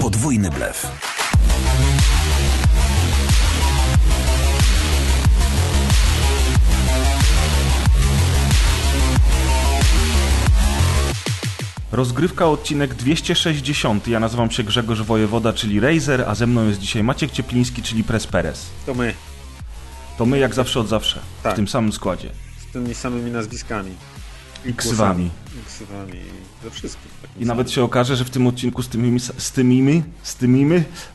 Podwójny blef. Rozgrywka odcinek 260. Ja nazywam się Grzegorz Wojewoda, czyli Razer, a ze mną jest dzisiaj Maciek Ciepliński, czyli Presperes. To my. To my jak zawsze od zawsze, Tak. w tym samym składzie. Z tymi samymi nazwiskami. I. I ksywami. I Ze wszystkim. takim I nawet się okaże, że w tym odcinku z tymi, z tymi, z tymi,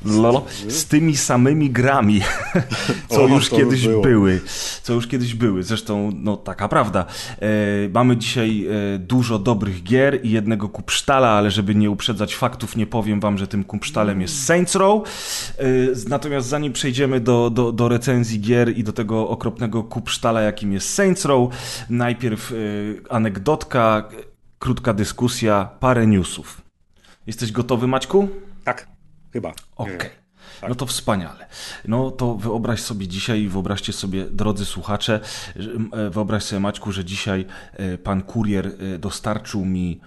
lolo, z tymi samymi grami, co O, już by kiedyś było. były, co już kiedyś były. Zresztą, no taka prawda. E, mamy dzisiaj e, dużo dobrych gier i jednego kupsztala, ale żeby nie uprzedzać faktów, nie powiem wam, że tym kupsztalem jest Saints Row. E, natomiast zanim przejdziemy do, do, do recenzji gier i do tego okropnego kupsztala, jakim jest Saints Row, najpierw e, anegdotka, krótka dyskusja, parę newsów. Jesteś gotowy, Maćku? Tak, chyba. Okej. Wiem. Tak. No to wspaniale. No to wyobraź sobie dzisiaj i wyobraźcie sobie, drodzy słuchacze, e, wyobraź sobie, Maćku, że dzisiaj e, pan kurier e, dostarczył mi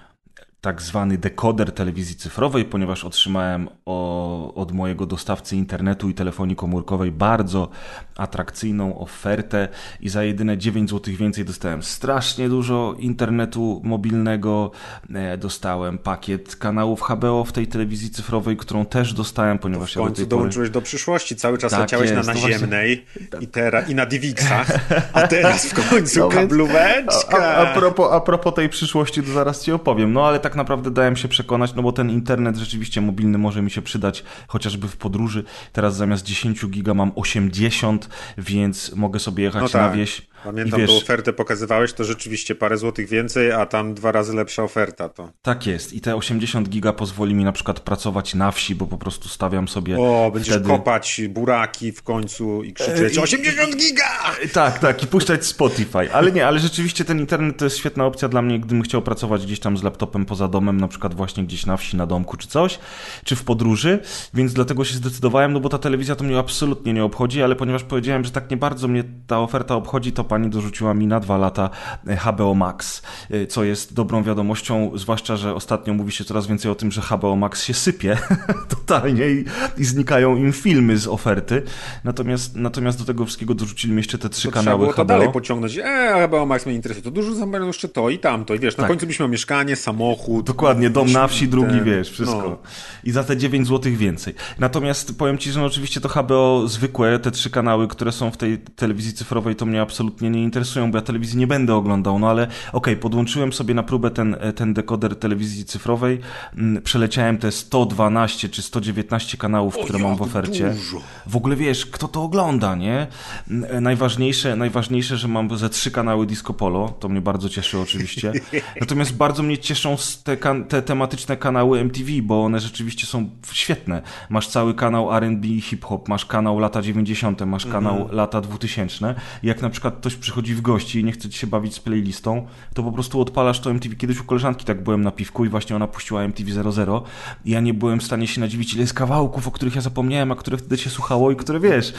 tak zwany dekoder telewizji cyfrowej, ponieważ otrzymałem o, od mojego dostawcy internetu i telefonii komórkowej bardzo atrakcyjną ofertę i za jedyne 9 zł więcej dostałem strasznie dużo internetu mobilnego, e, dostałem pakiet kanałów HBO w tej telewizji cyfrowej, którą też dostałem, ponieważ W ja do końcu tej pory... dołączyłeś do przyszłości. Cały czas Tak leciałeś jest, na właśnie- naziemnej i, tera, i na Divixach, a teraz w końcu No kablóweczka. A, a, propos, a propos tej przyszłości, to zaraz ci opowiem. No ale tak naprawdę dałem się przekonać, no bo ten internet rzeczywiście mobilny może mi się przydać chociażby w podróży. Teraz zamiast 10 giga mam 80, więc mogę sobie jechać No na tak. wieś. Pamiętam wiesz, tą ofertę pokazywałeś, to rzeczywiście parę złotych więcej, a tam dwa razy lepsza oferta. To. Tak jest. I te 80 giga pozwoli mi na przykład pracować na wsi, bo po prostu stawiam sobie O, będziesz wtedy... kopać buraki w końcu i krzyczeć i- 80 giga! Tak, tak, i puszczać Spotify. Ale nie, ale rzeczywiście ten internet to jest świetna opcja dla mnie, gdybym chciał pracować gdzieś tam z laptopem poza domem, na przykład właśnie gdzieś na wsi, na domku czy coś, czy w podróży, więc dlatego się zdecydowałem, no bo ta telewizja to mnie absolutnie nie obchodzi, ale ponieważ powiedziałem, że tak nie bardzo mnie ta oferta obchodzi, to pani dorzuciła mi na dwa lata e, HBO Max, e, co jest dobrą wiadomością, zwłaszcza, że ostatnio mówi się coraz więcej o tym, że HBO Max się sypie totalnie i, i znikają im filmy z oferty. Natomiast, natomiast do tego wszystkiego dorzucili mi jeszcze te trzy To trzeba kanały było to HBO. dalej pociągnąć. E, HBO Max mnie interesuje. To dużo zabrano jeszcze to i tamto. I wiesz, na Tak. końcu byś miał mieszkanie, samochód. Dokładnie, dom na wsi, drugi, ten- wiesz, wszystko. no. I za te 9 zł więcej. Natomiast powiem Ci, że no oczywiście to HBO zwykłe, te trzy kanały, które są w tej telewizji cyfrowej, to mnie absolutnie nie interesują, bo ja telewizji nie będę oglądał, no ale okej, podłączyłem sobie na próbę ten, ten dekoder telewizji cyfrowej, mm, przeleciałem te 112 czy 119 kanałów, które mam w ofercie. dużo. W ogóle wiesz, kto to ogląda, nie? N- Najważniejsze, najważniejsze, że mam ze trzy kanały Disco Polo, to mnie bardzo cieszy oczywiście. Natomiast bardzo mnie cieszą te, te tematyczne kanały MTV, bo one rzeczywiście są świetne. Masz cały kanał R&B i hip-hop, masz kanał lata 90., masz kanał lata 2000. I jak na przykład ktoś przychodzi w gości i nie chce ci się bawić z playlistą, to po prostu odpalasz to MTV. Kiedyś u koleżanki tak byłem na piwku i właśnie ona puściła MTV 00 i ja nie byłem w stanie się nadziwić, ile jest kawałków, o których ja zapomniałem, a które wtedy się słuchało i które wiesz,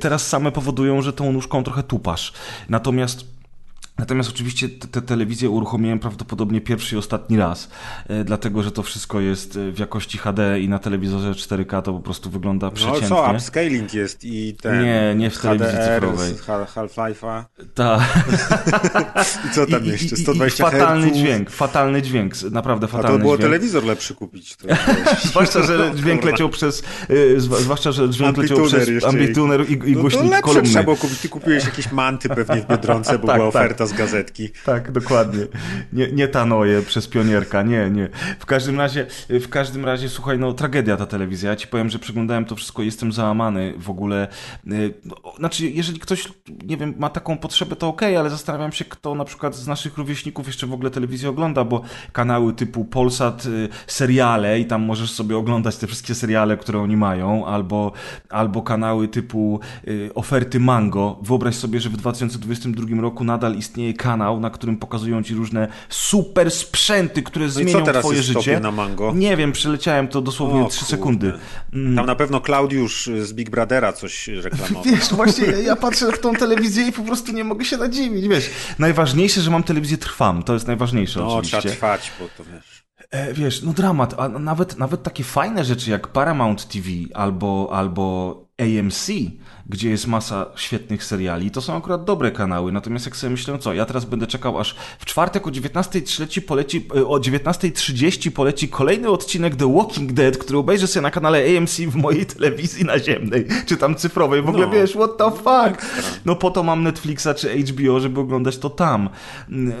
teraz same powodują, że tą nóżką trochę tupasz. Natomiast Natomiast oczywiście te, te telewizje uruchomiłem prawdopodobnie pierwszy i ostatni raz, e, dlatego że to wszystko jest e, w jakości HD i na telewizorze 4K to po prostu wygląda No przeciętnie. co, upscaling jest i ten... Nie, nie w telewizji HDR cyfrowej. Half-Life'a. Ta. I co tam I- i- jeszcze? i- i 120 Fatalny dźwięk, fatalny dźwięk, naprawdę A fatalny to było dźwięk. telewizor lepszy kupić. To Zwłaszcza, że dźwięk leciał przez, zwłaszcza, że dźwięk leciał przez ambituner i, i No to głośnik lepsze kolumny. trzeba było kupić. Ty kupiłeś jakieś manty pewnie w Biedronce, bo Tak, była tak. Z gazetki. Tak, dokładnie. Nie, nie przez pionierka, nie, nie. W każdym razie, w każdym razie, słuchaj, no tragedia ta telewizja. Ja ci powiem, że przeglądałem to wszystko i jestem załamany w ogóle. Y, no, Znaczy, jeżeli ktoś, nie wiem, ma taką potrzebę, to okej, ale zastanawiam się, kto na przykład z naszych rówieśników jeszcze w ogóle telewizję ogląda, bo kanały typu Polsat, y, seriale i tam możesz sobie oglądać te wszystkie seriale, które oni mają, albo, albo kanały typu y, oferty Mango. Wyobraź sobie, że w 2022 roku nadal istnieje istnieje kanał, na którym pokazują ci różne super sprzęty, które No zmienią co teraz twoje życie. na Mango? Nie wiem, przeleciałem to dosłownie O, 3 kurde. sekundy. Mm. Tam na pewno Klaudiusz z Big Brothera coś reklamował. Wiesz, właśnie ja, patrzę w tą telewizję i po prostu nie mogę się nadziwić, wiesz. Najważniejsze, że mam telewizję trwam, to jest najważniejsze No, oczywiście. trzeba trwać, bo to wiesz. E, wiesz, no dramat, a nawet, nawet takie fajne rzeczy jak Paramount TV albo, albo AMC, gdzie jest masa świetnych seriali, to są akurat dobre kanały, natomiast jak sobie myślę, co, ja teraz będę czekał aż w czwartek o 19.30 poleci, e, o 19.30 poleci kolejny odcinek The Walking Dead, który obejrzę sobie na kanale AMC w mojej telewizji naziemnej, czy tam cyfrowej, w ogóle No. wiesz, what the fuck? No po to mam Netflixa czy HBO, żeby oglądać to tam.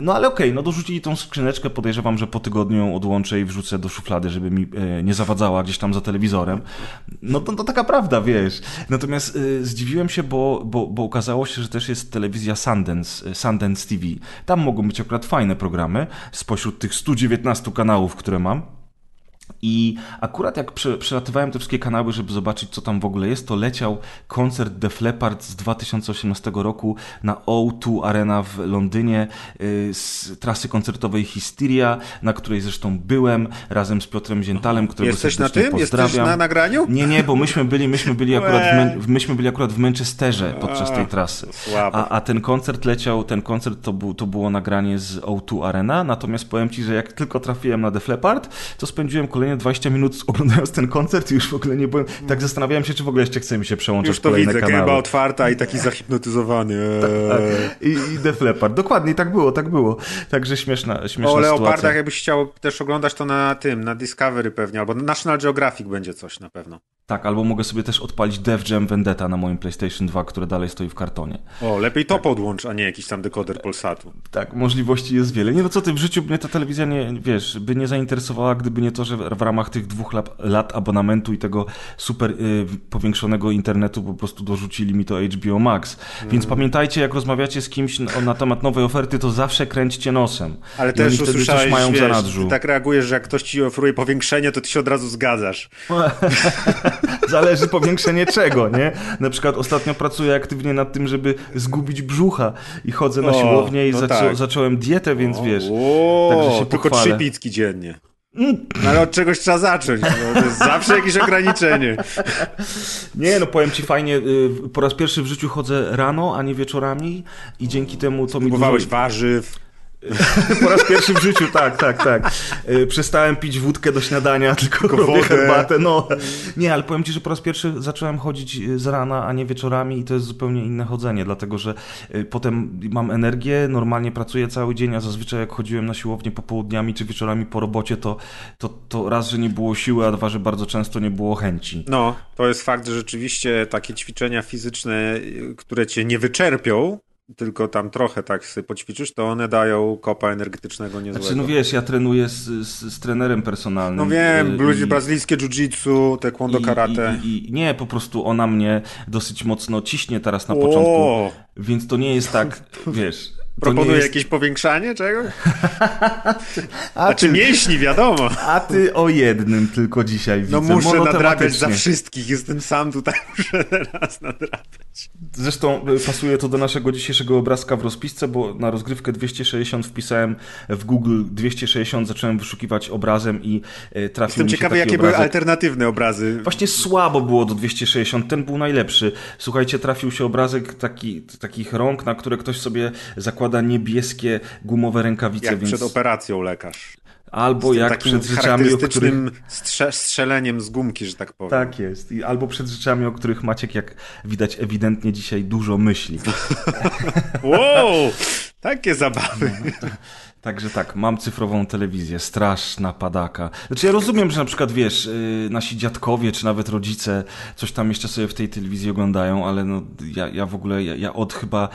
No ale okej, no dorzucili tą skrzyneczkę, podejrzewam, że po tygodniu ją odłączę i wrzucę do szuflady, żeby mi e, nie zawadzała gdzieś tam za telewizorem. No to, to taka prawda, wiesz. Natomiast e, zdziwiłem się, bo, bo, bo okazało się, że też jest telewizja Sundance, e, Sundance TV. Tam mogą być akurat fajne programy spośród tych 119 kanałów, które mam. I akurat jak prze, przelatywałem te wszystkie kanały, żeby zobaczyć, co tam w ogóle jest, to leciał koncert Def Leppard z 2018 roku na O2 Arena w Londynie y, z trasy koncertowej Hysteria, na której zresztą byłem razem z Piotrem Ziętalem, którego Jesteś na tym? Jesteś pozdrawiam. na nagraniu? Nie, nie, bo myśmy byli, myśmy byli akurat w, myśmy byli akurat w Manchesterze podczas tej trasy. A, a ten koncert leciał, ten koncert to, był, to było nagranie z O2 Arena, natomiast powiem Ci, że jak tylko trafiłem na Def Leppard, to spędziłem kolejne 20 minut oglądając ten koncert i już w ogóle nie byłem, tak zastanawiałem się, czy w ogóle jeszcze chce mi się przełączać Już to kolejne widzę, kanały. gęba otwarta i taki zahipnotyzowany. I, I Def Leppard. Dokładnie, tak było, tak było. Także śmieszna, śmieszna O sytuacja. leopardach, jakbyś chciał też oglądać to na tym, na Discovery pewnie, albo na National Geographic będzie coś na pewno. Tak, albo mogę sobie też odpalić Def Jam Vendetta na moim PlayStation 2, które dalej stoi w kartonie. O, lepiej to podłącz, a nie jakiś tam dekoder Polsatu. Tak, możliwości jest wiele. Nie no co ty, w życiu mnie ta telewizja nie, wiesz, by nie zainteresowała, gdyby nie to, że w ramach tych dwóch lat, lat abonamentu i tego super y, powiększonego internetu po prostu dorzucili mi to HBO Max. Mm. Więc pamiętajcie, jak rozmawiacie z kimś na, na temat nowej oferty, to zawsze kręćcie nosem. Ale I też usłyszałeś, coś mają wiesz, zanadrzu. ty tak reagujesz, że jak ktoś ci oferuje powiększenie, to ty się od razu zgadzasz. Zależy powiększenie czego, nie? Na przykład ostatnio pracuję aktywnie nad tym, żeby zgubić brzucha i chodzę na O, siłownię i no zaczą, tak. zacząłem dietę, więc wiesz, O, także się tylko pochwalę. trzy pizki dziennie. No, ale od czegoś trzeba zacząć. No, to jest zawsze jakieś ograniczenie. Nie, no powiem ci fajnie, y, po raz pierwszy w życiu chodzę rano, a nie wieczorami i dzięki temu to mi Próbowałeś dużo... warzyw. Po raz pierwszy w życiu, tak, tak, tak. Y, Przestałem pić wódkę do śniadania, tylko, Tylko robię wodę. herbatę, no. Nie, ale powiem ci, że po raz pierwszy zacząłem chodzić y, z rana, a nie wieczorami i to jest zupełnie inne chodzenie, dlatego że y, potem mam energię, normalnie pracuję cały dzień, a zazwyczaj jak chodziłem na siłownię popołudniami czy wieczorami po robocie, to, to, to raz, że nie było siły, a dwa, że bardzo często nie było chęci. No, to jest fakt, że rzeczywiście takie ćwiczenia fizyczne, które cię nie wyczerpią, tylko tam trochę tak sobie poćwiczysz, to one dają kopa energetycznego niezłego. Znaczy, no wiesz, ja trenuję z, z, z trenerem personalnym. No wiem, y, ludzie i- brazylijskie jiu-jitsu, taekwondo, karate. I, i, I nie, po prostu ona mnie dosyć mocno ciśnie teraz na początku, O, więc to nie jest tak, wiesz... Nie jest... jakieś powiększanie czegoś? a, Znaczy ty, mięśni, wiadomo. a ty o jednym tylko dzisiaj widzę. No muszę nadrabiać za wszystkich, jestem sam tutaj, muszę teraz nadrabiać. Zresztą y, pasuje to do naszego dzisiejszego obrazka w rozpisce, bo na rozgrywkę 260 wpisałem w Google 260, zacząłem wyszukiwać obrazem i y, trafił Jestem mi się ciekawy, jakie były obrazek. alternatywne obrazy. Właśnie słabo było do 260, ten był najlepszy. Słuchajcie, trafił się obrazek taki, takich rąk, na które ktoś sobie zakłada niebieskie gumowe rękawice, Jak więc przed operacją lekarz. albo Z jak przed rzeczami, o których... strze- strzeleniem z gumki, że tak powiem. Tak jest. I albo przed rzeczami, o których Maciek, jak widać, ewidentnie dzisiaj dużo myśli. Wow! Takie zabawy. Także tak, mam cyfrową telewizję, straszna padaka. Znaczy ja rozumiem, że na przykład, wiesz, yy, nasi dziadkowie, czy nawet rodzice coś tam jeszcze sobie w tej telewizji oglądają, ale no, ja, ja w ogóle, ja, ja od chyba,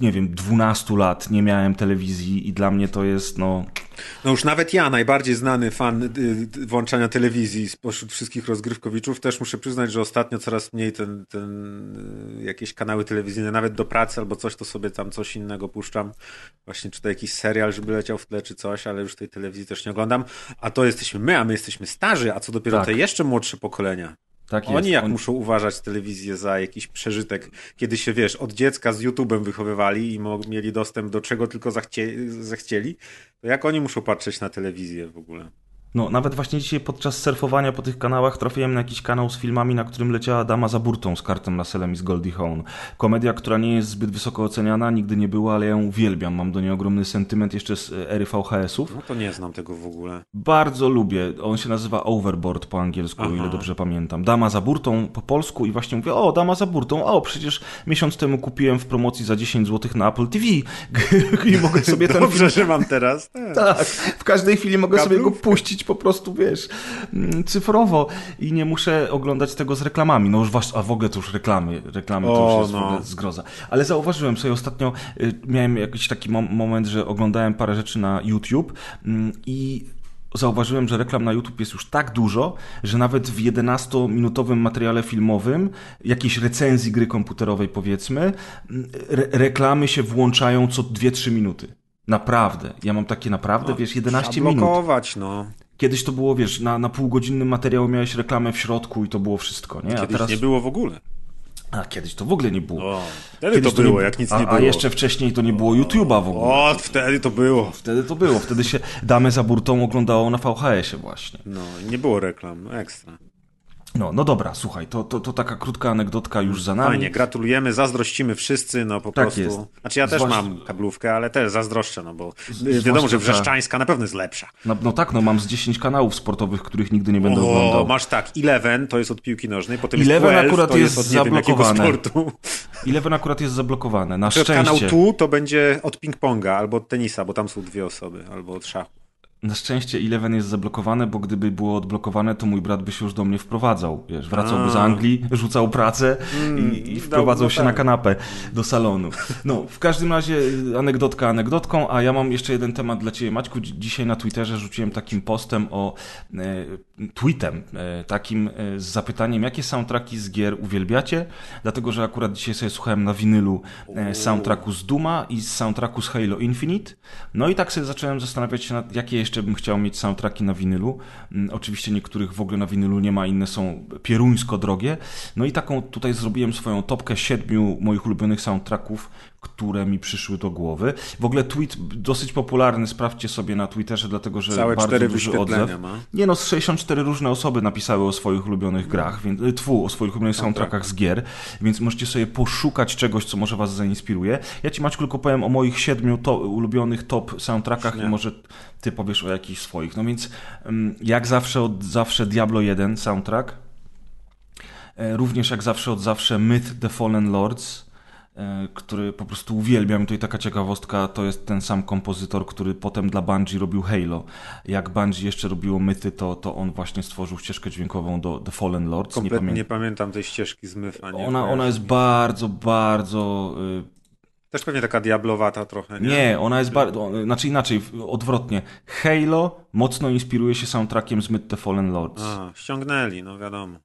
nie wiem, 12 lat nie miałem telewizji i dla mnie to jest, no... No już nawet ja, najbardziej znany fan y, y, włączania telewizji spośród wszystkich rozgrywkowiczów, też muszę przyznać, że ostatnio coraz mniej ten, ten y, jakieś kanały telewizyjne, nawet do pracy albo coś, to sobie tam coś innego puszczam. Właśnie czy to jakiś serial, żeby leciał w tle czy coś, ale już tej telewizji też nie oglądam. A to jesteśmy my, a my jesteśmy starzy, a co dopiero Tak. te jeszcze młodsze pokolenia. Tak. Oni jak On... muszą uważać telewizję za jakiś przeżytek, kiedy się, wiesz, od dziecka z YouTube'em wychowywali i mieli dostęp do czego tylko zachcie... zechcieli, to jak oni muszą patrzeć na telewizję w ogóle? No, nawet właśnie dzisiaj podczas surfowania po tych kanałach trafiłem na jakiś kanał z filmami, na którym leciała dama za burtą z kartem Russellem i z Goldie Hawn. Komedia, która nie jest zbyt wysoko oceniana, nigdy nie była, ale ja ją uwielbiam. Mam do niej ogromny sentyment jeszcze z ery VHS-ów. No to nie znam tego w ogóle. Bardzo lubię. On się nazywa Overboard po angielsku, Aha. o ile dobrze pamiętam. Dama za burtą po polsku i właśnie mówię, o, dama za burtą, o, przecież miesiąc temu kupiłem w promocji za 10 zł na Apple TV i mogę sobie ten Dobrze, film... że mam teraz. Tak. tak, w każdej chwili mogę sobie go puścić po prostu, wiesz, mm, cyfrowo i nie muszę oglądać tego z reklamami. No już was, a w ogóle to już reklamy, reklamy o, to już jest no. zgroza. Ale zauważyłem sobie ostatnio, y, miałem jakiś taki moment, że oglądałem parę rzeczy na YouTube mm, i zauważyłem, że reklam na YouTube jest już tak dużo, że nawet w 11-minutowym materiale filmowym, jakiejś recenzji gry komputerowej powiedzmy, mm, re reklamy się włączają co 2-3 minuty. Naprawdę. Ja mam takie naprawdę, no, wiesz, 11 minut. no. Kiedyś to było, wiesz, na, na półgodzinnym materiału miałeś reklamę w środku i to było wszystko, nie? A Kiedyś teraz... nie było w ogóle. A kiedyś to w ogóle nie było. O, wtedy Kiedyś to było, nie... jak nic a, nie było. A jeszcze wcześniej to nie było YouTube'a w ogóle. O, wtedy to było. Wtedy to było. Wtedy się damy za burtą oglądało na VHS-ie właśnie. No, nie było reklam, no ekstra. No, no dobra, słuchaj, to, to, to taka krótka anegdotka już za nami. Fajnie, gratulujemy, zazdrościmy wszyscy, no po tak prostu. Jest. Znaczy ja też Zwłasz... mam kablówkę, ale też zazdroszczę, no bo Zwłaszcza wiadomo, że wrzeszczańska na pewno jest lepsza. No, no, tak, no mam z 10 kanałów sportowych, których nigdy nie będę o, oglądał. masz tak, Eleven to jest od piłki nożnej, potem Eleven jest 12, akurat to jest, jest od zablokowane. Sportu. Eleven akurat jest zablokowane, na szczęście. Kanał tu to będzie od ping-ponga albo od tenisa, bo tam są dwie osoby, albo od szachu. Na szczęście Eleven jest zablokowane, bo gdyby było odblokowane, to mój brat by się już do mnie wprowadzał. Wiesz, wracałby z Anglii, rzucał pracę mm, i, i wprowadzał się na kanapę do salonu. No, w każdym razie anegdotka anegdotką, a ja mam jeszcze jeden temat dla Ciebie, Maćku. Dzisiaj na Twitterze rzuciłem takim postem o e, tweetem, e, takim e, z zapytaniem, jakie soundtracki z gier uwielbiacie? Dlatego, że akurat dzisiaj sobie słuchałem na winylu e, soundtracku z Duma i z soundtracku z Halo Infinite. No i tak sobie zacząłem zastanawiać się nad, jakie jeszcze bym chciał mieć soundtracki na winylu. Mm, oczywiście niektórych w ogóle na winylu nie ma, inne są pieruńsko drogie. No i taką tutaj zrobiłem swoją topkę siedmiu moich ulubionych soundtracków, które mi przyszły do głowy. W ogóle tweet dosyć popularny, sprawdźcie sobie na Twitterze, dlatego że Całe bardzo duży odzew. Ma. Nie no, z 64 różne osoby napisały o swoich ulubionych grach, więc, y, tfu, o swoich ulubionych soundtrackach z gier, więc możecie sobie poszukać czegoś, co może was zainspiruje. Ja ci Maćku tylko powiem o moich siedmiu to, ulubionych top soundtrackach i może ty powiesz o jakichś swoich. No więc mm, jak zawsze od zawsze Diablo 1 soundtrack, e, również jak zawsze od zawsze Myth The Fallen Lords, który po prostu uwielbiam. Tutaj taka ciekawostka, to jest ten sam kompozytor, który potem dla Bungie robił Halo. Jak Bungie jeszcze robiło myty, to, to on właśnie stworzył ścieżkę dźwiękową do The Fallen Lords. Kompletnie nie, pamię... nie pamiętam tej ścieżki z myfa. Ona, ona jest bardzo, bardzo... Y, Też pewnie taka diablowata trochę, nie? Nie, ona jest bardzo... Znaczy inaczej, odwrotnie. Halo mocno inspiruje się soundtrackiem z Myth The Fallen Lords. A, ściągnęli, no wiadomo.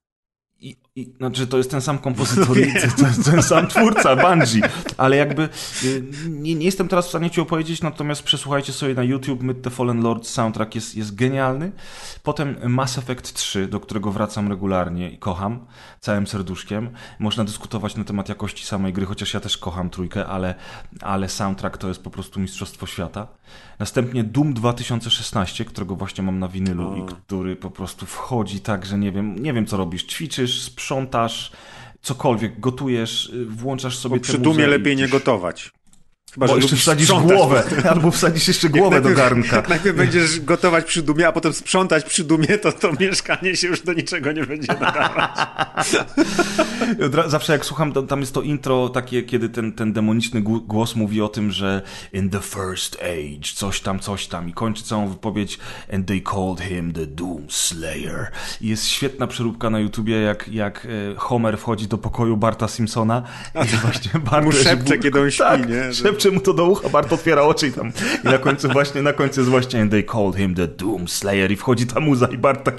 I, i, znaczy to jest ten sam kompozytor, to jest ten sam twórca, Bungie, ale jakby y, nie, nie, jestem teraz w stanie ci opowiedzieć, natomiast przesłuchajcie sobie na YouTube Myth the Fallen Lord soundtrack jest, jest genialny. Potem Mass Effect 3, do którego wracam regularnie i kocham całym serduszkiem. Można dyskutować na temat jakości samej gry, chociaż ja też kocham trójkę, ale, ale soundtrack to jest po prostu mistrzostwo świata. Następnie Doom 2016, którego właśnie mam na winylu o. i który po prostu wchodzi tak, że nie wiem, nie wiem co robisz, ćwiczysz, sprzątasz, cokolwiek, gotujesz, y, włączasz sobie Bo przy Dumie lepiej nie gotować. Chyba, Bo jeszcze wsadzisz sprzątać. głowę, albo wsadzisz jeszcze głowę do garnka. Jak najpierw będziesz gotować przy dumie, a potem sprzątać przy dumie, to to mieszkanie się już do niczego nie będzie nadawać. Zawsze jak słucham, tam jest to intro takie, kiedy ten, ten demoniczny głos mówi o tym, że in the first age, coś tam, coś tam i kończy całą wypowiedź and they called him the Doom Slayer. I jest świetna przeróbka na YouTubie, jak, jak e, Homer wchodzi do pokoju Barta Simpsona i właśnie Bart Mu szepcze, kiedy on śpi, tak, nie? Szepcze mu to do ucha, Bart otwiera oczy i tam i na końcu właśnie, na końcu jest właśnie and they called him the Doom Slayer i wchodzi ta muza i Bart tak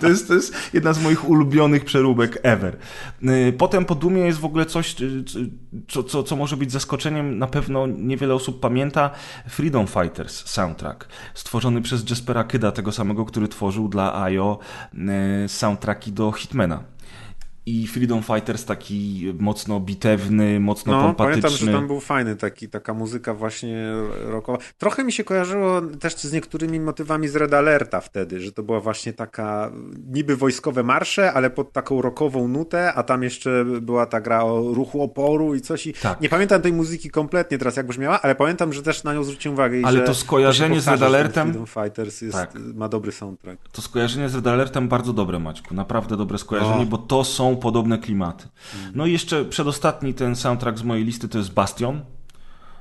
to jest, to jest jedna z moich ulubionych przeróbek ever. Y, potem po Dumie jest w ogóle coś, y, co, co, co może być zaskoczeniem, na pewno niewiele osób pamięta, Freedom Fighters soundtrack, stworzony przez Jaspera Kyda, tego samego, który tworzył dla IO y, soundtracki do Hitmana i Freedom Fighters taki mocno bitewny, mocno no, pompatyczny. pamiętam, że tam był fajny taki, taka muzyka właśnie rockowa. Trochę mi się kojarzyło też z niektórymi motywami z Red Alerta wtedy, że to była właśnie taka niby wojskowe marsze, ale pod taką rockową nutę, a tam jeszcze była ta gra o ruchu oporu i coś i tak. nie pamiętam tej muzyki kompletnie teraz jak brzmiała, ale pamiętam, że też na nią zwróciłem uwagę. ale to skojarzenie z Red Alertem Freedom Fighters jest, tak. ma dobry soundtrack. To skojarzenie z Red Alertem bardzo dobre Maćku, naprawdę dobre skojarzenie, o. bo to są podobne klimaty. No i jeszcze przedostatni ten soundtrack z mojej listy to jest Bastion.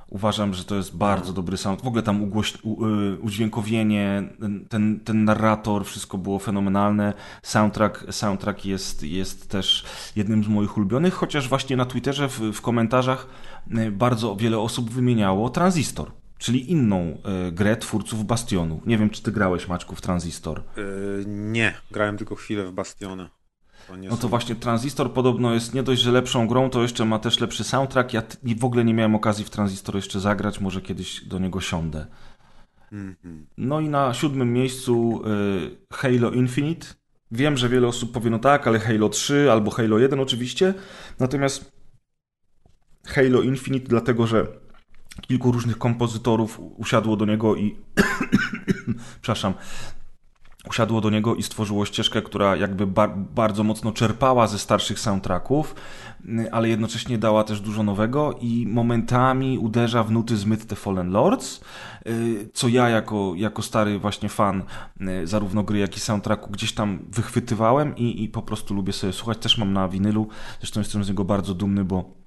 Uważam, że to jest bardzo dobry sound. W ogóle tam ugłoś, u, y, udźwiękowienie, ten, ten narrator, wszystko było fenomenalne. Soundtrack, soundtrack jest, jest też jednym z moich ulubionych, chociaż właśnie na Twitterze w, w komentarzach y, bardzo wiele osób wymieniało Transistor czyli inną y, grę twórców Bastionu. Nie wiem, czy ty grałeś, Maćku, w Transistor. Yy, nie, grałem tylko chwilę w Bastionę. No to właśnie Transistor podobno jest nie dość, że lepszą grą, to jeszcze ma też lepszy soundtrack. Ja w ogóle nie miałem okazji w Transistor jeszcze zagrać, może kiedyś do niego siądę. Mhm. No i na siódmym miejscu y, Halo Infinite. Wiem, że wiele osób powie, no tak, ale Halo 3 albo Halo 1 oczywiście. Natomiast Halo Infinite, dlatego że kilku różnych kompozytorów usiadło do niego i przepraszam, usiadło do niego i stworzyło ścieżkę, która jakby bar bardzo mocno czerpała ze starszych soundtracków, y, ale jednocześnie dała też dużo nowego i momentami uderza w nuty z Myth the Fallen Lords, y, co ja jako, jako stary właśnie fan y, zarówno gry, jak i soundtracku gdzieś tam wychwytywałem i, i po prostu lubię sobie słuchać. Też mam na winylu, zresztą jestem z niego bardzo dumny, bo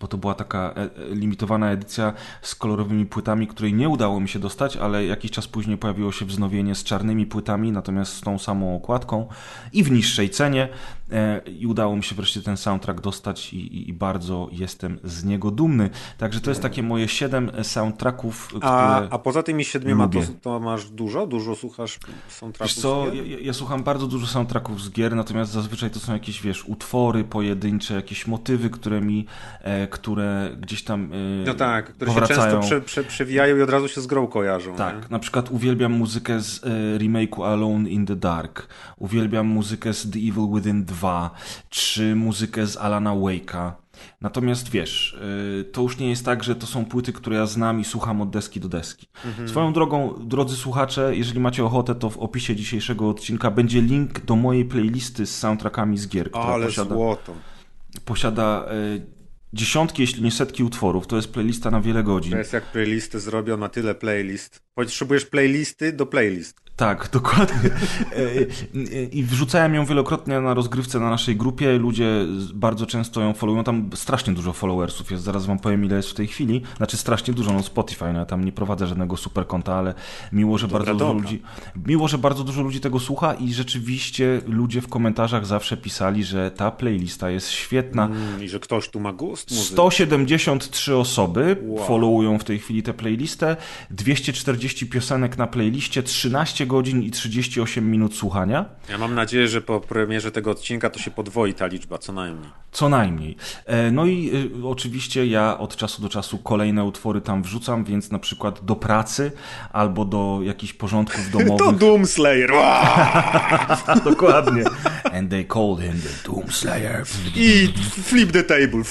bo to była taka e, e, limitowana edycja z kolorowymi płytami, której nie udało mi się dostać, ale jakiś czas później pojawiło się wznowienie z czarnymi płytami, natomiast z tą samą okładką i w niższej cenie. E, I udało mi się wreszcie ten soundtrack dostać i, i, i bardzo jestem z niego dumny. Także to jest takie moje siedem soundtracków, które A, a poza tymi siedmioma to, to, masz dużo? Dużo słuchasz soundtracków wiesz co, ja, ja, słucham bardzo dużo soundtracków z gier, natomiast zazwyczaj to są jakieś, wiesz, utwory pojedyncze, jakieś motywy, które mi które gdzieś tam yy, No tak, które powracają. się często prze, prze, przewijają i od razu się z grą kojarzą. Tak, nie? na przykład uwielbiam muzykę z y, remake'u Alone in the Dark, uwielbiam muzykę z The Evil Within 2, czy muzykę z Alana Wake'a. Natomiast wiesz, y, to już nie jest tak, że to są płyty, które ja znam i słucham od deski do deski. Mhm. Swoją drogą, drodzy słuchacze, jeżeli macie ochotę, to w opisie dzisiejszego odcinka będzie link do mojej playlisty z soundtrackami z gier, która Ale posiada, złoto. posiada y, dziesiątki, jeśli nie setki utworów. To jest playlista na wiele godzin. To jest jak playlistę zrobią na tyle playlist. Potrzebujesz playlisty do playlist. Tak, dokładnie. E, I wrzucałem ją wielokrotnie na rozgrywce na naszej grupie. Ludzie bardzo często ją followują. Tam strasznie dużo followersów jest. Zaraz wam powiem, ile jest w tej chwili. Znaczy strasznie dużo, no Spotify. No ja tam nie prowadzę żadnego super konta, ale miło, że dobra, bardzo dobra. dużo ludzi. Miło, że bardzo dużo ludzi tego słucha i rzeczywiście ludzie w komentarzach zawsze pisali, że ta playlista jest świetna. Mm, I że ktoś tu ma gust. Muzyki. 173 osoby wow. followują w tej chwili tę playlistę. 240 piosenek na playliście, 13 12 godzin i 38 minut słuchania. Ja mam nadzieję, że po premierze tego odcinka to się podwoi ta liczba, co najmniej. Co najmniej. E, no i y, oczywiście ja od czasu do czasu kolejne utwory tam wrzucam, więc na przykład do pracy albo do jakichś porządków domowych. to Doomslayer! Dokładnie. And they called him the Doomslayer. I flip the table.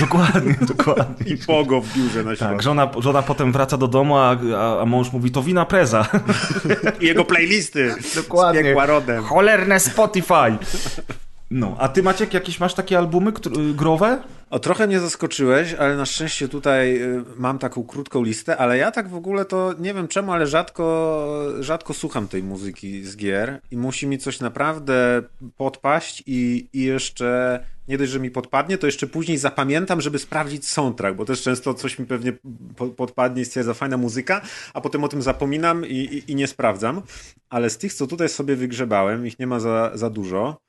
dokładnie, dokładnie. I pogo w biurze na Tak, żona, żona potem wraca do domu, a, a, a mąż mówi, to wina preza. jego playlisty Dokładnie. z rodem. Cholerne Spotify. No, a ty Maciek, jakieś masz takie albumy które, growe? O, trochę mnie zaskoczyłeś, ale na szczęście tutaj y, mam taką krótką listę, ale ja tak w ogóle to nie wiem czemu, ale rzadko, rzadko słucham tej muzyki z gier i musi mi coś naprawdę podpaść i, i jeszcze nie dość, że mi podpadnie, to jeszcze później zapamiętam, żeby sprawdzić soundtrack, bo też często coś mi pewnie podpadnie i stwierdza fajna muzyka, a potem o tym zapominam i, i, i nie sprawdzam. Ale z tych, co tutaj sobie wygrzebałem, ich nie ma za, za dużo,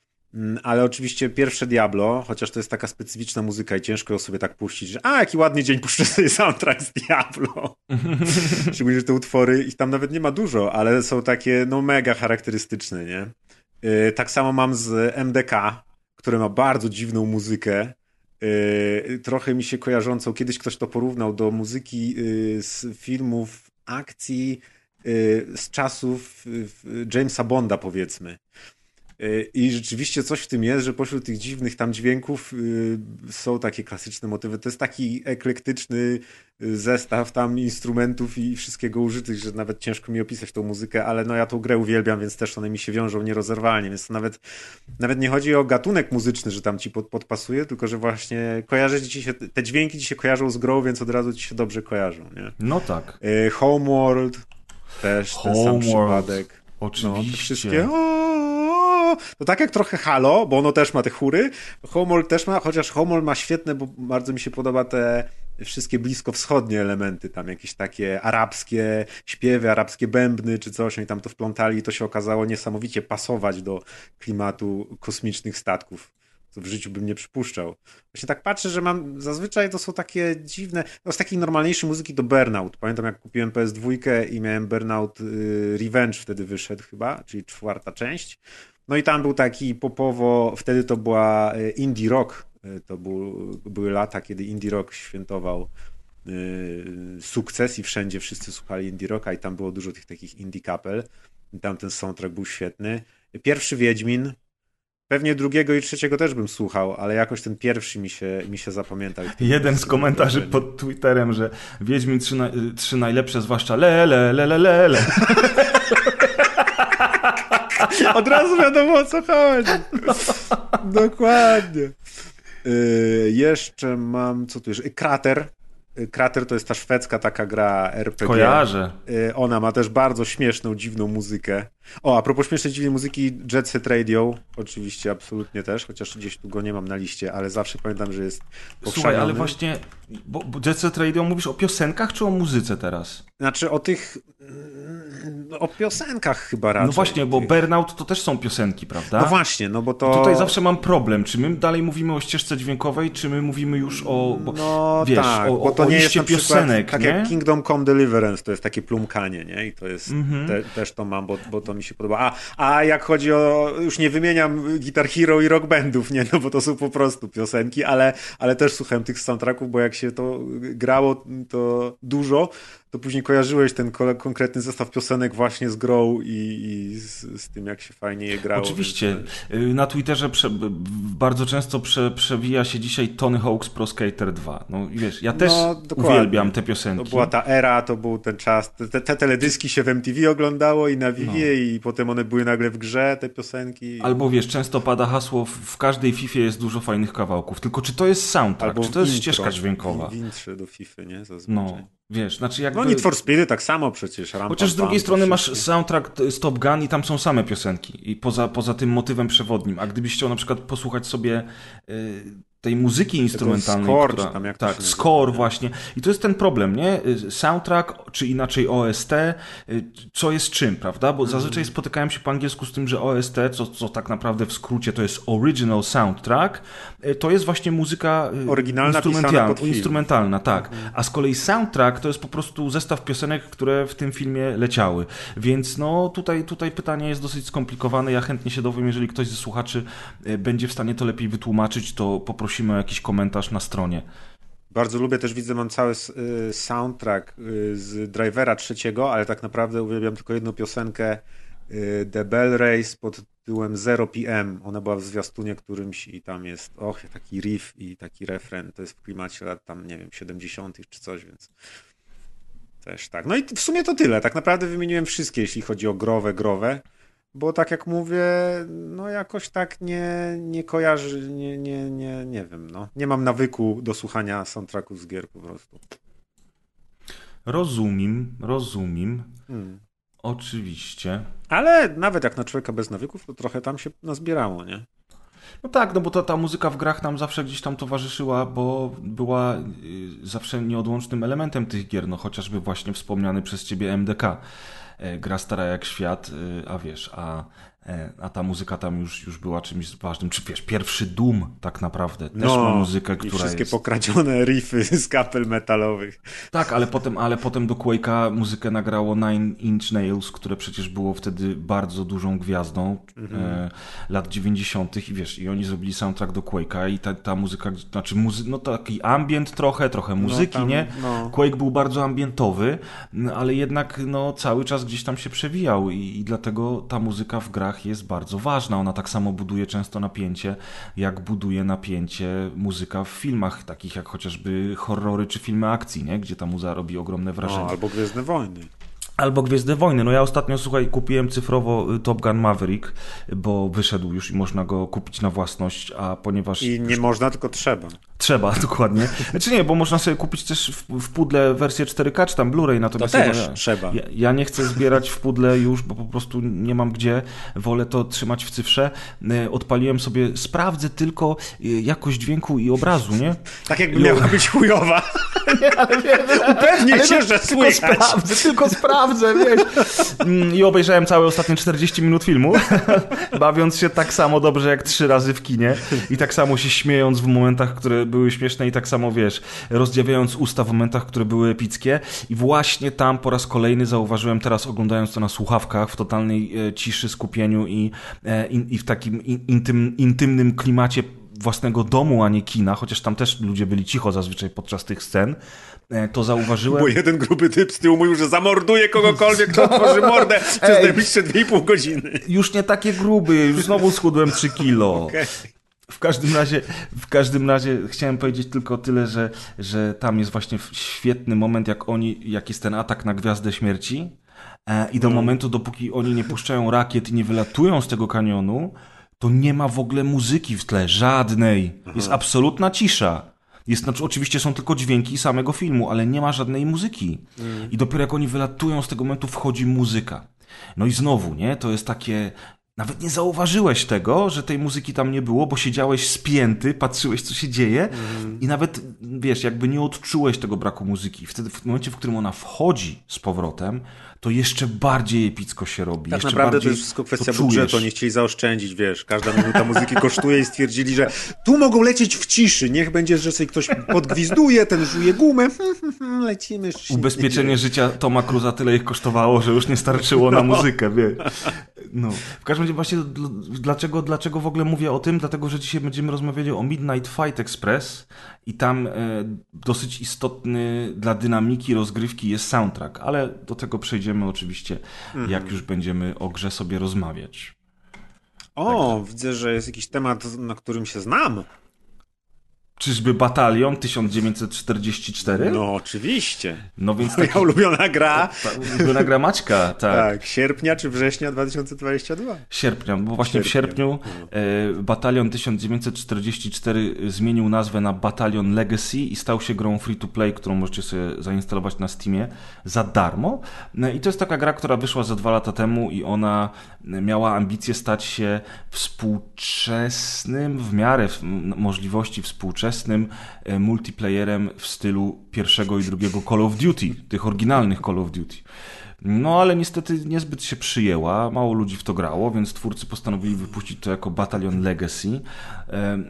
ale oczywiście pierwsze Diablo, chociaż to jest taka specyficzna muzyka i ciężko ją sobie tak puścić, że a, jaki ładny dzień, puszczę sobie soundtrack z Diablo. Szczególnie, że te utwory, ich tam nawet nie ma dużo, ale są takie, no mega charakterystyczne, nie? Yy, tak samo mam z MDK, które ma bardzo dziwną muzykę, yy, trochę mi się kojarzącą, kiedyś ktoś to porównał do muzyki yy, z filmów akcji yy, z czasów yy, Jamesa Bonda, powiedzmy. I rzeczywiście coś w tym jest, że pośród tych dziwnych tam dźwięków y, są takie klasyczne motywy. To jest taki eklektyczny y, zestaw tam instrumentów i wszystkiego użytych, że nawet ciężko mi opisać tą muzykę, ale no ja tą grę uwielbiam, więc też one mi się wiążą nierozerwalnie, więc to nawet, nawet nie chodzi o gatunek muzyczny, że tam ci pod, podpasuje, tylko że właśnie kojarzy ci się, te dźwięki ci się kojarzą z grą, więc od razu ci się dobrze kojarzą, nie? No tak. Y, Homeworld też Homeworld. ten sam przypadek. Oczywiście. No, te wszystkie. To tak jak trochę Halo, bo ono też ma te chóry, Homol też ma, chociaż Homol ma świetne, bo bardzo mi się podoba te wszystkie blisko wschodnie elementy, tam jakieś takie arabskie śpiewy, arabskie bębny czy coś, oni tam to wplątali i to się okazało niesamowicie pasować do klimatu kosmicznych statków w życiu bym nie przypuszczał. Właśnie tak patrzę, że mam, zazwyczaj to są takie dziwne, no z takiej normalniejszej muzyki to Burnout. Pamiętam jak kupiłem PS2 i miałem Burnout y, Revenge wtedy wyszedł chyba, czyli czwarta część. No i tam był taki popowo, wtedy to była e, indie rock. E, to był, były lata, kiedy indie rock świętował y, sukces i wszędzie wszyscy słuchali indie rocka i tam było dużo tych takich indie kapel. I tam ten soundtrack był świetny. Pierwszy Wiedźmin, Pewnie drugiego i trzeciego też bym słuchał, ale jakoś ten pierwszy mi się, mi się zapamiętał. Jeden z komentarzy pod Twitterem, że Wiedźmin 3, na, 3 najlepsze, zwłaszcza le, le, le, le, le, le. Od razu wiadomo o co chodzi. Dokładnie. Yy, jeszcze mam, co tu jeszcze? Krater. Krater to jest ta szwedzka taka gra RPG. Kojarzę. Yy, ona ma też bardzo śmieszną, dziwną muzykę. O, a propos śmiesznej, dziwnej muzyki, Jet Set Radio, oczywiście, absolutnie też, chociaż gdzieś tu go nie mam na liście, ale zawsze pamiętam, że jest Słuchaj, ale właśnie, bo, bo Jet Set Radio mówisz o piosenkach czy o muzyce teraz? Znaczy o tych o piosenkach chyba raczej. No właśnie, bo Burnout to też są piosenki, prawda? No właśnie, no bo to... Tutaj zawsze mam problem, czy my dalej mówimy o ścieżce dźwiękowej, czy my mówimy już o, bo, no, wiesz, tak, o, bo to o nie jest na piosenek, tak nie? jak Kingdom Come Deliverance, to jest takie plumkanie, nie? I to jest, Mhm. te, też to mam, bo, bo to mi się podoba. A, a jak chodzi o, już nie wymieniam Guitar Hero i rock bandów, nie? No bo to są po prostu piosenki, ale, ale też słuchałem tych soundtracków, bo jak się to grało to dużo, to później kojarzyłeś ten konkretny zestaw piosenek właśnie z grą i, i z, z, tym, jak się fajnie je grało. Oczywiście. Więc... Na Twitterze prze, bardzo często prze, przewija się dzisiaj Tony Hawk's Pro Skater 2. No wiesz, ja też no, uwielbiam te piosenki. To była ta era, to był ten czas. Te, te teledyski się w MTV oglądało i na Vivie no. i potem one były nagle w grze, te piosenki. Albo wiesz, często pada hasło, w każdej FIFA jest dużo fajnych kawałków. Tylko czy to jest soundtrack, Albo czy to jest intro, ścieżka dźwiękowa? W do FIFA, nie? Zazwyczaj. No. Wiesz, znaczy jakby... No Need for Speedy tak samo przecież. Ram, Chociaż z drugiej strony masz soundtrack Stop Gun i tam są same piosenki. I poza, poza tym motywem przewodnim. A gdybyś chciał na przykład posłuchać sobie y, tej muzyki instrumentalnej. Score, która, tam jak tak, score właśnie. I to jest ten problem, nie? Soundtrack, czy inaczej OST, co jest czym, prawda? Bo zazwyczaj mhm. spotykałem się po angielsku z tym, że OST, co, co tak naprawdę w skrócie to jest Original Soundtrack, to jest właśnie muzyka Oryginalna instrumentalna, instrumentalna tak. Mhm. A z kolei soundtrack to jest po prostu zestaw piosenek, które w tym filmie leciały. Więc no tutaj, tutaj pytanie jest dosyć skomplikowane. Ja chętnie się dowiem, jeżeli ktoś ze słuchaczy będzie w stanie to lepiej wytłumaczyć, to poprosimy prosimy o jakiś komentarz na stronie. Bardzo lubię też, widzę, mam cały y, soundtrack y, z Drivera trzeciego, ale tak naprawdę uwielbiam tylko jedną piosenkę y, The Bell Race pod tytułem 0 PM. Ona była w zwiastunie którymś i tam jest, och, taki riff i taki refren. To jest w klimacie lat tam, nie wiem, 70. czy coś, więc też tak. No i w sumie to tyle. Tak naprawdę wymieniłem wszystkie, jeśli chodzi o growe, growe bo tak jak mówię, no jakoś tak nie, nie kojarzy, nie, nie, nie, nie wiem, no. Nie mam nawyku do słuchania soundtracku z gier po prostu. Rozumiem, rozumiem. Hmm. Oczywiście. Ale nawet jak na człowieka bez nawyków, to trochę tam się nazbierało, nie? No tak, no bo ta, ta muzyka w grach nam zawsze gdzieś tam towarzyszyła, bo była y, zawsze nieodłącznym elementem tych gier, no chociażby właśnie wspomniany przez ciebie MDK. Gra stara jak świat, a wiesz, a E, a ta muzyka tam już, już była czymś ważnym. Czy wiesz, pierwszy Doom tak naprawdę też no, ma muzykę, która i wszystkie jest... pokradzione riffy z kapel metalowych. Tak, ale potem, ale potem do Quake'a muzykę nagrało Nine Inch Nails, które przecież było wtedy bardzo dużą gwiazdą mhm. e, lat 90. i wiesz, i oni zrobili soundtrack do Quake'a i ta, ta muzyka, znaczy muzy no taki ambient trochę, trochę no muzyki, no, tam, nie? No. Quake był bardzo ambientowy, ale jednak no cały czas gdzieś tam się przewijał i, i dlatego ta muzyka w grach jest bardzo ważna. Ona tak samo buduje często napięcie, jak buduje napięcie muzyka w filmach, takich jak chociażby horrory czy filmy akcji, nie? gdzie ta muza robi ogromne wrażenie. No, albo Gwiezdne Wojny. Albo Gwiezdne Wojny. No ja ostatnio, słuchaj, kupiłem cyfrowo y, Top Gun Maverick, bo wyszedł już i można go kupić na własność, a ponieważ... I nie można, tylko trzeba. Trzeba, dokładnie. Znaczy nie, bo można sobie kupić też w, w pudle wersję 4K czy tam Blu-ray, natomiast to też ja, trzeba. Ja, ja, nie chcę zbierać w pudle już, bo po prostu nie mam gdzie. Wolę to trzymać w cyfrze. Y, odpaliłem sobie, sprawdzę tylko y, jakość dźwięku i obrazu, nie? Tak jakby miała być chujowa. nie, ale Upewnię się, że słychać. Sprawdzę, tylko sprawdzę, wiesz. Mm, I obejrzałem całe ostatnie 40 minut filmu, bawiąc się tak samo dobrze jak trzy razy w kinie i tak samo się śmiejąc w momentach, które były śmieszne i tak samo, wiesz, rozdziawiając usta w momentach, które były epickie i właśnie tam po raz kolejny zauważyłem teraz oglądając to na słuchawkach w totalnej e, ciszy, skupieniu i, e, i w takim intym, intymnym klimacie własnego domu, a nie kina, chociaż tam też ludzie byli cicho zazwyczaj podczas tych scen, e, to zauważyłem... Bo jeden gruby typ z tyłu mówił, że zamorduje kogokolwiek, kto otworzy mordę przez najbliższe 2,5 godziny. Już nie takie gruby, już znowu schudłem 3 kilo. Okay. W każdym razie, w każdym razie chciałem powiedzieć tylko tyle, że, że tam jest właśnie świetny moment, jak oni, jak jest ten atak na Gwiazdę Śmierci e, i do no. momentu, dopóki oni nie puszczają rakiet i nie wylatują z tego kanionu, to nie ma w ogóle muzyki w tle, żadnej. Jest absolutna cisza. Jest, znaczy, oczywiście są tylko dźwięki samego filmu, ale nie ma żadnej muzyki. Mm. I dopiero jak oni wylatują z tego momentu, wchodzi muzyka. No i znowu, nie? To jest takie. Nawet nie zauważyłeś tego, że tej muzyki tam nie było, bo siedziałeś spięty, patrzyłeś, co się dzieje mm. i nawet, wiesz, jakby nie odczułeś tego braku muzyki. Wtedy, w momencie, w którym ona wchodzi z powrotem, to jeszcze bardziej epicko się robi. Tak jeszcze naprawdę to jest wszystko kwestia budżetu, nie chcieli zaoszczędzić, wiesz, każda minuta muzyki kosztuje i stwierdzili, że tu mogą lecieć w ciszy, niech będzie, że sobie ktoś podgwizduje, ten żuje gumę, lecimy. Ubezpieczenie życia Toma Cruza tyle ich kosztowało, że już nie starczyło na no. muzykę, wiesz. No. W każdym razie właśnie dlaczego, dlaczego w ogóle mówię o tym? Dlatego, że dzisiaj będziemy rozmawiali o Midnight Fight Express i tam e, dosyć istotny dla dynamiki rozgrywki jest soundtrack, ale do tego przejdziemy oczywiście, mhm. jak już będziemy o grze sobie rozmawiać. O, Także. widzę, że jest jakiś temat, na którym się znam. Czyżby Batalion 1944? No oczywiście. No więc Moja ulubiona gra. ulubiona gra Maćka, tak. Tak, sierpnia czy września 2022? Sierpnia, bo właśnie w sierpniu e, Batalion 1944 zmienił nazwę na Batalion Legacy i stał się grą free to play, którą możecie sobie zainstalować na Steamie za darmo. No, I to jest taka gra, która wyszła za dwa lata temu i ona miała ambicje stać się współczesnym, w miarę możliwości współczesnym e, multiplayerem w stylu pierwszego i drugiego Call of Duty, tych oryginalnych Call of Duty. No ale niestety niezbyt się przyjęła, mało ludzi w to grało, więc twórcy postanowili wypuścić to jako Battalion Legacy.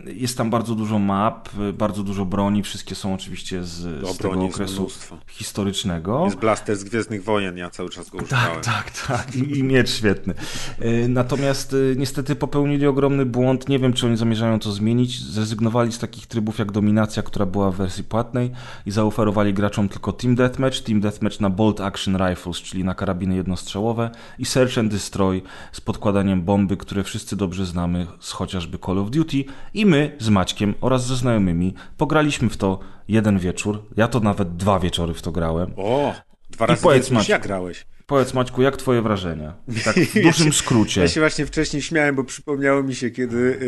Jest tam bardzo dużo map, bardzo dużo broni, wszystkie są oczywiście z, z tego okresu historycznego. Jest blaster z Gwiezdnych Wojen, ja cały czas go używałem. Tak, tak, tak. I, i miecz świetny. E, natomiast e, niestety popełnili ogromny błąd, nie wiem czy oni zamierzają to zmienić, zrezygnowali z takich trybów jak Dominacja, która była w wersji płatnej i zaoferowali graczom tylko Team Deathmatch, Team Deathmatch na Bolt Action Rifles, czyli na karabiny jednostrzałowe i Search and Destroy z podkładaniem bomby, które wszyscy dobrze znamy z chociażby Call of Duty i my z Maćkiem oraz ze znajomymi pograliśmy w to jeden wieczór. Ja to nawet dwa wieczory w to grałem. O, dwa razy I powiedz, Maćku, jak grałeś. Powiedz Maćku, jak twoje wrażenia? Tak w dużym skrócie. Ja się właśnie wcześniej śmiałem, bo przypomniało mi się, kiedy y,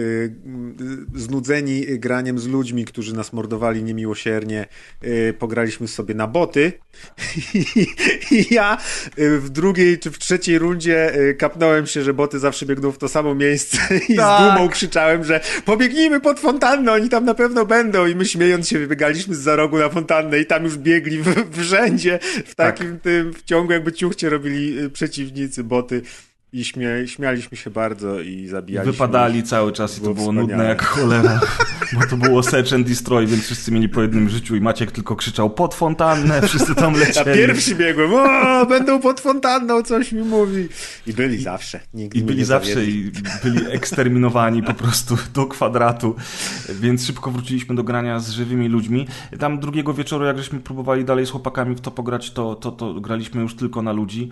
y, znudzeni graniem z ludźmi, którzy nas mordowali niemiłosiernie, y, pograliśmy sobie na boty i ja w drugiej czy w trzeciej rundzie kapnąłem się, że boty zawsze biegną w to samo miejsce i tak. z dumą krzyczałem, że pobiegnijmy pod fontannę, oni tam na pewno będą i my śmiejąc się wybiegaliśmy z za rogu na fontannę i tam już biegli w, w rzędzie, w takim tak. tym, w ciągu jakby ciuchcie robili y, przeciwnicy, boty i śmia śmialiśmy się bardzo i zabijaliśmy. Wypadali cały czas i to było nudne jak cholera. Bo to było Search and Destroy, więc wszyscy mieli po jednym życiu i Maciek tylko krzyczał pod fontannę, wszyscy tam lecieli. Ja pierwszy biegłem, o, będą pod fontanną, coś mi mówi. I byli I, zawsze. Nigdy I byli zawsze i byli eksterminowani po prostu do kwadratu. Więc szybko wróciliśmy do grania z żywymi ludźmi. Tam drugiego wieczoru, jak żeśmy próbowali dalej z chłopakami w to pograć, to, to, to graliśmy już tylko na ludzi.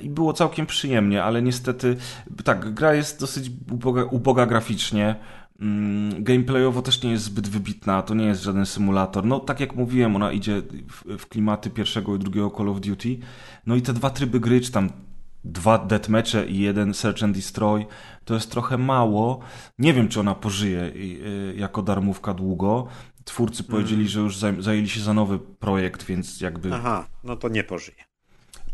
I było całkiem przyjemnie, ale niestety, tak, gra jest dosyć uboga, uboga graficznie. Mm, gameplayowo też nie jest zbyt wybitna, to nie jest żaden symulator. No, tak jak mówiłem, ona idzie w, w klimaty pierwszego i drugiego Call of Duty. No i te dwa tryby gry, czy tam dwa deathmatche i jeden Search and Destroy, to jest trochę mało. Nie wiem, czy ona pożyje y, jako darmówka długo. Twórcy powiedzieli, mm. że już zajęli się za nowy projekt, więc jakby... Aha, no to nie pożyje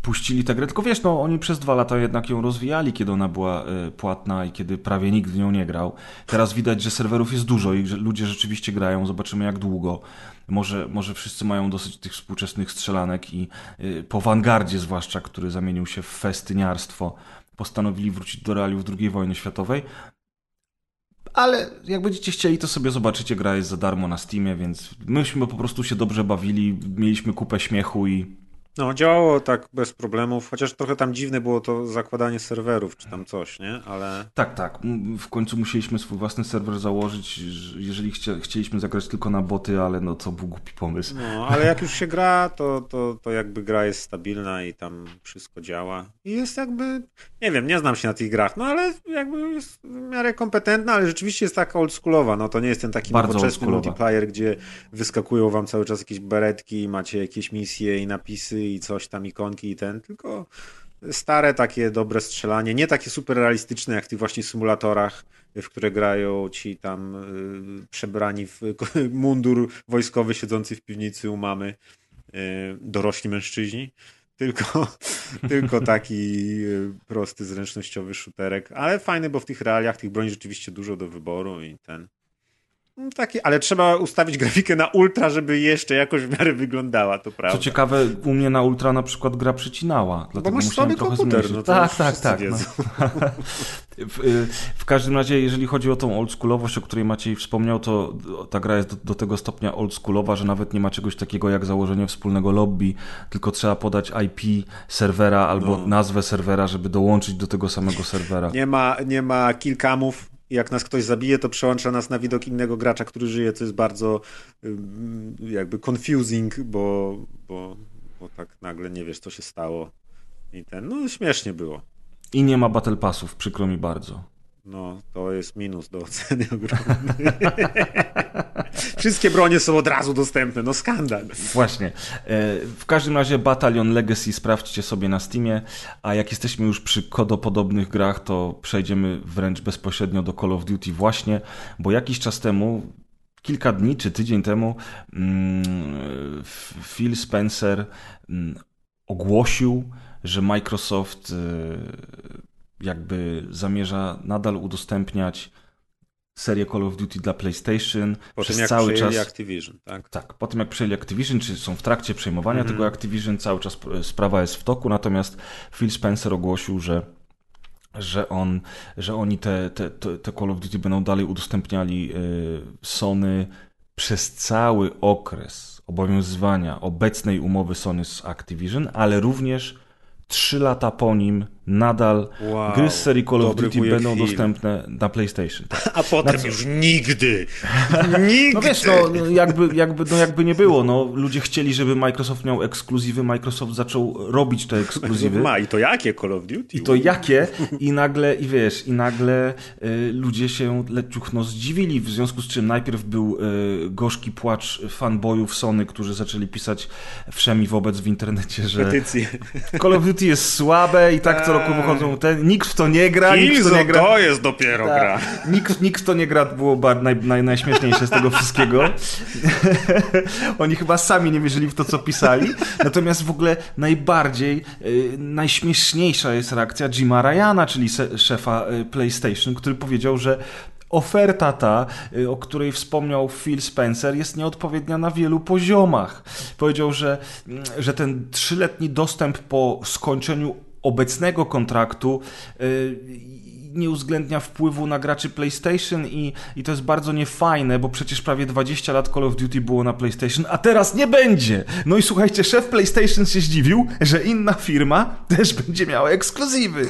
puścili tę grę, tylko wiesz, no oni przez dwa lata jednak ją rozwijali, kiedy ona była y, płatna i kiedy prawie nikt w nią nie grał. Teraz widać, że serwerów jest dużo i że ludzie rzeczywiście grają, zobaczymy jak długo. Może, może wszyscy mają dosyć tych współczesnych strzelanek i y, po Vanguardzie zwłaszcza, który zamienił się w festyniarstwo, postanowili wrócić do realiów II wojny światowej. Ale jak będziecie chcieli, to sobie zobaczycie, gra jest za darmo na Steamie, więc myśmy po prostu się dobrze bawili, mieliśmy kupę śmiechu i no, działało tak bez problemów, chociaż trochę tam dziwne było to zakładanie serwerów, czy tam coś, nie? Ale... Tak, tak. W końcu musieliśmy swój własny serwer założyć, jeżeli chcia, chcieliśmy zagrać tylko na boty, ale no to był głupi pomysł. No, ale jak już się gra, to, to, to jakby gra jest stabilna i tam wszystko działa. I jest jakby, nie wiem, nie znam się na tych grach, no ale jakby jest w miarę kompetentna, ale rzeczywiście jest taka oldschoolowa, no to nie jest ten taki Bardzo nowoczesny multiplayer, gdzie wyskakują wam cały czas jakieś beretki, macie jakieś misje i napisy i coś tam, ikonki i ten, tylko stare takie dobre strzelanie, nie takie super realistyczne jak w tych właśnie symulatorach, w które grają ci tam y, przebrani w mundur wojskowy siedzący w piwnicy u mamy y, dorośli mężczyźni. Tylko, tylko taki y, prosty, zręcznościowy shooterek, ale fajny, bo w tych realiach tych broni rzeczywiście dużo do wyboru i ten. No, taki, ale trzeba ustawić grafikę na ultra, żeby jeszcze jakoś w miarę wyglądała, to prawda. Co ciekawe, u mnie na ultra na przykład gra przecinała. Bo masz sobie komputer. No tak, tak, tak. No. w, y, w, każdym razie, jeżeli chodzi o tą oldschoolowość, o której Maciej wspomniał, to ta gra jest do, do, tego stopnia oldschoolowa, że nawet nie ma czegoś takiego jak założenie wspólnego lobby, tylko trzeba podać IP serwera albo no. nazwę serwera, żeby dołączyć do tego samego serwera. Nie ma, nie ma kilkamów jak nas ktoś zabije, to przełącza nas na widok innego gracza, który żyje, co jest bardzo jakby confusing, bo, bo, bo tak nagle nie wiesz, co się stało. I ten, no śmiesznie było. I nie ma Battle Passów, przykro mi bardzo. No, to jest minus do oceny ogromny. Wszystkie bronie są od razu dostępne, no skandal. Właśnie. E, w każdym razie Battalion Legacy sprawdźcie sobie na Steamie, a jak jesteśmy już przy kodopodobnych grach, to przejdziemy wręcz bezpośrednio do Call of Duty właśnie, bo jakiś czas temu kilka dni czy tydzień temu mm, Phil Spencer mm, ogłosił, że Microsoft y, jakby zamierza nadal udostępniać serię Call of Duty dla PlayStation po przez tym, jak cały czas. Activision, tak? Tak, po tym jak przejęli Activision, czy są w trakcie przejmowania mm -hmm. tego Activision, cały czas sprawa jest w toku, natomiast Phil Spencer ogłosił, że że, on, że oni te, te, te Call of Duty będą dalej udostępniali y, Sony przez cały okres obowiązywania obecnej umowy Sony z Activision, ale również trzy lata po nim nadal wow, gry z serii Call of Duty będą film. dostępne na PlayStation. Tak. A potem już nigdy. nigdy. No wiesz, no, jakby, jakby, no jakby nie było, no, ludzie chcieli, żeby Microsoft miał ekskluzywy, Microsoft zaczął robić te ekskluzywy. Ma i to jakie Call of Duty? I to jakie i nagle, i wiesz, i nagle y, ludzie się leciuchno zdziwili, w związku z czym najpierw był y, gorzki płacz fanboyów Sony, którzy zaczęli pisać wszemi wobec w internecie, że Petycje. Call of Duty jest słabe i tak co roku wychodzą te, nikt w to nie gra. nikt w to nie gra. to jest dopiero Ta, gra. Nikt, nikt w to nie gra było bar, naj, naj, najśmieszniejsze z tego wszystkiego. Oni chyba sami nie wierzyli w to, co pisali. Natomiast w ogóle najbardziej, y, najśmieszniejsza jest reakcja Jima Ryana, czyli szefa y, PlayStation, który powiedział, że oferta ta, y, o której wspomniał Phil Spencer, jest nieodpowiednia na wielu poziomach. Powiedział, że, że ten trzyletni dostęp po skończeniu obecnego kontraktu y, nie uwzględnia wpływu na graczy PlayStation i, i to jest bardzo niefajne, bo przecież prawie 20 lat Call of Duty było na PlayStation, a teraz nie będzie! No i słuchajcie, szef PlayStation się zdziwił, że inna firma też będzie miała ekskluzywy.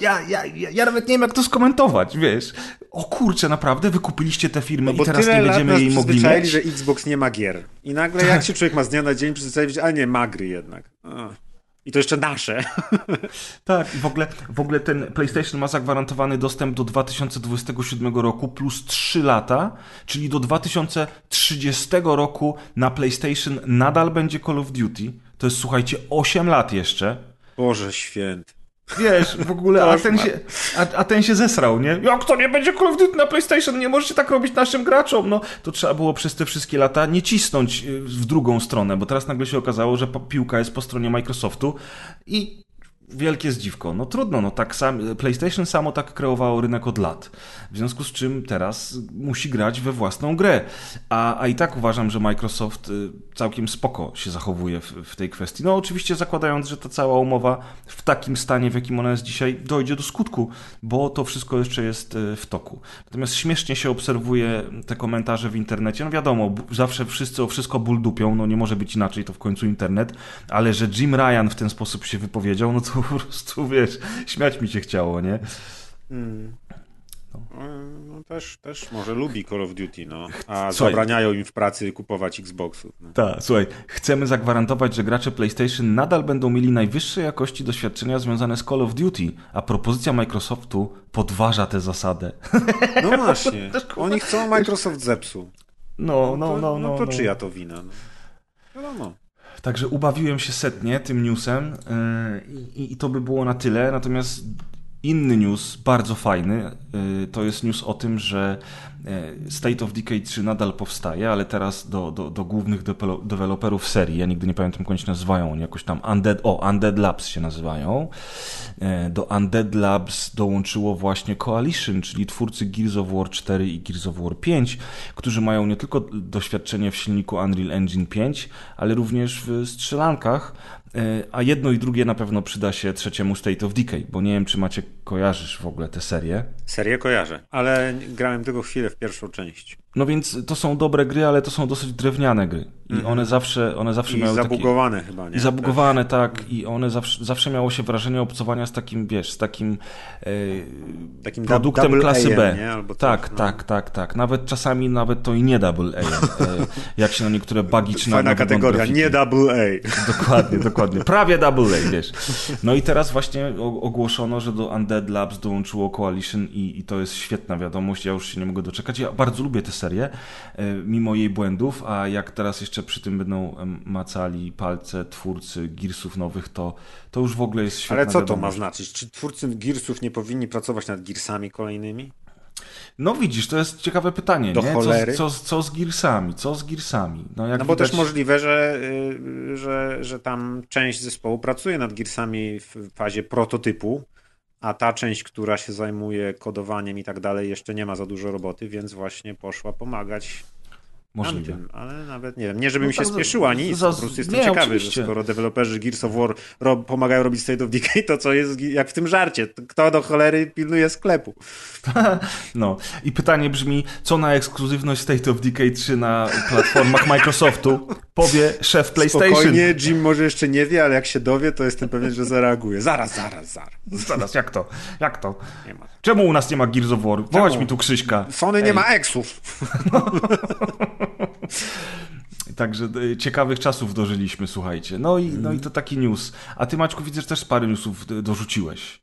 Ja, ja, ja, ja nawet nie wiem, jak to skomentować, wiesz. O kurczę, naprawdę? Wykupiliście tę firmę no i teraz nie będziemy jej mogli mieć? że Xbox nie ma gier. I nagle jak się człowiek ma z dnia na dzień przyzwyczaić, ale nie, ma gry jednak. I to jeszcze nasze. Tak, w ogóle, w ogóle ten PlayStation ma zagwarantowany dostęp do 2027 roku plus 3 lata, czyli do 2030 roku na PlayStation nadal będzie Call of Duty. To jest, słuchajcie, 8 lat jeszcze. Boże święty. Wiesz, w ogóle, a ten, się, a, a, ten się zesrał, nie? Jak to nie będzie Call of Duty na PlayStation? Nie możecie tak robić naszym graczom. No, to trzeba było przez te wszystkie lata nie cisnąć y, w drugą stronę, bo teraz nagle się okazało, że piłka jest po stronie Microsoftu i wielkie zdziwko. No trudno, no tak sam, PlayStation samo tak kreowało rynek od lat. W związku z czym teraz musi grać we własną grę. A, a i tak uważam, że Microsoft y, całkiem spoko się zachowuje w, w, tej kwestii. No oczywiście zakładając, że ta cała umowa w takim stanie, w jakim ona jest dzisiaj, dojdzie do skutku, bo to wszystko jeszcze jest y, w toku. Natomiast śmiesznie się obserwuje te komentarze w internecie. No wiadomo, zawsze wszyscy o wszystko ból dupią, no nie może być inaczej, to w końcu internet, ale że Jim Ryan w ten sposób się wypowiedział, no to po prostu, wiesz, śmiać mi się chciało, nie? Hmm. No. no. też, też może lubi Call of Duty, no. A słuchaj, zabraniają im w pracy kupować Xboxów. No. Tak, słuchaj, chcemy zagwarantować, że gracze PlayStation nadal będą mieli najwyższej jakości doświadczenia związane z Call of Duty, a propozycja Microsoftu podważa tę zasadę. No właśnie, oni chcą, Microsoft zepsuł. No, no, no, no. No, to no. czyja to wina? No. Wiadomo. Także ubawiłem się setnie tym newsem yy, i, i to by było na tyle. Natomiast inny news, bardzo fajny, yy, to jest news o tym, że E, State of Decay 3 nadal powstaje, ale teraz do, do, do głównych deweloperów serii, ja nigdy nie pamiętam jak się nazywają, oni jakoś tam Undead, o, Undead Labs się nazywają. E, do Undead Labs dołączyło właśnie Coalition, czyli twórcy Gears of War 4 i Gears of War 5, którzy mają nie tylko doświadczenie w silniku Unreal Engine 5, ale również w strzelankach, a jedno i drugie na pewno przyda się trzeciemu State of Decay, bo nie wiem, czy macie kojarzysz w ogóle tę serię. Serię kojarzę, ale grałem tylko chwilę w pierwszą część. No więc to są dobre gry, ale to są dosyć drewniane gry. I mm one zawsze, one zawsze I miały zabugowane takie... chyba, nie? I zabugowane, tak. I one zawsze, zawsze miało się wrażenie obcowania z takim, wiesz, z takim, e, takim produktem klasy B. Nie? Tak, no. tak, tak, tak. Nawet czasami nawet to i nie double A. E, jak się na niektóre bugi czy na Fajna kategoria, nie double A. Dokładnie, dokładnie. Prawie double A, wiesz. No i teraz właśnie ogłoszono, że do Undead Labs dołączyło Coalition i, i to jest świetna wiadomość. Ja już się nie mogę doczekać. Ja bardzo lubię tę serię, e, mimo jej błędów, a jak teraz jeszcze przy tym będą macali palce twórcy Gearsów nowych, to, to już w ogóle jest świetna Ale co wiadomość. to ma znaczyć? Czy twórcy Gearsów nie powinni pracować nad Gearsami kolejnymi? No widzisz, to jest ciekawe pytanie, Do nie? Cholery. Co, co, co z Gearsami? Co z Gearsami? No, no bo widać... też możliwe, że, y, że, że tam część zespołu pracuje nad Gearsami w fazie prototypu, a ta część, która się zajmuje kodowaniem i tak dalej, jeszcze nie ma za dużo roboty, więc właśnie poszła pomagać Możliwe. Ale nawet nie wiem. Nie, żebym no się tak, spieszyła, nic. Po prostu jestem nie, ciekawy, oczywiście. że skoro deweloperzy Gears of War rob, pomagają robić State of Decay, to co jest jak w tym żarcie? Kto do cholery pilnuje sklepu? no i pytanie brzmi, co na ekskluzywność State of Decay 3 na platformach Microsoftu powie szef PlayStation? Spokojnie, Jim może jeszcze nie wie, ale jak się dowie, to jestem pewien, że zareaguje. Zaraz, zaraz, zaraz. Zaraz, jak to? Jak to? Czemu u nas nie ma Gears of War? Wołać mi tu Krzyśka. Sony Ej. nie ma eksów. No. Także e, ciekawych czasów dożyliśmy, słuchajcie. No i, no i to taki news. A ty, Maćku, widzę, że też parę newsów dorzuciłeś.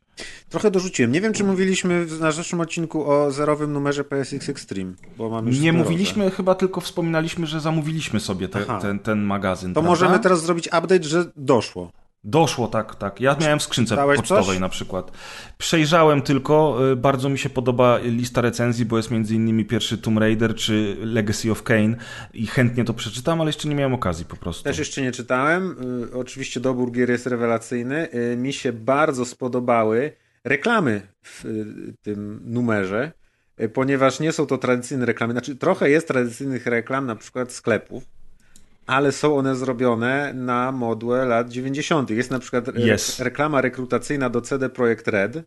Trochę dorzuciłem. Nie wiem, czy mówiliśmy w naszym odcinku o zerowym numerze PSX Extreme, bo mamy Nie mówiliśmy, chyba tylko wspominaliśmy, że zamówiliśmy sobie te, ten, ten magazyn. To prawda? możemy teraz zrobić update, że doszło. Doszło, tak, tak. Ja miałem w skrzynce Dałeś pocztowej coś? na przykład. Przejrzałem tylko, y, bardzo mi się podoba lista recenzji, bo jest między innymi pierwszy Tomb Raider czy Legacy of Kane i chętnie to przeczytam, ale jeszcze nie miałem okazji po prostu. Też jeszcze nie czytałem. Y, oczywiście dobór gier jest rewelacyjny. Y, mi się bardzo spodobały reklamy w tym numerze. ponieważ nie są to tradycyjne reklamy. Znaczy, trochę jest tradycyjnych reklam, na przykład sklepów, ale są one zrobione na modłę lat 90. Jest na przykład yes. reklama rekrutacyjna do CD Projekt Red,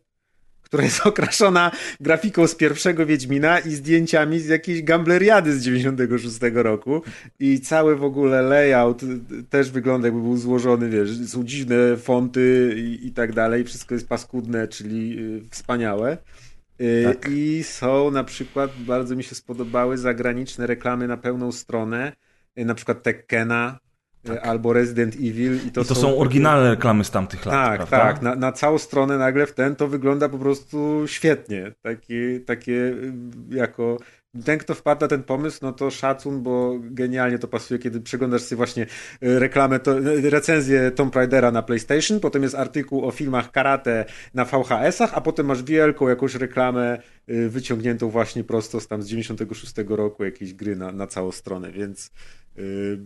która jest okraszona grafiką z pierwszego Wiedźmina i zdjęciami z jakiejś gambleriady z 96 roku i cały w ogóle layout też wygląda jakby był złożony, wiesz, są dziwne fonty i, i tak dalej, wszystko jest paskudne, czyli y, wspaniałe. Y, tak. I są na przykład, bardzo mi się spodobały zagraniczne reklamy na pełną stronę, na przykład Tekkena, tak. albo Resident Evil. I to, I to są, są, oryginalne reklamy z tamtych lat. Tak, prawda? tak. Na, na całą stronę nagle w ten to wygląda po prostu świetnie. Takie, takie jako ten, kto wpadł na ten pomysł, no to szacun, bo genialnie to pasuje, kiedy przeglądasz sobie właśnie e, reklamę, to, e, recenzję Tomb Raidera na PlayStation, potem jest artykuł o filmach karate na VHS-ach, a potem masz wielką jakąś reklamę e, wyciągniętą właśnie prosto z tam z 96 roku jakiejś gry na, na całą stronę, więc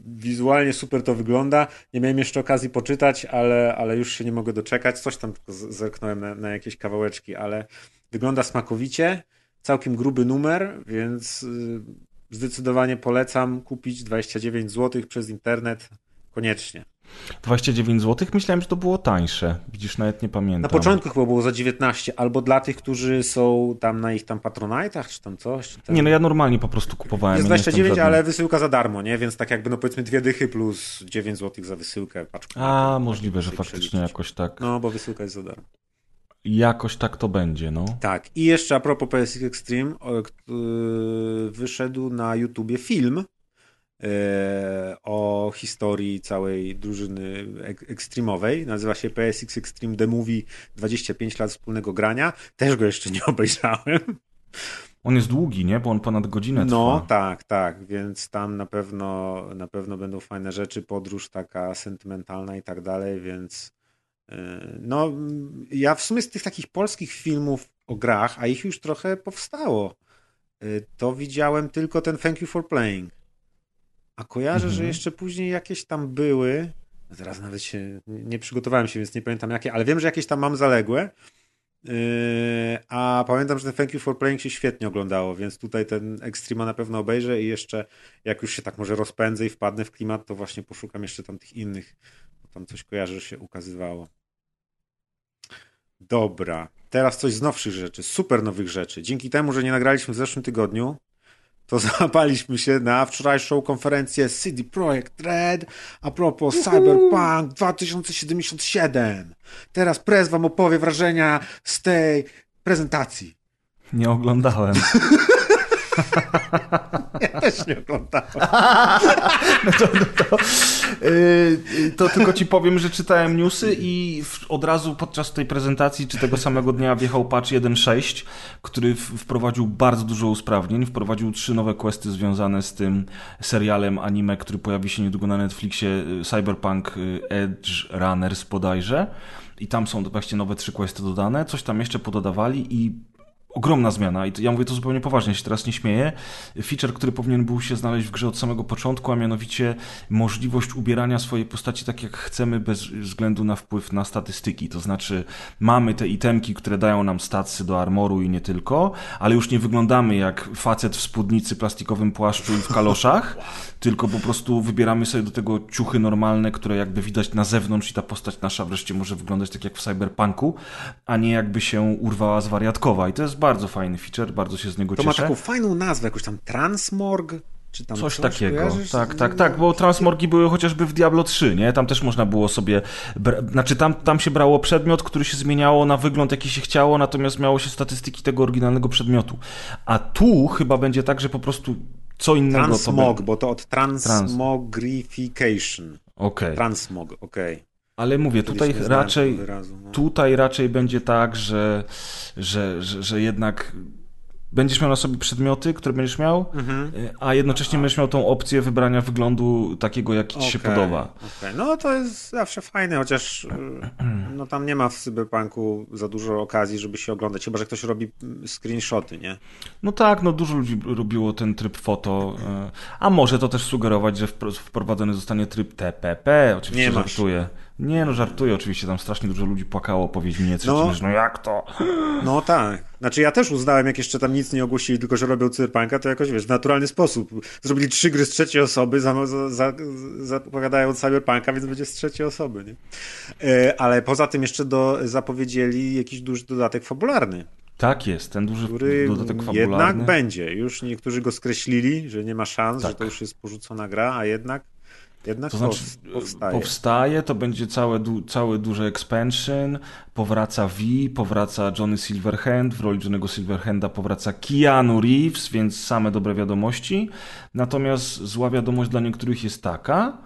wizualnie super to wygląda. Nie miałem jeszcze okazji poczytać, ale, ale już się nie mogę doczekać. Coś tam tylko zerknąłem na, na jakieś kawałeczki, ale wygląda smakowicie całkiem gruby numer, więc y, zdecydowanie polecam kupić 29 zł przez internet koniecznie. 29 zł? Myślałem, że to było tańsze. Widzisz, nawet nie pamiętam. Na początku chyba było za 19, albo dla tych, którzy są tam na ich tam patronajtach, czy tam coś. Czy tam... Nie, no ja normalnie po prostu kupowałem. Jest 29, ale wysyłka za darmo, nie? Więc tak jakby, no powiedzmy dwie dychy plus 9 zł za wysyłkę. Paczkę, A, możliwe, że faktycznie jakoś tak. No, bo wysyłka jest za darmo. Jakoś tak to będzie, no. Tak. I jeszcze a propos PSX Extreme, wyszedł na YouTubie film e, o historii całej drużyny ekstremowej. Nazywa się PSX Extreme The Movie 25 lat wspólnego grania. Też go jeszcze nie obejrzałem. On jest długi, nie? Bo on ponad godzinę trwa. No, tak, tak, więc tam na pewno, na pewno będą fajne rzeczy, podróż taka sentymentalna i tak dalej, więc no, ja w sumie z tych takich polskich filmów o grach, a ich już trochę powstało, y, to widziałem tylko ten Thank You for Playing. A kojarzę, mhm. że jeszcze później jakieś tam były. Teraz nawet się nie przygotowałem się, więc nie pamiętam jakie, ale wiem, że jakieś tam mam zaległe. Y, a pamiętam, że ten Thank You for Playing się świetnie oglądało, więc tutaj ten Extrema na pewno obejrzę i jeszcze jak już się tak może rozpędzę i wpadnę w klimat, to właśnie poszukam jeszcze tam tych innych, bo tam coś kojarzę, że się ukazywało. Dobra, teraz coś z nowszych rzeczy, super nowych rzeczy. Dzięki temu, że nie nagraliśmy w zeszłym tygodniu, to załapaliśmy się na wczorajszą konferencję CD Projekt Red a propos Cyberpunk 2077. Teraz Prez wam opowie wrażenia z tej prezentacji. Nie oglądałem. Ja też nie oglądałem. No to, no to, yy, to, tylko ci powiem, że czytałem newsy i od razu podczas tej prezentacji, czy tego samego dnia wjechał patch 1.6, który wprowadził bardzo dużo usprawnień. Wprowadził trzy nowe questy związane z tym serialem anime, który pojawi się niedługo na Netflixie, y, Cyberpunk y, Edge Runners bodajże. I tam są właśnie nowe trzy questy dodane. Coś tam jeszcze pododawali i ogromna zmiana i ja mówię to zupełnie poważnie, się teraz nie śmieję. Feature, który powinien był się znaleźć w grze od samego początku, a mianowicie możliwość ubierania swojej postaci tak jak chcemy bez względu na wpływ na statystyki. To znaczy mamy te itemki, które dają nam stacy do armoru i nie tylko, ale już nie wyglądamy jak facet w spódnicy, plastikowym płaszczu i w kaloszach, tylko po prostu wybieramy sobie do tego ciuchy normalne, które jakby widać na zewnątrz i ta postać nasza wreszcie może wyglądać tak jak w cyberpunku, a nie jakby się urwała z wariatkowa. I to jest bardzo fajny feature, bardzo się z niego to cieszę. To ma taką fajną nazwę, jakoś tam Transmorg. Czy tam coś, coś takiego. Kojarzysz? Tak, tak, tak, bo transmorgi były chociażby w Diablo 3, nie? Tam też można było sobie. Znaczy, tam, tam się brało przedmiot, który się zmieniało na wygląd, jaki się chciało, natomiast miało się statystyki tego oryginalnego przedmiotu. A tu chyba będzie tak, że po prostu co innego. Transmog, to bo to od transmogrification. Okej. Okay. Transmog, okej. Okay. Ale mówię, tutaj raczej, no. tutaj raczej będzie tak, że, że, że, że jednak będziesz miał na sobie przedmioty, które będziesz miał, mhm. a jednocześnie będziesz miał tą opcję wybrania wyglądu takiego, jaki ci okay, się podoba. Okay. No to jest zawsze fajne, chociaż y, no, tam nie ma w Cyberpunku za dużo okazji, żeby się oglądać, chyba, że ktoś robi screenshoty, nie? No tak, no dużo ludzi robiło ten tryb foto, y, a może to też sugerować, że wprowadzony zostanie tryb TPP, oczywiście nie żartuję. Nie, no żartuję oczywiście, tam strasznie dużo ludzi płakało po Wiedźminie no, no jak to? No tak. Znaczy ja też uznałem, jak jeszcze tam nic nie ogłosili, tylko że robią Cyberpunka, to jakoś, wiesz, w naturalny sposób. Zrobili trzy gry z trzeciej osoby, zapowiadając za, za Cyberpunka, więc będzie z trzeciej osoby, nie? E, ale poza tym jeszcze do, zapowiedzieli jakiś duży dodatek fabularny. Tak jest, ten duży który dodatek fabularny. Jednak będzie. Już niektórzy go skreślili, że nie ma szans, tak. że to już jest porzucona gra, a jednak jednak to znaczy, powstaje. powstaje, to będzie całe, du, cały duży expansion, powraca V, powraca Johnny Silverhand, w roli Johnny'ego Silverhanda powraca Keanu Reeves, więc same dobre wiadomości. Natomiast zła wiadomość dla niektórych jest taka,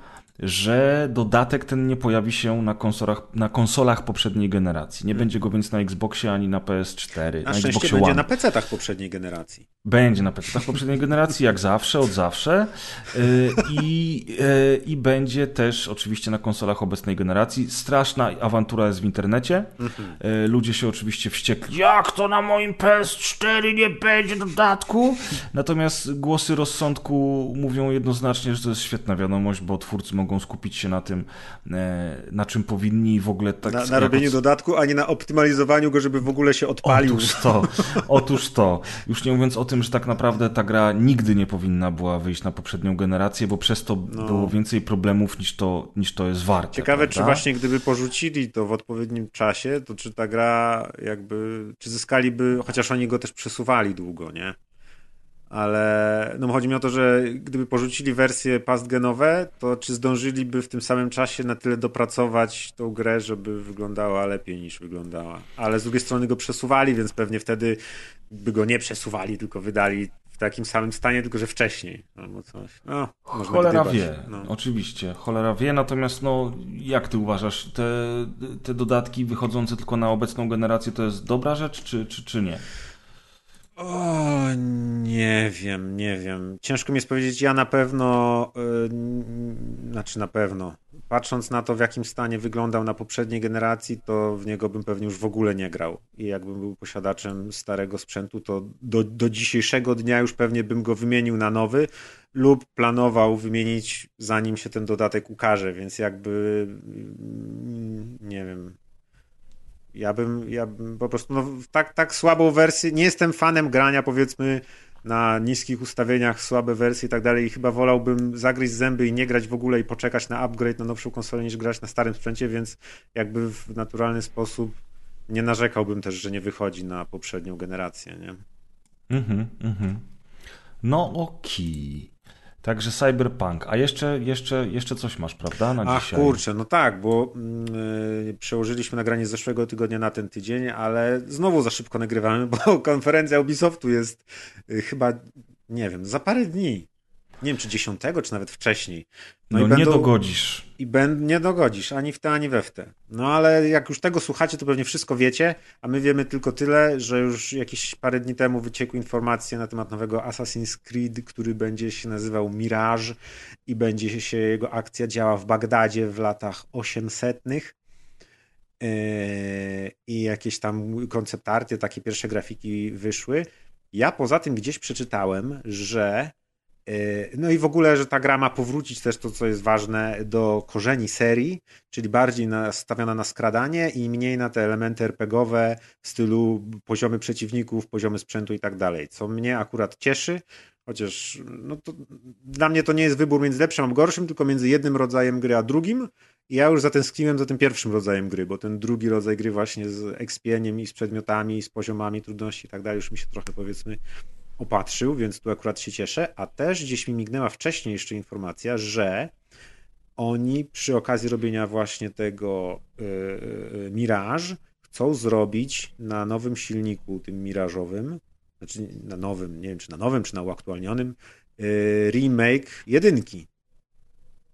że dodatek ten nie pojawi się na konsolach, na konsolach poprzedniej generacji. Nie hmm. będzie go więc na Xboxie ani na PS4. Na, na szczęście Xboxie będzie One. na PC-tach poprzedniej generacji. Będzie na PC-tach poprzedniej generacji, jak zawsze, od zawsze. Y, I, y, I będzie też oczywiście na konsolach obecnej generacji. Straszna awantura jest w internecie. Mhm. Y, ludzie się oczywiście wściekli. Jak to na moim PS4 nie będzie dodatku? Natomiast głosy rozsądku mówią jednoznacznie, że to jest świetna wiadomość, bo twórcy mogą mogą skupić się na tym, e, na czym powinni w ogóle tak... Na, na robieniu jako... dodatku, a nie na optymalizowaniu go, żeby w ogóle się odpalił. Otóż to, otóż to. Już nie mówiąc o tym, że tak naprawdę ta gra nigdy nie powinna była wyjść na poprzednią generację, bo przez to no. było więcej problemów niż to, niż to jest warte. Ciekawe, prawda? czy właśnie gdyby porzucili to w odpowiednim czasie, to czy ta gra jakby, czy zyskaliby, chociaż oni go też przesuwali długo, nie? Ale no chodzi mi o to, że gdyby porzucili wersje pastgenowe, to czy zdążyliby w tym samym czasie na tyle dopracować tą grę, żeby wyglądała lepiej niż wyglądała. Ale z drugiej strony go przesuwali, więc pewnie wtedy by go nie przesuwali, tylko wydali w takim samym stanie, tylko że wcześniej albo coś. No, cholera wie, no. oczywiście, cholera wie, natomiast no jak ty uważasz, te, te dodatki wychodzące tylko na obecną generację to jest dobra rzecz, czy, czy, czy nie? O, nie wiem, nie wiem. Ciężko mi jest powiedzieć, ja na pewno, yy, znaczy na pewno, patrząc na to, w jakim stanie wyglądał na poprzedniej generacji, to w niego bym pewnie już w ogóle nie grał. I jakbym był posiadaczem starego sprzętu, to do, do dzisiejszego dnia już pewnie bym go wymienił na nowy lub planował wymienić zanim się ten dodatek ukaże, więc jakby mm, nie wiem, ja bym, ja bym po prostu no, tak, tak słabą wersję, nie jestem fanem grania powiedzmy na niskich ustawieniach, słabe wersje i tak dalej i chyba wolałbym zagryźć zęby i nie grać w ogóle i poczekać na upgrade na nowszą konsolę niż grać na starym sprzęcie, więc jakby w naturalny sposób nie narzekałbym też, że nie wychodzi na poprzednią generację, nie? Mhm, mhm. No okej. Okay. Także Cyberpunk. A jeszcze, jeszcze, jeszcze coś masz, prawda? Na Ach dzisiaj. kurczę, no tak, bo yy, przełożyliśmy nagranie z zeszłego tygodnia na ten tydzień, ale znowu za szybko nagrywamy, bo konferencja Ubisoftu jest yy, chyba, nie wiem, za parę dni nie wiem czy dziesiątego, czy nawet wcześniej. No, no i nie będą, dogodzisz. I ben, nie dogodzisz, ani w te, ani we w te. No ale jak już tego słuchacie, to pewnie wszystko wiecie, a my wiemy tylko tyle, że już jakieś parę dni temu wyciekły informacje na temat nowego Assassin's Creed, który będzie się nazywał Mirage i będzie się jego akcja działa w Bagdadzie w latach 800 yy, i jakieś tam konceptarty, takie pierwsze grafiki wyszły. Ja poza tym gdzieś przeczytałem, że no i w ogóle, że ta gra ma powrócić też to, co jest ważne, do korzeni serii, czyli bardziej nastawiona na skradanie i mniej na te elementy RPGowe w stylu poziomy przeciwników, poziomy sprzętu i tak dalej. Co mnie akurat cieszy, chociaż no to, dla mnie to nie jest wybór między lepszym a gorszym, tylko między jednym rodzajem gry a drugim. I ja już zatęskniłem za tym pierwszym rodzajem gry, bo ten drugi rodzaj gry właśnie z expieniem i z przedmiotami, i z poziomami trudności i tak dalej już mi się trochę powiedzmy opatrzył, więc tu akurat się cieszę. A też gdzieś mi mignęła wcześniej jeszcze informacja, że oni przy okazji robienia właśnie tego yy, Mirage chcą zrobić na nowym silniku, tym mirażowym, znaczy na nowym, nie wiem czy na nowym, czy na uaktualnionym, yy, remake jedynki.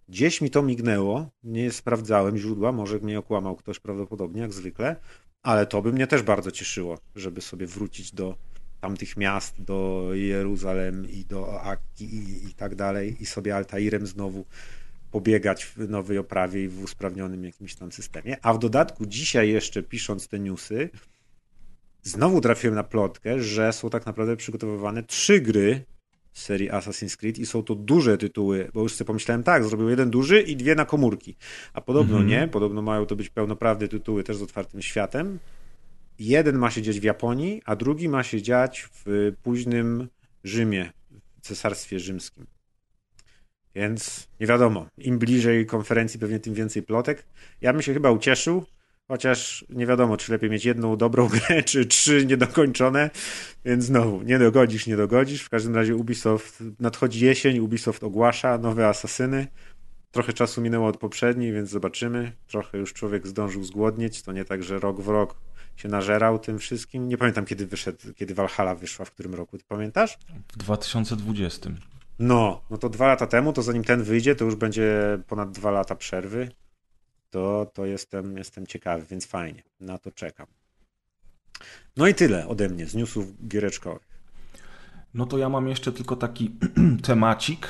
Gdzieś mi to mignęło, nie sprawdzałem źródła, może mnie okłamał ktoś prawdopodobnie, jak zwykle, ale to by mnie też bardzo cieszyło, żeby sobie wrócić do tamtych miast do Jeruzalem i do Akki i, i tak dalej i sobie Altairem znowu pobiegać w nowej oprawie i w usprawnionym jakimś tam systemie. A w dodatku dzisiaj jeszcze pisząc te newsy znowu trafiłem na plotkę, że są tak naprawdę przygotowywane trzy gry z serii Assassin's Creed i są to duże tytuły, bo już sobie pomyślałem tak, zrobił jeden duży i dwie na komórki, a podobno mm -hmm. nie, podobno mają to być pełnoprawne tytuły też z otwartym światem. Jeden ma się dziać w Japonii, a drugi ma się dziać w późnym Rzymie, w Cesarstwie Rzymskim. Więc nie wiadomo, im bliżej konferencji pewnie tym więcej plotek. Ja bym się chyba ucieszył, Chociaż nie wiadomo, czy lepiej mieć jedną dobrą grę, czy trzy niedokończone, więc znowu, nie dogodzisz, nie dogodzisz. W każdym razie Ubisoft, nadchodzi jesień, Ubisoft ogłasza nowe asasyny. Trochę czasu minęło od poprzedniej, więc zobaczymy. Trochę już człowiek zdążył zgłodnieć, to nie tak, że rok w rok się nażerał tym wszystkim. Nie pamiętam, kiedy wyszedł, kiedy Valhalla wyszła, w którym roku, ty pamiętasz? W 2020. No, no to dwa lata temu, to zanim ten wyjdzie, to już będzie ponad dwa lata przerwy to, to jestem, jestem ciekawy, więc fajnie. Na to czekam. No i tyle ode mnie z newsów giereczkowych. No to ja mam jeszcze tylko taki temacik,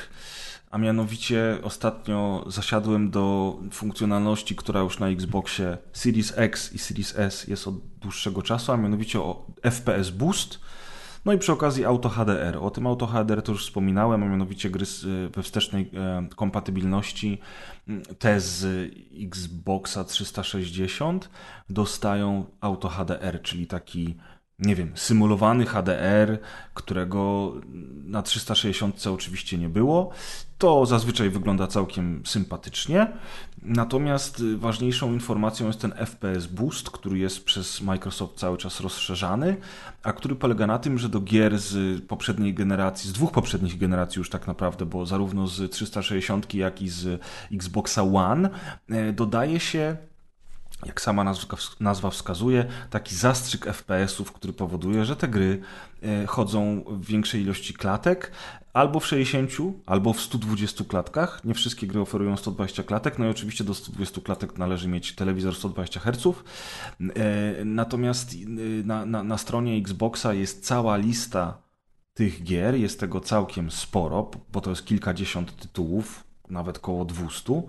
a mianowicie ostatnio zasiadłem do funkcjonalności, która już na Xboxie Series X i Series S jest od dłuższego czasu, a mianowicie o FPS Boost no i przy okazji Auto HDR. O tym Auto HDR to już wspominałem, a mianowicie gry y, we wstecznej e, kompatybilności te z Xboxa 360 dostają Auto HDR, czyli taki nie wiem, symulowany HDR, którego na 360 oczywiście nie było. To zazwyczaj wygląda całkiem sympatycznie. Natomiast ważniejszą informacją jest ten FPS Boost, który jest przez Microsoft cały czas rozszerzany, a który polega na tym, że do gier z poprzedniej generacji, z dwóch poprzednich generacji już tak naprawdę, bo zarówno z 360 jak i z Xboxa One e, dodaje się jak sama nazwa, wskazuje, taki zastrzyk FPS-ów, który powoduje, że te gry e, chodzą w większej ilości klatek, albo w 60, albo w 120 klatkach. Nie wszystkie gry oferują 120 klatek, no i oczywiście do 120 klatek należy mieć telewizor 120 Hz. E, natomiast e, na, na, na stronie Xboxa jest cała lista tych gier, jest tego całkiem sporo, bo to jest kilkadziesiąt tytułów, nawet koło 200.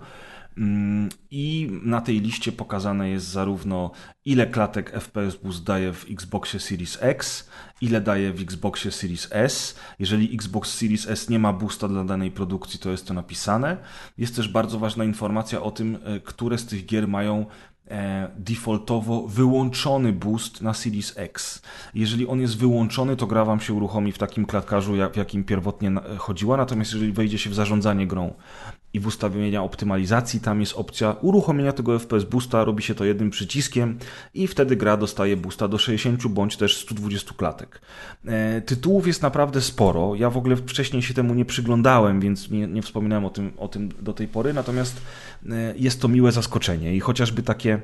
Mm, I na tej liście pokazane jest zarówno ile klatek FPS Boost daje w Xboxie Series X, ile daje w Xboxie Series S. Jeżeli Xbox Series S nie ma boosta dla danej produkcji, to jest to napisane. Jest też bardzo ważna informacja o tym, e, które z tych gier mają e, defaultowo wyłączony boost na Series X. Jeżeli on jest wyłączony, to gra Wam się uruchomi w takim klatkarzu, w jakim pierwotnie chodziła, natomiast jeżeli wejdzie się w zarządzanie grą i w ustawienia optymalizacji tam jest opcja uruchomienia tego FPS boosta, robi się to jednym przyciskiem i wtedy gra dostaje boosta do 60 bądź też 120 klatek. E, tytułów jest naprawdę sporo. Ja w ogóle wcześniej się temu nie przyglądałem, więc nie, nie wspominałem o tym, o tym do tej pory, natomiast e, jest to miłe zaskoczenie i chociażby takie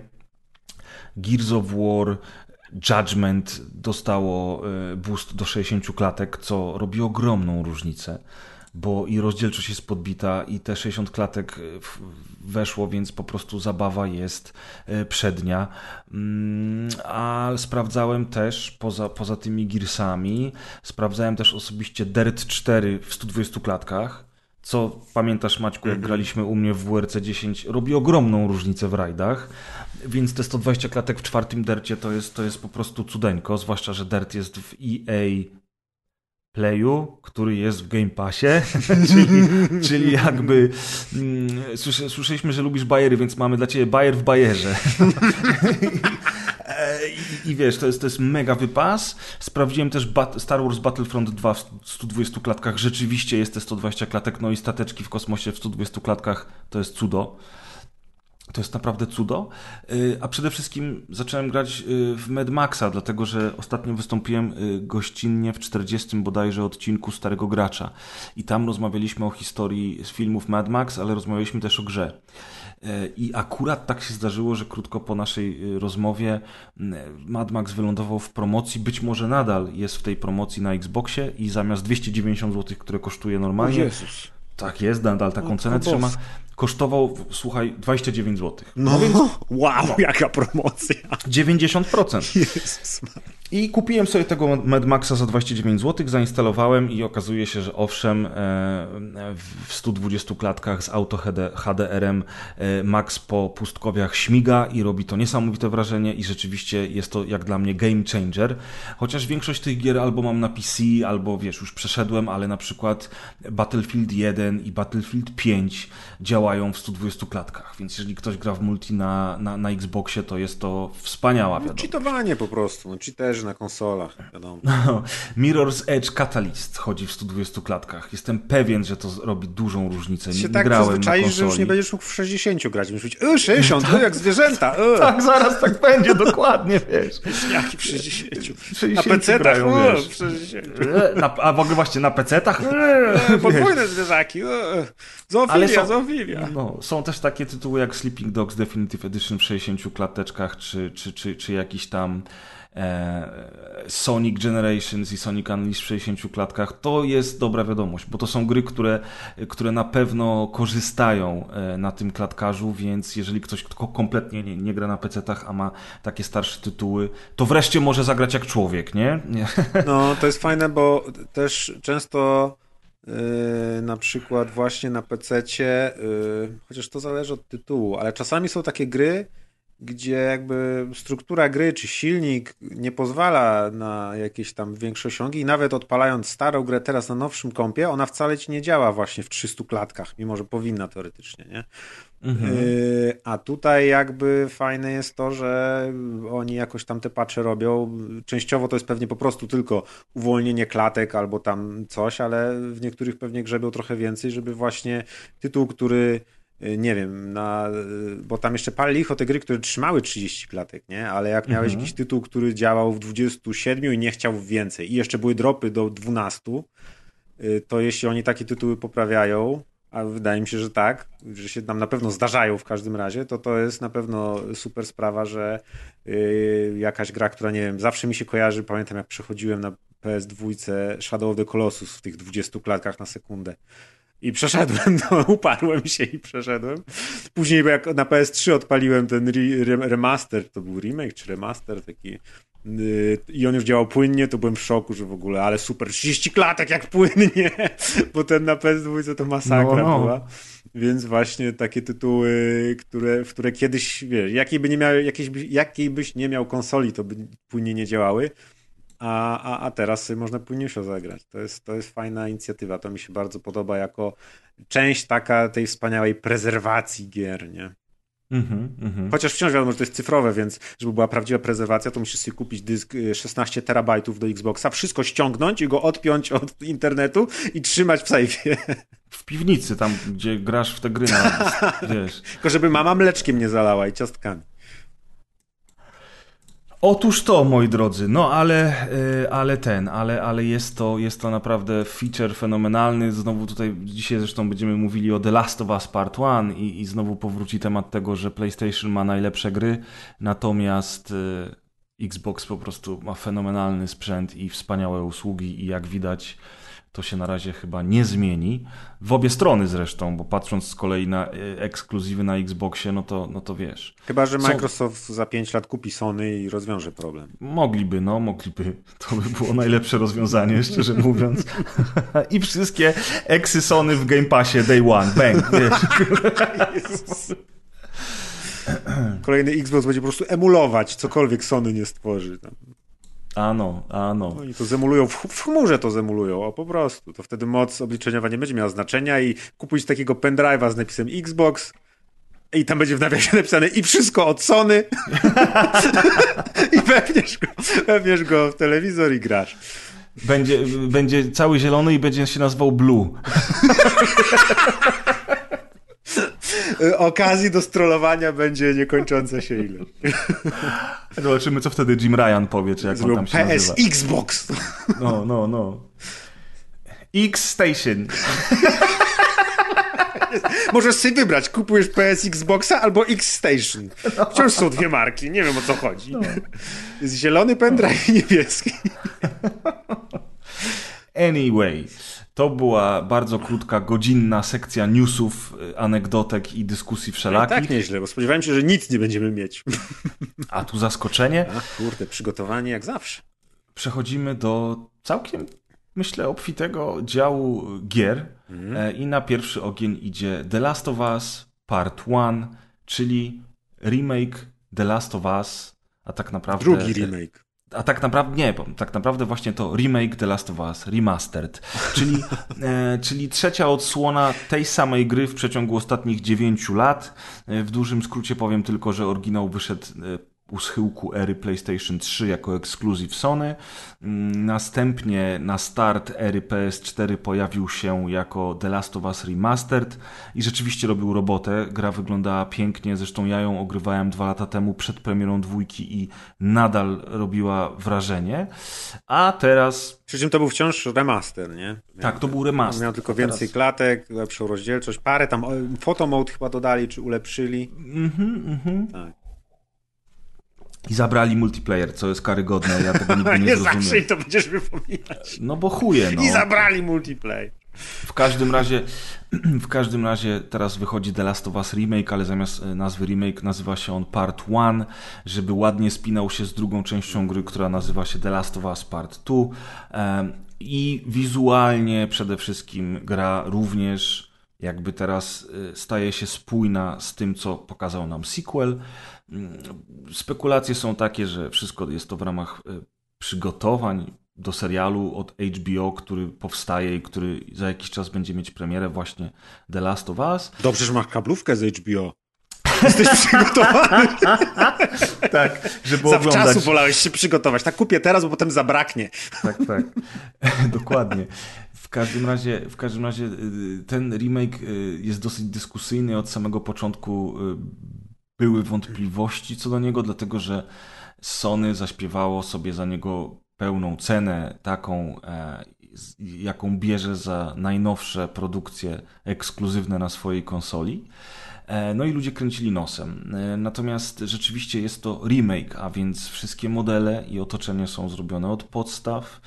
Gears of War Judgment dostało e, boost do 60 klatek, co robi ogromną różnicę bo i rozdzielczość jest podbita i te 60 klatek e, weszło, więc po prostu zabawa jest e, przednia. Mm, a sprawdzałem też, poza, poza tymi Gearsami, sprawdzałem też osobiście Dirt 4 w 120 klatkach, co pamiętasz Maćku, jak mhm. graliśmy u mnie w WRC 10, robi ogromną różnicę w rajdach, więc te 120 klatek w czwartym dercie to jest, to jest po prostu cudeńko, zwłaszcza, że dert jest w EA Playu, który jest w Game Passie, czyli, czyli jakby mm, słyszeliśmy, że lubisz bajery, więc mamy dla ciebie bajer w bajerze. I, I, wiesz, to jest, to jest mega wypas. Sprawdziłem też Bat Star Wars Battlefront 2 w 120 klatkach. Rzeczywiście jest te 120 klatek, no i stateczki w kosmosie w 120 klatkach to jest cudo. To jest naprawdę cudo. Y, a przede wszystkim zacząłem grać y, w Mad Maxa, dlatego że ostatnio wystąpiłem y, gościnnie w 40 bodajże odcinku Starego Gracza. I tam rozmawialiśmy o historii z filmów Mad Max, ale rozmawialiśmy też o grze. I akurat tak się zdarzyło, że krótko po naszej rozmowie Mad Max wylądował w promocji. Być może nadal jest w tej promocji na Xboxie i zamiast 290 zł, które kosztuje normalnie. Tak jest, nadal taką cenę trzyma. Kosztował, słuchaj, 29 zł. No, no więc... wow, no. jaka promocja. 90%. Jezus I kupiłem sobie tego Mad Maxa za 29 zł, zainstalowałem i okazuje się, że owszem, e, w 120 klatkach z auto HDR-em e, Max po pustkowiach śmiga i robi to niesamowite wrażenie i rzeczywiście jest to jak dla mnie game changer. Chociaż większość tych gier albo mam na PC, albo wiesz, już przeszedłem, ale na przykład Battlefield 1 i Battlefield 5 działają w 120 klatkach, więc jeżeli ktoś gra w multi na, na, na Xboxie, to jest to wspaniała wiadomość. No, cheatowanie po prostu, no, cheaterzy na konsolach, wiadomo. No, Mirror's Edge Catalyst chodzi w 120 klatkach. Jestem pewien, że to robi dużą różnicę. Nie, się tak grałem na konsoli. że już nie będziesz mógł w 60 grać. Będziesz mówić, 60, tak. jak zwierzęta. E. Tak, zaraz tak będzie, dokładnie, wiesz. Jaki w 60? 60 na PC grają, wiesz. w 60. E, na, a w ogóle właśnie na PC-tach? Podwójne zwierzaki. Zoofilia, No, są też takie tytuły jak Sleeping Dogs Definitive Edition w 60 klateczkach, czy, czy, czy, czy jakiś tam e, Sonic Generations i Sonic Unleashed w 60 klatkach, to jest dobra wiadomość, bo to są gry, które, które na pewno korzystają e, na tym klatkarzu, więc jeżeli ktoś kompletnie nie, nie gra na PC-tach, a ma takie starsze tytuły, to wreszcie może zagrać jak człowiek, nie? nie. No, to jest fajne, bo też często Yy, na przykład właśnie na PC-cie, yy, chociaż to zależy od tytułu, ale czasami są takie gry, gdzie jakby struktura gry czy silnik nie pozwala na jakieś tam większe osiągi i nawet odpalając starą grę teraz na nowszym kompie, ona wcale ci nie działa właśnie w 300 klatkach, mimo że powinna teoretycznie, nie? Mhm. Yy, a tutaj jakby fajne jest to, że oni jakoś tam te patche robią. Częściowo to jest pewnie po prostu tylko uwolnienie klatek albo tam coś, ale w niektórych pewnie grzebią trochę więcej, żeby właśnie tytuł, który Y, nie wiem, na, y, bo tam jeszcze pal licho te gry, które trzymały 30 klatek, nie? Ale jak miałeś mhm. jakiś tytuł, który działał w 27 i nie chciał więcej i jeszcze były dropy do 12, y, to jeśli oni takie tytuły poprawiają, a wydaje mi się, że tak, że się nam na pewno zdarzają w każdym razie, to to jest na pewno super sprawa, że yy, jakaś gra, która nie wiem, zawsze mi się kojarzy, pamiętam jak przechodziłem na PS2 Shadow of the Colossus w tych 20 klatkach na sekundę i przeszedłem, no, uparłem się i przeszedłem. Później jak na PS3 odpaliłem ten re remaster, to był remake czy remaster taki yy, i on już działał płynnie, to byłem w szoku, że w ogóle, ale super, 30 klatek jak płynnie, bo ten na PS2 to masakra no, no. była. Więc właśnie takie tytuły, które, w które kiedyś, wiesz, jakiej, by nie miał, jakiejś, jakiej byś nie miał konsoli, to by płynnie nie działały a, a, a teraz można płynniejszo zagrać. To jest, to jest fajna inicjatywa. To mi się bardzo podoba jako część taka tej wspaniałej prezerwacji gier, nie? Mm-hmm, mm-hmm. Chociaż wciąż wiadomo, że to jest cyfrowe, więc żeby była prawdziwa prezerwacja, to musisz sobie kupić dysk 16 y, terabajtów do Xboxa, wszystko ściągnąć i go odpiąć od internetu i trzymać w sejfie. W piwnicy, tam gdzie grasz w te gry na, wiesz. Tylko żeby mama mleczkiem nie zalała i ciastkami. Otóż to, moi drodzy, no ale, e, ale ten, ale, ale jest, to, jest to naprawdę feature fenomenalny. Znowu tutaj dzisiaj zresztą będziemy mówili o The Last of Us Part 1 i, i znowu powróci temat tego, że PlayStation ma najlepsze gry, natomiast e, Xbox po prostu ma fenomenalny sprzęt i wspaniałe usługi i jak widać to się na razie chyba nie zmieni. W obie strony zresztą, bo patrząc z kolei na e, ekskluzywy na Xboxie, no to, no to wiesz. Chyba, że Microsoft Są... za 5 lat kupi Sony i rozwiąże problem. Mogliby, no, mogliby. To by było najlepsze rozwiązanie, szczerze mówiąc. I wszystkie eksy Sony w Game Passie day one, bang, wiesz. Kolejny Xbox będzie po prostu emulować cokolwiek Sony nie stworzy. Tam. Ano, ano. Oni to zemulują, w, chmurze to zemulują, a po prostu. To wtedy moc obliczeniowa nie będzie miała znaczenia i kupuj takiego pendrive'a z napisem Xbox i tam będzie w nawiasie napisane i wszystko od Sony i wepniesz go, wepniesz go w telewizor i grasz. Będzie, będzie cały zielony i będzie się nazywał Blue. okazji do strollowania będzie niekończąca się ile. Zobaczymy, co wtedy Jim Ryan powie, czy jak Zrobił on tam się PS nazywa. Xbox. No, no, no. X Station. Możesz sobie wybrać, kupujesz PS Xboxa albo X Station. Wciąż są dwie marki, nie wiem o co chodzi. No. Jest zielony pendrive i niebieski. Anyway. To była bardzo krótka, godzinna sekcja newsów, anegdotek i dyskusji wszelakich. tak nieźle, bo spodziewałem się, że nic nie będziemy mieć. A tu zaskoczenie. Ach, kurde, przygotowanie jak zawsze. Przechodzimy do całkiem, myślę, obfitego działu gier. Mhm. I na pierwszy ogień idzie The Last of Us Part 1, czyli remake The Last of Us, a tak naprawdę... Drugi remake. A tak naprawdę nie, tak naprawdę właśnie to remake The Last of Us Remastered, czyli, e, czyli trzecia odsłona tej samej gry w przeciągu ostatnich 9 lat. E, w dużym skrócie powiem tylko, że oryginał wyszedł e, u schyłku ery PlayStation 3 jako ekskluzyw Sony. Mm, następnie na start ery PS4 pojawił się jako The Last of Us Remastered i rzeczywiście robił robotę. Gra wyglądała pięknie, zresztą ja ją ogrywałem dwa lata temu przed premierą dwójki i nadal robiła wrażenie. A teraz... Przy czym to był wciąż remaster, nie? Miał, tak, to był remaster. Miał tylko więcej teraz... klatek, lepszą rozdzielczość, parę tam fotomode chyba dodali, czy ulepszyli. Mhm, mhm. Tak. I zabrali multiplayer, co jest karygodne, ja tego nigdy nie, nie zrozumiem. zawsze to będziesz wypominać. No bo chuje, no. I zabrali multiplayer. W każdym razie, w każdym razie teraz wychodzi The Last of Us Remake, ale zamiast e, nazwy remake nazywa się on Part 1, żeby ładnie spinał się z drugą częścią gry, która nazywa się The Last of Us Part 2. I wizualnie przede wszystkim gra również jakby teraz e, staje się spójna z tym, co pokazał nam sequel. Spekulacje są takie, że wszystko jest to w ramach e, przygotowań do serialu od HBO, który powstaje i który za jakiś czas będzie mieć premierę właśnie The Last of Us. Dobrze, że masz kablówkę z HBO. Jesteś przygotowany. tak, żeby Zawczasu oglądać. wolałeś się przygotować. Tak kupię teraz, bo potem zabraknie. tak, tak. Dokładnie. W każdym razie, w każdym razie y, ten remake y, jest dosyć dyskusyjny od samego początku y, były wątpliwości co do niego, dlatego że Sony zaśpiewało sobie za niego pełną cenę, taką, e, jaką bierze za najnowsze produkcje ekskluzywne na swojej konsoli. E, no i ludzie kręcili nosem. E, natomiast rzeczywiście jest to remake, a więc wszystkie modele i otoczenie są zrobione od podstaw,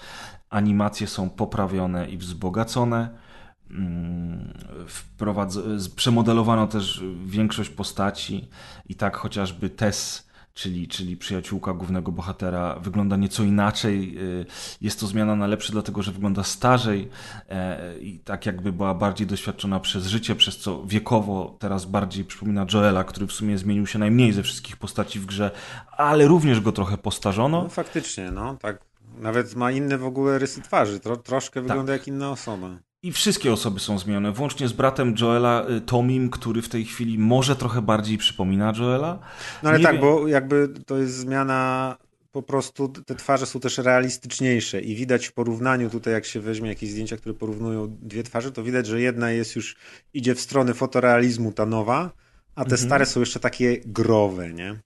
animacje są poprawione i wzbogacone. Mm, wprowadz- przemodelowano też większość postaci i tak chociażby Tess, czyli, czyli przyjaciółka głównego bohatera, wygląda nieco inaczej. Y, jest to zmiana na lepsze, dlatego że wygląda starzej e, i tak jakby była bardziej doświadczona przez życie, przez co wiekowo teraz bardziej przypomina Joela, który w sumie zmienił się najmniej ze wszystkich postaci w grze, ale również go trochę postarzono. No faktycznie, no tak. Nawet ma inne w ogóle rysy twarzy, Tro, troszkę wygląda tak. jak inna osoba. I wszystkie osoby są zmienione, włącznie z bratem Joela, y, Tomim, który w tej chwili może trochę bardziej przypomina Joela. No ale Nie tak, wie... bo jakby to jest zmiana po prostu te twarze są też realistyczniejsze i widać w porównaniu tutaj, jak się weźmie jakieś zdjęcia, które porównują dwie twarze, to widać, że jedna jest już, idzie w stronę fotorealizmu, ta nowa, a te mhm. stare są jeszcze takie growe, nie?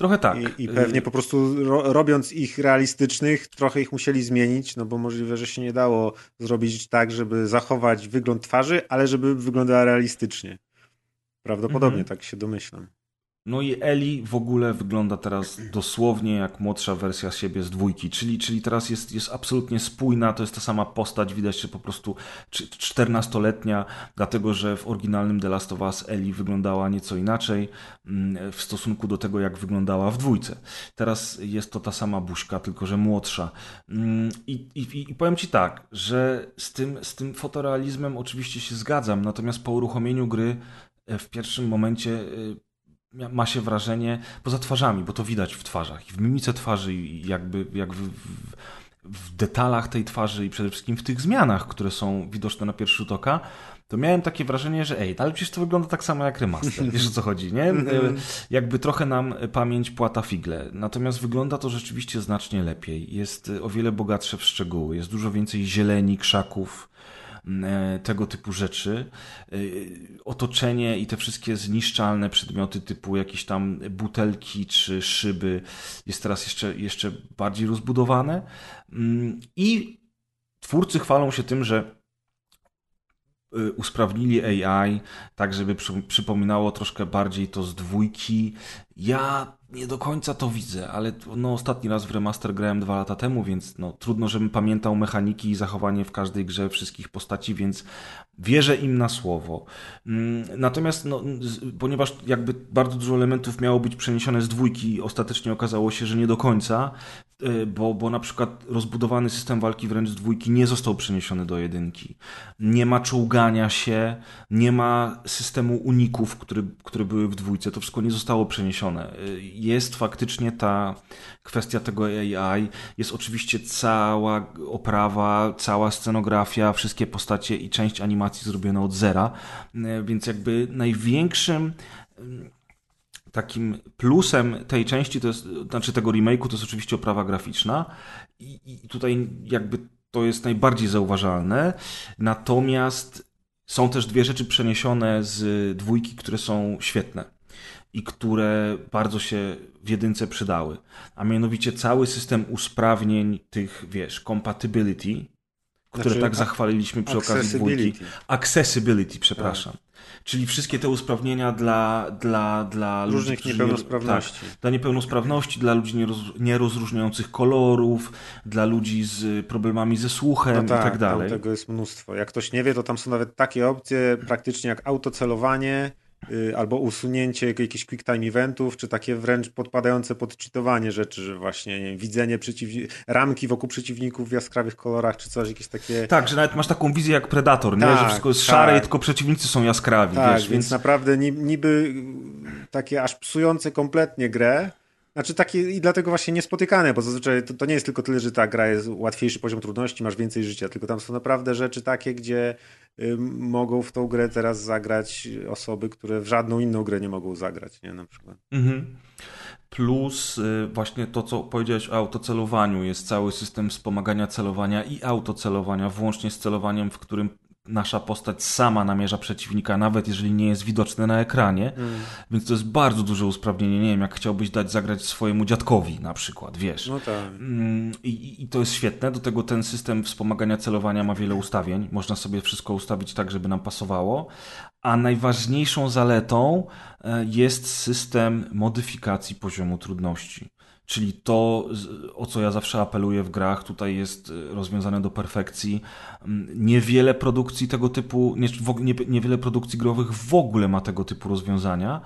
Trochę tak. I, I, pewnie po prostu ro, robiąc ich realistycznych, trochę ich musieli zmienić, no bo możliwe, że się nie dało zrobić tak, żeby zachować wygląd twarzy, ale żeby wyglądała realistycznie. Prawdopodobnie mhm. tak się domyślam. No i Eli w ogóle wygląda teraz dosłownie jak młodsza wersja siebie z dwójki, czyli, czyli teraz jest, jest absolutnie spójna, to jest ta sama postać, widać, że po prostu 14-letnia, dlatego że w oryginalnym The Last of Us Eli wyglądała nieco inaczej mm, w stosunku do tego, jak wyglądała w dwójce. Teraz jest to ta sama buźka, tylko że młodsza. Mm, I, i, i powiem Ci tak, że z tym, z tym fotorealizmem oczywiście się zgadzam, natomiast po uruchomieniu gry e, w pierwszym momencie e, ma się wrażenie, poza twarzami, bo to widać w twarzach, i w mimice twarzy, i jakby, jak w, w, w, detalach tej twarzy i przede wszystkim w tych zmianach, które są widoczne na pierwszy rzut oka, to miałem takie wrażenie, że ej, ale przecież to wygląda tak samo jak remaster. Wiesz o co chodzi, nie? Mhm. Jakby trochę nam pamięć płata figle. Natomiast wygląda to rzeczywiście znacznie lepiej. Jest o wiele bogatsze w szczegóły. Jest dużo więcej zieleni, krzaków, E, tego typu rzeczy. E, otoczenie i te wszystkie zniszczalne przedmioty typu jakieś tam butelki czy szyby jest teraz jeszcze, jeszcze bardziej rozbudowane. I twórcy chwalą się tym, że e, usprawnili AI, tak żeby przy, przypominało troszkę bardziej to z dwójki. Ja nie do końca to widzę, ale no, ostatni raz w remaster grałem dwa lata temu, więc no, trudno, żebym pamiętał mechaniki i zachowanie w każdej grze wszystkich postaci, więc wierzę im na słowo. Mm, natomiast, no, ponieważ jakby bardzo dużo elementów miało być przeniesione z dwójki, ostatecznie okazało się, że nie do końca, y, bo, bo na przykład rozbudowany system walki wręcz z dwójki nie został przeniesiony do jedynki. Nie ma czołgania się, nie ma systemu uników, które, które były w dwójce, to wszystko nie zostało przeniesione y, jest faktycznie ta kwestia tego AI, jest oczywiście cała oprawa, cała scenografia, wszystkie postacie i część animacji zrobione od zera, e, więc jakby największym mm, takim plusem tej części, to jest, znaczy tego remake'u, to jest oczywiście oprawa graficzna i, i tutaj jakby to jest najbardziej zauważalne, natomiast są też dwie rzeczy przeniesione z dwójki, które są świetne i które bardzo się w jedynce przydały. A mianowicie cały system usprawnień tych, wiesz, compatibility, które znaczy, tak zachwaliliśmy przy okazji dwójki. Accessibility, przepraszam. Tak. Czyli wszystkie te usprawnienia dla, dla, dla różnych ludzi, niepełnosprawności. Tak, dla niepełnosprawności, dla ludzi nieroz, nierozróżniających kolorów, dla ludzi z problemami ze słuchem no tak, i tak dalej. Tego jest mnóstwo. Jak ktoś nie wie, to tam są nawet takie opcje praktycznie jak autocelowanie, albo usunięcie jakichś quick time eventów, czy takie wręcz podpadające pod cheatowanie rzeczy, że właśnie nie, widzenie przeciwni- ramki wokół przeciwników w jaskrawych kolorach, czy coś, jakieś takie... Tak, że nawet masz taką wizję jak Predator, tak, nie? że wszystko jest tak. szare i tylko przeciwnicy są jaskrawi, tak, wiesz, więc... więc naprawdę niby takie aż psujące kompletnie grę, znaczy takie i dlatego właśnie niespotykane, bo zazwyczaj to, to, nie jest tylko tyle, że ta gra jest łatwiejszy poziom trudności, masz więcej życia, tylko tam są naprawdę rzeczy takie, gdzie y, mogą w tą grę teraz zagrać osoby, które w żadną inną grę nie mogą zagrać, nie? Na przykład. Mhm. Plus y, właśnie to, co powiedziałeś o autocelowaniu, jest cały system wspomagania celowania i autocelowania, włącznie z celowaniem, w którym nasza postać sama namierza przeciwnika, nawet jeżeli nie jest widoczny na ekranie. Mm. Więc to jest bardzo duże usprawnienie. Nie wiem, jak chciałbyś dać zagrać swojemu dziadkowi na przykład, wiesz. No tak. Mm, I, I to jest świetne. Do tego ten system wspomagania celowania ma wiele ustawień. Można sobie wszystko ustawić tak, żeby nam pasowało. A najważniejszą zaletą e, jest system modyfikacji poziomu trudności. Czyli to, o co ja zawsze apeluję w grach, tutaj jest y, rozwiązane do perfekcji. Mm, niewiele produkcji tego typu, nie, niewiele produkcji growych w ogóle ma tego typu rozwiązania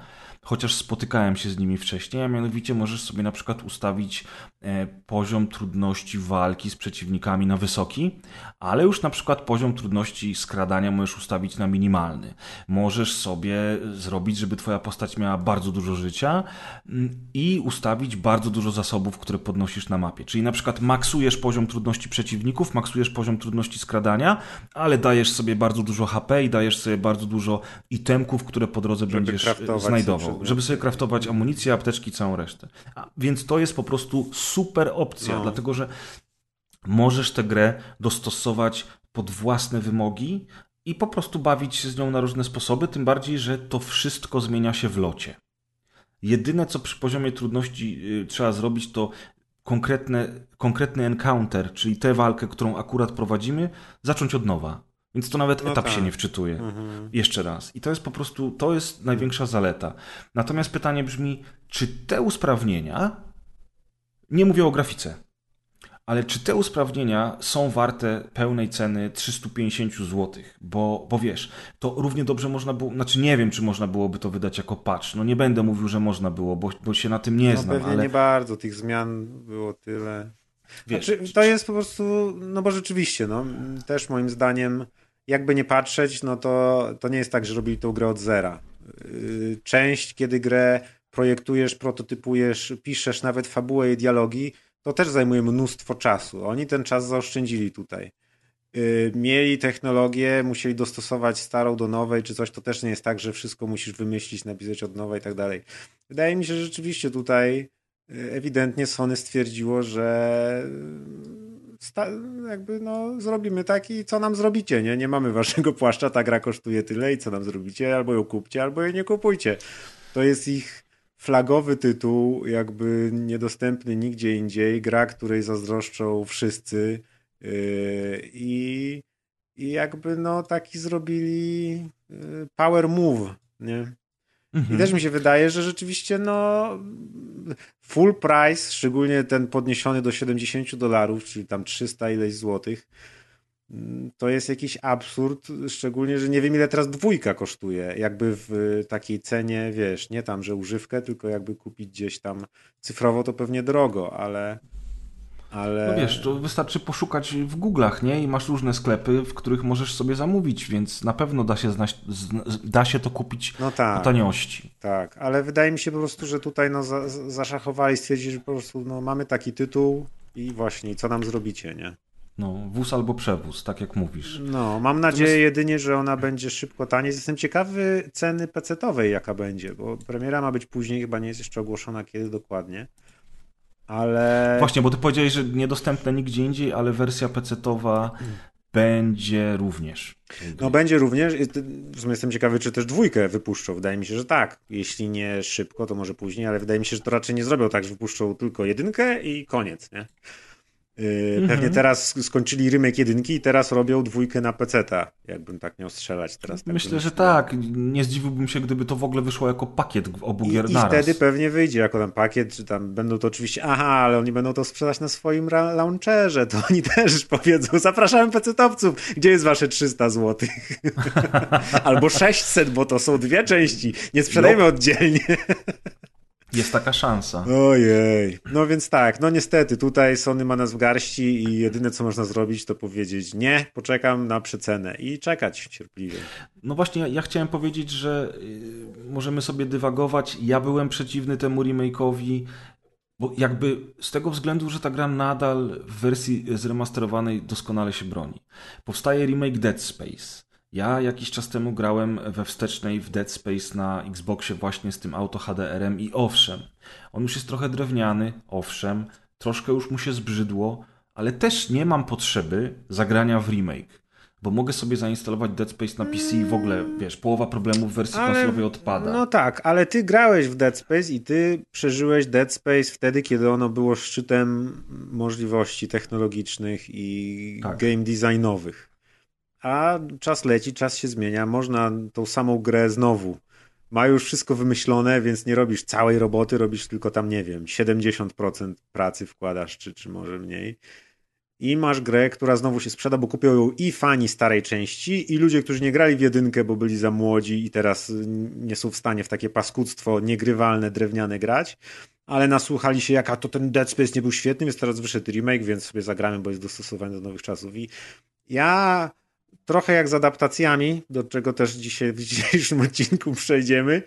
chociaż spotykałem się z nimi wcześniej, a mianowicie możesz sobie na przykład ustawić e, poziom trudności walki z przeciwnikami na wysoki, ale już na przykład poziom trudności skradania możesz ustawić na minimalny. Możesz sobie zrobić, żeby twoja postać miała bardzo dużo życia mm, i ustawić bardzo dużo zasobów, które podnosisz na mapie. Czyli na przykład maksujesz poziom trudności przeciwników, maksujesz poziom trudności skradania, ale dajesz sobie bardzo dużo HP i dajesz sobie bardzo dużo itemków, które po drodze żeby będziesz znajdował żeby sobie kraftować amunicję, apteczki, całą resztę. A, więc to jest po prostu super opcja, no. dlatego że możesz tę grę dostosować pod własne wymogi i po prostu bawić się z nią na różne sposoby, tym bardziej, że to wszystko zmienia się w locie. Jedyne, co przy poziomie trudności y, trzeba zrobić, to konkretne, konkretny encounter, czyli tę walkę, którą akurat prowadzimy, zacząć od nowa. Więc to nawet no etap tak. się nie wczytuje. Mhm. Jeszcze raz. I to jest po prostu, to jest największa zaleta. Zamiast pytanie brzmi, czy te usprawnienia, nie mówię o grafice, ale czy te usprawnienia są warte pełnej ceny 350 zł? Bo, bo wiesz, to równie dobrze można było, znaczy nie wiem, czy można byłoby to wydać jako patch. No nie będę mówił, że można było, bo, bo się na tym nie no, znam. Pewnie ale... nie bardzo, tych zmian było tyle. Wiesz, znaczy, to jest po prostu, no bo rzeczywiście, no, też moim zdaniem jakby nie patrzeć, no to, to nie jest tak, że robili tą grę od zera. Yy, część, kiedy grę projektujesz, prototypujesz, piszesz nawet fabułę i dialogi, to też zajmuje mnóstwo czasu. Oni ten czas zaoszczędzili tutaj. Yy, mieli technologię, musieli dostosować starą do nowej, czy coś, to też nie jest tak, że wszystko musisz wymyślić, napisać od nowej i tak dalej. Wydaje mi się, że rzeczywiście tutaj yy, ewidentnie Sony stwierdziło, że jakby no zrobimy tak i co nam zrobicie, nie? Nie mamy waszego płaszcza, ta gra kosztuje tyle i co nam zrobicie? Albo ją kupcie, albo jej nie kupujcie. To jest ich flagowy tytuł, jakby niedostępny nigdzie indziej, gra, której zazdroszczą wszyscy yy, i, i jakby no taki zrobili yy, power move, nie? Mhm. I też mi się wydaje, że rzeczywiście no full price, szczególnie ten podniesiony do 70 dolarów, czyli tam 300 ileś złotych, mm, to jest jakiś absurd, szczególnie, że nie wiem ile teraz dwójka kosztuje, jakby w takiej cenie, wiesz, nie tam, że używkę, tylko jakby kupić gdzieś tam cyfrowo to pewnie drogo, ale ale... No wiesz, to wystarczy poszukać w Google'ach, nie? I masz różne sklepy, w których możesz sobie zamówić, więc na pewno da się, znać, da się to kupić no tak, po taniości. Tak, ale wydaje mi się po prostu, że tutaj no, za, zaszachowali, stwierdzili, że po prostu no, mamy taki tytuł i właśnie, co nam zrobicie, nie? No, wóz albo przewóz, tak jak mówisz. No, mam nadzieję jest... jedynie, że ona będzie szybko taniej. Jestem ciekawy ceny PC-owej, jaka będzie, bo premiera ma być później, chyba nie jest jeszcze ogłoszona kiedy dokładnie. Ale. Właśnie, bo ty powiedziałeś, że niedostępne nigdzie indziej, ale wersja PC-towa będzie również. No będzie również. W sumie jestem ciekawy, czy też dwójkę wypuszczą. Wydaje mi się, że tak. Jeśli nie szybko, to może później, ale wydaje mi się, że to raczej nie zrobią tak, że wypuszczą tylko jedynkę i koniec, nie? Yy, pewnie mhm. teraz skończyli remake jedynki i teraz robią dwójkę na PC-ta, jakbym tak miał strzelać teraz. Tak Myślę, że tak. Nie zdziwiłbym się, gdyby to w ogóle wyszło jako pakiet obu gier I. I wtedy pewnie wyjdzie jako tam pakiet, czy tam będą to oczywiście, aha, ale oni będą to sprzedać na swoim launcherze, to oni też powiedzą, zapraszamy PC-towców, gdzie jest wasze 300 zł? Albo 600, bo to są dwie części, nie sprzedajmy no. oddzielnie. Jest taka szansa. Ojej. No więc tak, no niestety, tutaj Sony ma nas w garści i jedyne co można zrobić to powiedzieć nie, poczekam na przecenę i czekać cierpliwie. No właśnie, ja chciałem powiedzieć, że y, możemy sobie dywagować. Ja byłem przeciwny temu remake'owi, bo jakby z tego względu, że ta gra nadal w wersji zremasterowanej doskonale się broni. Powstaje remake Dead Space. Ja jakiś czas temu grałem we wstecznej w Dead Space na Xboxie właśnie z tym auto HDR-em i owszem, on już jest trochę drewniany, owszem, troszkę już mu się zbrzydło, ale też nie mam potrzeby zagrania w remake, bo mogę sobie zainstalować Dead Space na PC i w ogóle, wiesz, połowa problemów w wersji ale, konsolowej odpada. No tak, ale ty grałeś w Dead Space i ty przeżyłeś Dead Space wtedy, kiedy ono było szczytem możliwości technologicznych i tak. game designowych a czas leci, czas się zmienia, można tą samą grę znowu. Ma już wszystko wymyślone, więc nie robisz całej roboty, robisz tylko tam, nie wiem, 70% pracy wkładasz, czy, czy może mniej. I masz grę, która znowu się sprzeda, bo kupią ją i fani starej części, i ludzie, którzy nie grali w jedynkę, bo byli za młodzi i teraz nie są w stanie w takie paskudztwo niegrywalne, drewniane grać, ale nasłuchali się, jaka to ten Dead Space nie był świetny, więc teraz wyszedł remake, więc sobie zagramy, bo jest dostosowany do nowych czasów. I ja trochę jak z adaptacjami, do czego też dzisiaj w dzisiejszym odcinku przejdziemy,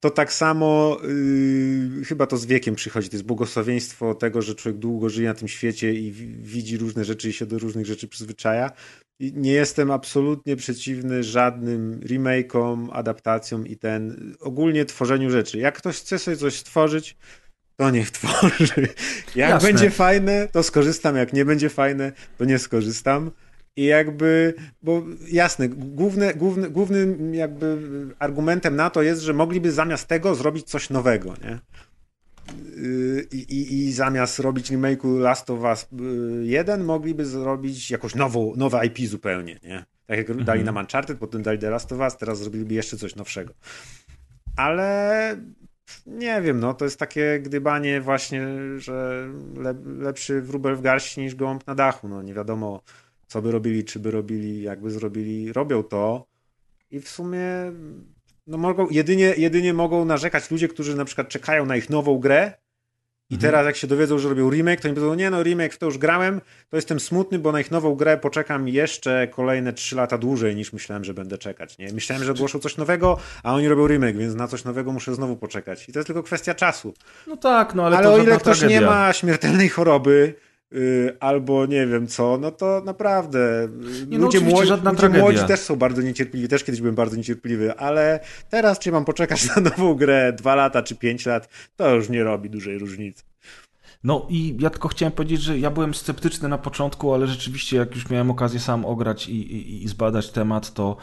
to tak samo yy, chyba to z wiekiem przychodzi. To jest błogosławieństwo tego, że człowiek długo żyje na tym świecie i widzi różne rzeczy i się do różnych rzeczy przyzwyczaja. I nie jestem absolutnie przeciwny żadnym remake'om, adaptacjom i ten ogólnie tworzeniu rzeczy. Jak ktoś chce sobie coś stworzyć, to niech tworzy. Jak Jasne. będzie fajne, to skorzystam. Jak nie będzie fajne, to nie skorzystam. I jakby, bo jasne, główne, główny, głównym jakby argumentem na to jest, że mogliby zamiast tego zrobić coś nowego, nie? I, i, i zamiast robić remake'u Last of Us 1 mogliby zrobić jakąś nową, nowe IP zupełnie, nie? Tak jak mhm. dali nam Uncharted, potem dali The Last of Us, teraz zrobiliby jeszcze coś nowszego. Ale nie wiem, no to jest takie gdybanie właśnie, że le, lepszy wróbel w garści niż gołąb na dachu, no nie wiadomo co by robili, czy by robili, jakby zrobili, robią to i w sumie no mogą, jedynie, jedynie mogą narzekać ludzie, którzy na przykład czekają na ich nową grę i mhm. teraz jak się dowiedzą, że robią remake, to oni powiedzą, nie no remake w to już grałem, to jestem smutny, bo na ich nową grę poczekam jeszcze kolejne 3 lata dłużej niż myślałem, że będę czekać. Nie? Myślałem, że ogłoszą coś nowego, a oni robią remake, więc na coś nowego muszę znowu poczekać. I to jest tylko kwestia czasu. No tak, no ale, ale o ile ktoś tragedia. nie ma śmiertelnej choroby, albo nie wiem co, no to naprawdę nie, no ludzie, młodzi, ludzie młodzi też są bardzo niecierpliwi, też kiedyś byłem bardzo niecierpliwy, ale teraz czy mam poczekać na nową grę dwa lata czy pięć lat, to już nie robi dużej różnicy. No i ja tylko chciałem powiedzieć, że ja byłem sceptyczny na początku, ale rzeczywiście jak już miałem okazję sam ograć i, i, i zbadać temat, to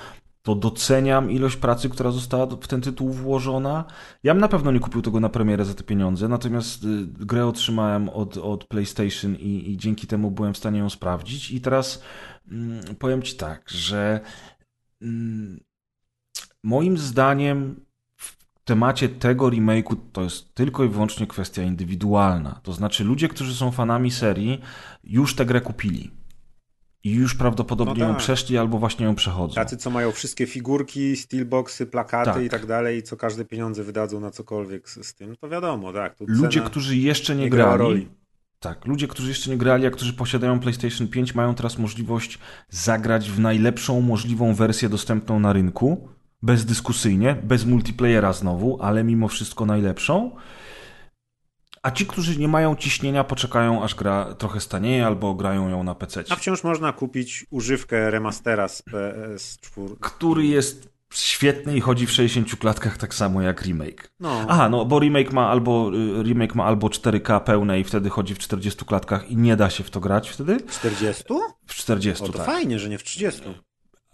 to doceniam ilość pracy, która została w ten tytuł włożona. Ja bym na pewno nie kupił tego na premierę za te pieniądze, natomiast y, grę otrzymałem od, od PlayStation i, i dzięki temu byłem w stanie ją sprawdzić. I teraz mm, powiem Ci tak, że mm, moim zdaniem temacie tego remake'u to jest tylko i wyłącznie kwestia indywidualna. To znaczy ludzie, którzy są fanami serii, już tę grę kupili. I już prawdopodobnie no tak. ją przeszli albo właśnie ją przechodzą. Tacy, co mają wszystkie figurki, steelboxy, plakaty tak. i tak dalej, i co każde pieniądze wydadzą na cokolwiek z, z tym, to wiadomo, tak. ludzie, którzy jeszcze nie, nie grali, tak, ludzie, którzy jeszcze nie grali, a którzy posiadają PlayStation 5, mają teraz możliwość zagrać w najlepszą możliwą wersję dostępną na rynku, bezdyskusyjnie, bez multiplayera znowu, ale mimo wszystko najlepszą. A ci, którzy nie mają ciśnienia, poczekają aż gra trochę stanieje albo grają ją na PC. A wciąż można kupić używkę remastera z PS4. Który jest świetny i chodzi w 60 klatkach tak samo jak remake. No. Aha, no bo remake ma albo y, remake ma albo 4K pełne i wtedy chodzi w 40 klatkach i nie da się w to grać wtedy. W 40? W 40, o, to tak. fajnie, że nie w 30.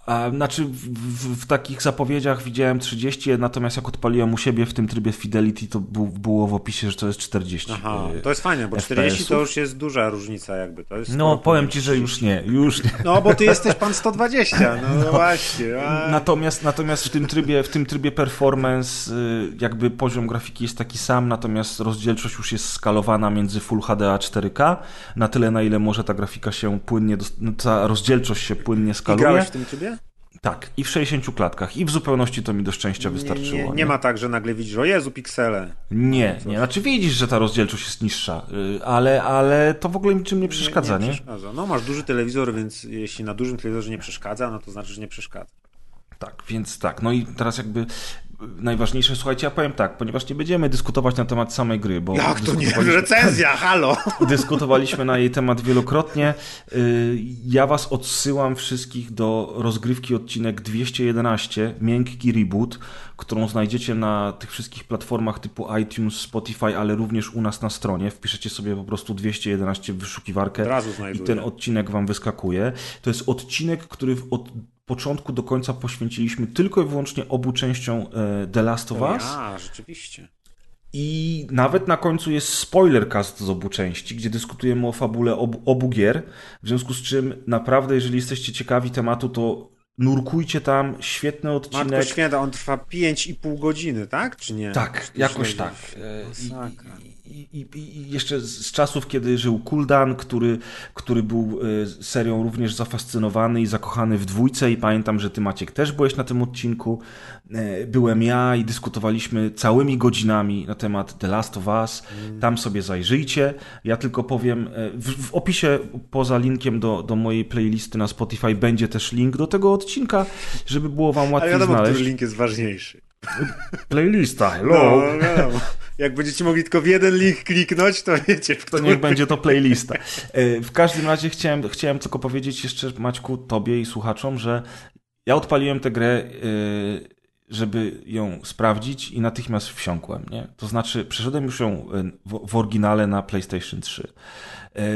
A, znaczy w, w, w, takich zapowiedziach widziałem 30, natomiast jak odpaliłem u siebie w tym trybie Fidelity, to bu, było w opisie, że to jest 40. Aha, y, to jest fajne, bo 40 to już jest duża różnica jakby. To jest no powiem ci, że już nie, już nie. No bo ty jesteś pan 120, no, no właśnie. A... Natomiast, natomiast w tym trybie, w tym trybie performance y, jakby poziom grafiki jest taki sam, natomiast rozdzielczość już jest skalowana między Full HD a 4K, na tyle na ile może ta grafika się płynnie, ta rozdzielczość się płynnie skaluje. I grałeś w tym trybie? Tak, i w 60 klatkach. I w zupełności to mi do szczęścia wystarczyło. Nie, nie, nie ma tak, że nagle widzisz, o Jezu, piksele. Nie, nie. Znaczy widzisz, że ta rozdzielczość jest niższa, y, ale, ale to w ogóle niczym nie przeszkadza, nie? nie? przeszkadza. No masz duży telewizor, więc jeśli na dużym telewizorze nie przeszkadza, no to znaczy, że nie przeszkadza. Tak, więc tak. No i teraz jakby najważniejsze, słuchajcie, ja powiem tak, ponieważ nie będziemy dyskutować na temat samej gry, bo... Jak to nie? Recenzja, halo! Dyskutowaliśmy na jej temat wielokrotnie. Y, ja was odsyłam wszystkich do rozgrywki odcinek 211, Miękki Reboot, którą znajdziecie na tych wszystkich platformach typu iTunes, Spotify, ale również u nas na stronie. Wpiszecie sobie po prostu 211 w wyszukiwarkę i ten odcinek wam wyskakuje. To jest odcinek, który od początku do końca poświęciliśmy tylko i wyłącznie obu częściom e, The Last of Us. A, rzeczywiście. I nawet na końcu jest spoilercast z obu części, gdzie dyskutujemy o fabule obu, obu gier. W związku z czym naprawdę, jeżeli jesteście ciekawi tematu, to nurkujcie tam, świetny odcinek. Matko święta, on trwa 5,5 godziny, tak? Czy nie? Tak, jakoś tak. I, i, i, jeszcze z czasów, kiedy żył Kuldan, który, który był e, serią również zafascynowany i zakochany w dwójce i pamiętam, że ty Maciek też byłeś na tym odcinku. E, byłem ja i dyskutowaliśmy całymi godzinami na temat The Last of Us. Tam sobie zajrzyjcie. Ja tylko powiem, e, w, w opisie poza linkiem do, do mojej playlisty na Spotify będzie też link do tego odcinka, żeby było wam łatwiej Ale wiadomo, znaleźć. który link jest ważniejszy. Playlista, hello. No, no. Jak będziecie mogli tylko w jeden link kliknąć, to wiecie. To niech będzie to playlista. E, w każdym razie chciałem, chciałem tylko powiedzieć jeszcze Maćku, tobie i słuchaczom, że ja odpaliłem tę grę, e, żeby ją sprawdzić i natychmiast wsiąkłem. Nie? To znaczy, przeszedłem już ją e, w, w oryginale na PlayStation 3.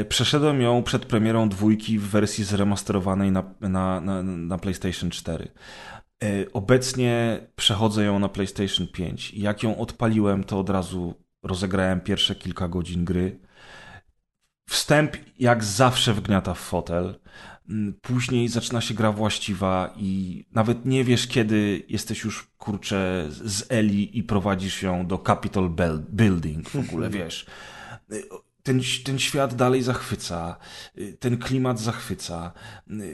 Przeszedłem ją przed premierą dwójki w wersji zremasterowanej na, na, na, na PlayStation 4. E, obecnie przechodzę ją na PlayStation 5 i jak ją odpaliłem, to od razu rozegrałem pierwsze kilka godzin gry. Wstęp jak zawsze wgniata w fotel. Mm, później zaczyna się gra właściwa i nawet nie wiesz, kiedy jesteś już, kurczę, z Eli i prowadzisz ją do Capitol Building w ogóle, wiesz ten, ten świat dalej zachwyca, ten klimat zachwyca,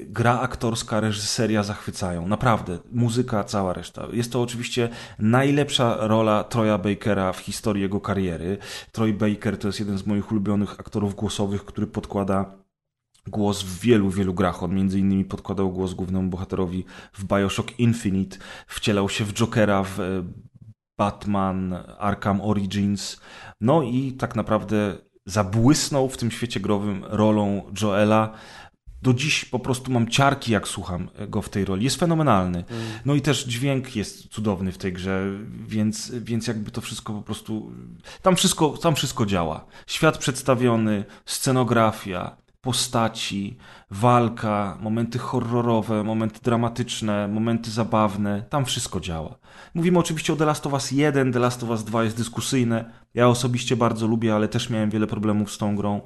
gra aktorska, reżyseria zachwycają, naprawdę, muzyka, cała reszta. Jest to oczywiście najlepsza rola Troya Bakera w historii jego kariery. Troy Baker to jest jeden z moich ulubionych aktorów głosowych, który podkłada głos w wielu, wielu grach. On między innymi podkładał głos głównemu bohaterowi w Bioshock Infinite, wcielał się w Jokera w e, Batman Arkham Origins. No i tak naprawdę zabłysnął w tym świecie growym rolą Joela. Do dziś po prostu mam ciarki, jak słucham go w tej roli. Jest fenomenalny. Mm. No i też dźwięk jest cudowny w tej grze, więc, więc jakby to wszystko po prostu. Tam wszystko, tam wszystko działa. Świat przedstawiony, scenografia, postaci, walka, momenty horrorowe, momenty dramatyczne, momenty zabawne, tam wszystko działa. Mówimy oczywiście o The Last of Us 1, The Last of Us 2 jest dyskusyjne. Ja osobiście bardzo lubię, ale też miałem wiele problemów z tą grą.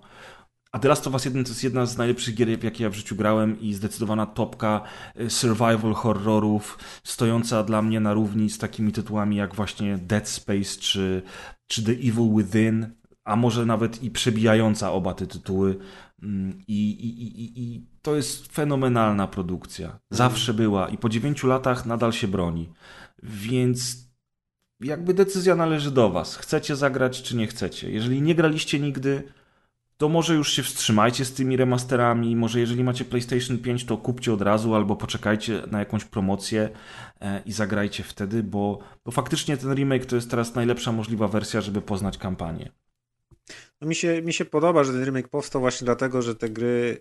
a The Last of Us 1 to jest jedna z najlepszych gier, jakie ja w życiu grałem i zdecydowana topka y, survival horrorów, stojąca dla mnie na równi z takimi tytułami jak właśnie Dead Space czy, czy The Evil Within, a może nawet i przebijająca oba te tytuły. Mm, I, i, i, i to jest fenomenalna produkcja. Zawsze była i po dziewięciu latach nadal się broni. Więc jakby decyzja należy do Was. Chcecie zagrać, czy nie chcecie. Jeżeli nie graliście nigdy, to może już się wstrzymajcie z tymi remasterami. Może jeżeli macie PlayStation 5, to kupcie od razu albo poczekajcie na jakąś promocję e, i zagrajcie wtedy, bo, bo faktycznie ten remake to jest teraz najlepsza możliwa wersja, żeby poznać kampanię. No mi, się, mi się podoba, że ten remake powstał właśnie dlatego, że te gry,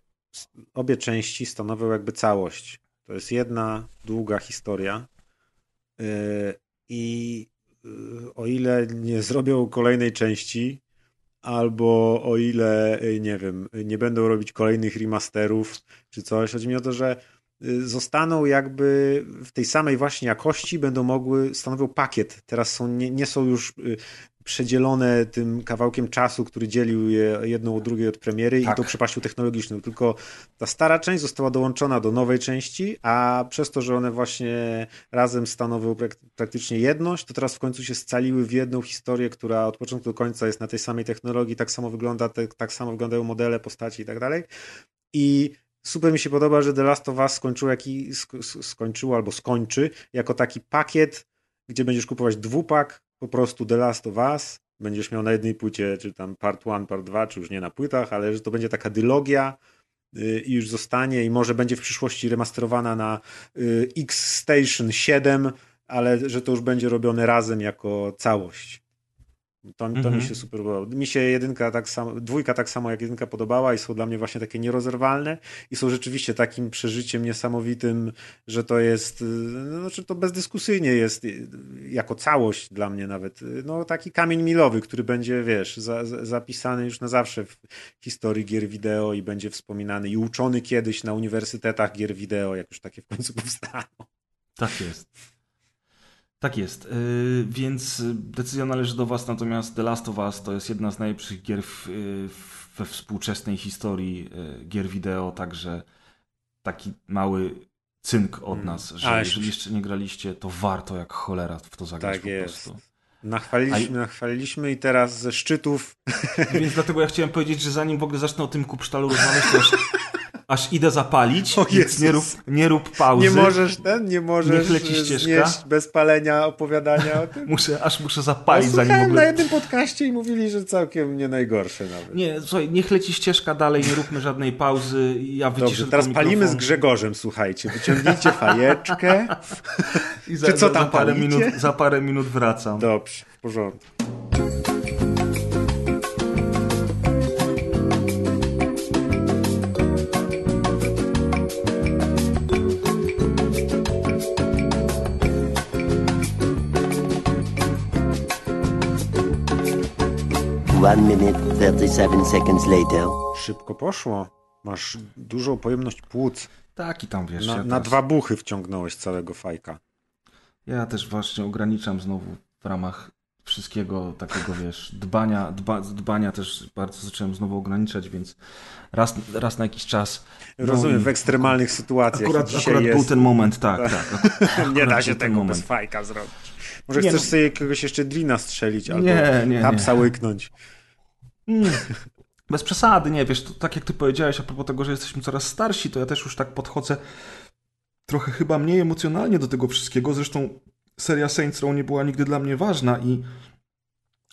obie części stanowią jakby całość. To jest jedna długa historia. I yy, o ile nie zrobią kolejnej części, albo o ile, yy, nie wiem, nie będą robić kolejnych remasterów czy coś, chodzi mi o to, że zostaną jakby w tej samej właśnie jakości, będą mogły, stanowią pakiet. Teraz są, nie, nie są już przedzielone tym kawałkiem czasu, który dzielił je jedną od drugiej od premiery tak. i tą przepaścią technologiczną. Tylko ta stara część została dołączona do nowej części, a przez to, że one właśnie razem stanowią praktycznie jedność, to teraz w końcu się scaliły w jedną historię, która od początku do końca jest na tej samej technologii, tak samo wygląda, tak samo wyglądają modele, postaci i tak dalej. I super mi się podoba, że The Last of Us skończyło, jaki, skończyło albo skończy jako taki pakiet, gdzie będziesz kupować dwupak po prostu The Last of Us, będziesz miał na jednej płycie, czy tam part 1, part 2, czy już nie na płytach, ale że to będzie taka dylogia y, i już zostanie i może będzie w przyszłości remasterowana na y, X Station 7, ale że to już będzie robione razem jako całość. To, to -hmm. mi mhm. się super podobało. Mi się jedynka tak samo, dwójka tak samo jak jedynka podobała i są dla mnie właśnie takie nierozerwalne i są rzeczywiście takim przeżyciem niesamowitym, że to jest, no, znaczy to bezdyskusyjnie jest jako całość dla mnie nawet, no taki kamień milowy, który będzie, wiesz, za, zapisany już na zawsze w historii gier wideo i będzie wspominany i uczony kiedyś na uniwersytetach gier wideo, jak już takie w końcu powstaną. Tak jest. Tak jest, yy, więc decyzja należy do Was, natomiast The Last of Us to jest jedna z najlepszych gier w, yy, we współczesnej historii yy, gier wideo, także taki mały cynk od hmm. nas, że A, jeżeli jeszcze nie graliście, to warto jak cholera w to zagrać tak po jest. prostu. Nachwaliliśmy, nachwaliliśmy i teraz ze szczytów. Więc dlatego ja chciałem powiedzieć, że zanim w ogóle zacznę o tym kupsztalu rozmawiać, to aż idę zapalić, o więc nie rób, nie rób pauzy. Nie możesz ten, nie możesz nie bez palenia opowiadania o tym? muszę, aż muszę zapalić, no, zanim ogóle... na jednym podcaście i mówili, że całkiem nie najgorsze nawet. Nie, słuchaj, niech leci ścieżka dalej, nie róbmy żadnej pauzy, ja wyciszę Dobrze, teraz palimy z Grzegorzem, słuchajcie, wyciągnijcie fajeczkę. I za, Czy co tam za parę, minut, za parę minut wracam. Dobrze, w porządku. One minute, 37 seconds later. Szybko poszło. Masz dużą pojemność płuc. Tak i tam wiesz. Na, ja na dwa buchy wciągnąłeś całego fajka. Ja też właśnie ograniczam znowu w ramach wszystkiego takiego, wiesz, dbania, dba, dbania też bardzo zacząłem znowu ograniczać, więc raz, raz na jakiś czas. No Rozumiem, w ekstremalnych sytuacjach. Akurat, akurat jest... był ten moment, tak, tak. nie da się tego moment. bez fajka zrobić. Może nie, chcesz no... sobie jakiegoś jeszcze drina strzelić albo nie, nie, tapsa nie. łyknąć. Mm. Bez przesady, nie, wiesz, to, tak jak ty powiedziałeś a propos tego, że jesteśmy coraz starsi, to ja też już tak podchodzę trochę chyba mniej emocjonalnie do tego wszystkiego. Zresztą seria Saints Row nie była nigdy dla mnie ważna i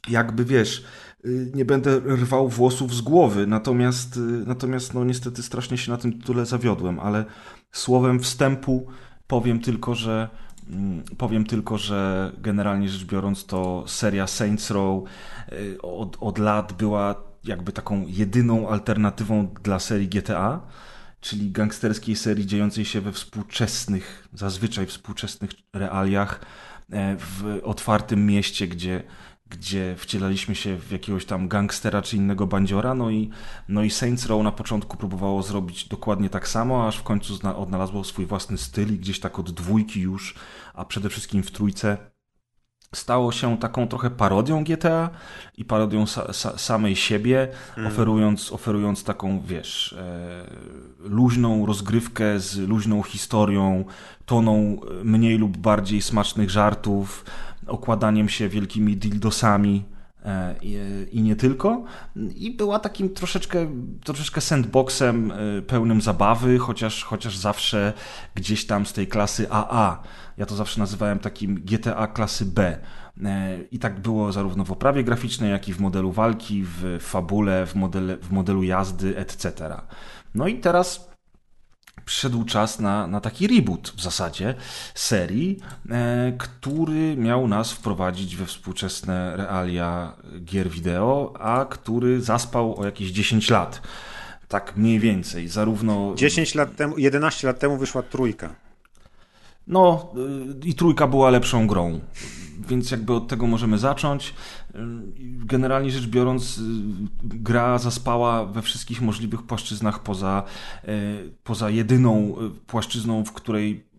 jakby wiesz, y, nie będę rwał włosów z głowy, natomiast, y, natomiast no niestety strasznie się na tym tytule zawiodłem, ale słowem wstępu powiem tylko, że powiem tylko, że generalnie rzecz biorąc to seria Saints Row y, od, od lat była jakby taką jedyną alternatywą dla serii GTA czyli gangsterskiej serii dziejącej się we współczesnych, zazwyczaj współczesnych realiach, e, w otwartym mieście, gdzie, gdzie wcielaliśmy się w jakiegoś tam gangstera czy innego bandziora, no i, no i Saints Row na początku próbowało zrobić dokładnie tak samo, aż w końcu odnalazło swój własny styl i gdzieś tak od dwójki już, a przede wszystkim w trójce stało się taką trochę parodią GTA i parodią sa, sa, samej siebie, mm. oferując, oferując taką, wiesz, e, luźną rozgrywkę z luźną historią, toną mniej lub bardziej smacznych żartów, okładaniem się wielkimi dildosami e, i, i, nie tylko. I była takim troszeczkę, troszeczkę sandboxem e, pełnym zabawy, chociaż, chociaż zawsze gdzieś tam z tej klasy AA. Ja to zawsze nazywałem takim GTA klasy B. E, I tak było zarówno w oprawie graficznej, jak i w modelu walki, w fabule, w, modele, w modelu jazdy, etc. No i teraz przyszedł czas na, na taki reboot w zasadzie serii, e, który miał nas wprowadzić we współczesne realia gier wideo, a który zaspał o jakieś 10 lat. Tak mniej więcej, zarówno... 10 lat temu, 11 lat temu wyszła trójka. No y, i trójka była lepszą grą więc jakby od tego możemy zacząć. Generalnie rzecz biorąc, y, gra zaspała we wszystkich możliwych płaszczyznach poza, y, poza jedyną y, płaszczyzną, w której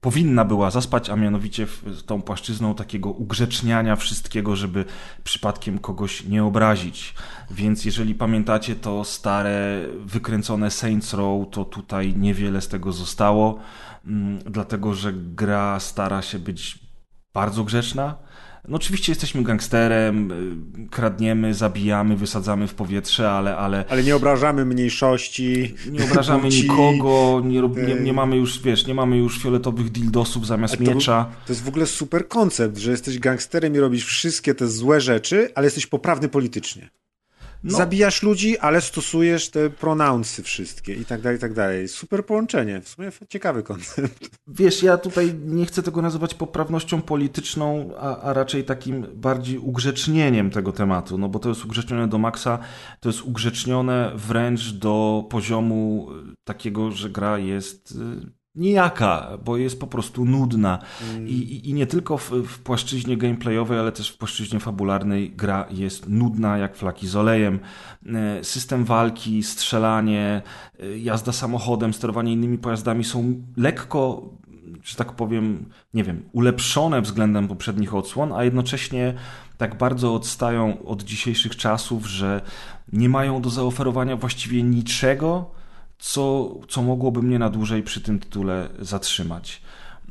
powinna była zaspać, a mianowicie tą płaszczyzną takiego ugrzeczniania wszystkiego, żeby przypadkiem kogoś nie obrazić. Więc jeżeli pamiętacie to stare, wykręcone Saints Row, to tutaj niewiele z tego zostało, dlatego że gra stara się być bardzo grzeczna. No oczywiście jesteśmy gangsterem, y, kradniemy, zabijamy, wysadzamy w powietrze, ale... Ale, ale nie obrażamy mniejszości. Nie obrażamy płci. nikogo, nie, nie, nie, mamy już, wiesz, nie mamy już fioletowych dildosów zamiast to, miecza. To jest w ogóle super koncept, że jesteś gangsterem i robisz wszystkie te złe rzeczy, ale jesteś poprawny politycznie. No. Zabijasz ludzi, ale stosujesz te pronounsy wszystkie i tak dalej, i tak dalej. Super połączenie. W sumie ciekawy koncept. Wiesz, ja tutaj nie chcę tego nazywać poprawnością polityczną, a, a raczej takim bardziej ugrzecznieniem tego tematu, no bo to jest ugrzecznione do maksa, to jest ugrzecznione wręcz do poziomu takiego, że gra jest y, nijaka, bo jest po prostu nudna. Mm. I, I, nie tylko w, w, płaszczyźnie gameplayowej, ale też w płaszczyźnie fabularnej gra jest nudna jak flaki z olejem. E, system walki, strzelanie, e, jazda samochodem, sterowanie innymi pojazdami są lekko że tak powiem, nie wiem, ulepszone względem poprzednich odsłon, a jednocześnie tak bardzo odstają od dzisiejszych czasów, że nie mają do zaoferowania właściwie niczego, co, co mogłoby mnie na dłużej przy tym tytule zatrzymać.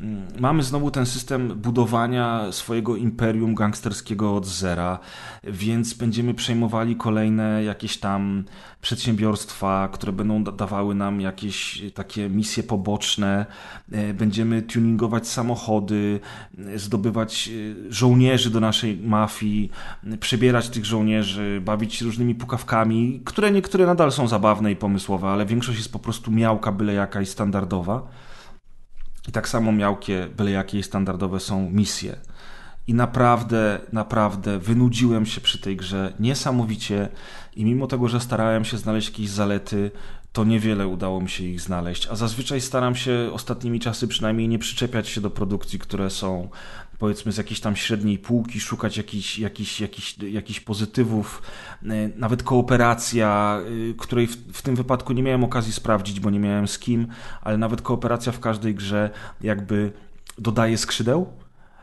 Mm, mamy znowu ten system budowania swojego imperium gangsterskiego od zera, więc będziemy przejmowali kolejne jakieś tam przedsiębiorstwa, które będą dawały nam jakieś takie misje poboczne. E, będziemy tuningować samochody, e, zdobywać e, żołnierzy do naszej mafii, przebierać tych żołnierzy, bawić się różnymi pukawkami, które niektóre nadal są zabawne i pomysłowe, ale większość jest po prostu miałka byle jaka i standardowa. I tak samo miałkie, byle jakie standardowe są misje. I naprawdę, naprawdę wynudziłem się przy tej grze niesamowicie i mimo tego, że starałem się znaleźć jakieś zalety, to niewiele udało mi się ich znaleźć. A zazwyczaj staram się ostatnimi czasy przynajmniej nie przyczepiać się do produkcji, które są powiedzmy z jakiejś tam średniej półki, szukać jakichś, jakichś, jakichś, jakichś pozytywów, e, nawet kooperacja, e, której w, w, tym wypadku nie miałem okazji sprawdzić, bo nie miałem z kim, ale nawet kooperacja w każdej grze jakby dodaje skrzydeł.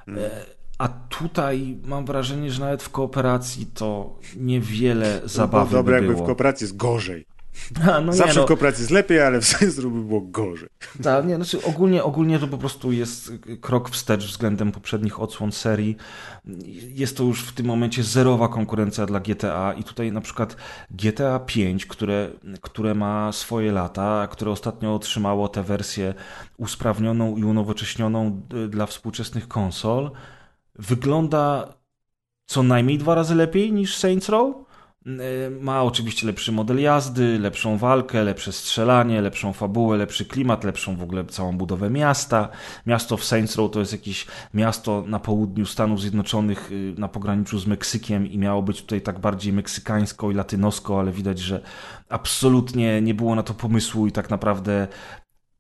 E, a tutaj mam wrażenie, że nawet w kooperacji to niewiele zabawy no, Dobre, by było. jakby w kooperacji jest gorzej. A, no Zawsze nie, no. w kooperacji jest lepiej, ale w sensu by było gorzej. Tak, nie, znaczy ogólnie, ogólnie to po prostu jest krok wstecz względem poprzednich odsłon serii. Jest to już w tym momencie zerowa konkurencja dla GTA i tutaj na przykład GTA 5, które, które ma swoje lata, które ostatnio otrzymało tę wersję usprawnioną i unowocześnioną dla współczesnych konsol, wygląda co najmniej dwa razy lepiej niż Saints Row E, ma oczywiście lepszy model jazdy, lepszą walkę, lepsze strzelanie, lepszą fabułę, lepszy klimat, lepszą w ogóle całą budowę miasta. Miasto w Saints Row to jest jakieś miasto na południu Stanów Zjednoczonych, y, na pograniczu z Meksykiem i miało być tutaj tak bardziej meksykańsko i latynosko, ale widać, że absolutnie nie było na to pomysłu i tak naprawdę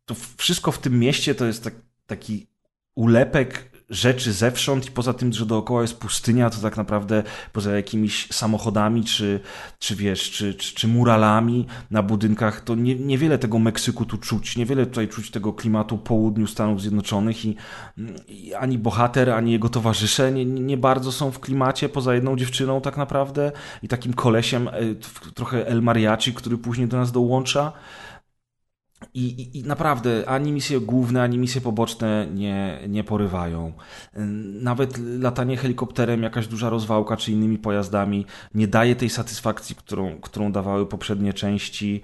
to wszystko w tym mieście to jest tak, taki ulepek rzeczy zewsząd i poza tym, że dookoła jest pustynia, to tak naprawdę poza jakimiś samochodami, czy, czy wiesz, czy, czy, czy muralami na budynkach, to nie, niewiele tego Meksyku tu czuć, niewiele tutaj czuć tego klimatu południu Stanów Zjednoczonych i, i ani bohater, ani jego towarzysze nie, nie bardzo są w klimacie, poza jedną dziewczyną tak naprawdę i takim kolesiem, e, trochę El Mariachi, który później do nas dołącza. I, i, I, naprawdę ani misje główne, ani misje poboczne nie, nie porywają. Nawet latanie helikopterem, jakaś duża rozwałka czy innymi pojazdami nie daje tej satysfakcji, którą, którą dawały poprzednie części.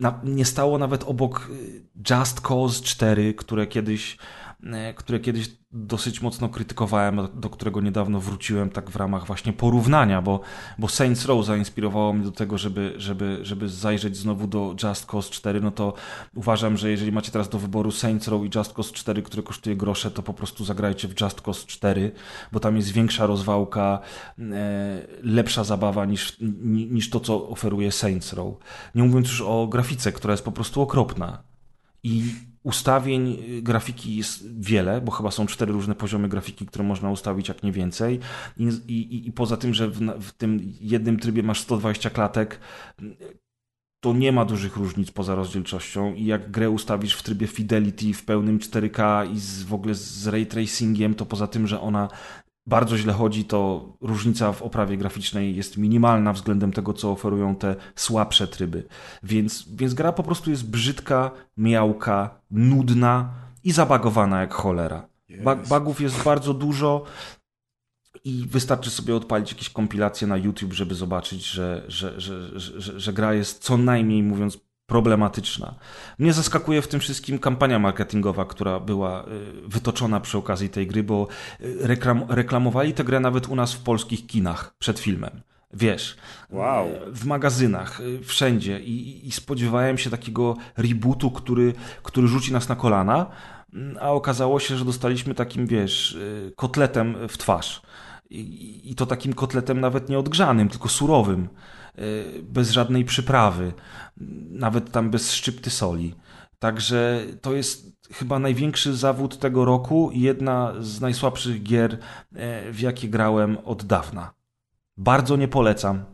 Na, nie stało nawet obok Just Cause 4, które kiedyś które kiedyś dosyć mocno krytykowałem, do którego niedawno wróciłem tak w ramach właśnie porównania, bo, bo Saints Row zainspirowało mnie do tego, żeby, żeby, żeby zajrzeć znowu do Just Cause 4, no to uważam, że jeżeli macie teraz do wyboru Saints Row i Just Cause 4, które kosztuje grosze, to po prostu zagrajcie w Just Cause 4, bo tam jest większa rozwałka, e, lepsza zabawa niż, niż to, co oferuje Saints Row. Nie mówiąc już o grafice, która jest po prostu okropna. I Ustawień y, grafiki jest wiele, bo chyba są cztery różne poziomy grafiki, które można ustawić, jak nie więcej. I, i, i poza tym, że w, w, tym jednym trybie masz 120 klatek, to nie ma dużych różnic poza rozdzielczością. I jak grę ustawisz w trybie Fidelity w pełnym 4K i z, w ogóle z ray tracingiem, to poza tym, że ona bardzo źle chodzi, to różnica w oprawie graficznej jest minimalna względem tego, co oferują te słabsze tryby. Więc, więc gra po prostu jest brzydka, miałka, nudna i zabagowana jak cholera. Ba bugów jest bardzo dużo i wystarczy sobie odpalić jakieś kompilacje na YouTube, żeby zobaczyć, że, że, że, że gra jest co najmniej mówiąc problematyczna. Mnie zaskakuje w tym wszystkim kampania marketingowa, która była y, wytoczona przy okazji tej gry, bo y, reklam reklamowali tę grę nawet u nas w polskich kinach przed filmem. Wiesz, wow. w magazynach, y, wszędzie I, i spodziewałem się takiego rebootu, który, który rzuci nas na kolana, mm, a okazało się, że dostaliśmy takim, wiesz, kotletem w twarz. I, i to takim kotletem nawet nie odgrzanym, tylko surowym Y, bez żadnej przyprawy, nawet tam bez szczypty soli. Także to jest chyba największy zawód tego roku i jedna z najsłabszych gier, y, w jakie grałem od dawna. Bardzo nie polecam.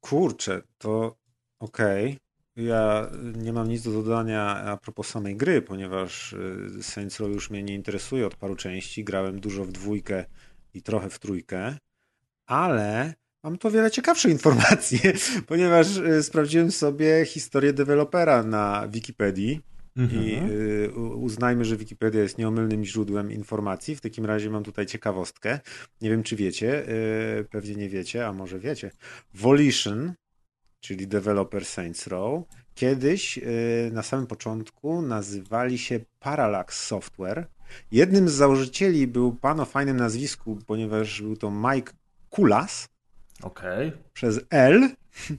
Kurczę, to okej. Okay. Ja nie mam nic do dodania a propos samej gry, ponieważ y, Saints Row już mnie nie interesuje od paru części. Grałem dużo w dwójkę i trochę w trójkę, ale Mam tu wiele ciekawsze informacje, ponieważ y, sprawdziłem sobie historię dewelopera na Wikipedii. Mhm. I y, uznajmy, że Wikipedia jest nieomylnym źródłem informacji. W takim razie mam tutaj ciekawostkę. Nie wiem, czy wiecie, y, pewnie nie wiecie, a może wiecie. Volition, czyli developer Saints Row, kiedyś na samym początku nazywali się Parallax Software. Jednym z założycieli był pan o fajnym nazwisku, ponieważ był to Mike Kulas Okay. Przez L.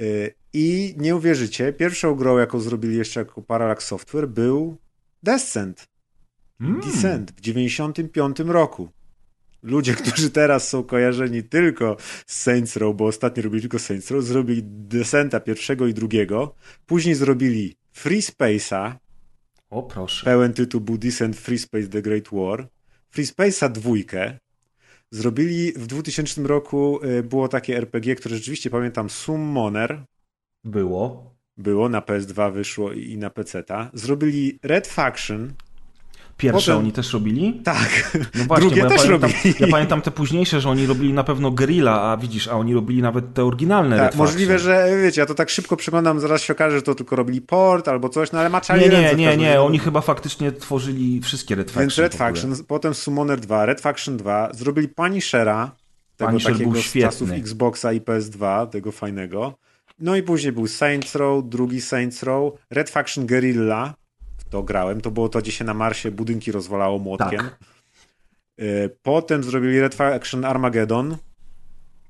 Y, I nie uwierzycie, pierwszą grą, jaką zrobili jeszcze jako Parallax Software, był Descent. Mm. Descent w 95 roku. Ludzie, którzy teraz są kojarzeni tylko z Saints Row, bo ostatnio robili tylko Saints Row, zrobili Descenta pierwszego i drugiego. Później zrobili Free Space'a. O proszę. Pełen tytuł był Descent Free Space The Great War. Free Space'a dwójkę. Zrobili w 2000 roku, y, było takie RPG, które rzeczywiście pamiętam, Summoner. Było. Było, na PS2 wyszło i na PC-ta. Zrobili Red Faction, Pierwsze Potem... oni też robili? Tak. No właśnie, Drugie ja też pamiętam, robili. Ja pamiętam te późniejsze, że oni robili na pewno Grilla, a widzisz, a oni robili nawet te oryginalne Tak, możliwe, że wiecie, ja to tak szybko przeglądam, zaraz się okaże, że to tylko robili port albo coś, no ale maczali Nie, nie, nie, nie, oni chyba faktycznie tworzyli wszystkie Red Faction. Więc Red Faction, potem Summoner 2, Red Faction 2, zrobili Punishera, tego Punisher takiego z czasów Xboxa i PS2, tego fajnego. No i później był Saints Row, drugi Saints Row, Red Faction Guerrilla, to grałem. To było to, gdzie się na Marsie budynki rozwalało młotkiem. Tak. E, potem zrobili Red Faction Armageddon.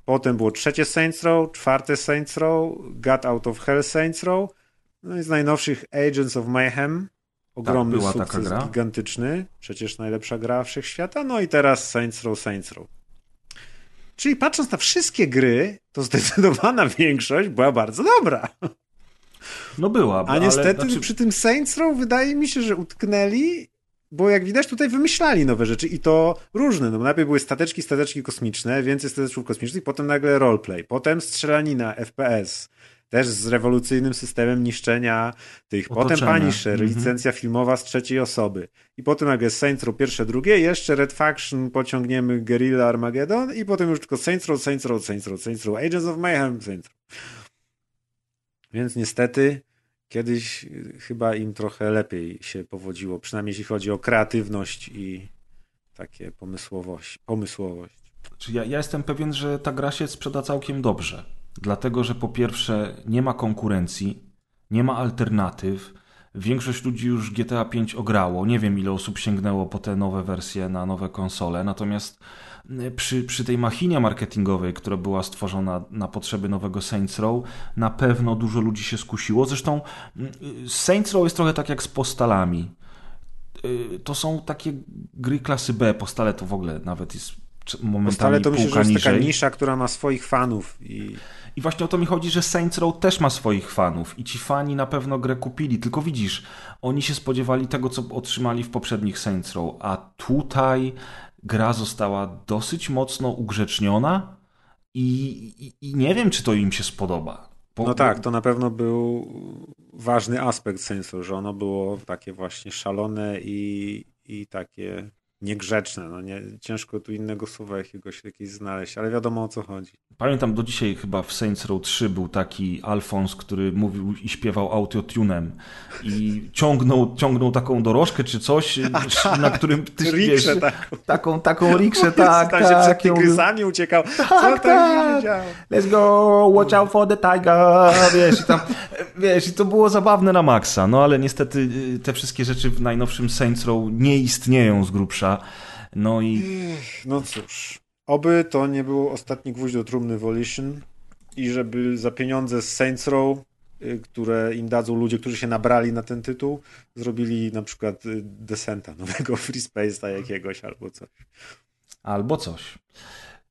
Potem było trzecie Saints Row, czwarte Saints Row, Got Out of Hell Saints Row. No i z najnowszych Agents of Mayhem. Ogromny tak, sukces, gigantyczny. Przecież najlepsza gra wszechświata. No i teraz Saints Row, Saints Row. Czyli patrząc na wszystkie gry, to zdecydowana większość była bardzo dobra. No była. A niestety znaczy... przy tym Saints Row wydaje mi się, że utknęli bo jak widać tutaj wymyślali nowe rzeczy i to różne. No, najpierw były stateczki, stateczki kosmiczne, więcej stateczków kosmicznych, potem nagle roleplay, potem strzelanina, FPS, też z rewolucyjnym systemem niszczenia tych. Potem Otoczenia. Punisher, Mhm. licencja filmowa z trzeciej osoby. I potem nagle Saints Row pierwsze, drugie, jeszcze Red Faction, pociągniemy Guerrilla Armageddon i potem już tylko Saints Row, Saints Row, Saints Row, Saints Row, Agents of Mayhem, Saints Row. Więc niestety kiedyś y, chyba im trochę lepiej się powodziło, przynajmniej jeśli chodzi o kreatywność i takie pomysłowość. pomysłowość. Czy ja, ja jestem pewien, że ta gra się sprzeda całkiem dobrze. Dlatego, że po pierwsze nie ma konkurencji, nie ma alternatyw. Większość ludzi już GTA 5 ograło. Nie wiem, ile osób sięgnęło po te nowe wersje na nowe konsole. Natomiast przy, przy tej machinie marketingowej, która była stworzona na potrzeby nowego Saints Row, na pewno dużo ludzi się skusiło. Zresztą y, Saints Row jest trochę tak jak z postalami. Y, To są takie gry klasy B. Postale to w ogóle nawet jest momentami Stale to myślę, że jest taka niżej. nisza, która ma swoich fanów i I właśnie o to mi chodzi, że Saints Row też ma swoich fanów i ci fani na pewno grę kupili, tylko widzisz, oni się spodziewali tego, co otrzymali w poprzednich Saints Row, a tutaj gra została dosyć mocno ugrzeczniona i, i, i nie wiem, czy to im się spodoba. Bo- No tak, to na pewno był ważny aspekt sensu, że ono było takie właśnie szalone i, i takie niegrzeczne. No nie, ciężko tu innego słowa jakiegoś jakiegoś znaleźć, ale wiadomo o co chodzi. Pamiętam do dzisiaj chyba w Saints Row 3 był taki Alfons, który mówił i śpiewał autotunem i ciągnął, ciągnął taką dorożkę czy coś, na którym ty Rikszę wiesz, taką. taką, taką rikszę, tak, Tam się przed tak, ją- tygrysami uciekał. Co Tak, tam tak. Let's go, watch out for the tiger, wiesz, i tam, wiesz, i to było zabawne na maksa, no ale niestety y, te wszystkie rzeczy w najnowszym Saints Row nie istnieją z grubsza, no i No cóż, oby to nie był ostatni gwóźdź do trumny Volition i żeby za pieniądze z Saints Row, y, które im dadzą ludzie, którzy się nabrali na ten tytuł, zrobili na przykład y, Descenta, nowego Free Space'a jakiegoś albo coś. albo coś.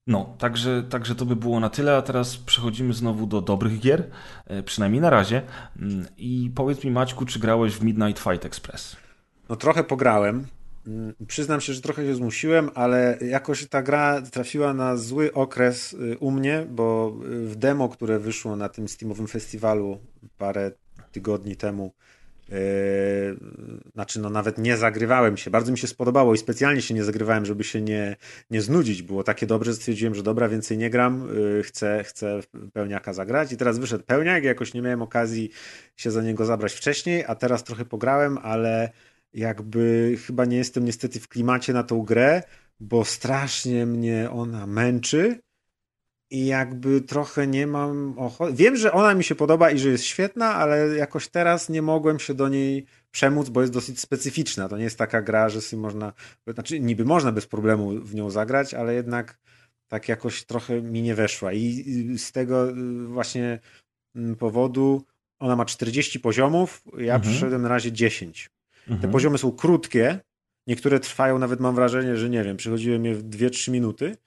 No, także, także to by było na tyle, a teraz przechodzimy znowu do dobrych gier, e, przynajmniej na razie. Mm, I powiedz mi, Maćku, czy grałeś w Midnight Fight Express? No trochę pograłem. Mm, Przyznam się, że trochę się zmusiłem, ale jakoś ta gra trafiła na zły okres y, u mnie, bo y, w demo, które wyszło na tym Steamowym festiwalu parę tygodni temu, yy, znaczy no nawet nie zagrywałem się, bardzo mi się spodobało i specjalnie się nie zagrywałem, żeby się nie, nie znudzić. Było takie dobrze, stwierdziłem, że dobra, więcej nie gram, yy, chcę, chcę pełniaka zagrać i teraz wyszedł pełniak, jakoś nie miałem okazji się za niego zabrać wcześniej, a teraz trochę pograłem, ale jakby chyba nie jestem niestety w klimacie na tą grę, bo strasznie mnie ona męczy i jakby trochę nie mam ochoty. Wiem, że ona mi się podoba i że jest świetna, ale jakoś teraz nie mogłem się do niej przemóc, bo jest dosyć specyficzna. To nie jest taka gra, że sobie można, znaczy niby można bez problemu w nią zagrać, ale jednak tak jakoś trochę mi nie weszła i z tego y, właśnie mm, powodu ona ma 40 poziomów, ja Mhm. przyszedłem na razie 10. Te Mhm. poziomy są krótkie, niektóre trwają nawet mam wrażenie, że nie wiem, przechodziłem je w 2-3 minuty,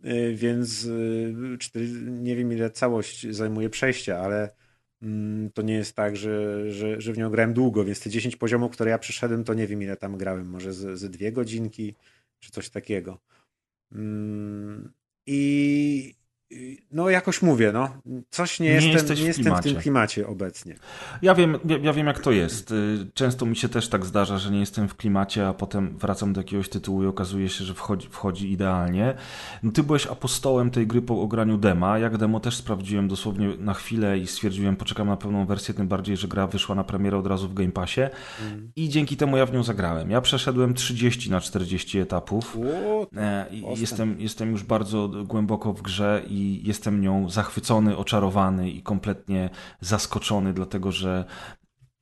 yy, więc yy, cztery, nie wiem ile całość zajmuje przejście, ale mm, to nie jest tak, że, że, że w nią grałem długo, więc te 10 poziomów, które ja przeszedłem, to nie wiem ile tam grałem, może ze, ze dwie godzinki, czy coś takiego. Mm, i- no jakoś mówię, no, coś nie, Nie jestem, nie jestem w tym klimacie. obecnie. Ja wiem, ja, ja wiem jak to jest. Y, Często mi się też tak zdarza, że nie jestem w klimacie, a potem wracam do jakiegoś tytułu i okazuje się, że wchodzi, wchodzi idealnie. No, ty byłeś apostołem tej gry po ograniu dema. Jak demo też sprawdziłem dosłownie na chwilę i stwierdziłem, poczekam na pełną wersję, tym bardziej, że gra wyszła na premierę od razu w Game Passie. I dzięki temu ja w nią zagrałem. Ja przeszedłem 30 na 40 etapów. O, E, i. Jestem, jestem już bardzo głęboko w grze i jestem nią zachwycony, oczarowany i kompletnie zaskoczony, dlatego że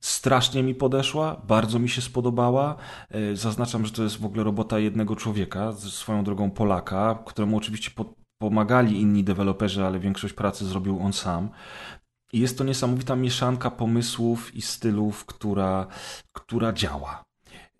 strasznie mi podeszła, bardzo mi się spodobała. E, Zaznaczam, że to jest w ogóle robota jednego człowieka, swoją drogą Polaka, któremu oczywiście po, pomagali inni deweloperzy, ale większość pracy zrobił on sam. I jest to niesamowita mieszanka pomysłów i stylów, która, która działa.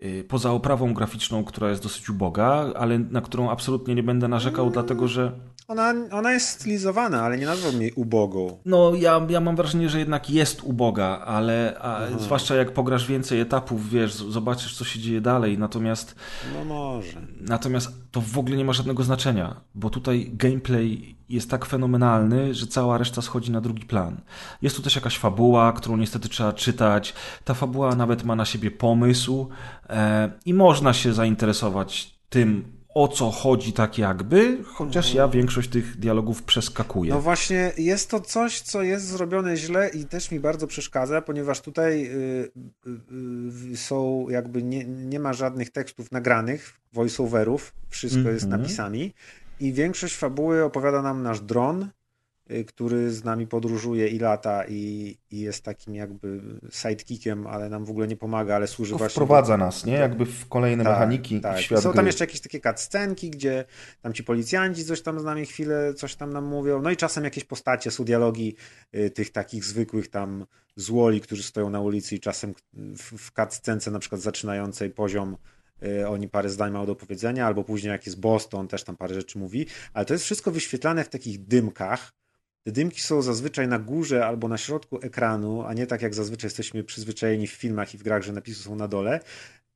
Y, Poza oprawą graficzną, która jest dosyć uboga, ale na którą absolutnie nie będę narzekał, dlatego że Ona, ona jest stylizowana, ale nie nazwałbym jej ubogą. No, ja, ja mam wrażenie, że jednak jest uboga, ale a, zwłaszcza jak pograsz więcej etapów, wiesz, zobaczysz, co się dzieje dalej, natomiast... No może. Natomiast to w ogóle nie ma żadnego znaczenia, bo tutaj gameplay jest tak fenomenalny, że cała reszta schodzi na drugi plan. Jest tu też jakaś fabuła, którą niestety trzeba czytać. Ta fabuła nawet ma na siebie pomysł e, i można się zainteresować tym, o co chodzi tak jakby, chociaż ja większość tych dialogów przeskakuję. No właśnie, jest to coś, co jest zrobione źle i też mi bardzo przeszkadza, ponieważ tutaj y, y, y, są jakby, nie, nie ma żadnych tekstów nagranych, voiceoverów, wszystko mm -hmm. jest mhm. napisami i większość fabuły opowiada nam nasz dron, który z nami podróżuje i lata i, i, jest takim jakby sidekickiem, ale nam w ogóle nie pomaga, ale służy Tylko właśnie... wprowadza nas, nie? Jakby w kolejne tak, mechaniki tak. w świat Są gry. tam jeszcze jakieś takie cutscenki, gdzie tam ci policjanci coś tam z nami chwilę, coś tam nam mówią, no i czasem jakieś postacie, są dialogi y, tych takich zwykłych tam złoli, którzy stoją na ulicy i czasem w, w cutscence na przykład zaczynającej poziom y, oni parę zdań mają do powiedzenia, albo później jak jest Boston, też tam parę rzeczy mówi, ale to jest wszystko wyświetlane w takich dymkach, te dymki są zazwyczaj na górze albo na środku ekranu, a nie tak jak zazwyczaj jesteśmy przyzwyczajeni w filmach i w grach, że napisy są na dole.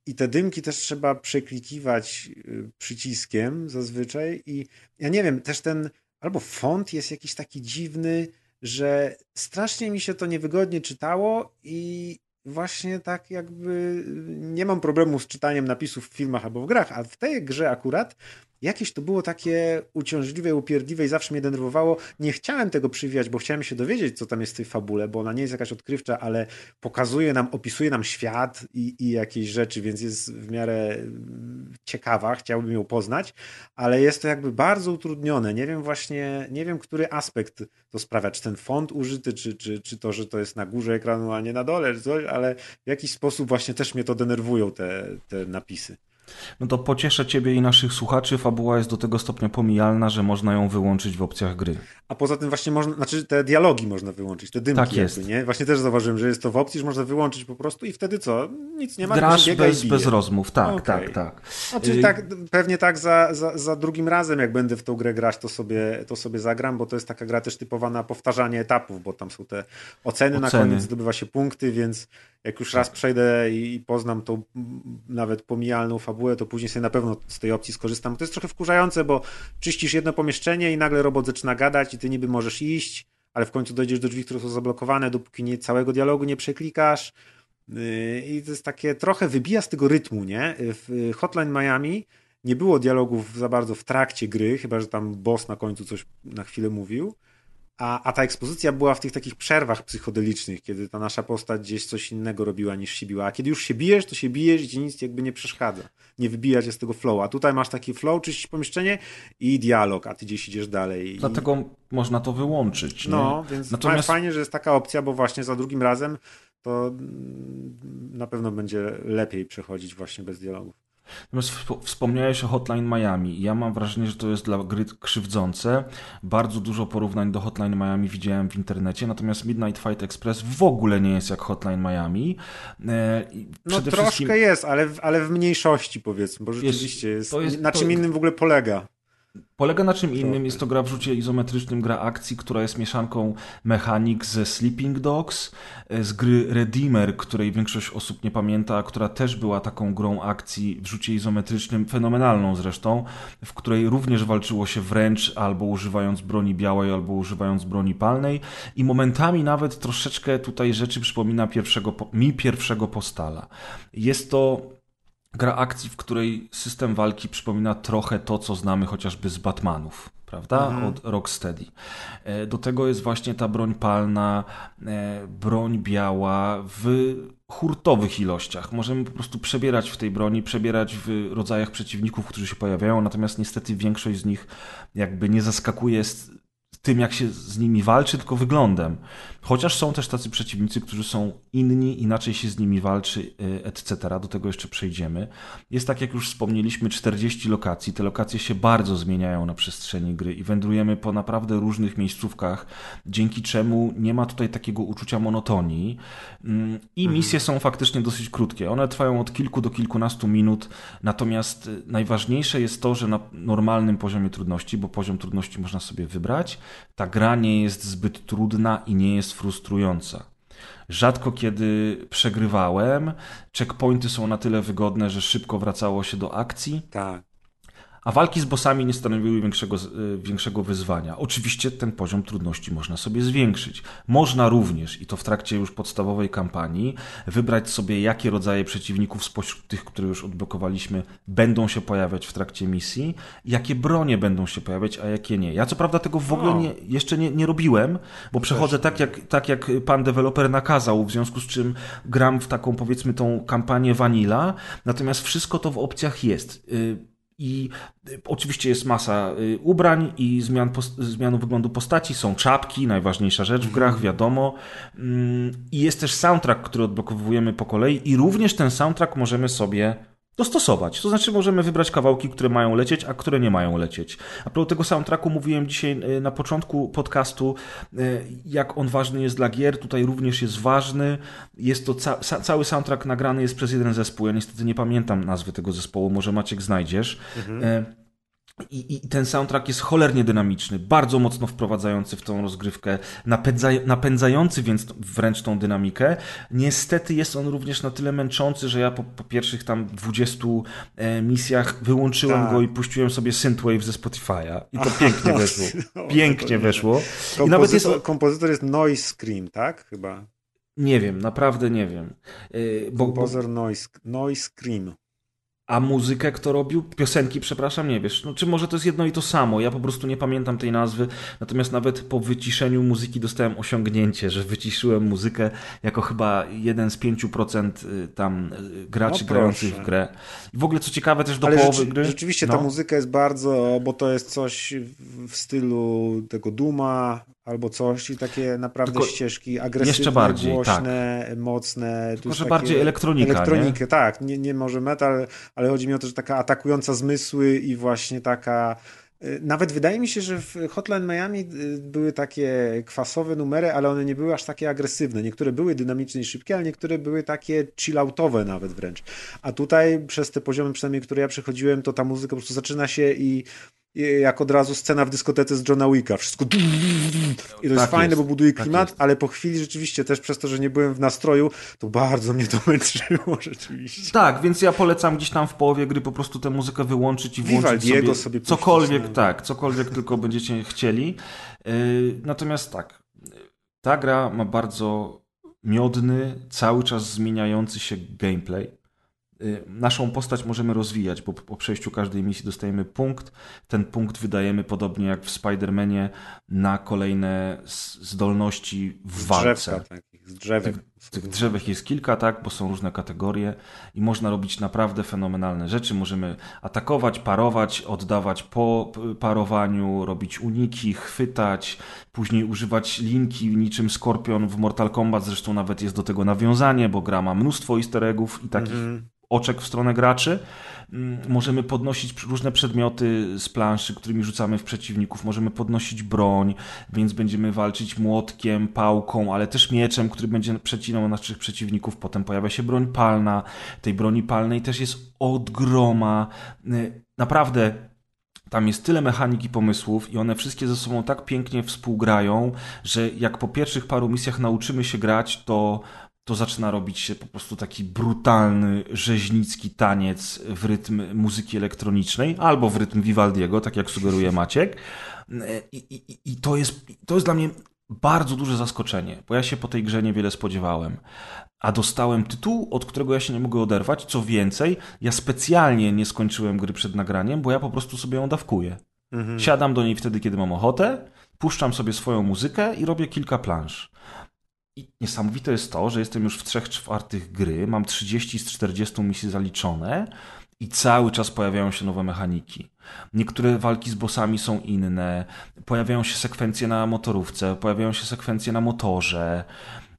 I te dymki też trzeba przeklikiwać y, przyciskiem zazwyczaj. I ja nie wiem, też ten albo font jest jakiś taki dziwny, że strasznie mi się to niewygodnie czytało i właśnie tak jakby nie mam problemu z czytaniem napisów w filmach albo w grach, a w tej grze akurat jakieś to było takie uciążliwe, upierdliwe i zawsze mnie denerwowało. Nie chciałem tego przywijać, bo chciałem się dowiedzieć, co tam jest w tej fabule, bo ona nie jest jakaś odkrywcza, ale pokazuje nam, opisuje nam świat i, i jakieś rzeczy, więc jest w miarę mm, ciekawa, chciałbym ją poznać, ale jest to jakby bardzo utrudnione. Nie wiem właśnie, nie wiem, który aspekt to sprawia, czy ten font użyty, czy, czy, czy to, że to jest na górze ekranu, a nie na dole, coś, ale w jakiś sposób właśnie też mnie to denerwują te, te napisy. No to pocieszę Ciebie i naszych słuchaczy. Fabuła jest do tego stopnia pomijalna, że można ją wyłączyć w opcjach gry. A poza tym właśnie można, znaczy te dialogi można wyłączyć, te dymki tak jest. Jakby, nie? Właśnie też zauważyłem, że jest to w opcji, że można wyłączyć po prostu i wtedy co? Nic nie ma. Grasz bez, bez rozmów, tak, okay. tak, tak. Znaczy y tak, pewnie tak za, za, za drugim razem, jak będę w tą grę grać, to sobie, to sobie zagram, bo to jest taka gra też typowa na powtarzanie etapów, bo tam są te oceny, oceny. na koniec, zdobywa się punkty, więc jak już raz tak. przejdę i poznam tą nawet pomijalną fabułę, to później sobie na pewno z tej opcji skorzystam. To jest trochę wkurzające, bo czyścisz jedno pomieszczenie i nagle robot zaczyna gadać i ty niby możesz iść, ale w końcu dojdziesz do drzwi, które są zablokowane, dopóki nie, całego dialogu nie przeklikasz. Yy, I to jest takie trochę wybija z tego rytmu, nie? W Hotline Miami nie było dialogów za bardzo w trakcie gry, chyba że tam boss na końcu coś na chwilę mówił a, a ta ekspozycja była w tych takich przerwach psychodelicznych, kiedy ta nasza postać gdzieś coś innego robiła niż się biła. A kiedy już się bijesz, to się bijesz i ci nic jakby nie przeszkadza. Nie wybija cię z tego flow. A tutaj masz taki flow, czyścisz pomieszczenie i dialog, a ty gdzieś idziesz dalej. Dlatego I... można to wyłączyć. Nie? No, więc Natomiast... fajnie, że jest taka opcja, bo właśnie za drugim razem to na pewno będzie lepiej przechodzić właśnie bez dialogów. Natomiast wspomniałeś o Hotline Miami. Ja mam wrażenie, że to jest dla gry krzywdzące. Bardzo dużo porównań do Hotline Miami widziałem w internecie, natomiast Midnight Fight Express w ogóle nie jest jak Hotline Miami. E, no troszkę wszystkim... jest, ale w, ale w mniejszości powiedzmy, bo rzeczywiście jest, jest, jest na czym to... innym w ogóle polega. Polega na czym innym, jest to gra w rzucie izometrycznym, gra akcji, która jest mieszanką mechanik ze Sleeping Dogs, e, z gry Redeemer, której większość osób nie pamięta, która też była taką grą akcji w rzucie izometrycznym, fenomenalną zresztą, w której również walczyło się wręcz albo używając broni białej, albo używając broni palnej i momentami nawet troszeczkę tutaj rzeczy przypomina pierwszego, mi pierwszego postala. Jest to gra akcji, w której system walki przypomina trochę to, co znamy chociażby z Batmanów, prawda? Mhm. Od Rocksteady. E, do tego jest właśnie ta broń palna, e, broń biała w hurtowych ilościach. Możemy po prostu przebierać w tej broni, przebierać w rodzajach przeciwników, którzy się pojawiają, natomiast niestety większość z nich jakby nie zaskakuje tym, jak się z nimi walczy, tylko wyglądem. Chociaż są też tacy przeciwnicy, którzy są inni, inaczej się z nimi walczy, y, etc. Do tego jeszcze przejdziemy. Jest tak, jak już wspomnieliśmy, 40 lokacji. Te lokacje się bardzo zmieniają na przestrzeni gry i wędrujemy po naprawdę różnych miejscówkach, dzięki czemu nie ma tutaj takiego uczucia monotonii. Mm, I mhm. misje są faktycznie dosyć krótkie. One trwają od kilku do kilkunastu minut, natomiast y, najważniejsze jest to, że na normalnym poziomie trudności, bo poziom trudności można sobie wybrać, ta gra nie jest zbyt trudna i nie jest frustrująca. Rzadko kiedy przegrywałem. Checkpointy są na tyle wygodne, że szybko wracało się do akcji. Tak a walki z bossami nie stanowiły większego, e, większego wyzwania. Oczywiście ten poziom trudności można sobie zwiększyć. Można również, i to w trakcie już podstawowej kampanii, wybrać sobie, jakie rodzaje przeciwników spośród tych, które już odblokowaliśmy, będą się pojawiać w trakcie misji, jakie bronie będą się pojawiać, a jakie nie. Ja co prawda tego w ogóle nie, jeszcze nie, nie robiłem, bo przechodzę tak jak, tak, jak pan deweloper nakazał, w związku z czym gram w taką, powiedzmy, tą kampanię vanilla, natomiast wszystko to w opcjach jest y, i y, oczywiście jest masa y, ubrań i zmian, zmian wyglądu postaci. Są czapki, najważniejsza rzecz w grach, mhm. wiadomo. Mm, I jest też soundtrack, który odblokowujemy po kolei, i również ten soundtrack możemy sobie dostosować. To znaczy możemy wybrać kawałki, które mają lecieć, a które nie mają lecieć. A propos tego soundtracku mówiłem dzisiaj e, na początku podcastu, e, jak on ważny jest dla gier. Tutaj również jest ważny. Jest to ca cały soundtrack nagrany jest przez jeden zespół. Ja niestety nie pamiętam nazwy tego zespołu, może Maciek znajdziesz. Mhm. I, I, ten soundtrack jest cholernie dynamiczny, bardzo mocno wprowadzający w tą rozgrywkę, napędza, napędzający więc wręcz tą dynamikę. Niestety jest on również na tyle męczący, że ja po, po pierwszych tam 20 e, misjach wyłączyłem tak. go i puściłem sobie Synthwave ze Spotify'a. I to pięknie weszło. Pięknie weszło. I nawet jest... kompozytor jest Noise Scream, tak? Chyba. Nie wiem, naprawdę nie wiem. E, bo, Kompozytor Noise, noise Scream. A muzykę kto robił? Piosenki, przepraszam, nie wiesz. No, czy może to jest jedno i to samo? Ja po prostu nie pamiętam tej nazwy. Natomiast nawet po wyciszeniu muzyki dostałem osiągnięcie, że wyciszyłem muzykę jako chyba jeden z 5% y, tam y, graczy no grających w grę. I w ogóle co ciekawe też do Ale połowy rzeczy, gry. Rzeczywiście no. ta muzyka jest bardzo, bo to jest coś w stylu tego Duma, albo coś i takie naprawdę Tylko ścieżki agresywne, jeszcze bardziej, głośne, tak. mocne. Tylko, że bardziej elektronika, Elektronikę, nie? tak. Nie, nie może metal, ale chodzi mi o to, że taka atakująca zmysły i właśnie taka y, nawet wydaje mi się, że w Hotline Miami y, były takie kwasowe numery, ale one nie były aż takie agresywne. Niektóre były dynamiczne i szybkie, ale niektóre były takie chilloutowe nawet wręcz. A tutaj przez te poziomy przynajmniej, które ja przechodziłem, to ta muzyka po prostu zaczyna się i jak od razu scena w dyskotece z Johna Wicka. Wszystko. I to tak jest fajne, jest. bo buduje tak klimat, tak ale po chwili rzeczywiście też przez to, że nie byłem w nastroju, to bardzo mnie to męczyło rzeczywiście. Tak, więc ja polecam gdzieś tam w połowie gry po prostu tę muzykę wyłączyć i włączyć sobie, sobie cokolwiek, puścić, tak, cokolwiek tylko będziecie chcieli. Yy, natomiast tak, ta gra ma bardzo miodny, cały czas zmieniający się gameplay. Y, naszą postać możemy rozwijać, bo po przejściu każdej misji dostajemy punkt. Ten punkt wydajemy podobnie jak w Spider-Manie na kolejne zdolności w walce. Drzewka, tak, z drzewek. Tych, tych drzewek jest kilka, tak, bo są różne kategorie i można robić naprawdę fenomenalne rzeczy. Możemy atakować, parować, oddawać po parowaniu, robić uniki, chwytać, później używać linki niczym Skorpion w Mortal Kombat. Zresztą nawet jest do tego nawiązanie, bo gra ma mnóstwo easter eggów i takich mm -hmm oczek w stronę graczy. Mm, możemy podnosić różne przedmioty z planszy, którymi rzucamy w przeciwników. Możemy podnosić broń, więc będziemy walczyć młotkiem, pałką, ale też mieczem, który będzie przecinał naszych przeciwników. Potem pojawia się broń palna. Tej broni palnej też jest od groma. Y, naprawdę tam jest tyle mechanik i pomysłów i one wszystkie ze sobą tak pięknie współgrają, że jak po pierwszych paru misjach nauczymy się grać, to to zaczyna robić się po prostu taki brutalny, rzeźnicki taniec w rytm muzyki elektronicznej albo w rytm Vivaldiego, tak jak sugeruje Maciek. I, i, i to, jest, to jest dla mnie bardzo duże zaskoczenie, bo ja się po tej grze niewiele spodziewałem. A dostałem tytuł, od którego ja się nie mogę oderwać. Co więcej, ja specjalnie nie skończyłem gry przed nagraniem, bo ja po prostu sobie ją dawkuję. Mhm. Siadam do niej wtedy, kiedy mam ochotę, puszczam sobie swoją muzykę i robię kilka plansz. I niesamowite jest to, że jestem już w trzech czwartych gry, mam 30 z 40 misji zaliczone i cały czas pojawiają się nowe mechaniki. Niektóre walki z bossami są inne, pojawiają się sekwencje na motorówce, pojawiają się sekwencje na motorze.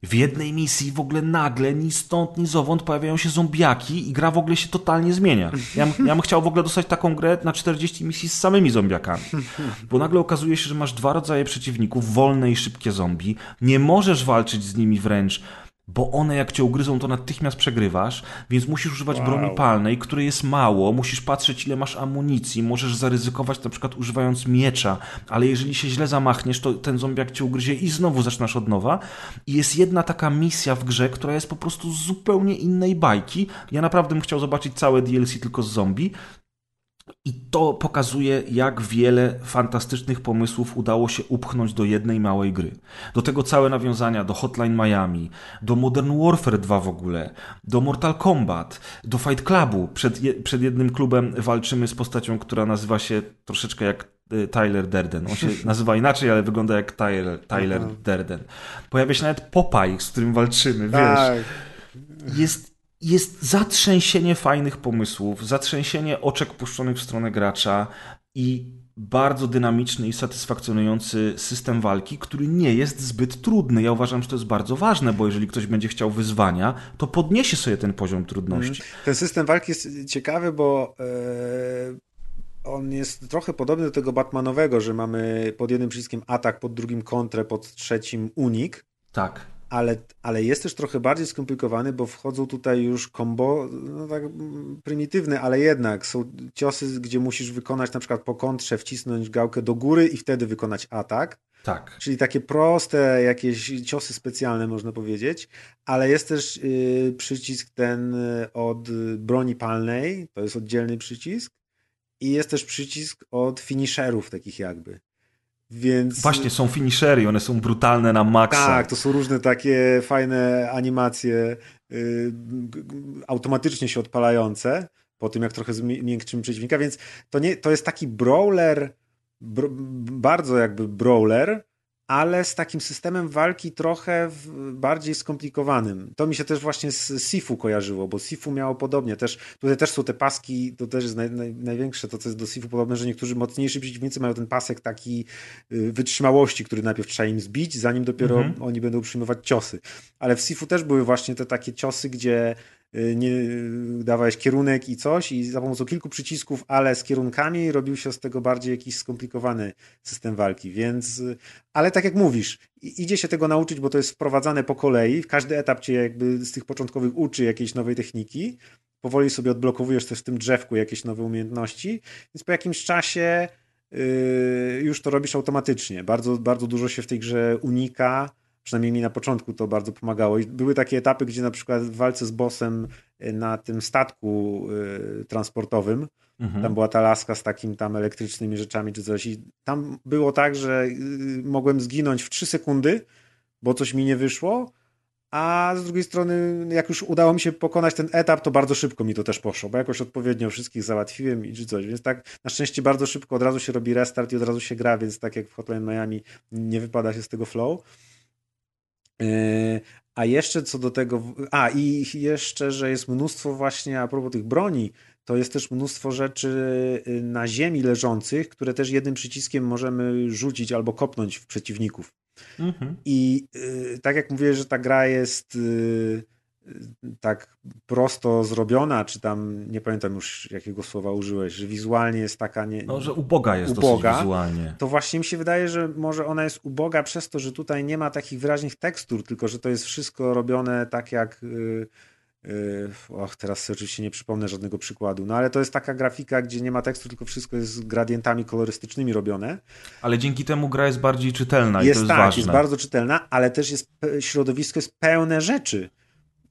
W jednej misji w ogóle nagle, ni stąd, ni zowąd pojawiają się zombiaki i gra w ogóle się totalnie zmienia. Ja, ja bym chciał w ogóle dostać taką grę na 40 misji z samymi zombiakami. Bo nagle okazuje się, że masz dwa rodzaje przeciwników, wolne i szybkie zombie. Nie możesz walczyć z nimi wręcz bo one jak cię ugryzą, to natychmiast przegrywasz, więc musisz używać wow. broni palnej, której jest mało, musisz patrzeć ile masz amunicji, możesz zaryzykować na przykład używając miecza, ale jeżeli się źle zamachniesz, to ten zombiak cię ugryzie i znowu zaczynasz od nowa. I jest jedna taka misja w grze, która jest po prostu z zupełnie innej bajki. Ja naprawdę bym chciał zobaczyć całe DLC tylko z zombie, i to pokazuje, jak wiele fantastycznych pomysłów udało się upchnąć do jednej małej gry. Do tego całe nawiązania do Hotline Miami, do Modern Warfare 2 w ogóle, do Mortal Kombat, do Fight Clubu. Przed, je, przed jednym klubem walczymy z postacią, która nazywa się troszeczkę jak y, Tyler Derden. On się nazywa inaczej, ale wygląda jak Tyler, Tyler Derden. Pojawia się nawet Popeye, z którym walczymy, wiesz. Tak. Jest jest zatrzęsienie fajnych pomysłów, zatrzęsienie oczek puszczonych w stronę gracza i bardzo dynamiczny i satysfakcjonujący system walki, który nie jest zbyt trudny. Ja uważam, że to jest bardzo ważne, bo jeżeli ktoś będzie chciał wyzwania, to podniesie sobie ten poziom trudności. Mhm. Ten system walki jest ciekawy, bo e, on jest trochę podobny do tego Batmanowego, że mamy pod jednym przyciskiem atak, pod drugim kontrę, pod trzecim unik. Tak ale, ale jest też trochę bardziej skomplikowany, bo wchodzą tutaj już combo, no tak prymitywne, ale jednak są ciosy, gdzie musisz wykonać na przykład po kontrze, wcisnąć gałkę do góry i wtedy wykonać atak. Tak. Czyli takie proste jakieś ciosy specjalne, można powiedzieć, ale jest też yy, przycisk ten y, od broni palnej, to jest oddzielny przycisk, i jest też przycisk od finisherów, takich jakby. Więc... Właśnie, są finishery, one są brutalne na maksa. Tak, to są różne takie fajne animacje yy, automatycznie się odpalające po tym, jak trochę zmiękczymy przeciwnika, więc to, nie, to jest taki brawler, br bardzo jakby brawler, ale z takim systemem walki trochę bardziej skomplikowanym. To mi się też właśnie z Sifu kojarzyło, bo Sifu miało podobnie. Też, tutaj też są te paski, to też jest naj, naj, największe to, co jest do Sifu podobne, że niektórzy mocniejsi przeciwnicy mają ten pasek taki y, wytrzymałości, który najpierw trzeba im zbić, zanim dopiero mhm. oni będą przyjmować ciosy. Ale w Sifu też były właśnie te takie ciosy, gdzie nie, dawałeś kierunek i coś i za pomocą kilku przycisków, ale z kierunkami robił się z tego bardziej jakiś skomplikowany system walki, więc y, ale tak jak mówisz, idzie się tego nauczyć, bo to jest wprowadzane po kolei, każdy etap cię jakby z tych początkowych uczy jakiejś nowej techniki, powoli sobie odblokowujesz też w tym drzewku jakieś nowe umiejętności, więc po jakimś czasie yy, już to robisz automatycznie. Bardzo, bardzo dużo się w tej grze unika, Przynajmniej mi na początku to bardzo pomagało. I były takie etapy, gdzie na przykład w walce z bossem y, na tym statku y, transportowym, mhm. tam była ta laska z takim tam elektrycznymi rzeczami czy coś. I tam było tak, że y, mogłem zginąć w 3 sekundy, bo coś mi nie wyszło. A z drugiej strony, jak już udało mi się pokonać ten etap, to bardzo szybko mi to też poszło, bo jakoś odpowiednio wszystkich załatwiłem i czy coś. Więc tak, na szczęście bardzo szybko od razu się robi restart i od razu się gra, więc tak jak w Hotline Miami nie wypada się z tego flow. E, a jeszcze co do tego, a i jeszcze, że jest mnóstwo właśnie a propos tych broni, to jest też mnóstwo rzeczy y, na ziemi leżących, które też jednym przyciskiem możemy rzucić albo kopnąć w przeciwników. Mhm. I y, tak jak mówię, że ta gra jest y, tak prosto zrobiona, czy tam, nie pamiętam już jakiego słowa użyłeś, że wizualnie jest taka... Nie, no, że uboga jest uboga, wizualnie. To właśnie mi się wydaje, że może ona jest uboga przez to, że tutaj nie ma takich wyraźnych tekstur, tylko że to jest wszystko robione tak jak... Yy, och, teraz oczywiście nie przypomnę żadnego przykładu, no ale to jest taka grafika, gdzie nie ma tekstu, tylko wszystko jest gradientami kolorystycznymi robione. Ale dzięki temu gra jest bardziej czytelna jest, i to jest tak, ważne. jest bardzo czytelna, ale też jest środowisko jest pełne rzeczy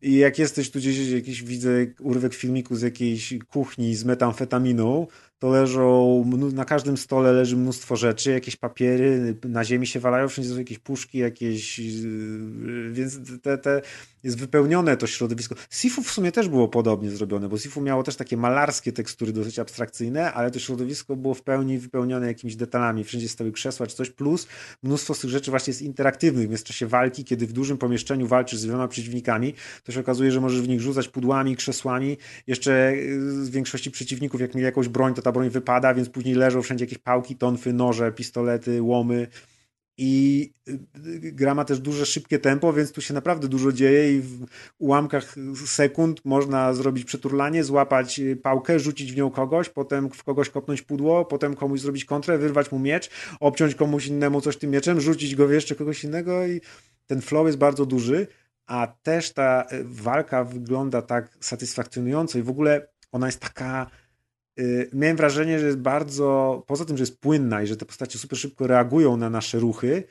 i jak jesteś tu gdzieś, jakiś widzę urywek filmiku z jakiejś kuchni z metamfetaminą, to leżą, na każdym stole leży mnóstwo rzeczy, jakieś papiery, na ziemi się walają, wszędzie są jakieś puszki, jakieś, yy, więc te, te jest wypełnione to środowisko. Sifu w sumie też było podobnie zrobione, bo Sifu miało też takie malarskie tekstury dosyć abstrakcyjne, ale to środowisko było w pełni wypełnione jakimiś detalami. Wszędzie stały krzesła czy coś, plus mnóstwo z tych rzeczy właśnie jest interaktywnych, więc w czasie walki, kiedy w dużym pomieszczeniu walczysz z wieloma przeciwnikami, to się okazuje, że możesz w nich rzucać pudłami, krzesłami. Jeszcze yy, z większości przeciwników, jak mieli jakąś broń, to ta broń wypada, więc później leżą wszędzie jakieś pałki, tonfy, noże, pistolety, łomy i y, gra ma też duże, szybkie tempo, więc tu się naprawdę dużo dzieje i w ułamkach sekund można zrobić przeturlanie, złapać y, pałkę, rzucić w nią kogoś, potem w kogoś kopnąć pudło, potem komuś zrobić kontrę, wyrwać mu miecz, obciąć komuś innemu coś tym mieczem, rzucić go w jeszcze kogoś innego i ten flow jest bardzo duży, a też ta y, walka wygląda tak satysfakcjonująco i w ogóle ona jest taka Y, miałem wrażenie, że jest bardzo, poza tym, że jest płynna i że te postacie super szybko reagują na nasze ruchy,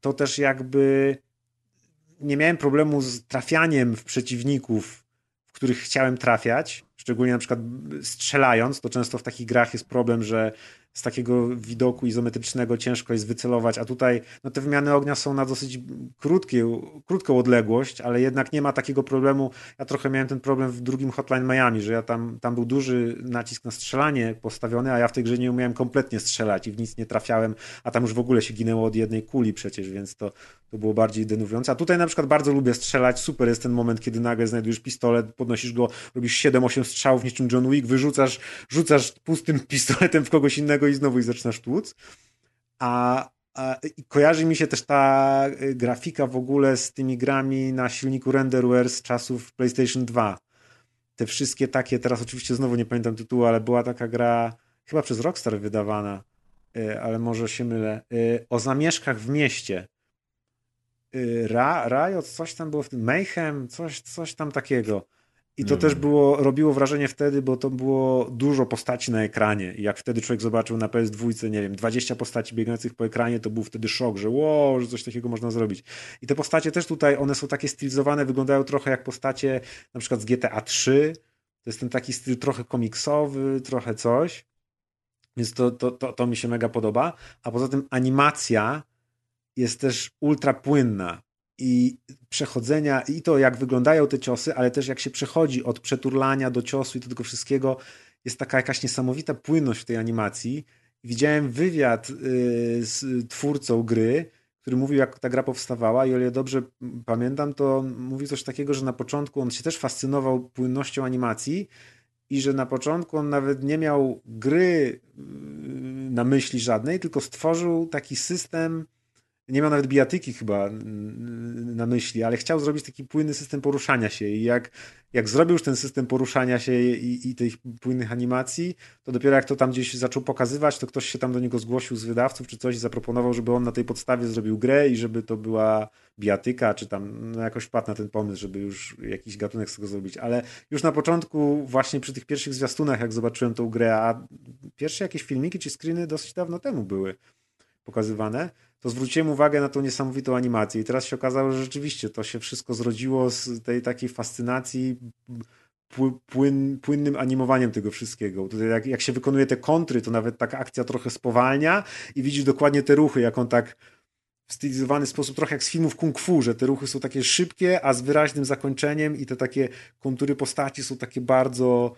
to też jakby nie miałem problemu z trafianiem w przeciwników, w których chciałem trafiać, szczególnie na przykład strzelając, to często w takich grach jest problem, że z takiego widoku izometrycznego ciężko jest wycelować, a tutaj no, te wymiany ognia są na dosyć krótkie, krótką odległość, ale jednak nie ma takiego problemu. Ja trochę miałem ten problem w drugim Hotline Miami, że ja tam, tam był duży nacisk na strzelanie postawiony, a ja w tej grze nie umiałem kompletnie strzelać i w nic nie trafiałem, a tam już w ogóle się ginęło od jednej kuli przecież, więc to, to było bardziej denerwujące. A tutaj na przykład bardzo lubię strzelać, super jest ten moment, kiedy nagle znajdujesz pistolet, podnosisz go, robisz 7-8 strzałów niczym John Wick, wyrzucasz, rzucasz pustym pistoletem w kogoś innego i znowu ich zaczynasz tłuc. A, a kojarzy mi się też ta y, grafika w ogóle z tymi grami na silniku Renderware z czasów PlayStation 2. Te wszystkie takie, teraz oczywiście znowu nie pamiętam tytułu, ale była taka gra chyba przez Rockstar wydawana, y, ale może się mylę, y, o zamieszkach w mieście. Ra, Riot, coś tam było w tym, Mayhem, coś, coś tam takiego. I to też było, robiło wrażenie wtedy, bo to było dużo postaci na ekranie. I jak wtedy człowiek zobaczył na PS2, nie wiem, 20 postaci biegających po ekranie, to był wtedy szok, że wow, że coś takiego można zrobić. I te postacie też tutaj, one są takie stylizowane, wyglądają trochę jak postacie na przykład z GTA 3. To jest ten taki styl trochę komiksowy, trochę coś. Więc to, to, to, to mi się mega podoba. A poza tym animacja jest też ultra płynna i przechodzenia, i to jak wyglądają te ciosy, ale też jak się przechodzi od przeturlania do ciosu i do tego wszystkiego, jest taka jakaś niesamowita płynność w tej animacji. Widziałem wywiad y, z twórcą gry, który mówił, jak ta gra powstawała, i o ile dobrze pamiętam, to mówił coś takiego, że na początku on się też fascynował płynnością animacji i że na początku on nawet nie miał gry y, na myśli żadnej, tylko stworzył taki system nie miał nawet bijatyki chyba na myśli, ale chciał zrobić taki płynny system poruszania się i jak, jak zrobił już ten system poruszania się i, i tych płynnych animacji, to dopiero jak to tam gdzieś zaczął pokazywać, to ktoś się tam do niego zgłosił z wydawców czy coś i zaproponował, żeby on na tej podstawie zrobił grę i żeby to była bijatyka, czy tam no jakoś wpadł na ten pomysł, żeby już jakiś gatunek z tego zrobić, ale już na początku właśnie przy tych pierwszych zwiastunach, jak zobaczyłem tą grę, a pierwsze jakieś filmiki czy screeny dosyć dawno temu były pokazywane, to zwróciłem uwagę na tą niesamowitą animację i teraz się okazało, że rzeczywiście to się wszystko zrodziło z tej takiej fascynacji płyn, płynnym animowaniem tego wszystkiego. Tutaj jak, jak się wykonuje te kontry, to nawet taka akcja trochę spowalnia i widzisz dokładnie te ruchy, jak on tak w stylizowany sposób, trochę jak z filmów kung fu, że te ruchy są takie szybkie, a z wyraźnym zakończeniem i te takie kontury postaci są takie bardzo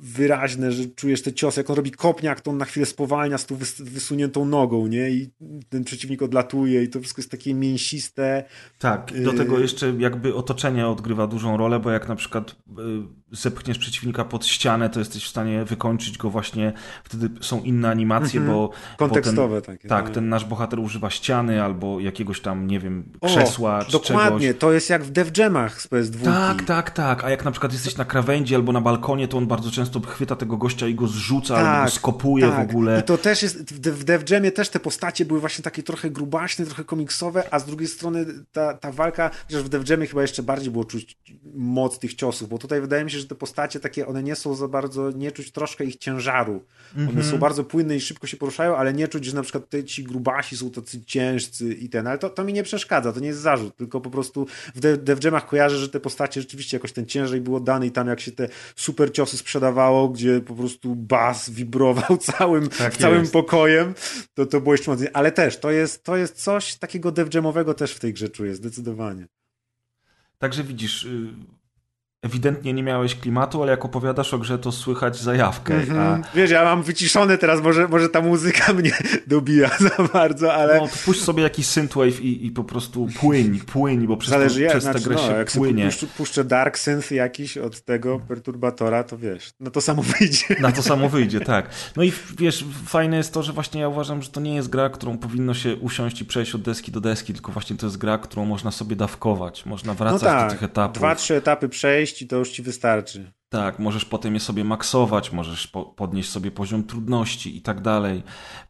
wyraźne, że czujesz te ciosy, jak on robi kopniak, to on na chwilę spowalnia z tą wysuniętą nogą, nie? I ten przeciwnik odlatuje i to wszystko jest takie mięsiste. Tak, do tego y, jeszcze jakby otoczenie odgrywa dużą rolę, bo jak na przykład y, zepchniesz przeciwnika pod ścianę, to jesteś w stanie wykończyć go właśnie, wtedy są inne animacje, mm -hmm. bo... Kontekstowe bo ten, takie. Tak, no. ten nasz bohater używa ściany albo jakiegoś tam, nie wiem, krzesła o, czy dokładnie, czegoś. to jest jak w Dev Jamach z PS2. Tak, tak, tak, a jak na przykład jesteś na krawędzi albo na balkonie, to on bardzo często chwyta tego gościa i go zrzuca tak, albo go skopuje tak. w ogóle. I to też jest, w Dev Jamie też te postacie były właśnie takie trochę grubaśne, trochę komiksowe, a z drugiej strony ta, ta walka, chociaż w Dev Jamie chyba jeszcze bardziej było czuć moc tych ciosów, bo tutaj wydaje mi się, że te postacie takie, one nie są za bardzo, nie czuć troszkę ich ciężaru. One mm -hmm. są bardzo płynne i szybko się poruszają, ale nie czuć, że na przykład te, ci grubasi są tacy ciężcy i ten, ale to, to mi nie przeszkadza, to nie jest zarzut, tylko po prostu w Dev Jamach kojarzę, że te postacie rzeczywiście jakoś ten ciężej było dany i tam jak się te super ciosy sprzedawało, gdzie po prostu bas wibrował całym, Tak całym jest. pokojem, to, to było jeszcze mocniej. Ale też, to jest, to jest coś takiego dev jamowego też w tej grze czuję, zdecydowanie. Także widzisz, y, ewidentnie nie miałeś klimatu, ale jak opowiadasz o grze, to słychać zajawkę. Mhm. A, Wiesz, ja mam wyciszone teraz, może, może ta muzyka mnie dobija za bardzo, ale... no, puść sobie jakiś synthwave i, i po prostu płyń, płyń, bo przez, Zależy to, jak, przez znaczy, tę grę no, się jak płynie. puszczę, puszczę dark synth jakiś od tego perturbatora, to wiesz, no to samo wyjdzie. Na to samo wyjdzie, tak. No i wiesz, fajne jest to, że właśnie ja uważam, że to nie jest gra, którą powinno się usiąść i przejść od deski do deski, tylko właśnie to jest gra, którą można sobie dawkować. Można No wracać tak, do tych etapów. dwa, trzy etapy przejść i to już ci wystarczy. Tak, możesz potem je sobie maksować, możesz po podnieść sobie poziom trudności i tak dalej.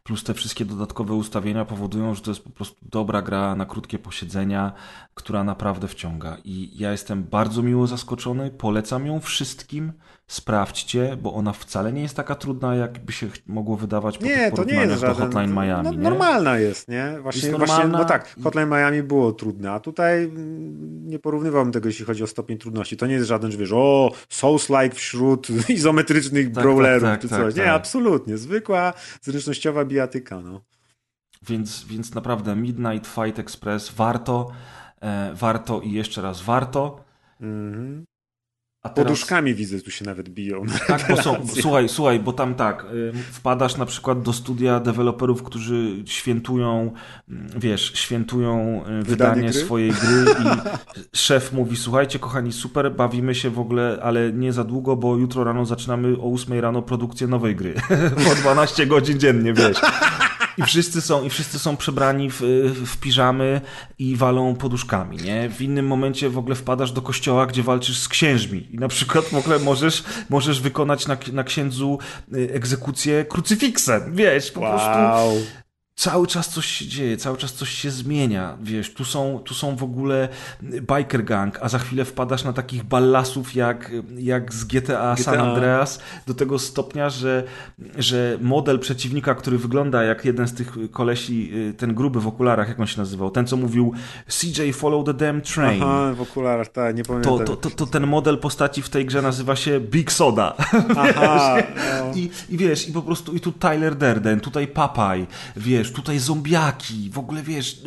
Plus te wszystkie dodatkowe ustawienia powodują, że to jest po prostu dobra gra na krótkie posiedzenia, która naprawdę wciąga. I ja jestem bardzo miło zaskoczony, polecam ją wszystkim. Sprawdźcie, bo ona wcale nie jest taka trudna, jakby się mogło wydawać po Nie, to nie jest do żaden... Hotline Miami. no, nie? normalna jest, nie? Właśnie, Jest właśnie normalna no tak, Hotline Miami było trudne, a tutaj nie porównywałbym tego, jeśli chodzi o stopień trudności. To nie jest żaden, że wiesz, o, Souls-like wśród izometrycznych Tak, brawlerów tak, czy tak, coś. tak, nie, tak. absolutnie. Zwykła, zręcznościowa bijatyka, no. Więc, więc naprawdę Midnight Fight Express warto, e, warto i jeszcze raz warto. Mhm. A teraz... Poduszkami widzę, tu się nawet biją. Tak, bo są, słuchaj, słuchaj, bo tam tak, y, wpadasz na przykład do studia deweloperów, którzy świętują, mm, wiesz, świętują y, wydanie gry? swojej gry i szef mówi, słuchajcie kochani, super, bawimy się w ogóle, ale nie za długo, bo jutro rano zaczynamy o 8 rano produkcję nowej gry. po 12 godzin dziennie, wiesz. I wszyscy są, i wszyscy są przebrani w, w piżamy i walą poduszkami, nie? W innym momencie w ogóle wpadasz do kościoła, gdzie walczysz z księżmi i na przykład w ogóle możesz, możesz wykonać na, na księdzu y, egzekucję krucyfiksem, wiesz, po prostu Wow. Cały czas coś się dzieje, cały czas coś się zmienia, wiesz, tu są, tu są w ogóle biker gang, a za chwilę wpadasz na takich ballasów jak, jak z GTA, San GTA. Andreas, do tego stopnia, że, że model przeciwnika, który wygląda jak jeden z tych kolesi, y, ten gruby w okularach, jak on się nazywał, ten co mówił CJ follow the damn train. Aha, w okularach, tak, nie pamiętam. To, to, to, to ten model postaci w tej grze nazywa się Big Soda. Aha, no. I, I wiesz, i po prostu i tu Tyler Derden, tutaj Papaj, wiesz, tutaj zombiaki, w ogóle wiesz.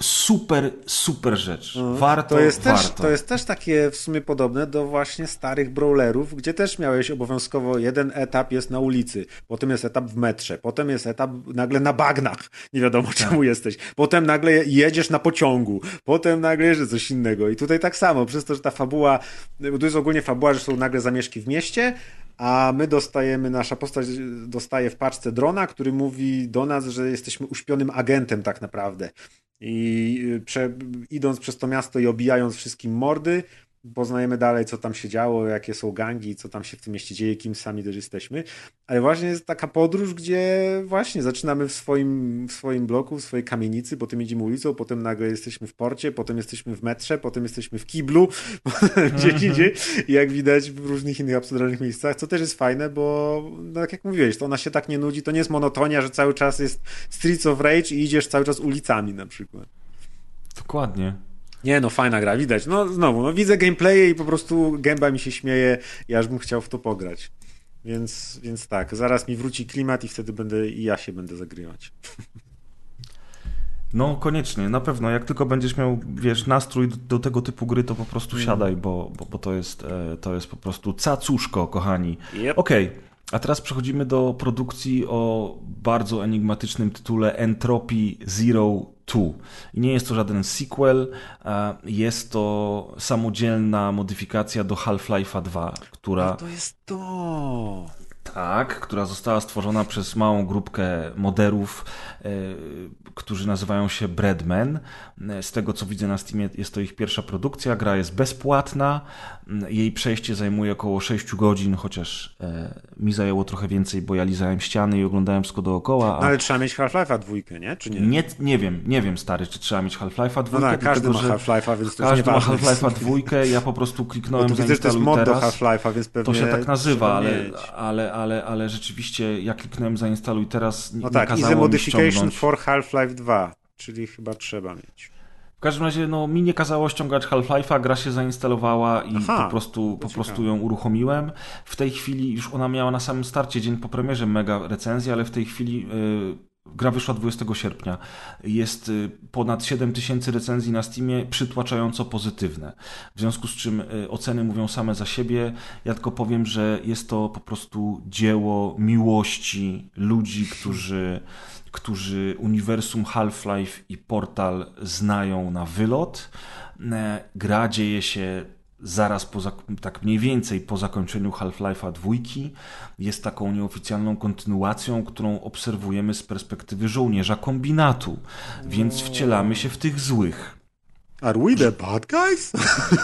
Super, super rzecz. Warto, No, to jest, warto. też, to jest też takie w sumie podobne do właśnie starych brawlerów, gdzie też miałeś obowiązkowo jeden etap jest na ulicy, potem jest etap w metrze, potem jest etap nagle na bagnach, nie wiadomo Tak. czemu jesteś, potem nagle jedziesz na pociągu, potem nagle jeszcze coś innego i tutaj tak samo, przez to, że ta fabuła, to jest ogólnie fabuła, że są nagle zamieszki w mieście, a my dostajemy, nasza postać dostaje w paczce drona, który mówi do nas, że jesteśmy uśpionym agentem tak naprawdę. I y, prze, idąc przez to miasto i obijając wszystkim mordy, poznajemy dalej, co tam się działo, jakie są gangi, co tam się w tym mieście dzieje, kim sami też jesteśmy. Ale właśnie jest taka podróż, gdzie właśnie zaczynamy w swoim, w swoim bloku, w swojej kamienicy, potem jedziemy ulicą, potem nagle jesteśmy w porcie, potem jesteśmy w metrze, potem jesteśmy w kiblu, gdzie indziej. I jak widać w różnych innych absurdalnych miejscach, co też jest fajne, bo no, tak jak mówiłeś, to ona się tak nie nudzi, to nie jest monotonia, że cały czas jest Streets of Rage i idziesz cały czas ulicami na przykład. Dokładnie. Nie no, fajna gra, widać. No znowu, no widzę gameplaye i po prostu gęba mi się śmieje i aż bym chciał w to pograć. Więc, więc tak, zaraz mi wróci klimat i wtedy będę i ja się będę zagrywać. No koniecznie, na pewno. Jak tylko będziesz miał, wiesz, nastrój do, do tego typu gry, to po prostu Mm. siadaj, bo, bo, bo to, jest, e, to jest po prostu cacuszko, kochani. Yep. Okej, a teraz przechodzimy do produkcji o bardzo enigmatycznym tytule Entropy Zero 2. I nie jest to żaden sequel, jest to samodzielna modyfikacja do Half-Life'a 2, która... To jest to. Tak, która została stworzona przez małą grupkę moderów, e, którzy nazywają się Breadmen. E, Z tego co widzę na Steamie, jest to ich pierwsza produkcja. Gra jest bezpłatna. Jej przejście zajmuje około 6 godzin, chociaż e, mi zajęło trochę więcej, bo ja lizałem ściany i oglądałem wszystko dookoła. No A ale trzeba mieć Half-Life'a dwójkę, nie? Czy nie? nie, nie wiem, nie wiem stary, czy trzeba mieć Half-Life'a 2. No tak, każdy ma że Half-Life'a, więc to każdy ma. Half-Life'a 2. Ja po prostu kliknąłem to widzę, że to jest mod do. Half-Life'a, więc pewnie To się tak nazywa, ale, ale, ale, ale rzeczywiście ja kliknąłem zainstaluj teraz, No tak, mi modification ściągnąć. for Half-Life 2, czyli chyba trzeba mieć. W każdym razie no, mi nie kazało ściągać Half-Life'a, gra się zainstalowała i Aha, po, prostu, po prostu ją uruchomiłem. W tej chwili już ona miała na samym starcie, dzień po premierze, mega recenzję, ale w tej chwili y, gra wyszła 20 sierpnia. Jest y, ponad 7 tysięcy recenzji na Steamie, przytłaczająco pozytywne. W związku z czym y, oceny mówią same za siebie. Ja tylko powiem, że jest to po prostu dzieło miłości ludzi, którzy którzy uniwersum Half-Life i Portal znają na wylot. E, Gra dzieje się zaraz po, tak mniej więcej po zakończeniu Half-Life'a dwójki. Jest taką nieoficjalną kontynuacją, którą obserwujemy z perspektywy żołnierza kombinatu, więc wcielamy się w tych złych. Are we the bad guys?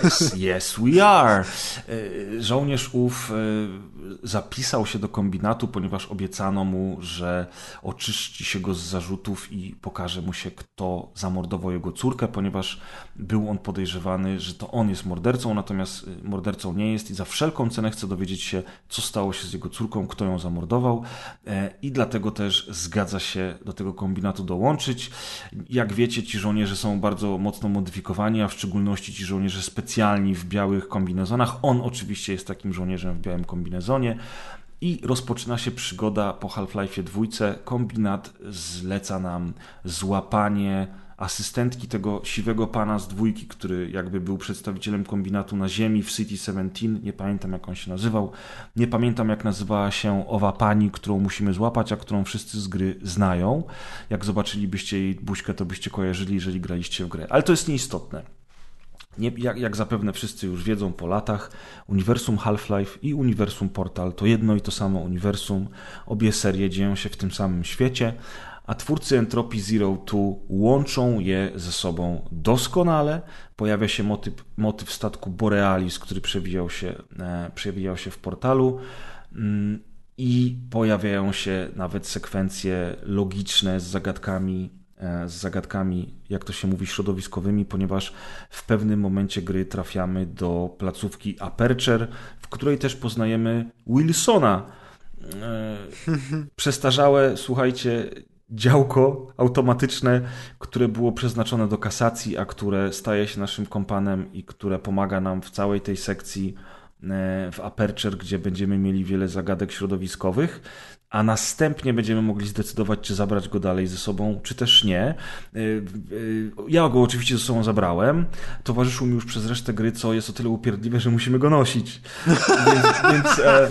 Yes, yes we are. E, Żołnierz ów e, zapisał się do kombinatu, ponieważ obiecano mu, że oczyści się go z zarzutów i pokaże mu się, kto zamordował jego córkę, ponieważ był on podejrzewany, że to on jest mordercą, natomiast e, mordercą nie jest i za wszelką cenę chce dowiedzieć się, co stało się z jego córką, kto ją zamordował i dlatego też zgadza się do tego kombinatu dołączyć. Jak wiecie, ci żołnierze są bardzo mocno modyfikowani, a w szczególności ci żołnierze specjalni w białych kombinezonach. On oczywiście jest takim żołnierzem w białym kombinezonie. I rozpoczyna się przygoda po Half-Life dwójce. Kombinat zleca nam złapanie asystentki tego siwego pana z dwójki, który jakby był przedstawicielem kombinatu na ziemi w City 17. Nie pamiętam jak on się nazywał. Nie pamiętam jak nazywała się owa pani, którą musimy złapać, a którą wszyscy z gry znają. Jak zobaczylibyście jej buźkę, to byście kojarzyli, jeżeli graliście w grę. Ale to jest nieistotne. Nie, jak, jak zapewne wszyscy już wiedzą po latach, uniwersum Half-Life i uniwersum Portal to jedno i to samo uniwersum. Obie serie dzieją się w tym samym świecie, a twórcy Entropy Zero 2 łączą je ze sobą doskonale. Pojawia się motyw, motyw statku Borealis, który przewijał się, e, przewijał się w portalu. Mm, I pojawiają się nawet sekwencje logiczne z zagadkami z zagadkami, jak to się mówi, środowiskowymi, ponieważ w pewnym momencie gry trafiamy do placówki Aperture, w której też poznajemy Wilsona. E, Przestarzałe, słuchajcie, działko automatyczne, które było przeznaczone do kasacji, a które staje się naszym kompanem i które pomaga nam w całej tej sekcji e, w Aperture, gdzie będziemy mieli wiele zagadek środowiskowych a następnie będziemy mogli zdecydować, czy zabrać go dalej ze sobą, czy też nie. Ja go oczywiście ze sobą zabrałem. Towarzyszył mi już przez resztę gry, co jest o tyle upierdliwe, że musimy go nosić. więc, więc, e,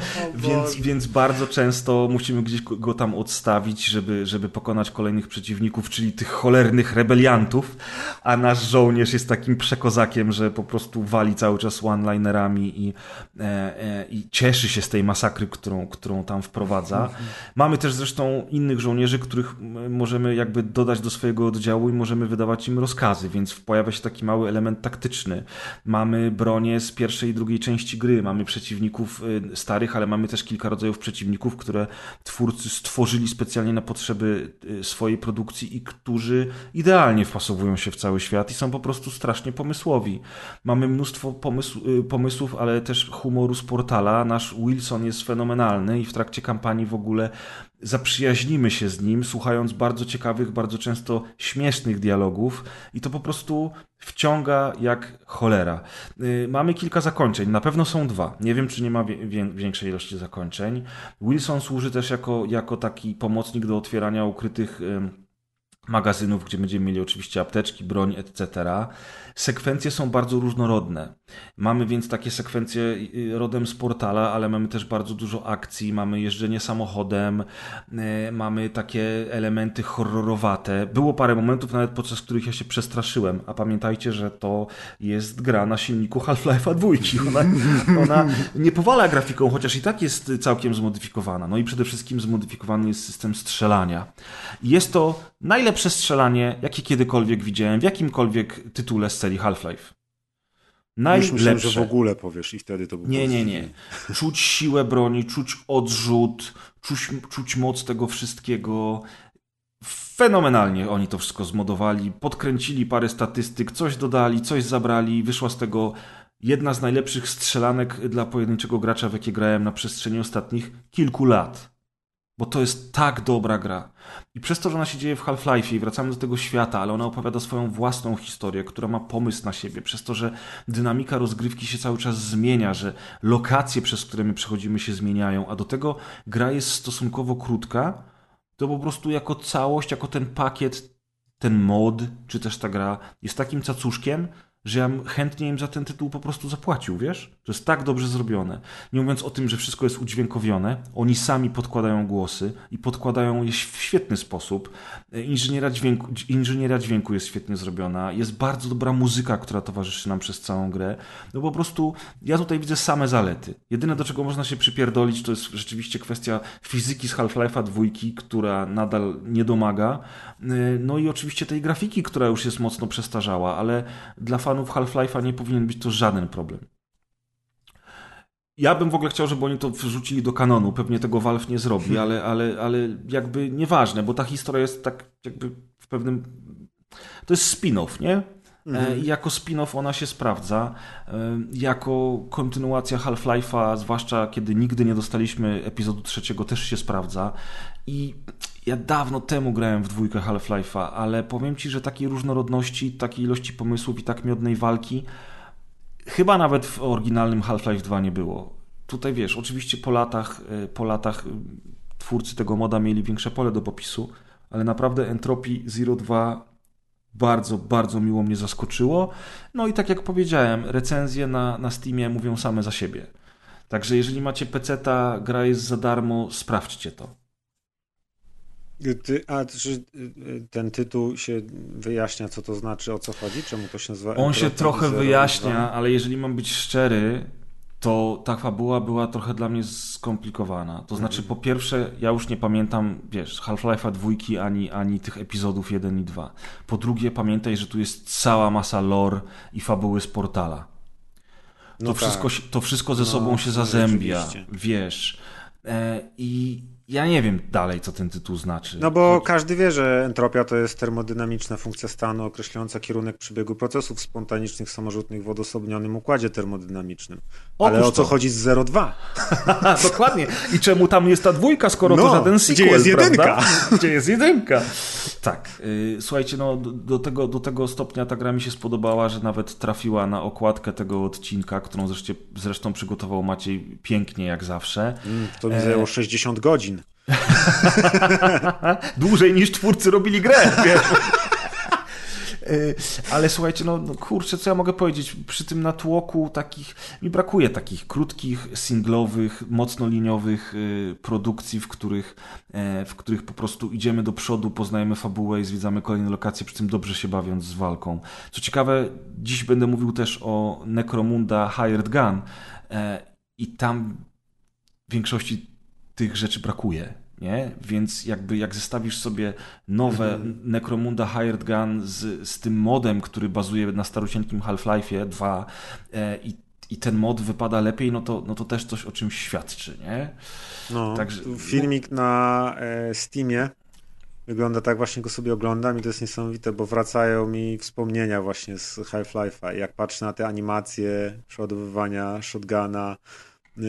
więc, więc bardzo często musimy gdzieś go tam odstawić, żeby, żeby pokonać kolejnych przeciwników, czyli tych cholernych rebeliantów, a nasz żołnierz jest takim przekozakiem, że po prostu wali cały czas one-linerami i, e, e, i cieszy się z tej masakry, którą, którą tam wprowadza. Mamy też zresztą innych żołnierzy, których możemy jakby dodać do swojego oddziału i możemy wydawać im rozkazy, więc pojawia się taki mały element taktyczny. Mamy bronię z pierwszej i drugiej części gry, mamy przeciwników starych, ale mamy też kilka rodzajów przeciwników, które twórcy stworzyli specjalnie na potrzeby swojej produkcji i którzy idealnie wpasowują się w cały świat i są po prostu strasznie pomysłowi. Mamy mnóstwo pomysł, pomysłów, ale też humoru z portala. Nasz Wilson jest fenomenalny i w trakcie kampanii w ogóle zaprzyjaźnimy się z nim, słuchając bardzo ciekawych, bardzo często śmiesznych dialogów i to po prostu wciąga jak cholera. Mamy kilka zakończeń, na pewno są dwa. Nie wiem, czy nie ma większej ilości zakończeń. Wilson służy też jako, jako taki pomocnik do otwierania ukrytych magazynów, gdzie będziemy mieli oczywiście apteczki, broń, etc. Sekwencje są bardzo różnorodne. Mamy więc takie sekwencje rodem z portala, ale mamy też bardzo dużo akcji, mamy jeżdżenie samochodem, mamy takie elementy horrorowate. Było parę momentów nawet podczas których ja się przestraszyłem, a pamiętajcie, że to jest gra na silniku Half-Life'a 2. Ona, ona nie powala grafiką, chociaż i tak jest całkiem zmodyfikowana. No i przede wszystkim zmodyfikowany jest system strzelania. Jest to najlepsze strzelanie, jakie kiedykolwiek widziałem w jakimkolwiek tytule z serii Half-Life. Najlepsze. Myślałem, że w ogóle powiesz i wtedy to było. Nie, nie, nie. Czuć siłę broni, czuć odrzut, czuć, czuć moc tego wszystkiego. Fenomenalnie oni to wszystko zmodowali, podkręcili parę statystyk, coś dodali, coś zabrali, wyszła z tego jedna z najlepszych strzelanek dla pojedynczego gracza, w jakie grałem na przestrzeni ostatnich kilku lat. Bo to jest tak dobra gra. I przez to, że ona się dzieje w Half-Life i wracamy do tego świata, ale ona opowiada swoją własną historię, która ma pomysł na siebie, przez to, że dynamika rozgrywki się cały czas zmienia, że lokacje, przez które my przechodzimy się zmieniają, a do tego gra jest stosunkowo krótka, to po prostu jako całość, jako ten pakiet, ten mod, czy też ta gra jest takim cacuszkiem, że ja chętnie im za ten tytuł po prostu zapłacił, wiesz? To jest tak dobrze zrobione. Nie mówiąc o tym, że wszystko jest udźwiękowione, oni sami podkładają głosy i podkładają je w świetny sposób. Inżynieria dźwięku, inżynieria dźwięku jest świetnie zrobiona, jest bardzo dobra muzyka, która towarzyszy nam przez całą grę. No po prostu ja tutaj widzę same zalety. Jedyne do czego można się przypierdolić to jest rzeczywiście kwestia fizyki z Half-Life'a dwójki, która nadal nie domaga. No i oczywiście tej grafiki, która już jest mocno przestarzała, ale dla fanów Half-Life'a nie powinien być to żaden problem. Ja bym w ogóle chciał, żeby oni to wrzucili do kanonu. Pewnie tego Valve nie zrobi, hmm. ale, ale, ale jakby nieważne, bo ta historia jest tak jakby w pewnym. To jest spin-off, nie? Mhm. I jako spin-off ona się sprawdza. E, jako kontynuacja Half-Life'a, zwłaszcza kiedy nigdy nie dostaliśmy epizodu trzeciego, też się sprawdza. I ja dawno temu grałem w dwójkę Half-Life'a, ale powiem ci, że takiej różnorodności, takiej ilości pomysłów i tak miodnej walki chyba nawet w oryginalnym Half-Life 2 nie było. Tutaj wiesz, oczywiście po latach, e, po latach e, twórcy tego moda mieli większe pole do popisu, ale naprawdę Entropy Zero 2 bardzo, bardzo miło mnie zaskoczyło. No i tak jak powiedziałem, recenzje na, na Steamie mówią same za siebie. Także jeżeli macie PC-ta, gra jest za darmo, sprawdźcie to. Ty, a czy y, y, ten tytuł się wyjaśnia, co to znaczy, o co chodzi? Czemu to się nazywa? On się trochę wyjaśnia, ale jeżeli mam być szczery, to ta fabuła była trochę dla mnie skomplikowana. To znaczy, po pierwsze, ja już nie pamiętam, wiesz, Half-Life'a dwójki ani, ani tych epizodów 1 i 2. Po drugie, pamiętaj, że tu jest cała masa lore i fabuły z portala. To, no wszystko, tak. to wszystko ze no, sobą się zazębia, wiesz. E, I ja nie wiem dalej, co ten tytuł znaczy. No bo Choć... każdy wie, że entropia to jest termodynamiczna funkcja stanu określająca kierunek przebiegu procesów spontanicznych samorzutnych w odosobnionym układzie termodynamicznym. Ale Otóż o co to. chodzi z 0,2? Dokładnie. I czemu tam jest ta dwójka, skoro no, to żaden sequel, Gdzie jest jedynka? Gdzie jest jedynka? Tak. Yy, słuchajcie, no do tego, do tego stopnia ta gra mi się spodobała, że nawet trafiła na okładkę tego odcinka, którą zresztą, zresztą przygotował Maciej pięknie, jak zawsze. Mm, to mi zajęło e... 60 godzin. Dłużej niż twórcy robili grę. Y, ale słuchajcie, no, no kurczę, co ja mogę powiedzieć? Przy tym natłoku takich, mi brakuje takich krótkich, singlowych, mocno liniowych y, produkcji, w których, e, w których po prostu idziemy do przodu, poznajemy fabułę i zwiedzamy kolejne lokacje, przy tym dobrze się bawiąc z walką. Co ciekawe, dziś będę mówił też o Necromunda Hired Gun e, i tam w większości tych rzeczy brakuje. Nie? Więc jakby jak zestawisz sobie nowe mhm. Necromunda Hired Gun z, z tym modem, który bazuje na starusieńkim Half-Life'ie 2 e, i, i ten mod wypada lepiej, no to, no to też coś o czymś świadczy, nie? No, Także, filmik na e, Steamie wygląda tak, właśnie go sobie oglądam i to jest niesamowite, bo wracają mi wspomnienia właśnie z Half-Life'a. Jak patrzę na te animacje przeładowywania shotguna,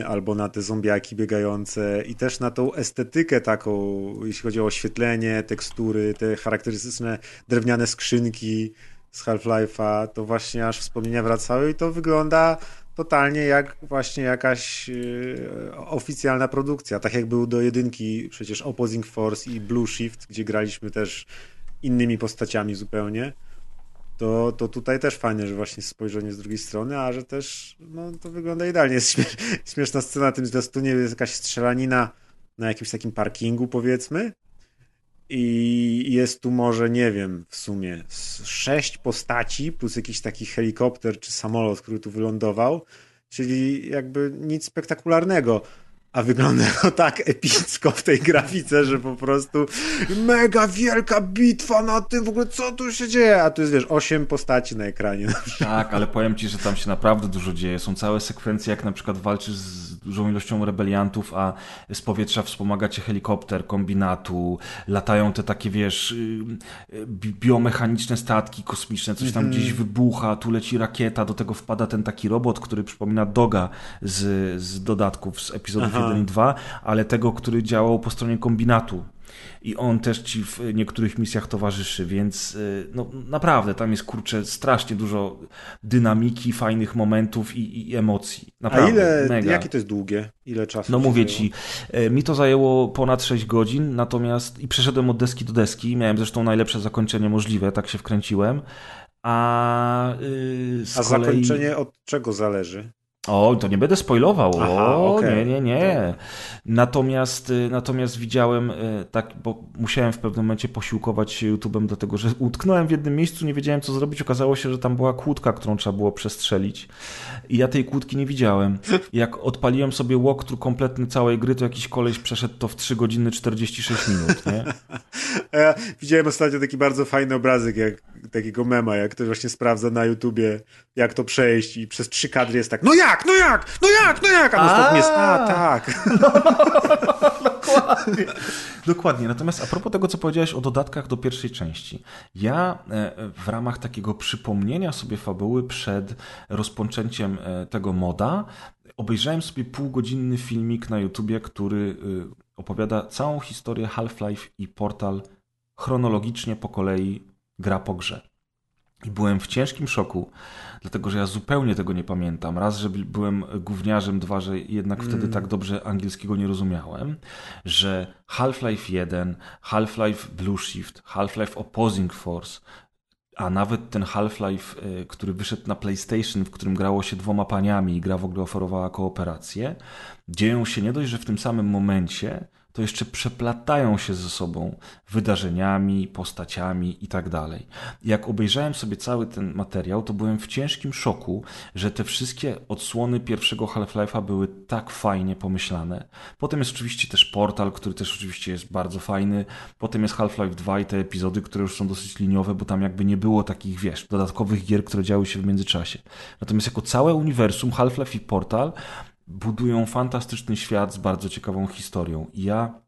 albo na te zombiaki biegające i też na tą estetykę taką, jeśli chodzi o oświetlenie, tekstury, te charakterystyczne drewniane skrzynki z Half-Life'a, to właśnie aż wspomnienia wracały i to wygląda totalnie jak właśnie jakaś yy, oficjalna produkcja. Tak jak był do jedynki przecież Opposing Force i Blue Shift, gdzie graliśmy też innymi postaciami zupełnie to, to tutaj też fajne, że właśnie spojrzenie z drugiej strony, a że też no, to wygląda idealnie. Jest śmieszna scena na tym zwiastunie, jest jakaś strzelanina na jakimś takim parkingu powiedzmy. I jest tu może, nie wiem, w sumie sześć postaci plus jakiś taki helikopter czy samolot, który tu wylądował, czyli jakby nic spektakularnego a wygląda to tak epicko w tej grafice, że po prostu mega wielka bitwa na tym, w ogóle co tu się dzieje? A tu jest, wiesz, osiem postaci na ekranie. Tak, ale powiem ci, że tam się naprawdę dużo dzieje. Są całe sekwencje, jak na przykład walczysz z dużą ilością rebeliantów, a z powietrza wspomaga cię helikopter, kombinatu, latają te takie, wiesz, y, biomechaniczne statki kosmiczne, coś tam mm -hmm. gdzieś wybucha, tu leci rakieta, do tego wpada ten taki robot, który przypomina Doga z, z dodatków z epizodów Aha. 1 i 2, ale tego, który działał po stronie kombinatu i on też ci w niektórych misjach towarzyszy, więc y, no, naprawdę tam jest kurczę strasznie dużo dynamiki, fajnych momentów i, i emocji. Naprawdę, A ile, mega. jakie to jest długie? Ile czasu? No mówię ci, y, mi to zajęło ponad 6 godzin, natomiast i przeszedłem od deski do deski, miałem zresztą najlepsze zakończenie możliwe, tak się wkręciłem. A, yy, A kolei... zakończenie od czego zależy? O, to nie będę spoilował. Aha, o, okay. nie, nie, nie. Natomiast, y, natomiast widziałem, y, tak, bo musiałem w pewnym momencie posiłkować się YouTube'em, dlatego że utknąłem w jednym miejscu, nie wiedziałem co zrobić. Okazało się, że tam była kłódka, którą trzeba było przestrzelić. I ja tej kłódki nie widziałem. Jak odpaliłem sobie walkthrough kompletny całej gry, to jakiś koleś przeszedł to w 3 godziny 46 minut, nie? Ja widziałem ostatnio taki bardzo fajny obrazek, jak takiego mema, jak ktoś właśnie sprawdza na YouTubie, jak to przejść i przez trzy kadry jest tak, no jak, no jak, no jak, no jak, a następnie jest, a tak. No, dokładnie. Dokładnie. Natomiast a propos tego, co powiedziałeś o dodatkach do pierwszej części. Ja e, w ramach takiego przypomnienia sobie fabuły przed rozpoczęciem e, tego moda obejrzałem sobie półgodzinny filmik na YouTubie, który e, opowiada całą historię Half-Life i Portal chronologicznie po kolei gra po grze. I byłem w ciężkim szoku, dlatego że ja zupełnie tego nie pamiętam. Raz, że byłem gówniarzem, dwa, że jednak mm. wtedy tak dobrze angielskiego nie rozumiałem, że Half-Life 1, Half-Life Blue Shift, Half-Life Opposing Force, a nawet ten Half-Life, y, który wyszedł na PlayStation, w którym grało się dwoma paniami i gra w ogóle oferowała kooperację, dzieją się nie dość, że w tym samym momencie, to jeszcze przeplatają się ze sobą wydarzeniami, postaciami i tak. Jak obejrzałem sobie cały ten materiał, to byłem w ciężkim szoku, że te wszystkie odsłony pierwszego Half-Life'a były tak fajnie pomyślane. Potem jest oczywiście też Portal, który też oczywiście jest bardzo fajny. Potem jest Half-Life 2 i te epizody, które już są dosyć liniowe, bo tam jakby nie było takich, wiesz, dodatkowych gier, które działy się w międzyczasie. Natomiast jako całe uniwersum Half-Life i Portal budują fantastyczny świat z bardzo ciekawą historią. I ja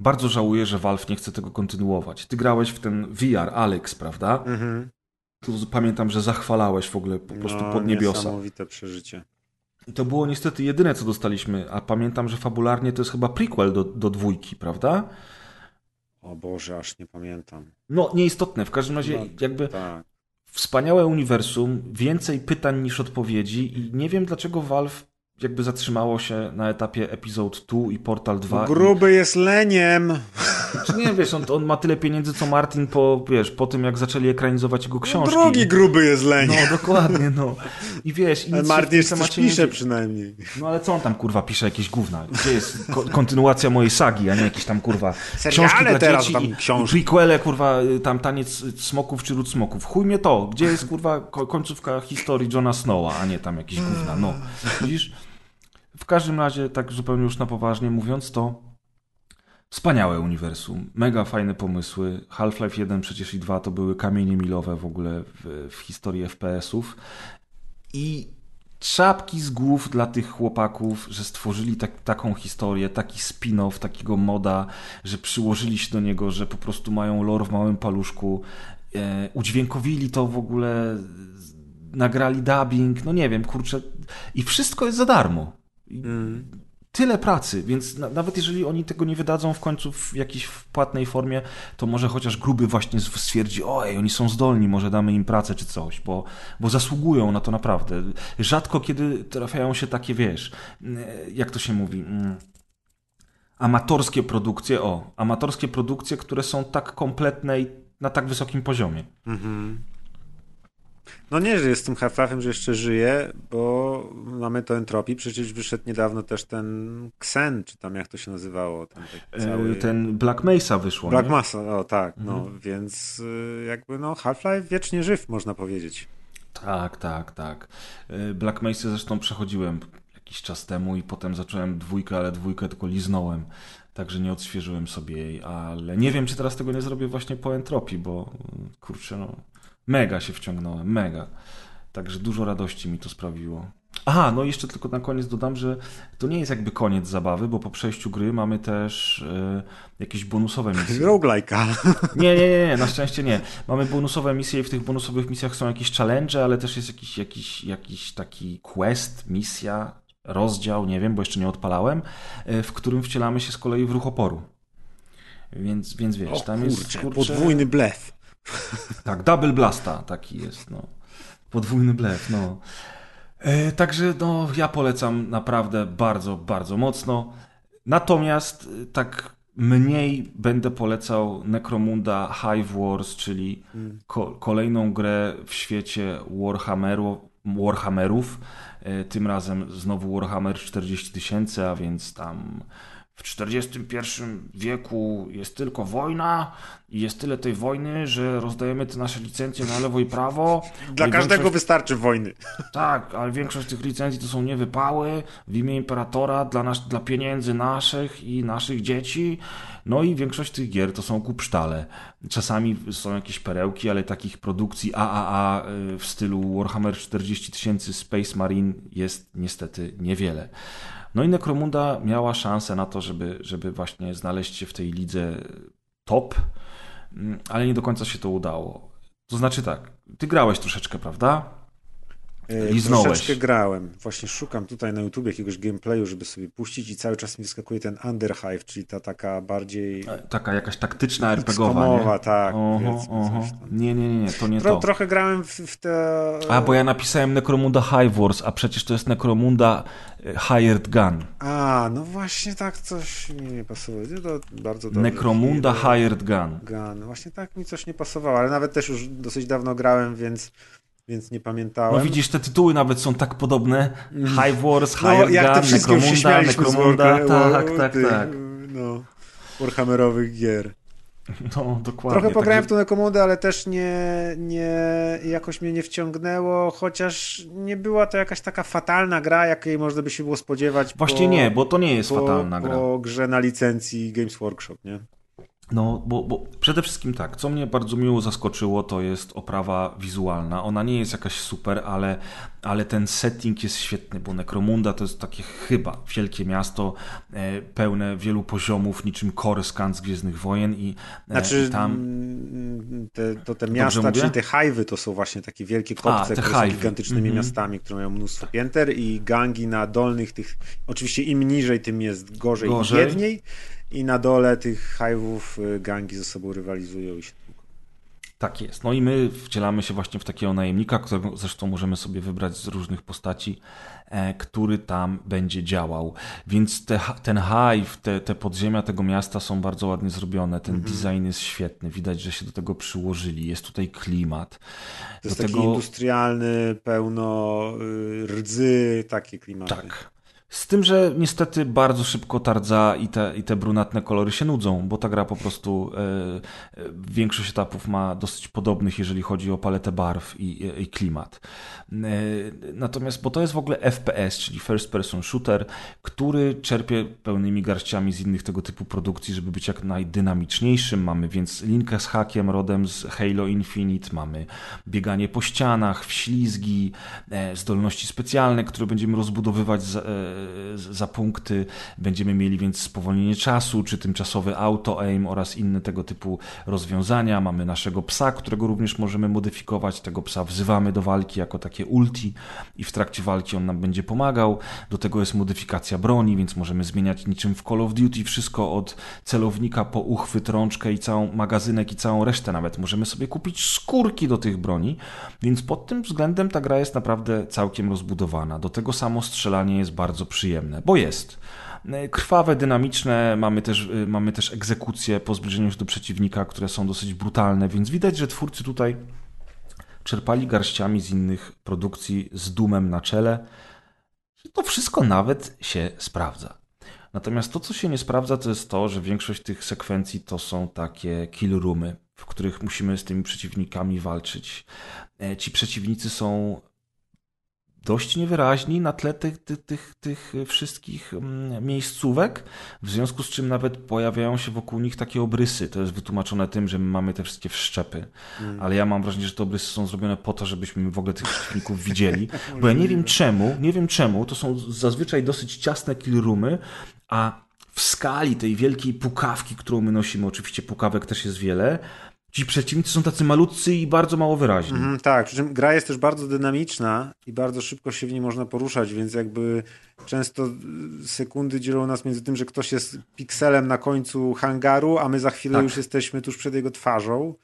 bardzo żałuję, że Valve nie chce tego kontynuować. Ty grałeś w ten VR, Alex, prawda? Mhm. Tu pamiętam, że zachwalałeś w ogóle po prostu no, pod niebiosa. Niesamowite przeżycie. I to było niestety jedyne, co dostaliśmy, a pamiętam, że fabularnie to jest chyba prequel do, do dwójki, prawda? O Boże, aż nie pamiętam. No, nieistotne. W każdym razie, no, jakby tak. wspaniałe uniwersum, więcej pytań niż odpowiedzi i nie wiem, dlaczego Valve jakby zatrzymało się na etapie Episode 2 i Portal 2. Gruby i... jest leniem. Czy nie, wiesz, on, on, ma tyle pieniędzy co Martin po, wiesz, po tym jak zaczęli ekranizować jego książki. No, drugi gruby jest leniem. No, dokładnie, no. I wiesz... I ale Martin jeszcze coś pisze nie... przynajmniej. No ale co on tam, kurwa, pisze jakieś gówna? Gdzie jest ko kontynuacja mojej sagi, a nie jakieś tam, kurwa, Seriale książki dla teraz dzieci tam i, książki. i prequele, kurwa, tam taniec smoków czy ród smoków. Chuj mnie to. Gdzie jest, kurwa, końcówka historii Johna Snowa, a nie tam jakieś gówna, no. Widzisz? W każdym razie, tak zupełnie już na poważnie mówiąc, to wspaniałe uniwersum, mega fajne pomysły. Half-Life 1 przecież i 2 to były kamienie milowe w ogóle w, w historii FPS-ów. I czapki z głów dla tych chłopaków, że stworzyli tak, taką historię, taki spin-off, takiego moda, że przyłożyli się do niego, że po prostu mają lore w małym paluszku, e, udźwiękowili to w ogóle, nagrali dubbing, no nie wiem, kurczę. I wszystko jest za darmo. Mm. Tyle pracy, więc na, nawet jeżeli oni tego nie wydadzą w końcu w jakiejś płatnej formie, to może chociaż gruby właśnie stwierdzi, oj, oni są zdolni, może damy im pracę czy coś, bo, bo zasługują na to naprawdę. Rzadko kiedy trafiają się takie, wiesz, jak to się mówi, mm, amatorskie produkcje, o, amatorskie produkcje, które są tak kompletne i na tak wysokim poziomie. Mhm. No nie, że jest tym Half-Life'em, że jeszcze żyje, bo mamy to entropii. Przecież wyszedł niedawno też ten Xen, czy tam jak to się nazywało. Ten, cały... E, ten Black Mesa wyszło. Black Mesa, o tak. No, mhm. No, więc y, jakby no Half-Life wiecznie żyw, można powiedzieć. Tak, tak, tak. E, Black Mesa zresztą przechodziłem jakiś czas temu i potem zacząłem dwójkę, ale dwójkę tylko liznąłem. Także nie odświeżyłem sobie jej, ale nie wiem, czy teraz tego nie zrobię właśnie po entropii, bo kurczę, no Mega się wciągnąłem, mega. Także dużo radości mi to sprawiło. Aha, no jeszcze tylko na koniec dodam, że to nie jest jakby koniec zabawy, bo po przejściu gry mamy też e, jakieś bonusowe misje. Roguelike'a. Nie, nie, nie, nie, na szczęście nie. Mamy bonusowe misje i w tych bonusowych misjach są jakieś challenge, ale też jest jakiś, jakiś, jakiś taki quest, misja, rozdział, nie wiem, bo jeszcze nie odpalałem, e, w którym wcielamy się z kolei w ruch oporu. Więc, więc wiesz, O tam kurczę, jest kurczę, podwójny blef. Tak, double blasta taki jest, no. Podwójny blef, no. E, także no, ja polecam naprawdę bardzo, bardzo mocno. Natomiast e, tak mniej będę polecał Necromunda Hive Wars, czyli ko kolejną grę w świecie Warhammeru, Warhammerów. E, tym razem znowu Warhammer 40 tysięcy, a więc tam w XXI wieku jest tylko wojna i jest tyle tej wojny, że rozdajemy te nasze licencje na lewo i prawo. Dla każdego większość- wystarczy wojny. tak, ale większość tych licencji to są niewypały w imię imperatora dla, nas, dla pieniędzy naszych i naszych dzieci. No i większość tych gier to są kupsztale. Czasami są jakieś perełki, ale takich produkcji AAA y, w stylu Warhammer 40 tysięcy Space Marine jest niestety niewiele. No i Necromunda miała szansę na to, żeby, żeby właśnie znaleźć się w tej lidze top, mm, ale nie do końca się to udało. To znaczy tak, ty grałeś troszeczkę, prawda? E, Liznąłeś. Troszeczkę grałem. Właśnie szukam tutaj na YouTube jakiegoś gameplayu, żeby sobie puścić i cały czas mi wyskakuje ten Underhive, czyli ta taka bardziej Taka jakaś taktyczna RPGowa, XCOMowa, nie? tak, Oho, oho. Nie, nie, nie, to nie Tro, to. trochę grałem w, w te... A, bo ja napisałem Necromunda Hive Wars, a przecież to jest Necromunda e, Hired Gun. A, no właśnie tak coś mi nie pasowało. No To bardzo dobrze. Necromunda Hired Gun. Gun. Właśnie tak mi coś nie pasowało, ale nawet też już dosyć dawno grałem, więc, więc nie pamiętałem. No widzisz, te tytuły nawet są tak podobne. Hive Wars, Mm. No, Hired jak te Gun, Necromunda, Necromunda, tak, War- tak, tych, tak. No, Warhammerowych gier. No, dokładnie. Trochę pograłem w także- tą Nekomodę, ale też nie, nie, jakoś mnie nie wciągnęło, chociaż nie była to jakaś taka fatalna gra, jakiej można by się było spodziewać Właśnie po, nie, bo to nie jest po, fatalna gra. po grze na licencji Games Workshop, nie? No, bo, bo przede wszystkim tak, co mnie bardzo miło zaskoczyło, to jest oprawa wizualna. Ona nie jest jakaś super, ale, ale ten setting jest świetny, bo Necromunda to jest takie chyba wielkie miasto, e, pełne wielu poziomów, niczym Coruscant z Gwiezdnych Wojen i, e, Znaczy, i tam... mm, te, to te Dobrze miasta, mówię? czyli te hajwy to są właśnie takie wielkie kopce, te które są hajwy. gigantycznymi Mhm. miastami, które mają mnóstwo pięter i gangi na dolnych tych, oczywiście im niżej, tym jest gorzej, Gorzej. i biedniej i na dole tych hajwów y, gangi ze sobą rywalizują i się tłuką. Tak jest. No i my wcielamy się właśnie w takiego najemnika, którego zresztą możemy sobie wybrać z różnych postaci, e, który tam będzie działał. Więc te, ten hive, te, te podziemia tego miasta są bardzo ładnie zrobione. Ten Mhm. design jest świetny. Widać, że się do tego przyłożyli. Jest tutaj klimat. To jest do taki tego... industrialny, pełno y, rdzy, takie klimaty. Tak. Z tym, że niestety bardzo szybko ta rdza i te, i te brunatne kolory się nudzą, bo ta gra po prostu e, e, większość etapów ma dosyć podobnych, jeżeli chodzi o paletę barw i, i, i klimat. E, natomiast, bo to jest w ogóle FPS, czyli First Person Shooter, który czerpie pełnymi garściami z innych tego typu produkcji, żeby być jak najdynamiczniejszym. Mamy więc linkę z hakiem rodem z Halo Infinite, mamy bieganie po ścianach, wślizgi, e, zdolności specjalne, które będziemy rozbudowywać e, za punkty. Będziemy mieli więc spowolnienie czasu, czy tymczasowy auto-aim oraz inne tego typu rozwiązania. Mamy naszego psa, którego również możemy modyfikować. Tego psa wzywamy do walki jako takie ulti i w trakcie walki on nam będzie pomagał. Do tego jest modyfikacja broni, więc możemy zmieniać niczym w Call of Duty wszystko od celownika po uchwyt, rączkę i całą magazynek i całą resztę nawet. Możemy sobie kupić skórki do tych broni, więc pod tym względem ta gra jest naprawdę całkiem rozbudowana. Do tego samo strzelanie jest bardzo przyjemne, bo jest. Krwawe, dynamiczne, mamy też, y, mamy też egzekucje po zbliżeniu się do przeciwnika, które są dosyć brutalne, więc widać, że twórcy tutaj czerpali garściami z innych produkcji z dumem na czele, to wszystko nawet się sprawdza. Natomiast to, co się nie sprawdza, to jest to, że większość tych sekwencji to są takie kill roomy, w których musimy z tymi przeciwnikami walczyć. E, Ci przeciwnicy są dość niewyraźni na tle tych, tych, tych, tych wszystkich mm, miejscówek, w związku z czym nawet pojawiają się wokół nich takie obrysy. To jest wytłumaczone tym, że my mamy te wszystkie wszczepy, mm. ale ja mam wrażenie, że te obrysy są zrobione po to, żebyśmy w ogóle tych przeciwników widzieli, bo ja nie wiem czemu, nie wiem czemu, to są zazwyczaj dosyć ciasne killroomy, a w skali tej wielkiej pukawki, którą my nosimy, oczywiście pukawek też jest wiele, ci przeciwnicy są tacy malutcy i bardzo mało wyraźni. Mm, tak, przy czym gra jest też bardzo dynamiczna i bardzo szybko się w niej można poruszać, więc jakby często sekundy dzielą nas między tym, że ktoś jest pikselem na końcu hangaru, a my za chwilę tak. już jesteśmy tuż przed jego twarzą.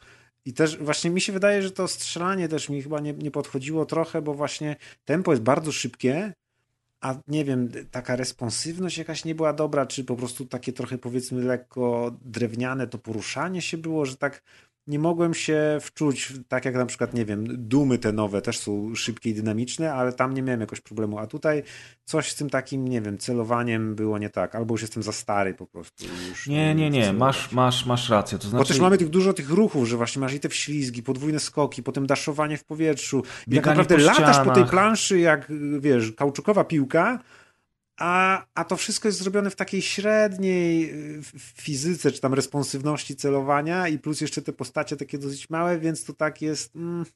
I też właśnie mi się wydaje, że to strzelanie też mi chyba nie, nie podchodziło trochę, bo właśnie tempo jest bardzo szybkie, a nie wiem, taka responsywność jakaś nie była dobra, czy po prostu takie trochę powiedzmy lekko drewniane to poruszanie się było, że tak nie mogłem się wczuć, tak jak na przykład, nie wiem, dumy te nowe też są szybkie i dynamiczne, ale tam nie miałem jakoś problemu. A tutaj coś z tym takim, nie wiem, celowaniem było nie tak, albo już jestem za stary po prostu. Nie, nie, nie, masz, masz, masz rację. To znaczy... Bo też mamy tych, dużo tych ruchów, że właśnie masz i te wślizgi, podwójne skoki, potem daszowanie w powietrzu. I tak naprawdę po latasz po tej planszy jak, wiesz, kauczukowa piłka, a, a to wszystko jest zrobione w takiej średniej y, fizyce, czy tam responsywności celowania i plus jeszcze te postacie takie dosyć małe, więc to tak jest... Mm,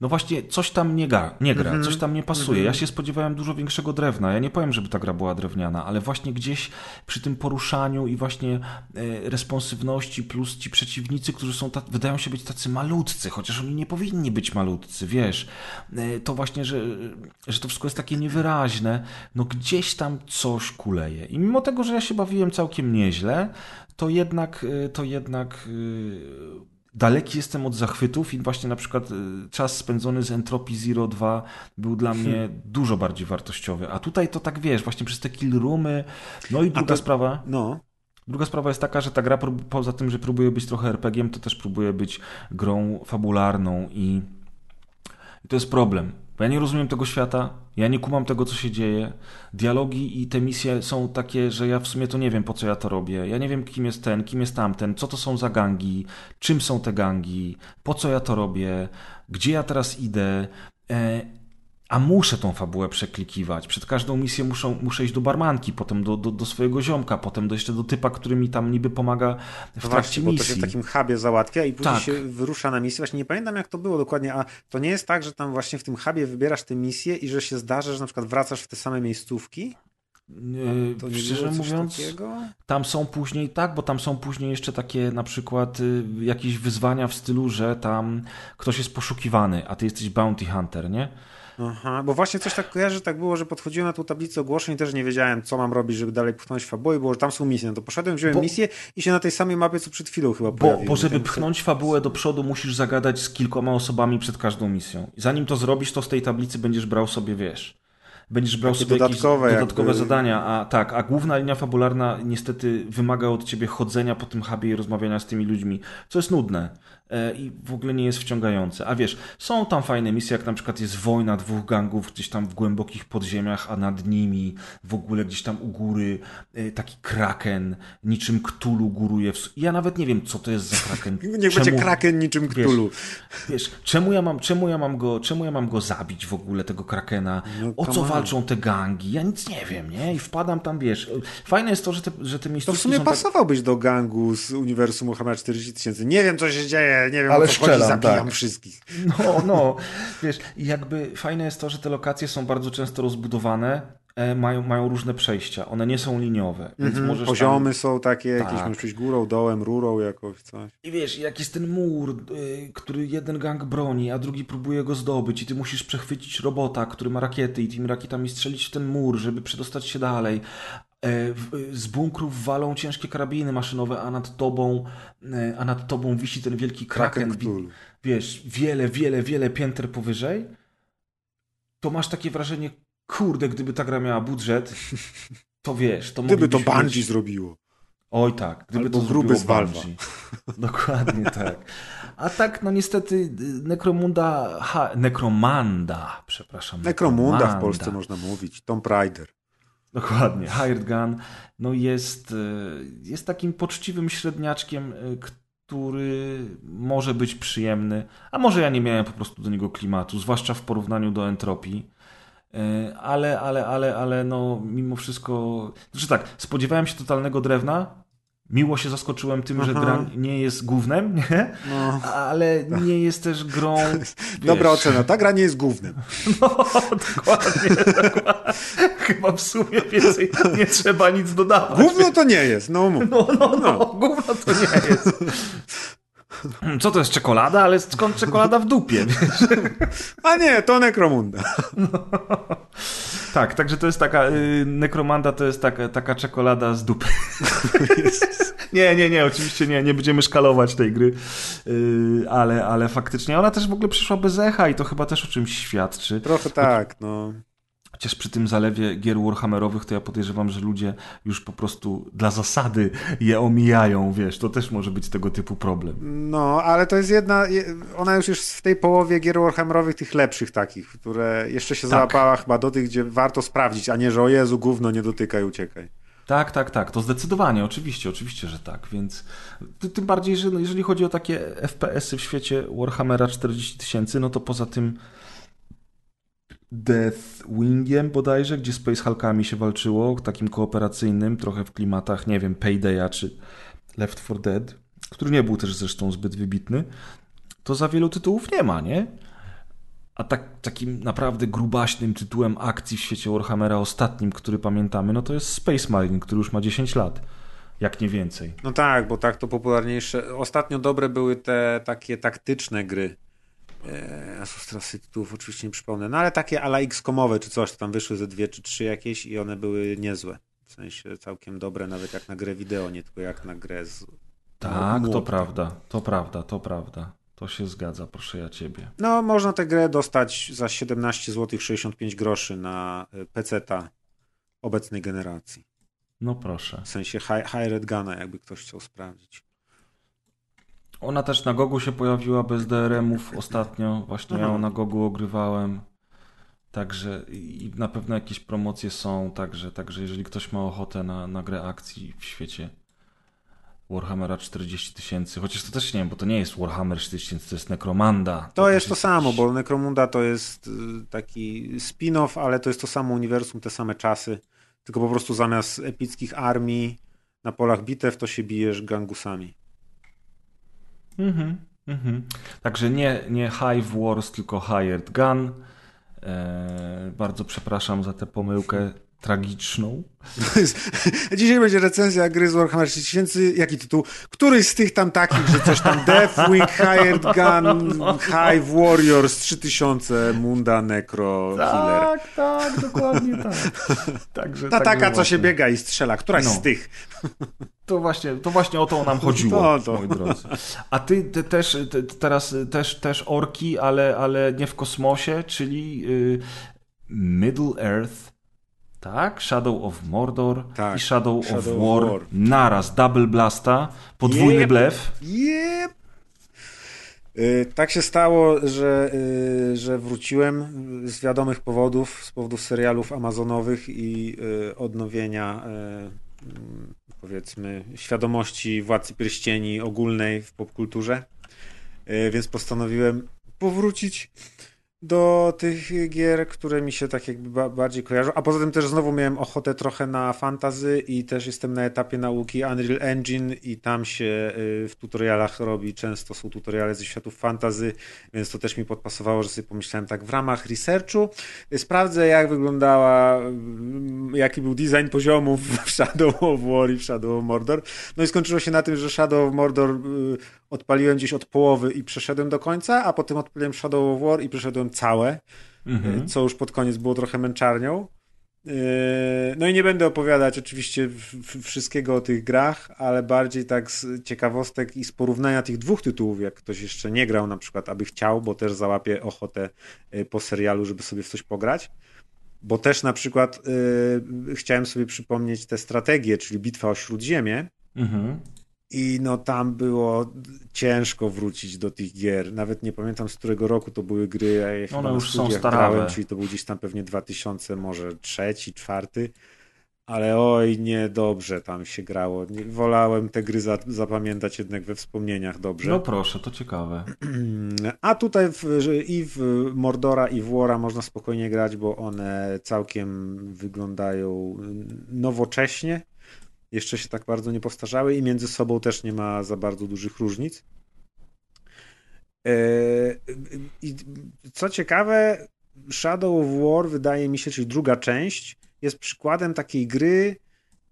no właśnie, coś tam nie, gra, nie gra, mm -hmm. coś tam nie pasuje. -hmm. Ja się spodziewałem dużo większego drewna. Ja nie powiem, żeby ta gra była drewniana, ale właśnie gdzieś przy tym poruszaniu i właśnie e, responsywności plus ci przeciwnicy, którzy są ta, wydają się być tacy malutcy, chociaż oni nie powinni być malutcy, wiesz. E, to właśnie, że, że to wszystko jest takie niewyraźne, no gdzieś tam coś kuleje. I mimo tego, że ja się bawiłem całkiem nieźle, to jednak, e, to jednak e, daleki jestem od zachwytów i właśnie na przykład y, czas spędzony z Entropii Zero 2 był dla mnie hmm. dużo bardziej wartościowy. A tutaj to tak wiesz, właśnie przez te kill roomy. No i druga to, sprawa. No. Druga sprawa jest taka, że ta gra poza tym, że próbuje być trochę RPG-iem, to też próbuje być grą fabularną i, i to jest problem. Bo ja nie rozumiem tego świata, ja nie kumam tego, co się dzieje. Dialogi i te misje są takie, że ja w sumie to nie wiem, po co ja to robię. Ja nie wiem, kim jest ten, kim jest tamten, co to są za gangi, czym są te gangi, po co ja to robię, gdzie ja teraz idę. E, a muszę tą fabułę przeklikiwać. Przed każdą misją muszę, muszę iść do barmanki, potem do, do, do swojego ziomka, potem do jeszcze do typa, który mi tam niby pomaga w no trakcie właśnie, misji. Bo to się w takim hubie załatwia i później tak. się wyrusza na misję. Właśnie nie pamiętam jak to było dokładnie, a to nie jest tak, że tam właśnie w tym hubie wybierasz te misje i że się zdarza, że na przykład wracasz w te same miejscówki? To nie Szczerze mówiąc, takiego? tam są później tak, bo tam są później jeszcze takie na przykład y, jakieś wyzwania w stylu, że tam ktoś jest poszukiwany, a ty jesteś bounty hunter, nie? Aha, bo właśnie coś tak kojarzy, tak było, że podchodziłem na tą tablicę ogłoszeń i też nie wiedziałem, co mam robić, żeby dalej pchnąć fabułę, bo tam są misje. No to poszedłem, wziąłem bo, misję i się na tej samej mapie, co przed chwilą chyba bo, Bo żeby pchnąć fabułę do przodu, musisz zagadać z kilkoma osobami przed każdą misją. I zanim to zrobisz, to z tej tablicy będziesz brał sobie, wiesz będziesz brał sobie dodatkowe, dodatkowe jakby... zadania, a tak, a główna linia fabularna niestety wymaga od ciebie chodzenia po tym hubie i rozmawiania z tymi ludźmi, co jest nudne. E, i w ogóle nie jest wciągające. A wiesz, są tam fajne misje, jak na przykład jest wojna dwóch gangów gdzieś tam w głębokich podziemiach, a nad nimi w ogóle gdzieś tam u góry e, taki kraken, niczym Ktulu góruje. W... Ja nawet nie wiem, co to jest za kraken. Niech czemu... będzie kraken niczym Ktulu. Wiesz, wiesz, czemu, ja mam, czemu, ja mam go, czemu ja mam go zabić w ogóle, tego krakena? No, o co walczą te gangi? Ja nic nie wiem, nie? I wpadam tam, wiesz. Fajne jest to, że te, że te miejscówki To w sumie tak- pasowałbyś tak... do gangu z uniwersum Warhammer 40 tysięcy. Nie wiem, co się dzieje, nie wiem, ale strzelam, chodzi, zabijam tak. wszystkich. No, no, wiesz, jakby fajne jest to, że te lokacje są bardzo często rozbudowane, e, mają, mają różne przejścia, one nie są liniowe. Więc mm -hmm. możesz Poziomy tam... są takie, tak. jakieś możesz górą, dołem, rurą jakoś, coś. I wiesz, jak jest ten mur, y, który jeden gang broni, a drugi próbuje go zdobyć i ty musisz przechwycić robota, który ma rakiety i tymi rakietami strzelić w ten mur, żeby przedostać się dalej. E, z bunkrów walą ciężkie karabiny maszynowe, a nad tobą, e, a nad tobą wisi ten wielki kraken. Wiesz, wiele, wiele, wiele pięter powyżej. To masz takie wrażenie, kurde, gdyby ta gra miała budżet, to wiesz, to Gdyby to Bungie mieć... zrobiło. Oj tak, gdyby Albo to gruby z Valve'a. Dokładnie tak. A tak, no niestety Necromunda, ha, Necromanda, przepraszam. Necromunda w Polsce można mówić, Tomb Raider. Dokładnie. Hired Gun no jest, e, jest takim poczciwym średniaczkiem, e, który może być przyjemny, a może ja nie miałem po prostu do niego klimatu, zwłaszcza w porównaniu do Entropii. E, ale, ale, ale, ale no mimo wszystko... Znaczy tak, spodziewałem się totalnego drewna, Miło się zaskoczyłem tym, Aha. że gra nie jest głównym, nie? No. ale nie jest też grą. Wiesz... Dobra ocena, ta gra nie jest głównym. No, dokładnie, dokładnie. Chyba w sumie więcej nie trzeba nic dodawać. Gówno to nie jest, no mów. No, no, no, no. gówno to nie jest. Co to jest czekolada? Ale skąd czekolada w dupie? Wiesz? A nie, to Nekromunda. No. Tak, także to jest taka, y, Nekromanda to jest taka, taka czekolada z dupy. nie, nie, nie, oczywiście nie, nie będziemy szkalować tej gry, y, ale, ale faktycznie ona też w ogóle przyszła bez echa i to chyba też o czymś świadczy. Trochę tak, no. Chociaż przy tym zalewie gier Warhammerowych to ja podejrzewam, że ludzie już po prostu dla zasady je omijają, wiesz, to też może być tego typu problem. No, ale to jest jedna, ona już jest w tej połowie gier Warhammerowych tych lepszych takich, które jeszcze się tak. załapała chyba do tych, gdzie warto sprawdzić, a nie, że o Jezu, gówno, nie dotykaj, uciekaj. Tak, tak, tak. To zdecydowanie, oczywiście, oczywiście, że tak. Więc tym bardziej, że no, jeżeli chodzi o takie FPS-y w świecie Warhammera 40 tysięcy, no to poza tym Deathwingiem bodajże, gdzie Space Hulkami się walczyło, takim kooperacyjnym, trochę w klimatach, nie wiem, Paydaya czy Left 4 Dead, który nie był też zresztą zbyt wybitny, to za wielu tytułów nie ma, nie? A tak, takim naprawdę grubaśnym tytułem akcji w świecie Warhammera ostatnim, który pamiętamy, no to jest Space Marine, który już ma 10 lat. Jak nie więcej. No tak, bo tak to popularniejsze. Ostatnio dobre były te takie taktyczne gry teraz tytułów oczywiście nie przypomnę, no ale takie ala X-komowe czy coś, tam wyszły ze dwie czy trzy jakieś i one były niezłe. W sensie całkiem dobre, nawet jak na grę wideo, nie tylko jak na grę z... Tak, to prawda, to prawda, to prawda. To się zgadza, proszę ja ciebie. No, można tę grę dostać za 17 zł 65 groszy na e, PC-ta obecnej generacji. No proszę. W sensie High, high Red Guna, jakby ktoś chciał sprawdzić. Ona też na Gogu się pojawiła bez DRM-ów ostatnio. Właśnie ja ją na Gogu ogrywałem. Także i na pewno jakieś promocje są, także, także jeżeli ktoś ma ochotę na, na grę akcji w świecie Warhammera 40 tysięcy, chociaż to też nie wiem, bo to nie jest Warhammer 40 tysięcy, to jest Necromanda. To, to jest to samo, bo Necromunda to jest y, taki spin-off, ale to jest to samo uniwersum, te same czasy, tylko po prostu zamiast epickich armii na polach bitew to się bijesz gangusami. Mhm, mhm. Także nie, nie Hive Wars, tylko Hired Gun. Eee, bardzo przepraszam za tę pomyłkę tragiczną. Dzisiaj będzie recenzja gry z Warhammer 3000. Jaki tytuł? Któryś z tych tam takich, że coś tam Deathwing, Hired Gun, Hive Warriors 3000, Munda, Necro, tak, Killer. Tak, tak, dokładnie tak. Także, Ta tak taka, co się biega i strzela. Któraś no. z tych. To właśnie, to właśnie o to nam chodziło, to, to. moi drodzy. A ty, ty też ty, teraz też, też orki, ale, ale nie w kosmosie, czyli y, Middle Earth tak, Shadow of Mordor tak, i Shadow, Shadow of War, War naraz, double blasta, podwójny yep, blef. Yep. Yy, tak się stało, że, yy, że wróciłem z wiadomych powodów, z powodów serialów amazonowych i yy, odnowienia y, powiedzmy świadomości Władcy Pierścieni ogólnej w popkulturze. Y, więc postanowiłem powrócić do tych gier, które mi się tak jakby bardziej kojarzą. A poza tym też znowu miałem ochotę trochę na fantazy i też jestem na etapie nauki Unreal Engine i tam się y, w tutorialach robi, często są tutoriale ze światów fantazy, więc to też mi podpasowało, że sobie pomyślałem tak w ramach researchu y, sprawdzę jak wyglądała, y, jaki był design poziomów w Shadow of War i w Shadow of Mordor. No i skończyło się na tym, że Shadow of Mordor odpaliłem gdzieś od połowy i przeszedłem do końca, a potem odpaliłem Shadow of War i przeszedłem całe, mhm. co już pod koniec było trochę męczarnią. Yy, no i nie będę opowiadać oczywiście wszystkiego o tych grach, ale bardziej tak z ciekawostek i z porównania tych dwóch tytułów, jak ktoś jeszcze nie grał na przykład, aby chciał, bo też załapie ochotę yy, po serialu, żeby sobie w coś pograć. Bo też na przykład yy, chciałem sobie przypomnieć te strategie, czyli Bitwa o Śródziemie, mhm. I no tam było ciężko wrócić do tych gier. Nawet nie pamiętam z którego roku to były gry, ja One już są starawe. czyli to był gdzieś tam pewnie 2000, może trzeci, czwarty. ale oj, niedobrze tam się grało. Wolałem te gry za, zapamiętać jednak we wspomnieniach dobrze. No proszę, to ciekawe. A tutaj w, i w Mordora i w Wara można spokojnie grać, bo one całkiem wyglądają nowocześnie. Jeszcze się tak bardzo nie postarzały i między sobą też nie ma za bardzo dużych różnic. E, I co ciekawe, Shadow of War wydaje mi się, czyli druga część, jest przykładem takiej gry,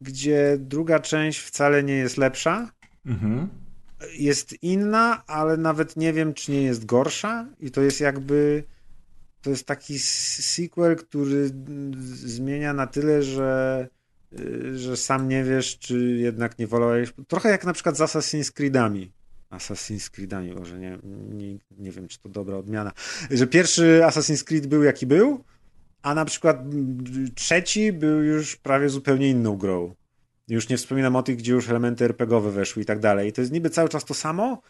gdzie druga część wcale nie jest lepsza. Mhm. Jest inna, ale nawet nie wiem, czy nie jest gorsza. I to jest jakby. To jest taki sequel, który zmienia na tyle, że, że sam nie wiesz, czy jednak nie wolałeś. Trochę jak na przykład z Assassin's Creedami. Assassin's Creedami, może nie, nie, nie wiem, czy to dobra odmiana. Że pierwszy Assassin's Creed był jaki był, a na przykład trzeci był już prawie zupełnie inną grą. Już nie wspominam o tych, gdzie już elementy RPGowe weszły i tak dalej. I to jest niby cały czas to samo,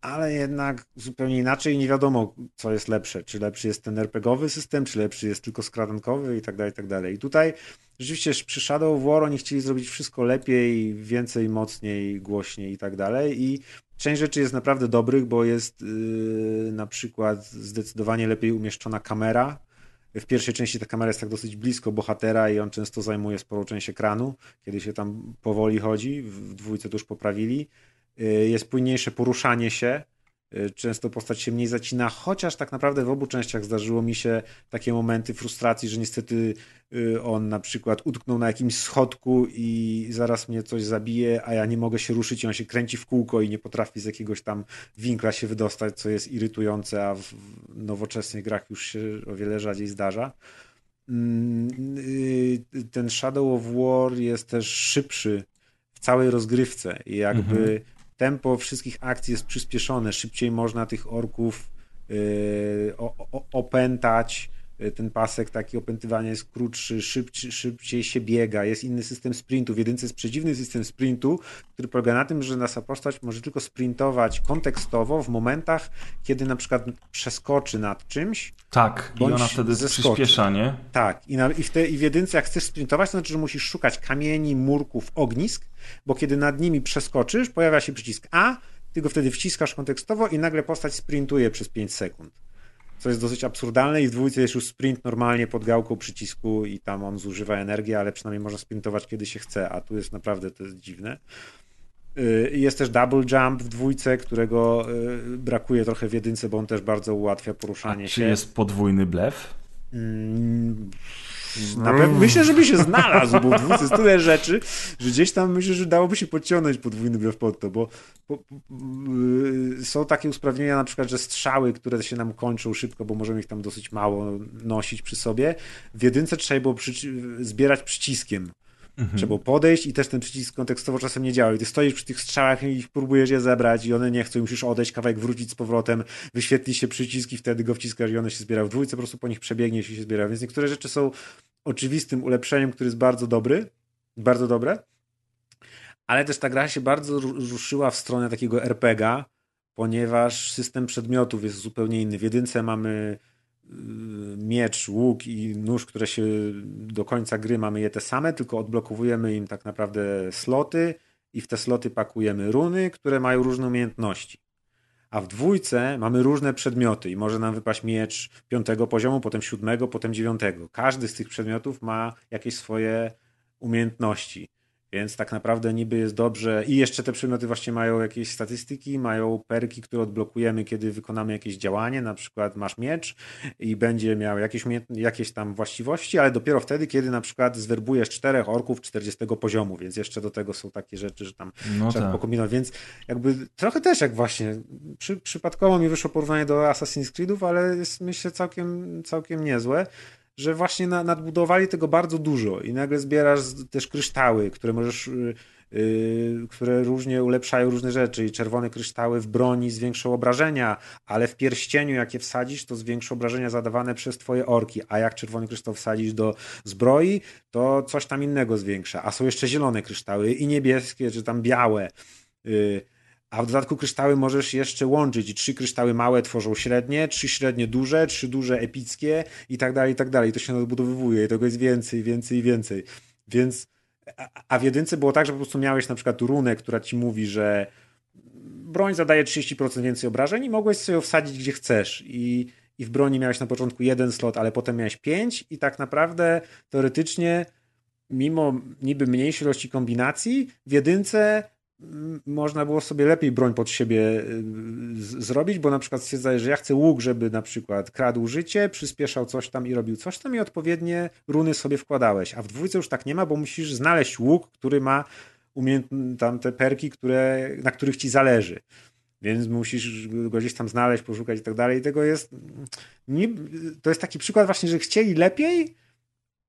ale jednak zupełnie inaczej nie wiadomo, co jest lepsze. Czy lepszy jest ten RPGowy system, czy lepszy jest tylko skradankowy i tak dalej, i tak dalej. I tutaj rzeczywiście przy Shadow of War oni chcieli zrobić wszystko lepiej, więcej, mocniej, głośniej i tak dalej. I część rzeczy jest naprawdę dobrych, bo jest yy, na przykład zdecydowanie lepiej umieszczona kamera, w pierwszej części ta kamera jest tak dosyć blisko bohatera i on często zajmuje sporą część ekranu, kiedy się tam powoli chodzi. W dwójce to już poprawili. Y, jest płynniejsze poruszanie się, Y, często postać się mniej zacina, chociaż tak naprawdę w obu częściach zdarzyło mi się takie momenty frustracji, że niestety y, on na przykład utknął na jakimś schodku i zaraz mnie coś zabije, a ja nie mogę się ruszyć i on się kręci w kółko i nie potrafi z jakiegoś tam winkla się wydostać, co jest irytujące, a w nowoczesnych grach już się o wiele rzadziej zdarza. Mm, ten Shadow of War jest też szybszy w całej rozgrywce i jakby mhm tempo wszystkich akcji jest przyspieszone, szybciej można tych orków yy, opętać, ten pasek taki opętywania jest krótszy, szybciej, szybciej się biega, jest inny system sprintu. W jedynce jest przedziwny system sprintu, który polega na tym, że nasza postać może tylko sprintować kontekstowo w momentach, kiedy na przykład przeskoczy nad czymś. Tak, i ona wtedy zeskoczy. przyspiesza, nie? Tak, i, na, i, w te, i w jedynce jak chcesz sprintować, to znaczy, że musisz szukać kamieni, murków, ognisk, bo kiedy nad nimi przeskoczysz, pojawia się przycisk A, ty go wtedy wciskasz kontekstowo i nagle postać sprintuje przez 5 sekund. Co jest dosyć absurdalne i w dwójce jest już sprint normalnie pod gałką przycisku i tam on zużywa energię, ale przynajmniej można sprintować kiedy się chce, a tu jest naprawdę to jest dziwne. Y, jest też double jump w dwójce, którego y, brakuje trochę w jedynce, bo on też bardzo ułatwia poruszanie A się. Czy jest podwójny blef? Mm, na pewno, myślę, żeby się znalazł, bo jest tyle rzeczy, że gdzieś tam myślę, że dałoby się podciągnąć podwójny blef pod to, bo, bo, yy, są takie usprawnienia na przykład, że strzały, które się nam kończą szybko, bo możemy ich tam dosyć mało nosić przy sobie, w jedynce trzeba było przy, zbierać przyciskiem. Mhm. Trzeba podejść i też ten przycisk kontekstowo czasem nie działa. I ty stoisz przy tych strzałach i próbujesz je zebrać i one nie chcą, musisz odejść kawałek, wrócić z powrotem, wyświetlić się przyciski, wtedy go wciskasz i one się zbiera w dwójce, po prostu po nich przebiegniesz i się zbiera. Więc niektóre rzeczy są oczywistym ulepszeniem, który jest bardzo dobry, bardzo dobre, ale też ta gra się bardzo ruszyła w stronę takiego RPGa, ponieważ system przedmiotów jest zupełnie inny. W jedynce mamy miecz, łuk i nóż, które się do końca gry mamy je te same, tylko odblokowujemy im tak naprawdę sloty i w te sloty pakujemy runy, które mają różne umiejętności. A w dwójce mamy różne przedmioty i może nam wypaść miecz piątego poziomu, potem siódmego, potem dziewiątego. Każdy z tych przedmiotów ma jakieś swoje umiejętności. Więc tak naprawdę niby jest dobrze. I jeszcze te przedmioty właśnie mają jakieś statystyki, mają perki, które odblokujemy, kiedy wykonamy jakieś działanie. Na przykład masz miecz i będzie miał jakieś, jakieś tam właściwości, ale dopiero wtedy, kiedy na przykład zwerbujesz czterech orków 40 poziomu, więc jeszcze do tego są takie rzeczy, że tam no trzeba tak. pokombinować. Więc jakby trochę też jak właśnie przy, przypadkowo mi wyszło porównanie do Assassin's Creedów, ale jest myślę całkiem, całkiem niezłe że właśnie na, nadbudowali tego bardzo dużo i nagle zbierasz też kryształy, które możesz, yy, które różnie ulepszają różne rzeczy i czerwone kryształy w broni zwiększą obrażenia, ale w pierścieniu jak je wsadzisz, to zwiększy obrażenia zadawane przez twoje orki, a jak czerwony kryształ wsadzisz do zbroi, to coś tam innego zwiększa, a są jeszcze zielone kryształy i niebieskie, czy tam białe, yy, a w dodatku kryształy możesz jeszcze łączyć i trzy kryształy małe tworzą średnie, trzy średnie duże, trzy duże epickie i tak dalej, i tak dalej. To się odbudowywuje i tego jest więcej, więcej i więcej. Więc a w jedynce było tak, że po prostu miałeś na przykład runę, która ci mówi, że broń zadaje 30% więcej obrażeń i mogłeś sobie ją wsadzić gdzie chcesz. I, I w broni miałeś na początku jeden slot, ale potem miałeś pięć i tak naprawdę teoretycznie mimo niby mniejszej ilości kombinacji, w jedynce można było sobie lepiej broń pod siebie y, zrobić, bo na przykład stwierdzałeś, że ja chcę łuk, żeby na przykład kradł życie, przyspieszał coś tam i robił coś tam i odpowiednie runy sobie wkładałeś. A w dwójce już tak nie ma, bo musisz znaleźć łuk, który ma tam te perki, które, na których ci zależy. Więc musisz go gdzieś tam znaleźć, poszukać i tak dalej. I tego jest. Nie, to jest taki przykład właśnie, że chcieli lepiej,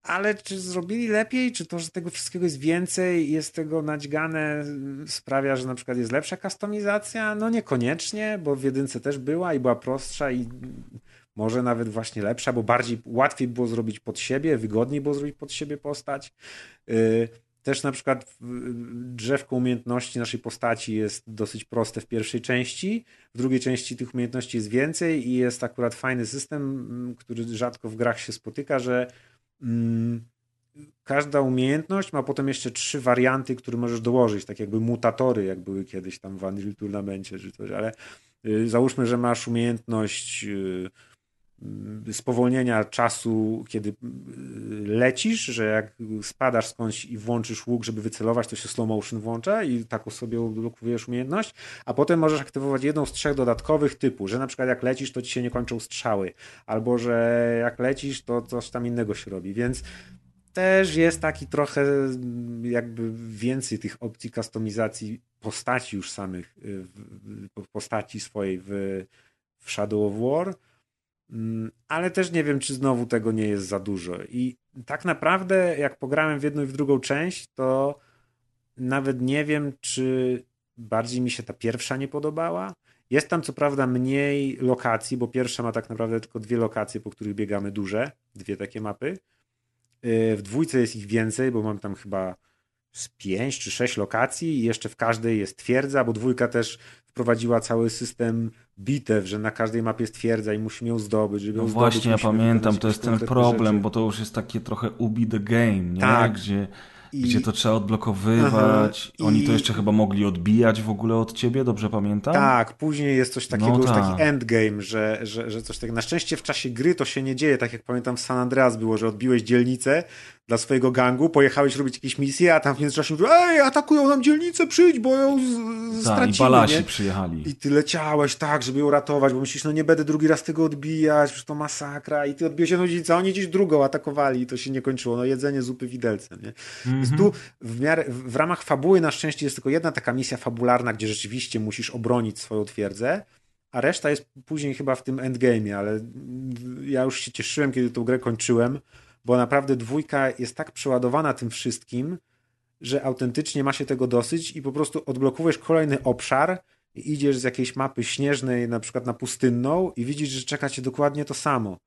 ale czy zrobili lepiej? Czy to, że tego wszystkiego jest więcej jest tego nadźgane, sprawia, że na przykład jest lepsza kustomizacja? No niekoniecznie, bo w jedynce też była i była prostsza i może nawet właśnie lepsza, bo bardziej łatwiej było zrobić pod siebie, wygodniej było zrobić pod siebie postać. Y, też na przykład drzewko umiejętności naszej postaci jest dosyć proste w pierwszej części. W drugiej części tych umiejętności jest więcej i jest akurat fajny system, który rzadko w grach się spotyka, że Mm, każda umiejętność ma potem jeszcze trzy warianty, które możesz dołożyć, tak jakby mutatory, jak były kiedyś tam w Unreal Tournamencie czy coś, ale y, załóżmy, że masz umiejętność Y, spowolnienia czasu, kiedy y, lecisz, że jak spadasz skądś i włączysz łuk, żeby wycelować, to się slow motion włącza i tak sobie odblokowujesz umiejętność, a potem możesz aktywować jedną z trzech dodatkowych typu, że na przykład jak lecisz, to ci się nie kończą strzały, albo że jak lecisz, to coś tam innego się robi, więc też jest taki trochę jakby więcej tych opcji kustomizacji postaci już samych, y, postaci swojej w, w Shadow of War, Mm, ale też nie wiem, czy znowu tego nie jest za dużo. I tak naprawdę, jak pograłem w jedną i w drugą część, to nawet nie wiem, czy bardziej mi się ta pierwsza nie podobała. Jest tam co prawda mniej lokacji, bo pierwsza ma tak naprawdę tylko dwie lokacje, po których biegamy duże, dwie takie mapy. Y, w dwójce jest ich więcej, bo mam tam chyba z pięć czy sześć lokacji i jeszcze w każdej jest twierdza, bo dwójka też wprowadziła cały system bitew, że na każdej mapie jest twierdza i musimy ją zdobyć. Żeby no ją właśnie, zdobyć, ja pamiętam, to jest ten problem, rzeczy. bo to już jest takie trochę ubi the game, nie? Tak. Gdzie i... Gdzie to trzeba odblokowywać. Aha, Oni i... to jeszcze chyba mogli odbijać w ogóle od ciebie, dobrze pamiętam? Tak, później jest coś takiego, no już taki tak. endgame, że, że, że coś takiego. Na szczęście w czasie gry to się nie dzieje, tak jak pamiętam w San Andreas było, że odbiłeś dzielnicę dla swojego gangu, pojechałeś robić jakieś misje, a tam w międzyczasie mówił, ej, atakują nam dzielnicę, przyjdź, bo ją z- Ta, stracimy. I balasi nie? przyjechali. I ty leciałeś tak, żeby ją ratować, bo myślisz, no nie będę drugi raz tego odbijać, przecież to masakra. I ty odbiłeś jedną dzielnicę, a oni gdzieś drugą atakowali i to się nie kończyło. No jedzenie zupy widelcem, nie? Mm-hmm. Więc tu w, miarę, w ramach fabuły na szczęście jest tylko jedna taka misja fabularna, gdzie rzeczywiście musisz obronić swoją twierdzę, a reszta jest później chyba w tym endgame'ie, ale ja już się cieszyłem, kiedy tą grę kończyłem, bo naprawdę dwójka jest tak przeładowana tym wszystkim, że autentycznie ma się tego dosyć i po prostu odblokowujesz kolejny obszar i idziesz z jakiejś mapy śnieżnej, na przykład na pustynną i widzisz, że czeka cię dokładnie to samo.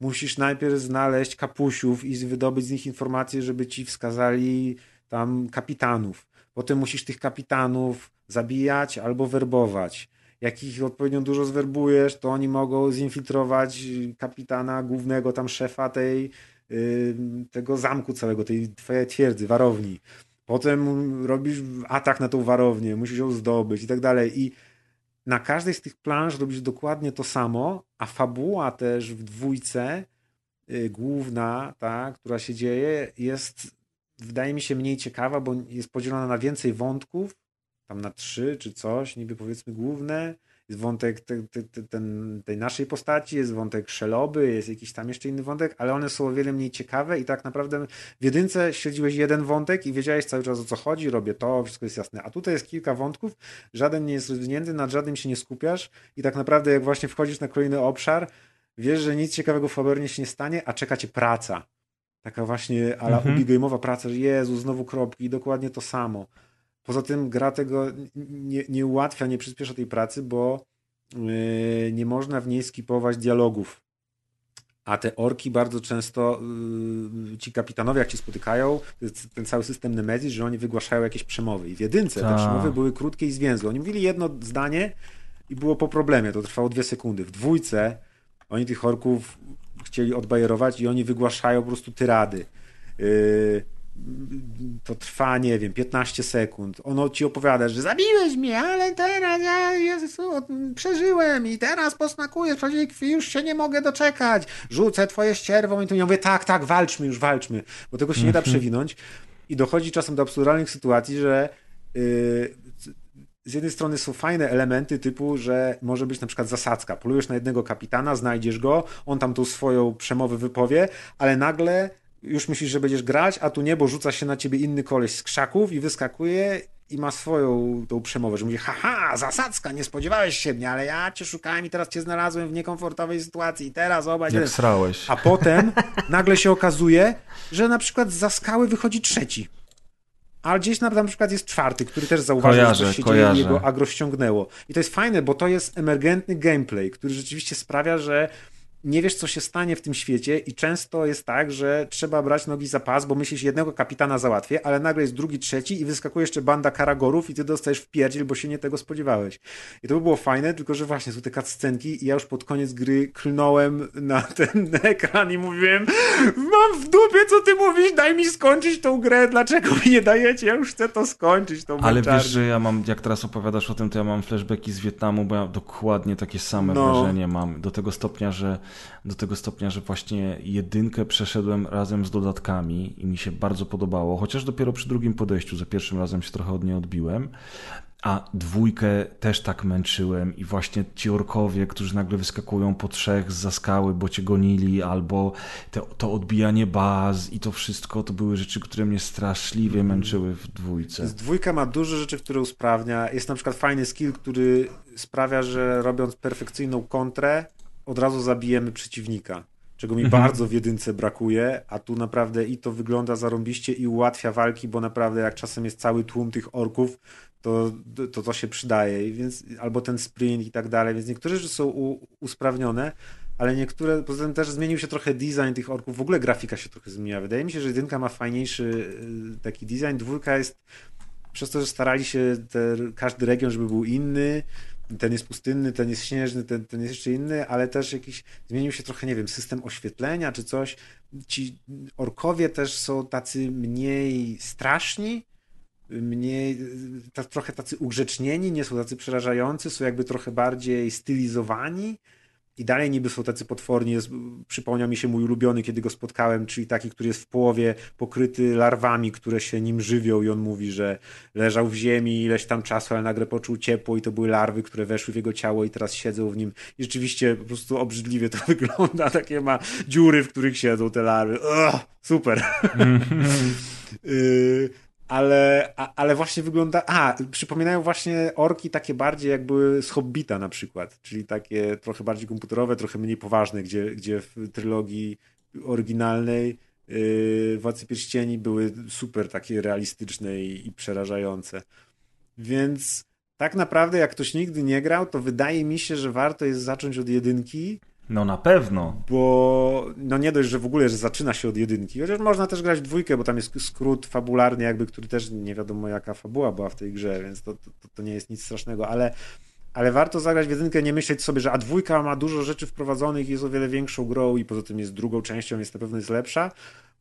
Musisz najpierw znaleźć kapusiów i wydobyć z nich informacje, żeby ci wskazali tam kapitanów. Potem musisz tych kapitanów zabijać albo werbować. Jak ich odpowiednio dużo zwerbujesz, to oni mogą zinfiltrować kapitana, głównego tam szefa tej, tego zamku całego, tej twojej twierdzy, warowni. Potem robisz atak na tą warownię, musisz ją zdobyć i tak dalej. I na każdej z tych planż robisz dokładnie to samo, a fabuła też w dwójce yy, główna, ta, która się dzieje, jest wydaje mi się mniej ciekawa, bo jest podzielona na więcej wątków, tam na trzy czy coś, niby powiedzmy główne. Jest wątek te, te, te, ten, tej naszej postaci, jest wątek szeloby, jest jakiś tam jeszcze inny wątek, ale one są o wiele mniej ciekawe i tak naprawdę w jedynce śledziłeś jeden wątek i wiedziałeś cały czas o co chodzi, robię to, wszystko jest jasne. A tutaj jest kilka wątków, żaden nie jest rozwinięty, nad żadnym się nie skupiasz i tak naprawdę jak właśnie wchodzisz na kolejny obszar, wiesz, że nic ciekawego w fabularnie się nie stanie, a czeka cię praca Taka właśnie ala mhm. ubigame'owa praca, że Jezu, znowu kropki, dokładnie to samo. Poza tym gra tego nie, nie ułatwia, nie przyspiesza tej pracy, bo yy, nie można w niej skipować dialogów. A te orki bardzo często, yy, ci kapitanowie jak ci spotykają, ten cały system Nemesis, że oni wygłaszają jakieś przemowy. I w jedynce Ta. te tak. przemowy były krótkie i zwięzłe. Oni mówili jedno zdanie i było po problemie, to trwało dwie sekundy. W dwójce oni tych orków chcieli odbajerować i oni wygłaszają po prostu tyrady. Yy, to trwa, nie wiem, 15 sekund. Ono ci opowiada, że zabiłeś mnie, ale teraz ja Jezu, przeżyłem i teraz swojej krwi, już się nie mogę doczekać. Rzucę twoje ścierwą i tu ja mówię, tak, tak, walczmy już, walczmy, bo tego się nie da mhm. przewinąć. I dochodzi czasem do absurdalnych sytuacji, że yy, z jednej strony są fajne elementy typu, że może być na przykład zasadzka. Polujesz na jednego kapitana, znajdziesz go, on tam tą swoją przemowę wypowie, ale nagle już myślisz, że będziesz grać, a tu nie, bo rzuca się na ciebie inny koleś z krzaków i wyskakuje i ma swoją tą przemowę, że mówi, haha, zasadzka, nie spodziewałeś się mnie, ale ja cię szukałem i teraz cię znalazłem w niekomfortowej sytuacji i teraz obaj... Jak srałeś. A potem nagle się okazuje, że na przykład za skały wychodzi trzeci. A gdzieś na, na przykład jest czwarty, który też zauważył, kojarzę, że się kojarzę. dzieje i jego agro ściągnęło. I to jest fajne, bo to jest emergentny gameplay, który rzeczywiście sprawia, że nie wiesz, co się stanie w tym świecie i często jest tak, że trzeba brać nogi za pas, bo myślisz, jednego kapitana załatwię, ale nagle jest drugi, trzeci i wyskakuje jeszcze banda karagorów i ty dostajesz w pierdziel, bo się nie tego spodziewałeś. I to by było fajne, tylko że właśnie są te cutscenki i ja już pod koniec gry klnąłem na ten ekran i mówiłem mam w dupie, co ty mówisz, daj mi skończyć tą grę, dlaczego mi nie dajecie, ja już chcę to skończyć, tą Ale wiesz, że ja mam, jak teraz opowiadasz o tym, to ja mam flashbacki z Wietnamu, bo ja dokładnie takie same no. wrażenie mam, do tego stopnia, że do tego stopnia, że właśnie jedynkę przeszedłem razem z dodatkami i mi się bardzo podobało, chociaż dopiero przy drugim podejściu, za pierwszym razem się trochę od niej odbiłem. A dwójkę też tak męczyłem i właśnie ci orkowie, którzy nagle wyskakują po trzech za skały, bo cię gonili, albo te, to odbijanie baz i to wszystko, to były rzeczy, które mnie straszliwie mhm. męczyły w dwójce. Z dwójka ma dużo rzeczy, które usprawnia. Jest na przykład fajny skill, który sprawia, że robiąc perfekcyjną kontrę, od razu zabijemy przeciwnika, czego mi mhm. bardzo w jedynce brakuje, a tu naprawdę i to wygląda zarąbiście i ułatwia walki, bo naprawdę jak czasem jest cały tłum tych orków, to to, to się przydaje, więc albo ten sprint i tak dalej, więc niektóre rzeczy są u, usprawnione, ale niektóre, poza tym też zmienił się trochę design tych orków, w ogóle grafika się trochę zmieniła. Wydaje mi się, że jedynka ma fajniejszy y, taki design, dwójka jest przez to, że starali się te, każdy region, żeby był inny, ten jest pustynny, ten jest śnieżny, ten, ten jest jeszcze inny, ale też jakiś zmienił się trochę, nie wiem, system oświetlenia czy coś. Ci orkowie też są tacy mniej straszni, mniej, trochę tacy ugrzecznieni, nie są tacy przerażający, są jakby trochę bardziej stylizowani i dalej niby są tacy potworni. Jest, przypomniał mi się mój ulubiony, kiedy go spotkałem, czyli taki, który jest w połowie pokryty larwami, które się nim żywią i on mówi, że leżał w ziemi ileś tam czasu, ale nagle poczuł ciepło i to były larwy, które weszły w jego ciało i teraz siedzą w nim. I rzeczywiście po prostu obrzydliwie to wygląda. Takie ma dziury, w których siedzą te larwy. Ugh, super. y ale, a, ale właśnie wygląda. A, przypominają właśnie orki takie bardziej jak były z Hobbita na przykład, czyli takie trochę bardziej komputerowe, trochę mniej poważne, gdzie, gdzie w trylogii oryginalnej yy, Władcy Pierścieni były super takie realistyczne i, i przerażające. Więc tak naprawdę, jak ktoś nigdy nie grał, to wydaje mi się, że warto jest zacząć od jedynki no na pewno. Bo no nie dość, że w ogóle, że zaczyna się od jedynki, chociaż można też grać w dwójkę, bo tam jest skrót fabularny, jakby, który też nie wiadomo jaka fabuła była w tej grze, więc to, to, to nie jest nic strasznego, ale, ale warto zagrać w jedynkę, nie myśleć sobie, że a dwójka ma dużo rzeczy wprowadzonych jest o wiele większą grą i poza tym jest drugą częścią, więc na pewno jest lepsza,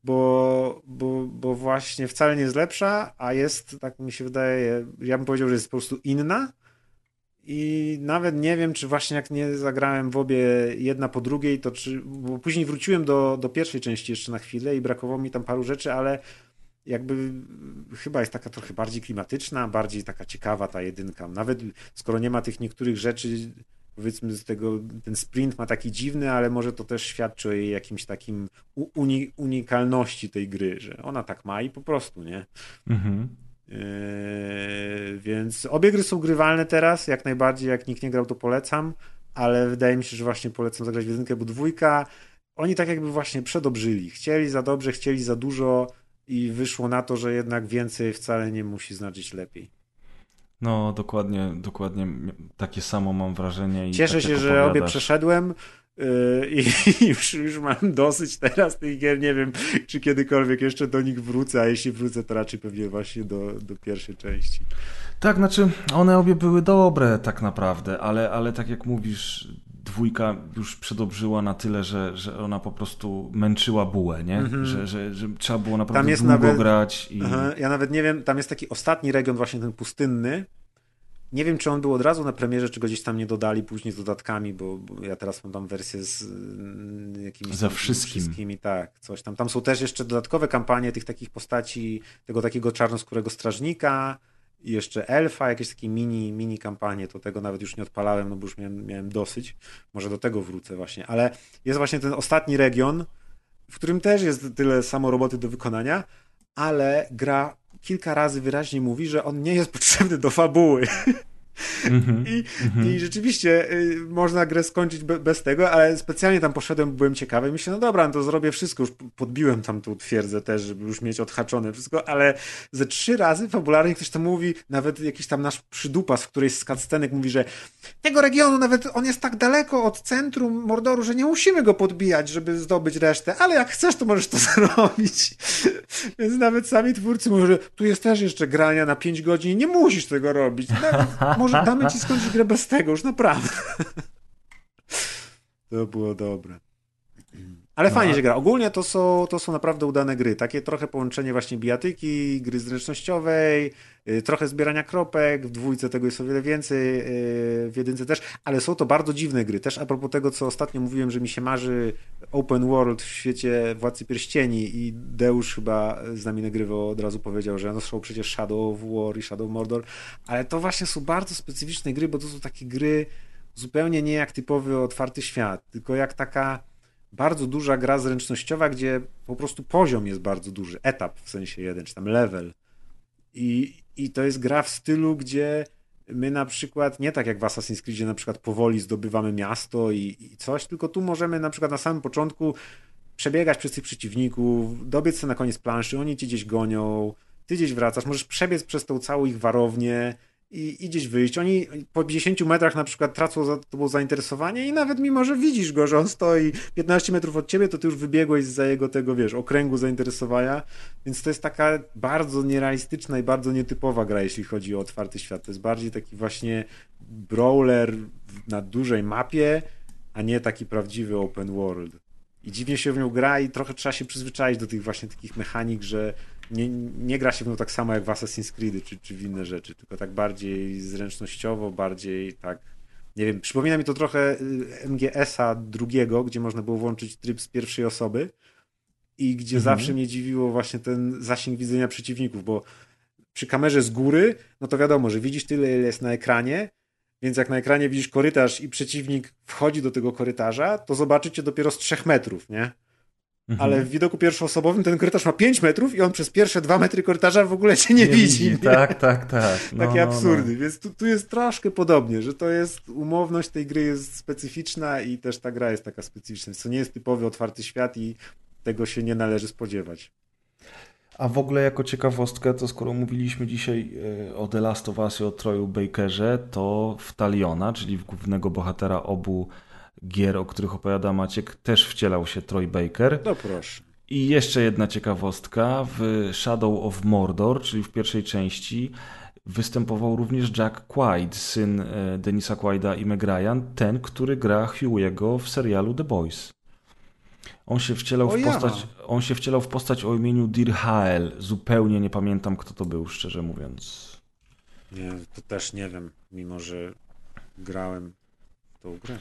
bo, bo, bo właśnie wcale nie jest lepsza, a jest, tak mi się wydaje, ja bym powiedział, że jest po prostu inna, i nawet nie wiem, czy właśnie jak nie zagrałem w obie jedna po drugiej, to czy. Bo później wróciłem do, do pierwszej części jeszcze na chwilę i brakowało mi tam paru rzeczy, ale jakby chyba jest taka trochę bardziej klimatyczna, bardziej taka ciekawa ta jedynka. Nawet skoro nie ma tych niektórych rzeczy, powiedzmy z tego, ten sprint ma taki dziwny, ale może to też świadczy o jej jakimś takim uni unikalności tej gry, że ona tak ma i po prostu, nie? Mhm. Yy, więc obie gry są grywalne teraz, jak najbardziej, jak nikt nie grał, to polecam, ale wydaje mi się, że właśnie polecam zagrać w jedynkę, bo dwójka, oni tak jakby właśnie przedobrzyli. Chcieli za dobrze, chcieli za dużo i wyszło na to, że jednak więcej wcale nie musi znaczyć lepiej. No, dokładnie, dokładnie takie samo mam wrażenie. Cieszę tak się, że obie przeszedłem. Yy, I już, już mam dosyć teraz tych gier. Nie wiem, czy kiedykolwiek jeszcze do nich wrócę, a jeśli wrócę, to raczej pewnie właśnie do, do pierwszej części. Tak, znaczy one obie były dobre tak naprawdę, ale, ale tak jak mówisz, dwójka już przedobrzyła na tyle, że, że ona po prostu męczyła bułę, nie? Mhm. Że, że, że trzeba było naprawdę Tam jest długo nawet- grać i... Aha, ja nawet nie wiem, tam jest taki ostatni region, właśnie ten pustynny. Nie wiem, czy on był od razu na premierze, czy go gdzieś tam nie dodali później z dodatkami, bo, bo ja teraz mam tam wersję z mm, jakimiś tam wszystkim. wszystkimi. Tak, coś tam. Tam są też jeszcze dodatkowe kampanie tych takich postaci, tego takiego czarnoskórego strażnika i jeszcze elfa, jakieś takie mini, mini kampanie, to tego nawet już nie odpalałem, no bo już miałem, miałem dosyć. Może do tego wrócę właśnie, ale jest właśnie ten ostatni region, w którym też jest tyle samo roboty do wykonania, ale gra kilka razy wyraźnie mówi, że on nie jest potrzebny do fabuły. Mhm. I, I rzeczywiście y, można grę skończyć be, bez tego, ale specjalnie tam poszedłem, byłem ciekawy myślę, no dobra, no to zrobię wszystko, już podbiłem tam tą twierdzę też, żeby już mieć odhaczone wszystko, ale ze trzy razy fabularnie ktoś tam mówi, nawet jakiś tam nasz przydupas w którejś z cutscenek mówi, że tego regionu nawet on jest tak daleko od centrum Mordoru, że nie musimy go podbijać, żeby zdobyć resztę, ale jak chcesz, to możesz to zrobić. Więc nawet sami twórcy mówią, że tu jest też jeszcze grania na 5 godzin i nie musisz tego robić. Nawet, może damy ci skończyć grę bez tego, już naprawdę. To było dobre. Ale No, fajnie się gra. Ogólnie to są, to są naprawdę udane gry. Takie trochę połączenie właśnie bijatyki, gry zręcznościowej, y, trochę zbierania kropek, w dwójce tego jest o wiele więcej, y, w jedynce też, ale są to bardzo dziwne gry. Też a propos tego, co ostatnio mówiłem, że mi się marzy open world w świecie Władcy Pierścieni i Deusz chyba z nami nagrywał, od razu powiedział, że no są przecież Shadow of War i Shadow of Mordor, ale to właśnie są bardzo specyficzne gry, bo to są takie gry zupełnie nie jak typowy otwarty świat, tylko jak taka bardzo duża gra zręcznościowa, gdzie po prostu poziom jest bardzo duży, etap w sensie jeden, czy tam level. I, i to jest gra w stylu, gdzie my na przykład, nie tak jak w Assassin's Creed, na przykład powoli zdobywamy miasto i, i coś, tylko tu możemy na przykład na samym początku przebiegać przez tych przeciwników, dobiec sobie na koniec planszy, oni cię gdzieś gonią, ty gdzieś wracasz, możesz przebiec przez tą całą ich warownię i, i gdzieś wyjść. Oni po 10 metrach na przykład tracą za tobą zainteresowanie i nawet mimo, że widzisz go, że on stoi 15 metrów od ciebie, to ty już wybiegłeś za jego tego, wiesz, okręgu zainteresowania, więc to jest taka bardzo nierealistyczna i bardzo nietypowa gra, jeśli chodzi o otwarty świat. To jest bardziej taki właśnie brawler na dużej mapie, a nie taki prawdziwy open world. I dziwnie się w nią gra i trochę trzeba się przyzwyczaić do tych właśnie takich mechanik, że nie, nie gra się w nią tak samo jak w Assassin's Creed czy, czy w inne rzeczy, tylko tak bardziej zręcznościowo, bardziej tak, nie wiem, przypomina mi to trochę y, MGS-a drugiego, gdzie można było włączyć tryb z pierwszej osoby i gdzie Mhm. zawsze mnie dziwiło właśnie ten zasięg widzenia przeciwników, bo przy kamerze z góry, no to wiadomo, że widzisz tyle, ile jest na ekranie, więc jak na ekranie widzisz korytarz i przeciwnik wchodzi do tego korytarza, to zobaczycie dopiero z trzech metrów, nie? Mhm. Ale w widoku pierwszoosobowym ten korytarz ma 5 metrów i on przez pierwsze 2 metry korytarza w ogóle cię nie, widzi. nie? Tak, tak, tak. No, Takie no, absurdy, więc tu, tu jest troszkę podobnie, że to jest, umowność tej gry jest specyficzna i też ta gra jest taka specyficzna, co nie jest typowy otwarty świat i tego się nie należy spodziewać. A w ogóle jako ciekawostkę, to skoro mówiliśmy dzisiaj e, o The Last of Us i o Troju Bakerze, to w Taliona, czyli w głównego bohatera obu gier, o których opowiada Maciek, też wcielał się Troy Baker. No proszę. I jeszcze jedna ciekawostka. W Shadow of Mordor, czyli w pierwszej części, występował również Jack Quaid, syn e, Denisa Quaida i Meg Ryan, ten, który gra Hugh'ego w serialu The Boys. On się wcielał O w ja. postać, on się wcielał w postać o imieniu Dir Hael. Zupełnie nie pamiętam, kto to był, szczerze mówiąc. Nie, to też nie wiem, mimo że grałem w tą grę.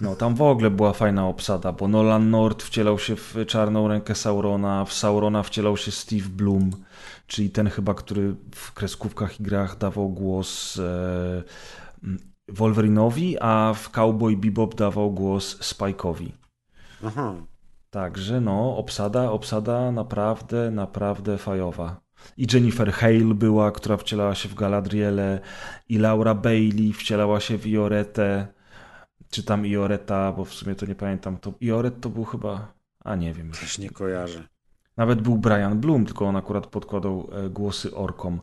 No, tam w ogóle była fajna obsada, bo Nolan North wcielał się w czarną rękę Saurona, w Saurona wcielał się Steve Bloom, czyli ten chyba, który w kreskówkach i grach dawał głos e, Wolverinowi, a w Cowboy Bebop dawał głos Spike'owi. Aha. Także no, obsada, obsada naprawdę, naprawdę fajowa. I Jennifer Hale była, która wcielała się w Galadriele, i Laura Bailey wcielała się w Ioretę, czy tam Ioreta, bo w sumie to nie pamiętam. To Ioret to był chyba, a nie wiem. Też nie kojarzę. Nawet był Brian Bloom, tylko on akurat podkładał e, głosy orkom.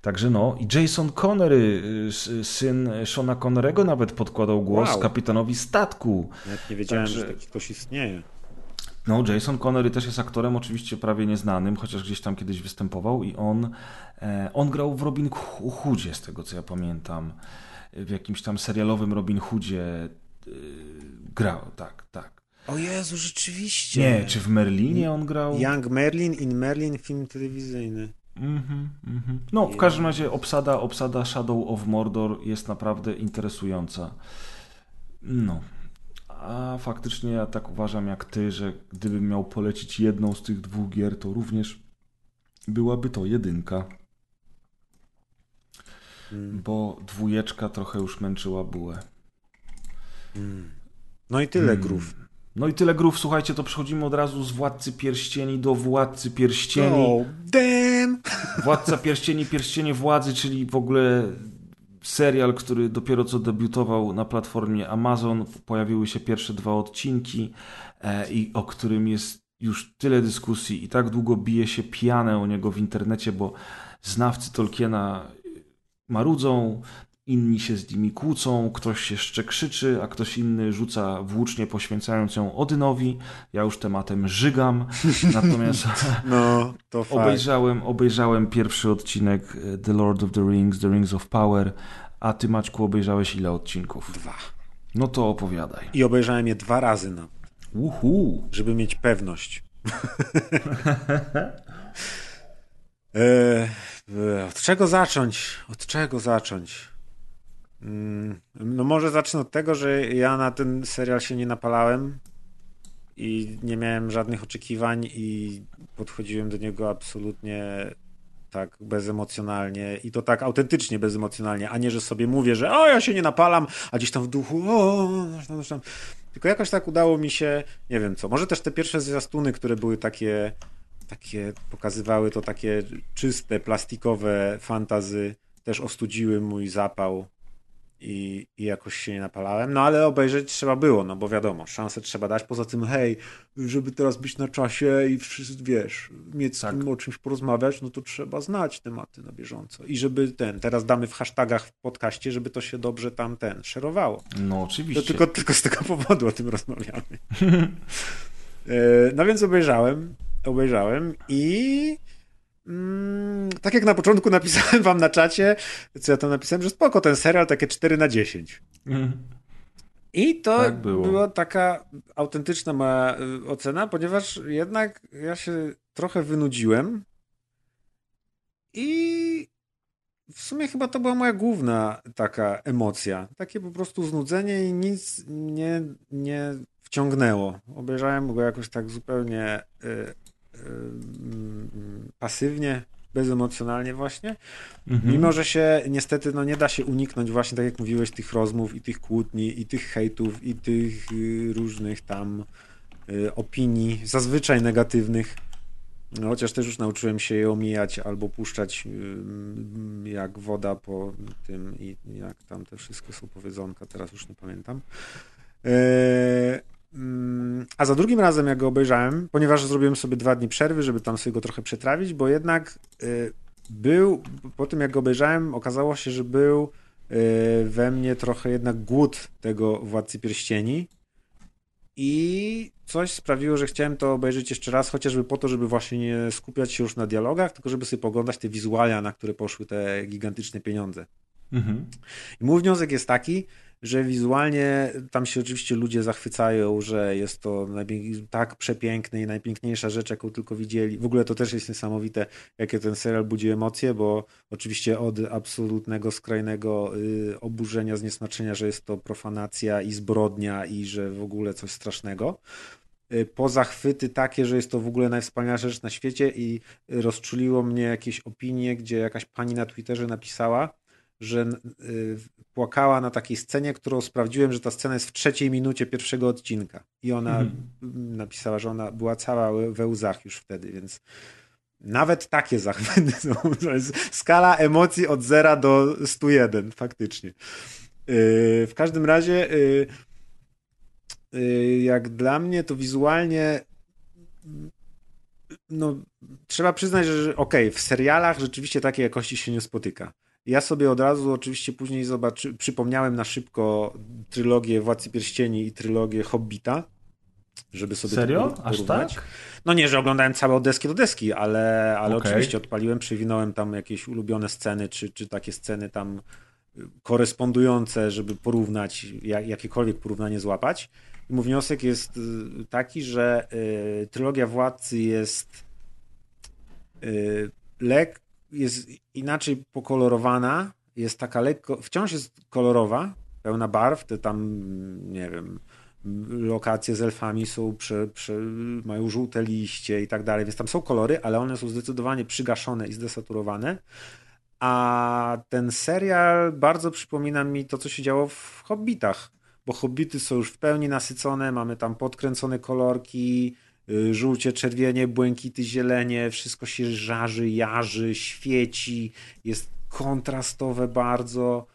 Także no, i Jason Connery, y, syn Shona Connerego nawet podkładał głos Wow. kapitanowi statku. Nawet nie wiedziałem, Także- że taki ktoś istnieje. No, Jason Connery też jest aktorem oczywiście prawie nieznanym, chociaż gdzieś tam kiedyś występował i on, e, on grał w Robin Hoodzie, z tego co ja pamiętam. W jakimś tam serialowym Robin Hoodzie grał, tak, tak. O Jezu, rzeczywiście. Nie, czy w Merlinie on grał? Young Merlin in Merlin, film telewizyjny. Mhm, mhm. No, w każdym razie obsada, obsada Shadow of Mordor jest naprawdę interesująca. No. A faktycznie ja tak uważam jak ty, że gdybym miał polecić jedną z tych dwóch gier, to również byłaby to jedynka. Mm. Bo dwójeczka trochę już męczyła bułę. No i tyle Hmm. grów. No i tyle grów, słuchajcie, to przechodzimy od razu z Władcy Pierścieni do Władcy Pierścieni. Oh, damn! Władca Pierścieni, Pierścienie Władzy, czyli w ogóle serial, który dopiero co debiutował na platformie Amazon. Pojawiły się pierwsze dwa odcinki e, i o którym jest już tyle dyskusji i tak długo bije się pianę o niego w internecie, bo znawcy Tolkiena marudzą, inni się z nimi kłócą, ktoś jeszcze krzyczy, a ktoś inny rzuca włócznie poświęcając ją Odynowi. Ja już tematem żygam, natomiast No, to obejrzałem, obejrzałem pierwszy odcinek e, The Lord of the Rings, The Rings of Power, a ty Maćku obejrzałeś ile odcinków? Dwa. No to opowiadaj. I obejrzałem je dwa razy, no, Uhu. żeby mieć pewność. e, od czego zacząć? Od czego zacząć? Mm, No może zacznę od tego, że ja na ten serial się nie napalałem i nie miałem żadnych oczekiwań i podchodziłem do niego absolutnie tak bezemocjonalnie i to tak autentycznie bezemocjonalnie, a nie, że sobie mówię, że o, ja się nie napalam, a gdzieś tam w duchu o, tam, tam. tylko jakoś tak udało mi się, nie wiem co, może też te pierwsze zwiastuny, które były takie takie, pokazywały to takie czyste, plastikowe fantazy, też ostudziły mój zapał i, i jakoś się nie napalałem. No ale obejrzeć trzeba było, no bo wiadomo, szansę trzeba dać. Poza tym, hej, żeby teraz być na czasie i wszyscy, wiesz, mieć z Tak. kim o czymś porozmawiać, no to trzeba znać tematy na bieżąco. I żeby ten, teraz damy w hashtagach w podcaście, żeby to się dobrze tam ten, szerowało. No To oczywiście. tylko, tylko z tego powodu o tym rozmawiamy. E, no więc obejrzałem, obejrzałem i mm, tak jak na początku napisałem wam na czacie, co ja tam napisałem, że spoko ten serial, takie 4 na 10. Mhm. I to Tak było. była taka autentyczna moja y, ocena, ponieważ jednak ja się trochę wynudziłem i w sumie chyba to była moja główna taka emocja. Takie po prostu znudzenie i nic nie, nie wciągnęło. Obejrzałem go jakoś tak zupełnie y, mm, pasywnie, bezemocjonalnie właśnie. Mhm. Mimo, że się niestety no, nie da się uniknąć właśnie, tak jak mówiłeś, tych rozmów i tych kłótni i tych hejtów i tych y, różnych tam y, opinii, zazwyczaj negatywnych. No, chociaż też już nauczyłem się je omijać albo puszczać y, jak woda po tym i jak tam te wszystkie są powiedzonka, teraz już nie pamiętam. Mm, A za drugim razem, jak go obejrzałem, ponieważ zrobiłem sobie dwa dni przerwy, żeby tam sobie go trochę przetrawić, bo jednak y, był, po tym jak go obejrzałem, okazało się, że był y, we mnie trochę jednak głód tego Władcy Pierścieni i coś sprawiło, że chciałem to obejrzeć jeszcze raz, chociażby po to, żeby właśnie nie skupiać się już na dialogach, tylko żeby sobie poglądać te wizualia, na które poszły te gigantyczne pieniądze. Mhm. I mój wniosek jest taki, że wizualnie tam się oczywiście ludzie zachwycają, że jest to tak przepiękne i najpiękniejsza rzecz, jaką tylko widzieli. W ogóle to też jest niesamowite, jakie ten serial budzi emocje, bo oczywiście od absolutnego, skrajnego y, oburzenia, zniesmaczenia, że jest to profanacja i zbrodnia i że w ogóle coś strasznego, y, po zachwyty takie, że jest to w ogóle najwspanialsza rzecz na świecie i rozczuliło mnie jakieś opinie, gdzie jakaś pani na Twitterze napisała, że y, płakała na takiej scenie, którą sprawdziłem, że ta scena jest w trzeciej minucie pierwszego odcinka. I ona Mhm. napisała, że ona była cała we- łzach już wtedy, więc nawet takie zachwyty są. To jest skala emocji od 0 do 101, faktycznie. Yy, w każdym razie, yy, jak dla mnie, to wizualnie no, trzeba przyznać, że, że okej, w serialach rzeczywiście takiej jakości się nie spotyka. Ja sobie od razu oczywiście później zobaczy, przypomniałem na szybko trylogię Władcy Pierścieni i trylogię Hobbita, żeby sobie to Serio? Aż tak? No nie, że oglądałem całe od deski do deski, ale, ale Okej. oczywiście odpaliłem, przewinąłem tam jakieś ulubione sceny, czy, czy takie sceny tam korespondujące, żeby porównać, jak, jakiekolwiek porównanie złapać. I mój wniosek jest taki, że y, trylogia Władcy jest y, lek, jest inaczej pokolorowana, jest taka lekko, wciąż jest kolorowa, pełna barw, te tam, nie wiem, lokacje z elfami są, prze, prze, mają żółte liście i tak dalej, więc tam są kolory, ale one są zdecydowanie przygaszone i zdesaturowane. A ten serial bardzo przypomina mi to, co się działo w Hobbitach, bo Hobbity są już w pełni nasycone, mamy tam podkręcone kolorki, żółcie, czerwienie, błękity, zielenie, wszystko się żarzy, jarzy, świeci, jest kontrastowe bardzo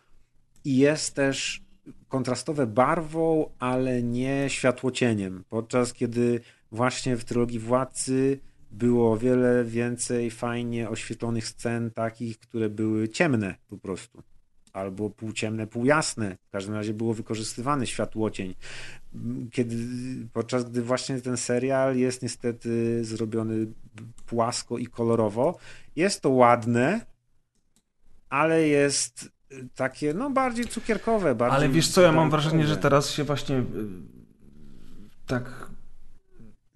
i jest też kontrastowe barwą, ale nie światłocieniem. Podczas kiedy właśnie w trylogii Władcy było wiele więcej fajnie oświetlonych scen, takich, które były ciemne po prostu. Albo półciemne, półjasne. W każdym razie było wykorzystywany światłocień. Kiedy, podczas gdy właśnie ten serial jest niestety zrobiony płasko i kolorowo, jest to ładne, ale jest takie, no bardziej cukierkowe. Bardziej Ale wiesz co, ja mam wrażenie, że teraz się właśnie y, tak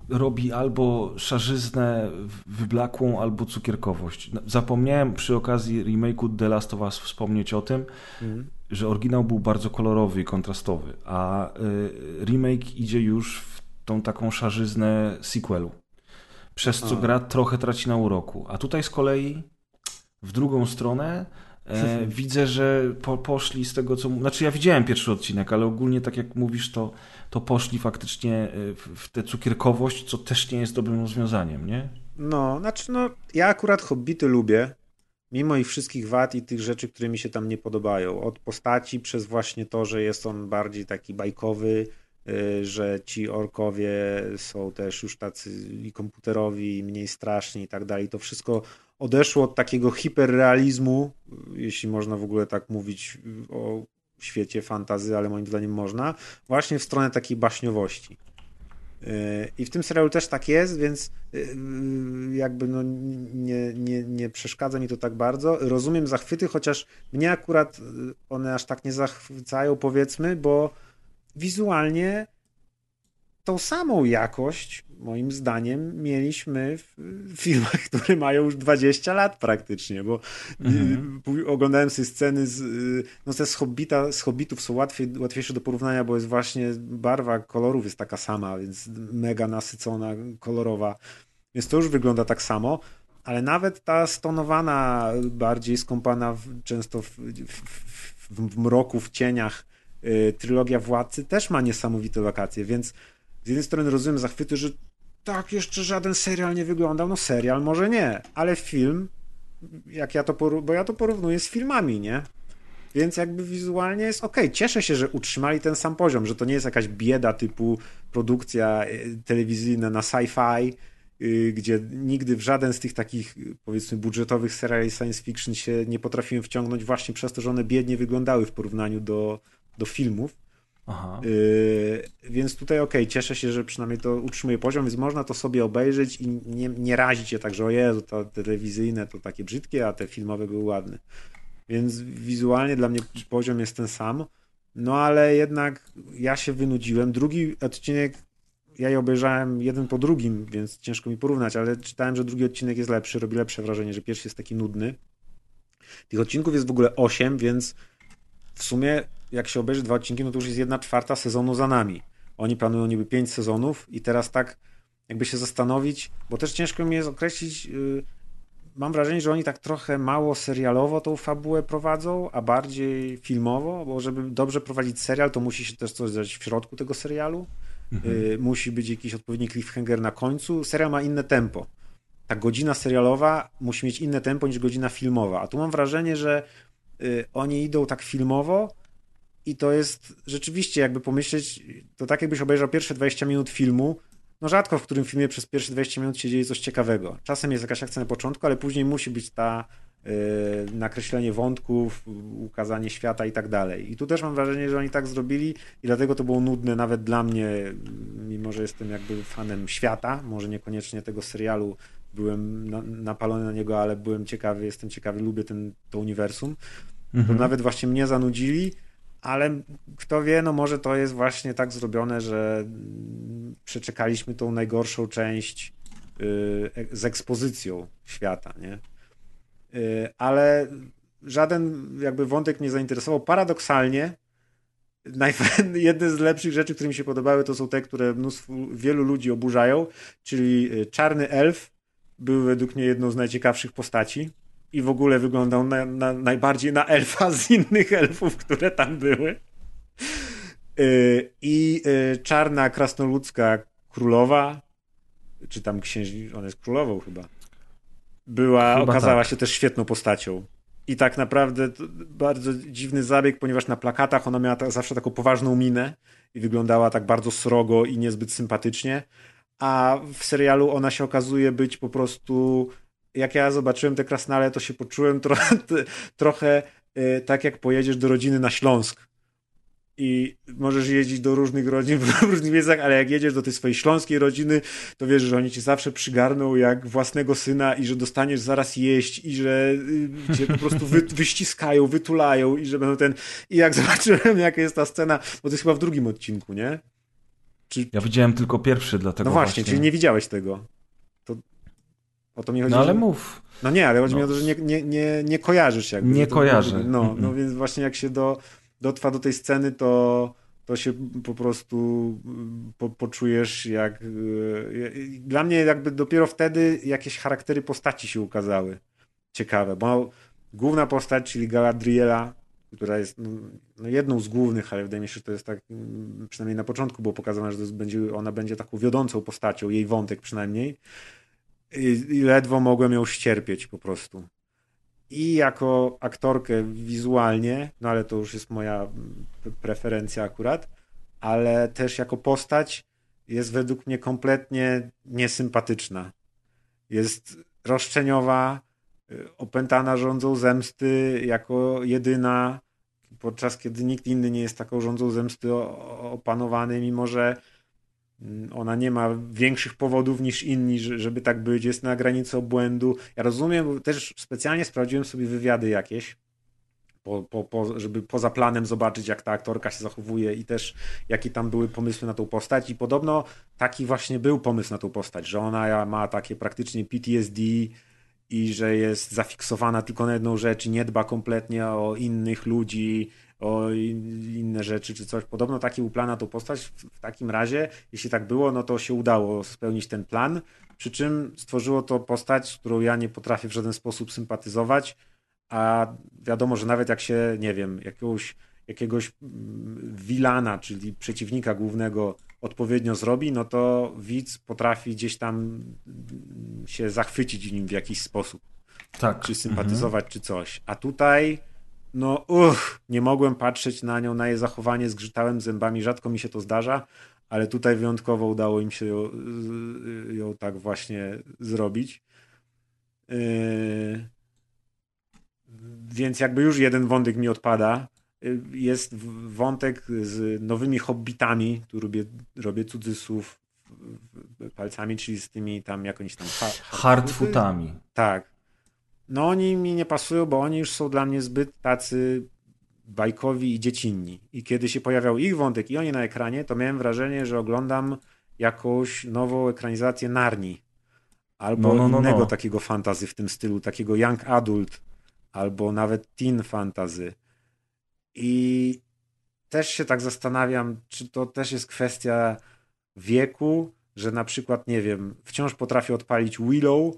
robi albo szarzyznę wyblakłą, albo cukierkowość. No, zapomniałem przy okazji remake'u The Last of Us wspomnieć o tym, mhm. że oryginał był bardzo kolorowy i kontrastowy, a y, remake idzie już w tą taką szarzyznę sequelu. Przez co gra trochę traci na uroku. A tutaj z kolei w drugą stronę E, widzę, że po, poszli z tego, co. Znaczy, ja widziałem pierwszy odcinek, ale ogólnie, tak jak mówisz, to, to poszli faktycznie e, w, w tę cukierkowość, co też nie jest dobrym rozwiązaniem, nie? No, znaczy, no, ja akurat hobbity lubię, mimo ich wszystkich wad i tych rzeczy, które mi się tam nie podobają. Od postaci przez właśnie to, że jest on bardziej taki bajkowy, e, że ci orkowie są też już tacy i komputerowi, i mniej straszni i tak dalej. To wszystko odeszło od takiego hiperrealizmu, jeśli można w ogóle tak mówić o świecie fantazy, ale moim zdaniem można, właśnie w stronę takiej baśniowości. Yy, I w tym serialu też tak jest, więc yy, jakby no nie, nie, nie przeszkadza mi to tak bardzo. Rozumiem zachwyty, chociaż mnie akurat one aż tak nie zachwycają, powiedzmy, bo wizualnie tą samą jakość, moim zdaniem, mieliśmy w filmach, które mają już 20 lat praktycznie, bo mhm. oglądałem sobie sceny z, no te z, Hobbita, z Hobbitów są łatwiej, łatwiejsze do porównania, bo jest właśnie barwa kolorów jest taka sama, więc mega nasycona, kolorowa, więc to już wygląda tak samo, ale nawet ta stonowana, bardziej skąpana w, często w, w, w, mroku, w cieniach, y, trylogia Władcy też ma niesamowite lokacje, więc z jednej strony rozumiem zachwyty, że tak jeszcze żaden serial nie wyglądał. No serial może nie, ale film, jak ja to bo ja to porównuję z filmami, nie? Więc jakby wizualnie jest ok. Cieszę się, że utrzymali ten sam poziom, że to nie jest jakaś bieda typu produkcja e, telewizyjna na sci-fi, y, gdzie nigdy w żaden z tych takich powiedzmy budżetowych seriali science fiction się nie potrafiłem wciągnąć właśnie przez to, że one biednie wyglądały w porównaniu do, do filmów. Yy, więc tutaj okej, okay, cieszę się, że przynajmniej to utrzymuje poziom, więc można to sobie obejrzeć i nie, nie razić się tak, że o Jezu, to telewizyjne to takie brzydkie, a te filmowe były ładne. Więc wizualnie dla mnie poziom jest ten sam. No ale jednak ja się wynudziłem. Drugi odcinek ja je obejrzałem jeden po drugim, więc ciężko mi porównać, ale czytałem, że drugi odcinek jest lepszy, robi lepsze wrażenie, że pierwszy jest taki nudny. Tych odcinków jest w ogóle 8, więc w sumie jak się obejrzy dwa odcinki, no to już jest jedna czwarta sezonu za nami. Oni planują niby pięć sezonów i teraz tak jakby się zastanowić, bo też ciężko mi jest określić, yy, mam wrażenie, że oni tak trochę mało serialowo tą fabułę prowadzą, a bardziej filmowo, bo żeby dobrze prowadzić serial, to musi się też coś zdarzyć w środku tego serialu. Mhm. Yy, musi być jakiś odpowiedni cliffhanger na końcu. Serial ma inne tempo. Ta godzina serialowa musi mieć inne tempo niż godzina filmowa. A tu mam wrażenie, że yy, oni idą tak filmowo, i to jest rzeczywiście, jakby pomyśleć, to tak jakbyś obejrzał pierwsze 20 minut filmu, no rzadko w którym filmie przez pierwsze 20 minut się dzieje coś ciekawego. Czasem jest jakaś akcja na początku, ale później musi być ta yy, nakreślenie wątków, ukazanie świata i tak dalej. I tu też mam wrażenie, że oni tak zrobili i dlatego to było nudne nawet dla mnie, mimo że jestem jakby fanem świata, może niekoniecznie tego serialu byłem na, napalony na niego, ale byłem ciekawy, jestem ciekawy, lubię ten, to uniwersum mhm. to nawet właśnie mnie zanudzili, ale kto wie, no może to jest właśnie tak zrobione, że przeczekaliśmy tą najgorszą część y, z ekspozycją świata, nie? Y, ale żaden jakby wątek nie zainteresował. Paradoksalnie jedne z lepszych rzeczy, które mi się podobały, to są te, które mnóstwo, wielu ludzi oburzają, czyli y, Czarny Elf był według mnie jedną z najciekawszych postaci i w ogóle wyglądał na, na, najbardziej na elfa z innych elfów, które tam były. Y, I y, czarna krasnoludzka królowa, czy tam księżniczka, ona jest królową chyba, była, chyba okazała tak. się też świetną postacią. I tak naprawdę bardzo dziwny zabieg, ponieważ na plakatach ona miała zawsze taką poważną minę i wyglądała tak bardzo srogo i niezbyt sympatycznie, a w serialu ona się okazuje być po prostu jak ja zobaczyłem te krasnale, to się poczułem trochę, trochę tak jak pojedziesz do rodziny na Śląsk i możesz jeździć do różnych rodzin w różnych miejscach, ale jak jedziesz do tej swojej śląskiej rodziny, to wiesz, że oni cię zawsze przygarną jak własnego syna i że dostaniesz zaraz jeść i że y, cię po prostu wy, wyściskają, wytulają i że będą ten... I jak zobaczyłem, jaka jest ta scena, bo to jest chyba w drugim odcinku, nie? Czy... Ja widziałem tylko pierwszy, dlatego No właśnie, właśnie, czyli nie widziałeś tego. O to mi chodzi. No ale że... mów. No nie, ale chodzi no. mi o to, że nie, nie, nie, nie kojarzysz jakby. Nie kojarzę. No, mm -mm. no więc właśnie jak się do, dotrwa do tej sceny, to, to się po prostu po, poczujesz jak... Y, dla mnie jakby dopiero wtedy jakieś charaktery postaci się ukazały. Ciekawe, bo główna postać, czyli Galadriela, która jest no, no, jedną z głównych, ale wydaje mi się, że to jest tak, mm, przynajmniej na początku było pokazane, że będzie, ona będzie taką wiodącą postacią, jej wątek przynajmniej. I, ledwo mogłem ją ścierpieć po prostu. I jako aktorkę wizualnie, no ale to już jest moja preferencja akurat, ale też jako postać jest według mnie kompletnie niesympatyczna. Jest roszczeniowa, y, opętana rządzą zemsty jako jedyna, podczas kiedy nikt inny nie jest taką rządzą zemsty opanowany, mimo że ona nie ma większych powodów niż inni, żeby tak być, jest na granicy obłędu. Ja rozumiem, bo też specjalnie sprawdziłem sobie wywiady jakieś, po, po, po, żeby poza planem zobaczyć, jak ta aktorka się zachowuje i też jakie tam były pomysły na tą postać. I podobno taki właśnie był pomysł na tą postać, że ona ma takie praktycznie PTSD i że jest zafiksowana tylko na jedną rzecz i nie dba kompletnie o innych ludzi, o inne rzeczy czy coś. Podobno taki był plan na tą postać. W takim razie, jeśli tak było, no to się udało spełnić ten plan. Przy czym stworzyło to postać, którą ja nie potrafię w żaden sposób sympatyzować, a wiadomo, że nawet jak się, nie wiem, jakiegoś, jakiegoś wilana, mm, czyli przeciwnika głównego odpowiednio zrobi, no to widz potrafi gdzieś tam mm, się zachwycić nim w jakiś sposób. Tak. Czy sympatyzować, mhm. czy coś. A tutaj, no uch, nie mogłem patrzeć na nią, na jej zachowanie, zgrzytałem zębami, rzadko mi się to zdarza, ale tutaj wyjątkowo udało im się ją, ją tak właśnie zrobić. Yy... Więc jakby już jeden wątek mi odpada. Yy, jest wątek z nowymi hobbitami, tu robię, robię cudzysłów palcami, czyli z tymi tam jakimiś tam... Hardfootami. Tak. No oni mi nie pasują, bo oni już są dla mnie zbyt tacy bajkowi i dziecinni. I kiedy się pojawiał ich wątek i oni na ekranie, to miałem wrażenie, że oglądam jakąś nową ekranizację Narni. Albo no, no, no, innego no. takiego fantazy w tym stylu, takiego young adult, albo nawet teen fantazy. I też się tak zastanawiam, czy to też jest kwestia wieku, że na przykład, nie wiem, wciąż potrafię odpalić Willow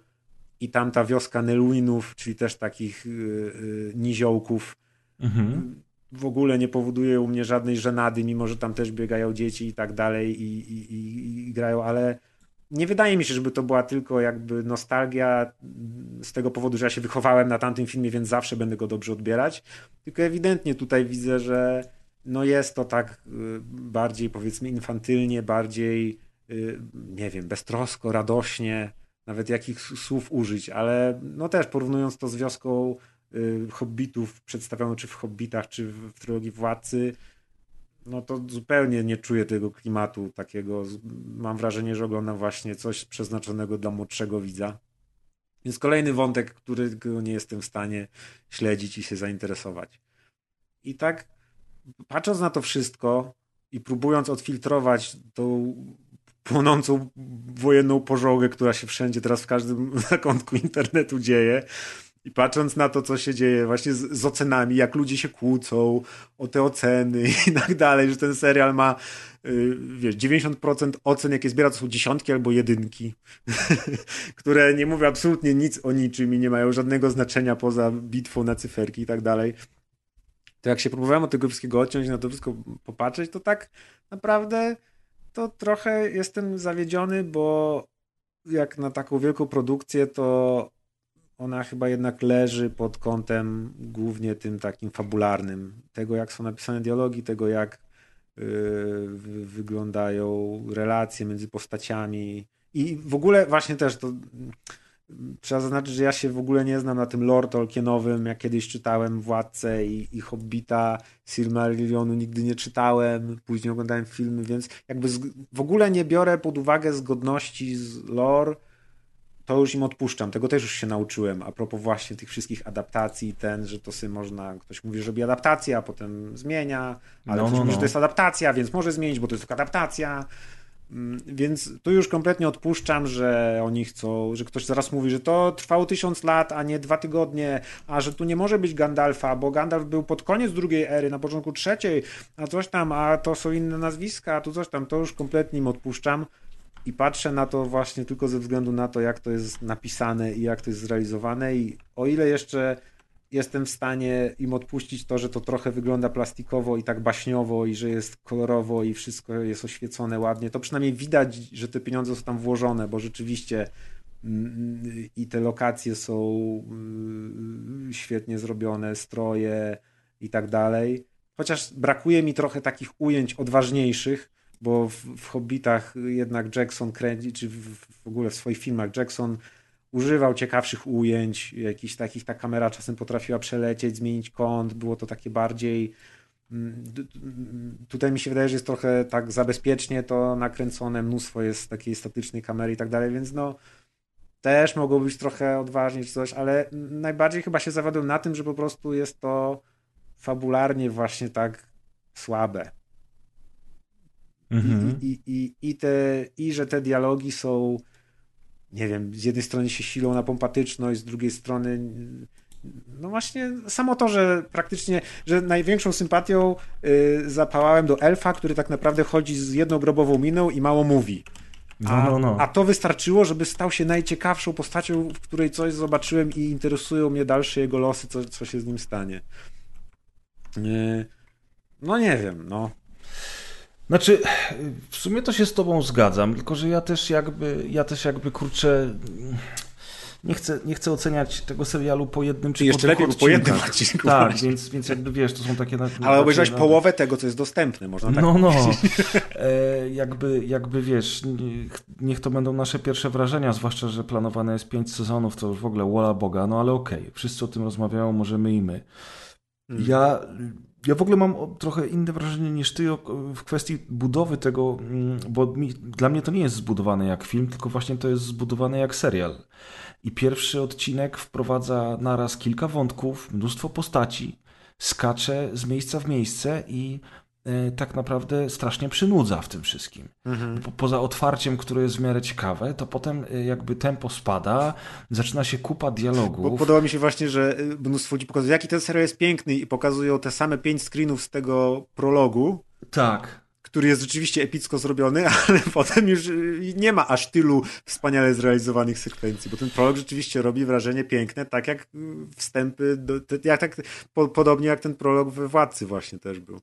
i tamta wioska Nelwinów, czyli też takich yy, yy, niziołków, mhm. w ogóle nie powoduje u mnie żadnej żenady, mimo że tam też biegają dzieci i tak dalej i, i, i, i grają, ale nie wydaje mi się, żeby to była tylko jakby nostalgia z tego powodu, że ja się wychowałem na tamtym filmie, więc zawsze będę go dobrze odbierać. Tylko ewidentnie tutaj widzę, że no jest to tak y, bardziej powiedzmy infantylnie, bardziej y, nie wiem, beztrosko, radośnie, nawet jakich słów użyć, ale no też porównując to z wioską y, hobbitów przedstawioną czy w Hobbitach, czy w, w trylogii Władcy, no to zupełnie nie czuję tego klimatu takiego. Mam wrażenie, że oglądam właśnie coś przeznaczonego dla młodszego widza. Więc kolejny wątek, którego nie jestem w stanie śledzić i się zainteresować. I tak patrząc na to wszystko i próbując odfiltrować tą płonącą wojenną pożogę, która się wszędzie teraz w każdym zakątku internetu dzieje, i patrząc na to, co się dzieje właśnie z, z, ocenami, jak ludzie się kłócą o te oceny i tak dalej, że ten serial ma yy, wiesz, 90% ocen, jakie zbiera, to są dziesiątki albo jedynki, które nie mówią absolutnie nic o niczym i nie mają żadnego znaczenia poza bitwą na cyferki i tak dalej. To jak się próbowałem od tego wszystkiego odciąć, na to wszystko popatrzeć, to tak naprawdę to trochę jestem zawiedziony, bo jak na taką wielką produkcję, to ona chyba jednak leży pod kątem głównie tym takim fabularnym. Tego, jak są napisane dialogi, tego, jak yy, wyglądają relacje między postaciami. I w ogóle właśnie też to trzeba zaznaczyć, że ja się w ogóle nie znam na tym lore Tolkienowym. Jak kiedyś czytałem Władcę i, i Hobbita, Silmarillionu nigdy nie czytałem, później oglądałem filmy, więc jakby z, w ogóle nie biorę pod uwagę zgodności z lore to już im odpuszczam. Tego też już się nauczyłem. A propos właśnie tych wszystkich adaptacji, ten, że to sobie można, ktoś mówi, że robi adaptację, a potem zmienia, ale no, ktoś no, mówi, no. że to jest adaptacja, więc może zmienić, bo to jest tylko adaptacja. Mm, więc tu już kompletnie odpuszczam, że oni chcą, że ktoś zaraz mówi, że to trwało tysiąc lat, a nie dwa tygodnie, a że tu nie może być Gandalfa, bo Gandalf był pod koniec drugiej ery, na początku trzeciej, a coś tam, a to są inne nazwiska, a tu coś tam, to już kompletnie im odpuszczam i patrzę na to właśnie tylko ze względu na to, jak to jest napisane i jak to jest zrealizowane i o ile jeszcze jestem w stanie im odpuścić to, że to trochę wygląda plastikowo i tak baśniowo i że jest kolorowo i wszystko jest oświecone ładnie, to przynajmniej widać, że te pieniądze są tam włożone, bo rzeczywiście mm, i te lokacje są mm, świetnie zrobione, stroje i tak dalej. Chociaż brakuje mi trochę takich ujęć odważniejszych, bo w, w Hobbitach jednak Jackson kręci, czy w, w ogóle w swoich filmach Jackson używał ciekawszych ujęć, jakichś takich, ta kamera czasem potrafiła przelecieć, zmienić kąt, było to takie bardziej mm, tutaj mi się wydaje, że jest trochę tak zabezpiecznie to nakręcone, mnóstwo jest takiej statycznej kamery i tak dalej, więc no też mogło być trochę odważniej czy coś, ale najbardziej chyba się zawiodłem na tym, że po prostu jest to fabularnie właśnie tak słabe. Mhm. I, i, i, i, te, I że te dialogi są, nie wiem, z jednej strony się silą na pompatyczność, z drugiej strony no właśnie samo to, że praktycznie, że największą sympatią y, zapałałem do elfa, który tak naprawdę chodzi z jedną grobową miną i mało mówi. A, no, no, no. a to wystarczyło, żeby stał się najciekawszą postacią, w której coś zobaczyłem i interesują mnie dalsze jego losy, co, co się z nim stanie. Y, no nie wiem, no. Znaczy, w sumie to się z tobą zgadzam, tylko że ja też jakby, ja też jakby kurczę, nie chcę, nie chcę oceniać tego serialu po jednym czy, jeszcze lepiej po jednym odcinku. Tak, więc, więc jakby wiesz, to są takie... Ale obejrzałeś połowę tego, co jest dostępne, można tak No, no. E, jakby, jakby wiesz, niech to będą nasze pierwsze wrażenia, zwłaszcza, że planowane jest pięć sezonów, to już w ogóle wola Boga, no ale okej, okay, wszyscy o tym rozmawiają, możemy i my. Hmm. Ja ja w ogóle mam trochę inne wrażenie niż ty w kwestii budowy tego, mm, bo mi, dla mnie to nie jest zbudowane jak film, tylko właśnie to jest zbudowane jak serial. I pierwszy odcinek wprowadza naraz kilka wątków, mnóstwo postaci, skacze z miejsca w miejsce i tak naprawdę strasznie przynudza w tym wszystkim. Mhm. Po, poza otwarciem, które jest w miarę ciekawe, to potem e, jakby tempo spada, zaczyna się kupa dialogów. Bo podoba mi się właśnie, że e, mnóstwo ludzi pokazuje, jaki ten serial jest piękny i pokazują te same pięć screenów z tego prologu. Tak który jest rzeczywiście epicko zrobiony, ale potem już nie ma aż tylu wspaniale zrealizowanych sekwencji, bo ten prolog rzeczywiście robi wrażenie piękne, tak jak wstępy, do, jak tak, po, podobnie jak ten prolog we Władcy właśnie też był.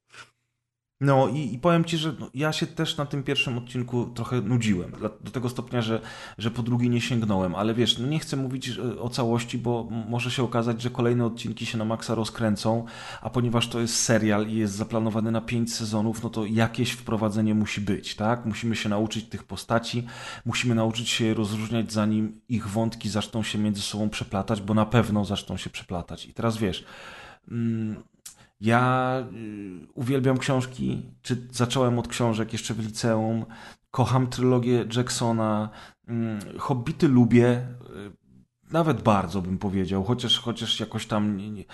No i, i powiem ci, że no, ja się też na tym pierwszym odcinku trochę nudziłem. Do tego stopnia, że, że po drugi nie sięgnąłem. Ale wiesz, no nie chcę mówić o całości, bo może się okazać, że kolejne odcinki się na maksa rozkręcą, a ponieważ to jest serial i jest zaplanowany na pięć sezonów, no to jakieś wprowadzenie musi być, tak? Musimy się nauczyć tych postaci, musimy nauczyć się rozróżniać, zanim ich wątki zaczną się między sobą przeplatać, bo na pewno zaczną się przeplatać. I teraz wiesz... Mm, ja y, uwielbiam książki, czy zacząłem od książek jeszcze w liceum. Kocham trylogię Jacksona. Mm, Hobbity lubię. Y, nawet bardzo bym powiedział, chociaż, chociaż jakoś tam, nie, nie,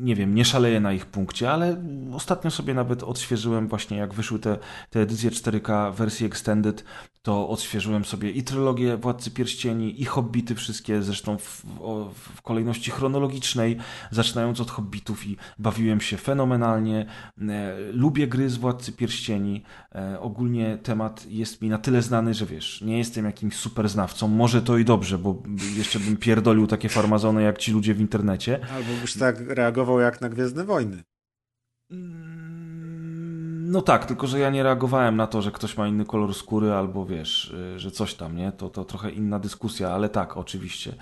nie, wiem, nie szaleję na ich punkcie, ale ostatnio sobie nawet odświeżyłem właśnie jak wyszły te, te edycje 4K wersji Extended, to odświeżyłem sobie i trylogię Władcy Pierścieni, i Hobbity wszystkie, zresztą w, w kolejności chronologicznej, zaczynając od Hobbitów i bawiłem się fenomenalnie. E, lubię gry z Władcy Pierścieni. E, ogólnie temat jest mi na tyle znany, że wiesz, nie jestem jakimś super znawcą. Może to i dobrze, bo jeszcze bym pierdolił takie farmazony jak ci ludzie w internecie. Albo byś tak reagował jak na Gwiezdne Wojny. Mm, no tak, tylko że ja nie reagowałem na to, że ktoś ma inny kolor skóry albo wiesz, y, że coś tam, nie? To, to trochę inna dyskusja, ale tak, oczywiście.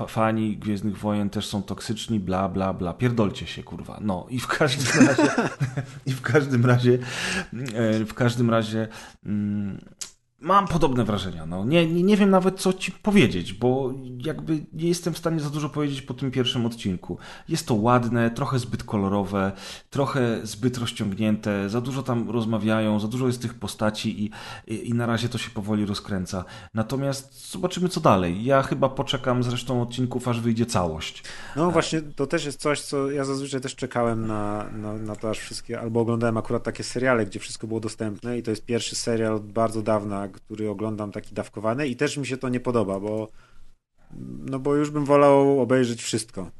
F fani Gwiezdnych Wojen też są toksyczni, bla, bla, bla. Pierdolcie się, kurwa. No i w każdym razie, i w każdym razie, y, w każdym razie, mm, Mam podobne wrażenia. No. Nie, nie, nie wiem nawet, co ci powiedzieć, bo jakby nie jestem w stanie za dużo powiedzieć po tym pierwszym odcinku. Jest to ładne, trochę zbyt kolorowe, trochę zbyt rozciągnięte, za dużo tam rozmawiają, za dużo jest tych postaci i, i, i na razie to się powoli rozkręca. Natomiast zobaczymy, co dalej. Ja chyba poczekam zresztą odcinków, aż wyjdzie całość. No właśnie, to też jest coś, co ja zazwyczaj też czekałem na, na, na to, aż wszystkie, albo oglądałem akurat takie seriale, gdzie wszystko było dostępne i to jest pierwszy serial od bardzo dawna, który oglądam taki dawkowany i też mi się to nie podoba, bo no bo już bym wolał obejrzeć wszystko.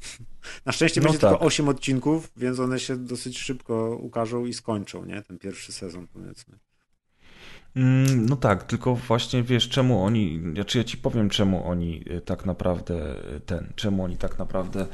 Na szczęście no będzie tak. tylko 8 odcinków, więc one się dosyć szybko ukażą i skończą, nie? Ten pierwszy sezon, powiedzmy. Mm, no tak, tylko właśnie wiesz, czemu oni, znaczy ja ci powiem, czemu oni y, tak naprawdę y, ten, czemu oni tak naprawdę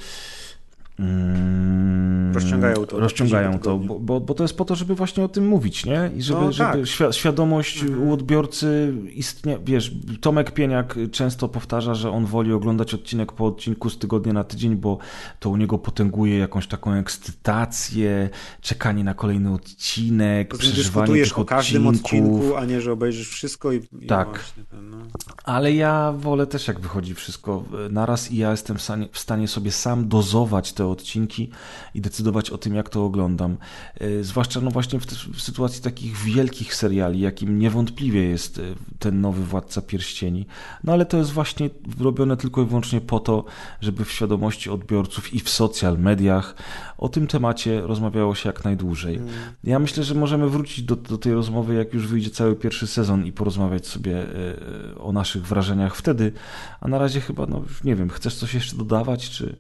Mm, rozciągają to. Rozciągają to, bo, bo, bo, to jest po to, żeby właśnie o tym mówić, nie? I żeby, no, tak. żeby świadomość mhm. u odbiorcy istnieje. Wiesz, Tomek Pieniak często powtarza, że on woli oglądać odcinek po odcinku z tygodnia na tydzień, bo to u niego potęguje jakąś taką ekscytację, czekanie na kolejny odcinek, przeżywanie tych o każdym odcinku, a nie, że obejrzysz wszystko i, i tak. Ten, no. Ale ja wolę też, jak wychodzi wszystko naraz i ja jestem w stanie, w stanie sobie sam dozować te te odcinki i decydować o tym, jak to oglądam. E, zwłaszcza no właśnie w, w sytuacji takich wielkich seriali, jakim niewątpliwie jest e, ten nowy Władca Pierścieni. No ale to jest właśnie robione tylko i wyłącznie po to, żeby w świadomości odbiorców i w social mediach o tym temacie rozmawiało się jak najdłużej. Mm. Ja myślę, że możemy wrócić do, do tej rozmowy, jak już wyjdzie cały pierwszy sezon i porozmawiać sobie e, o naszych wrażeniach wtedy, a na razie chyba, no nie wiem, chcesz coś jeszcze dodawać, czy...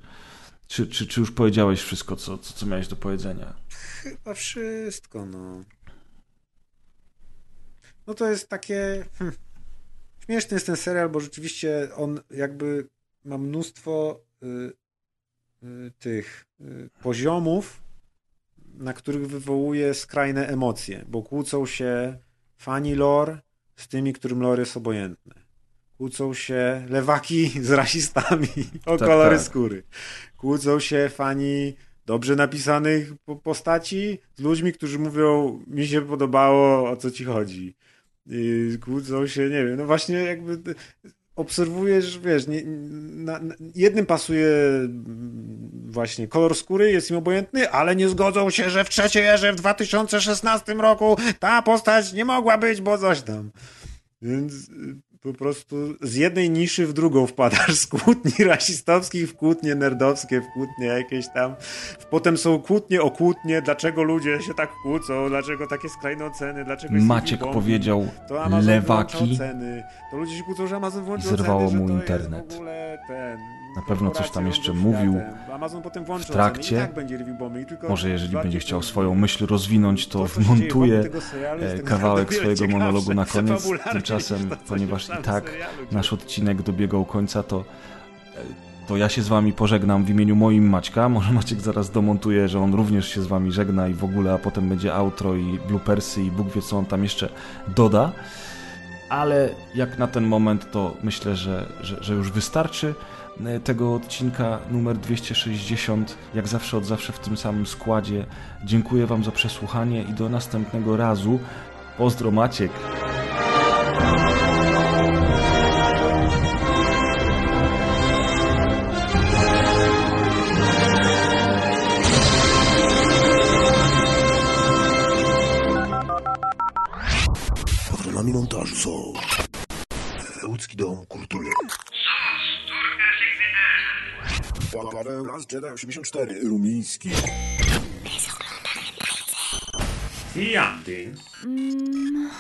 Czy, czy, czy już powiedziałeś wszystko, co, co, co miałeś do powiedzenia? Chyba wszystko, no. No to jest takie. Hmm. Śmieszny jest ten serial, bo rzeczywiście on jakby ma mnóstwo y, y, tych y, poziomów, na których wywołuje skrajne emocje, bo kłócą się fani lore z tymi, którym lore jest obojętne kłócą się lewaki z rasistami o tak, kolory tak. skóry. Kłócą się fani dobrze napisanych postaci z ludźmi, którzy mówią, mi się podobało, o co ci chodzi. I kłócą się, nie wiem, no właśnie jakby obserwujesz, wiesz, nie, na, na, jednym pasuje właśnie kolor skóry, jest im obojętny, ale nie zgodzą się, że w trzeciej erze w 2016 roku ta postać nie mogła być, bo coś tam. Więc po prostu z jednej niszy w drugą wpadasz, z kłótni rasistowskich w kłótnie nerdowskie, w kłótnie jakieś tam. Potem są kłótnie o kłótnie, dlaczego ludzie się tak kłócą, dlaczego takie skrajne oceny, dlaczego Maciek powiedział to Amazon lewaki. Oceny. To ludzie się kłócą, że Amazon włączył Zerwało mu internet. Ten, Na pewno coś tam jeszcze mówił w trakcie. Może jeżeli będzie chciał swoją myśl rozwinąć, to, wmontuje e, kawałek swojego monologu na koniec. Tymczasem, ponieważ i tak nasz odcinek dobiegał końca, to e, to ja się z wami pożegnam w imieniu moim Maćka. Może Maciek zaraz domontuje, że on również się z wami żegna i w ogóle, a potem będzie outro i bloopersy i Bóg wie co on tam jeszcze doda. Ale jak na ten moment to myślę, że, że, że już wystarczy tego odcinka numer 260. Jak zawsze od zawsze w tym samym składzie. Dziękuję wam za przesłuchanie i do następnego razu. Pozdro Maciek. Patronami montażu są Łódzki Dom Kultury. Parę Last Jedi 84 rumiński. Jandyn. Mm.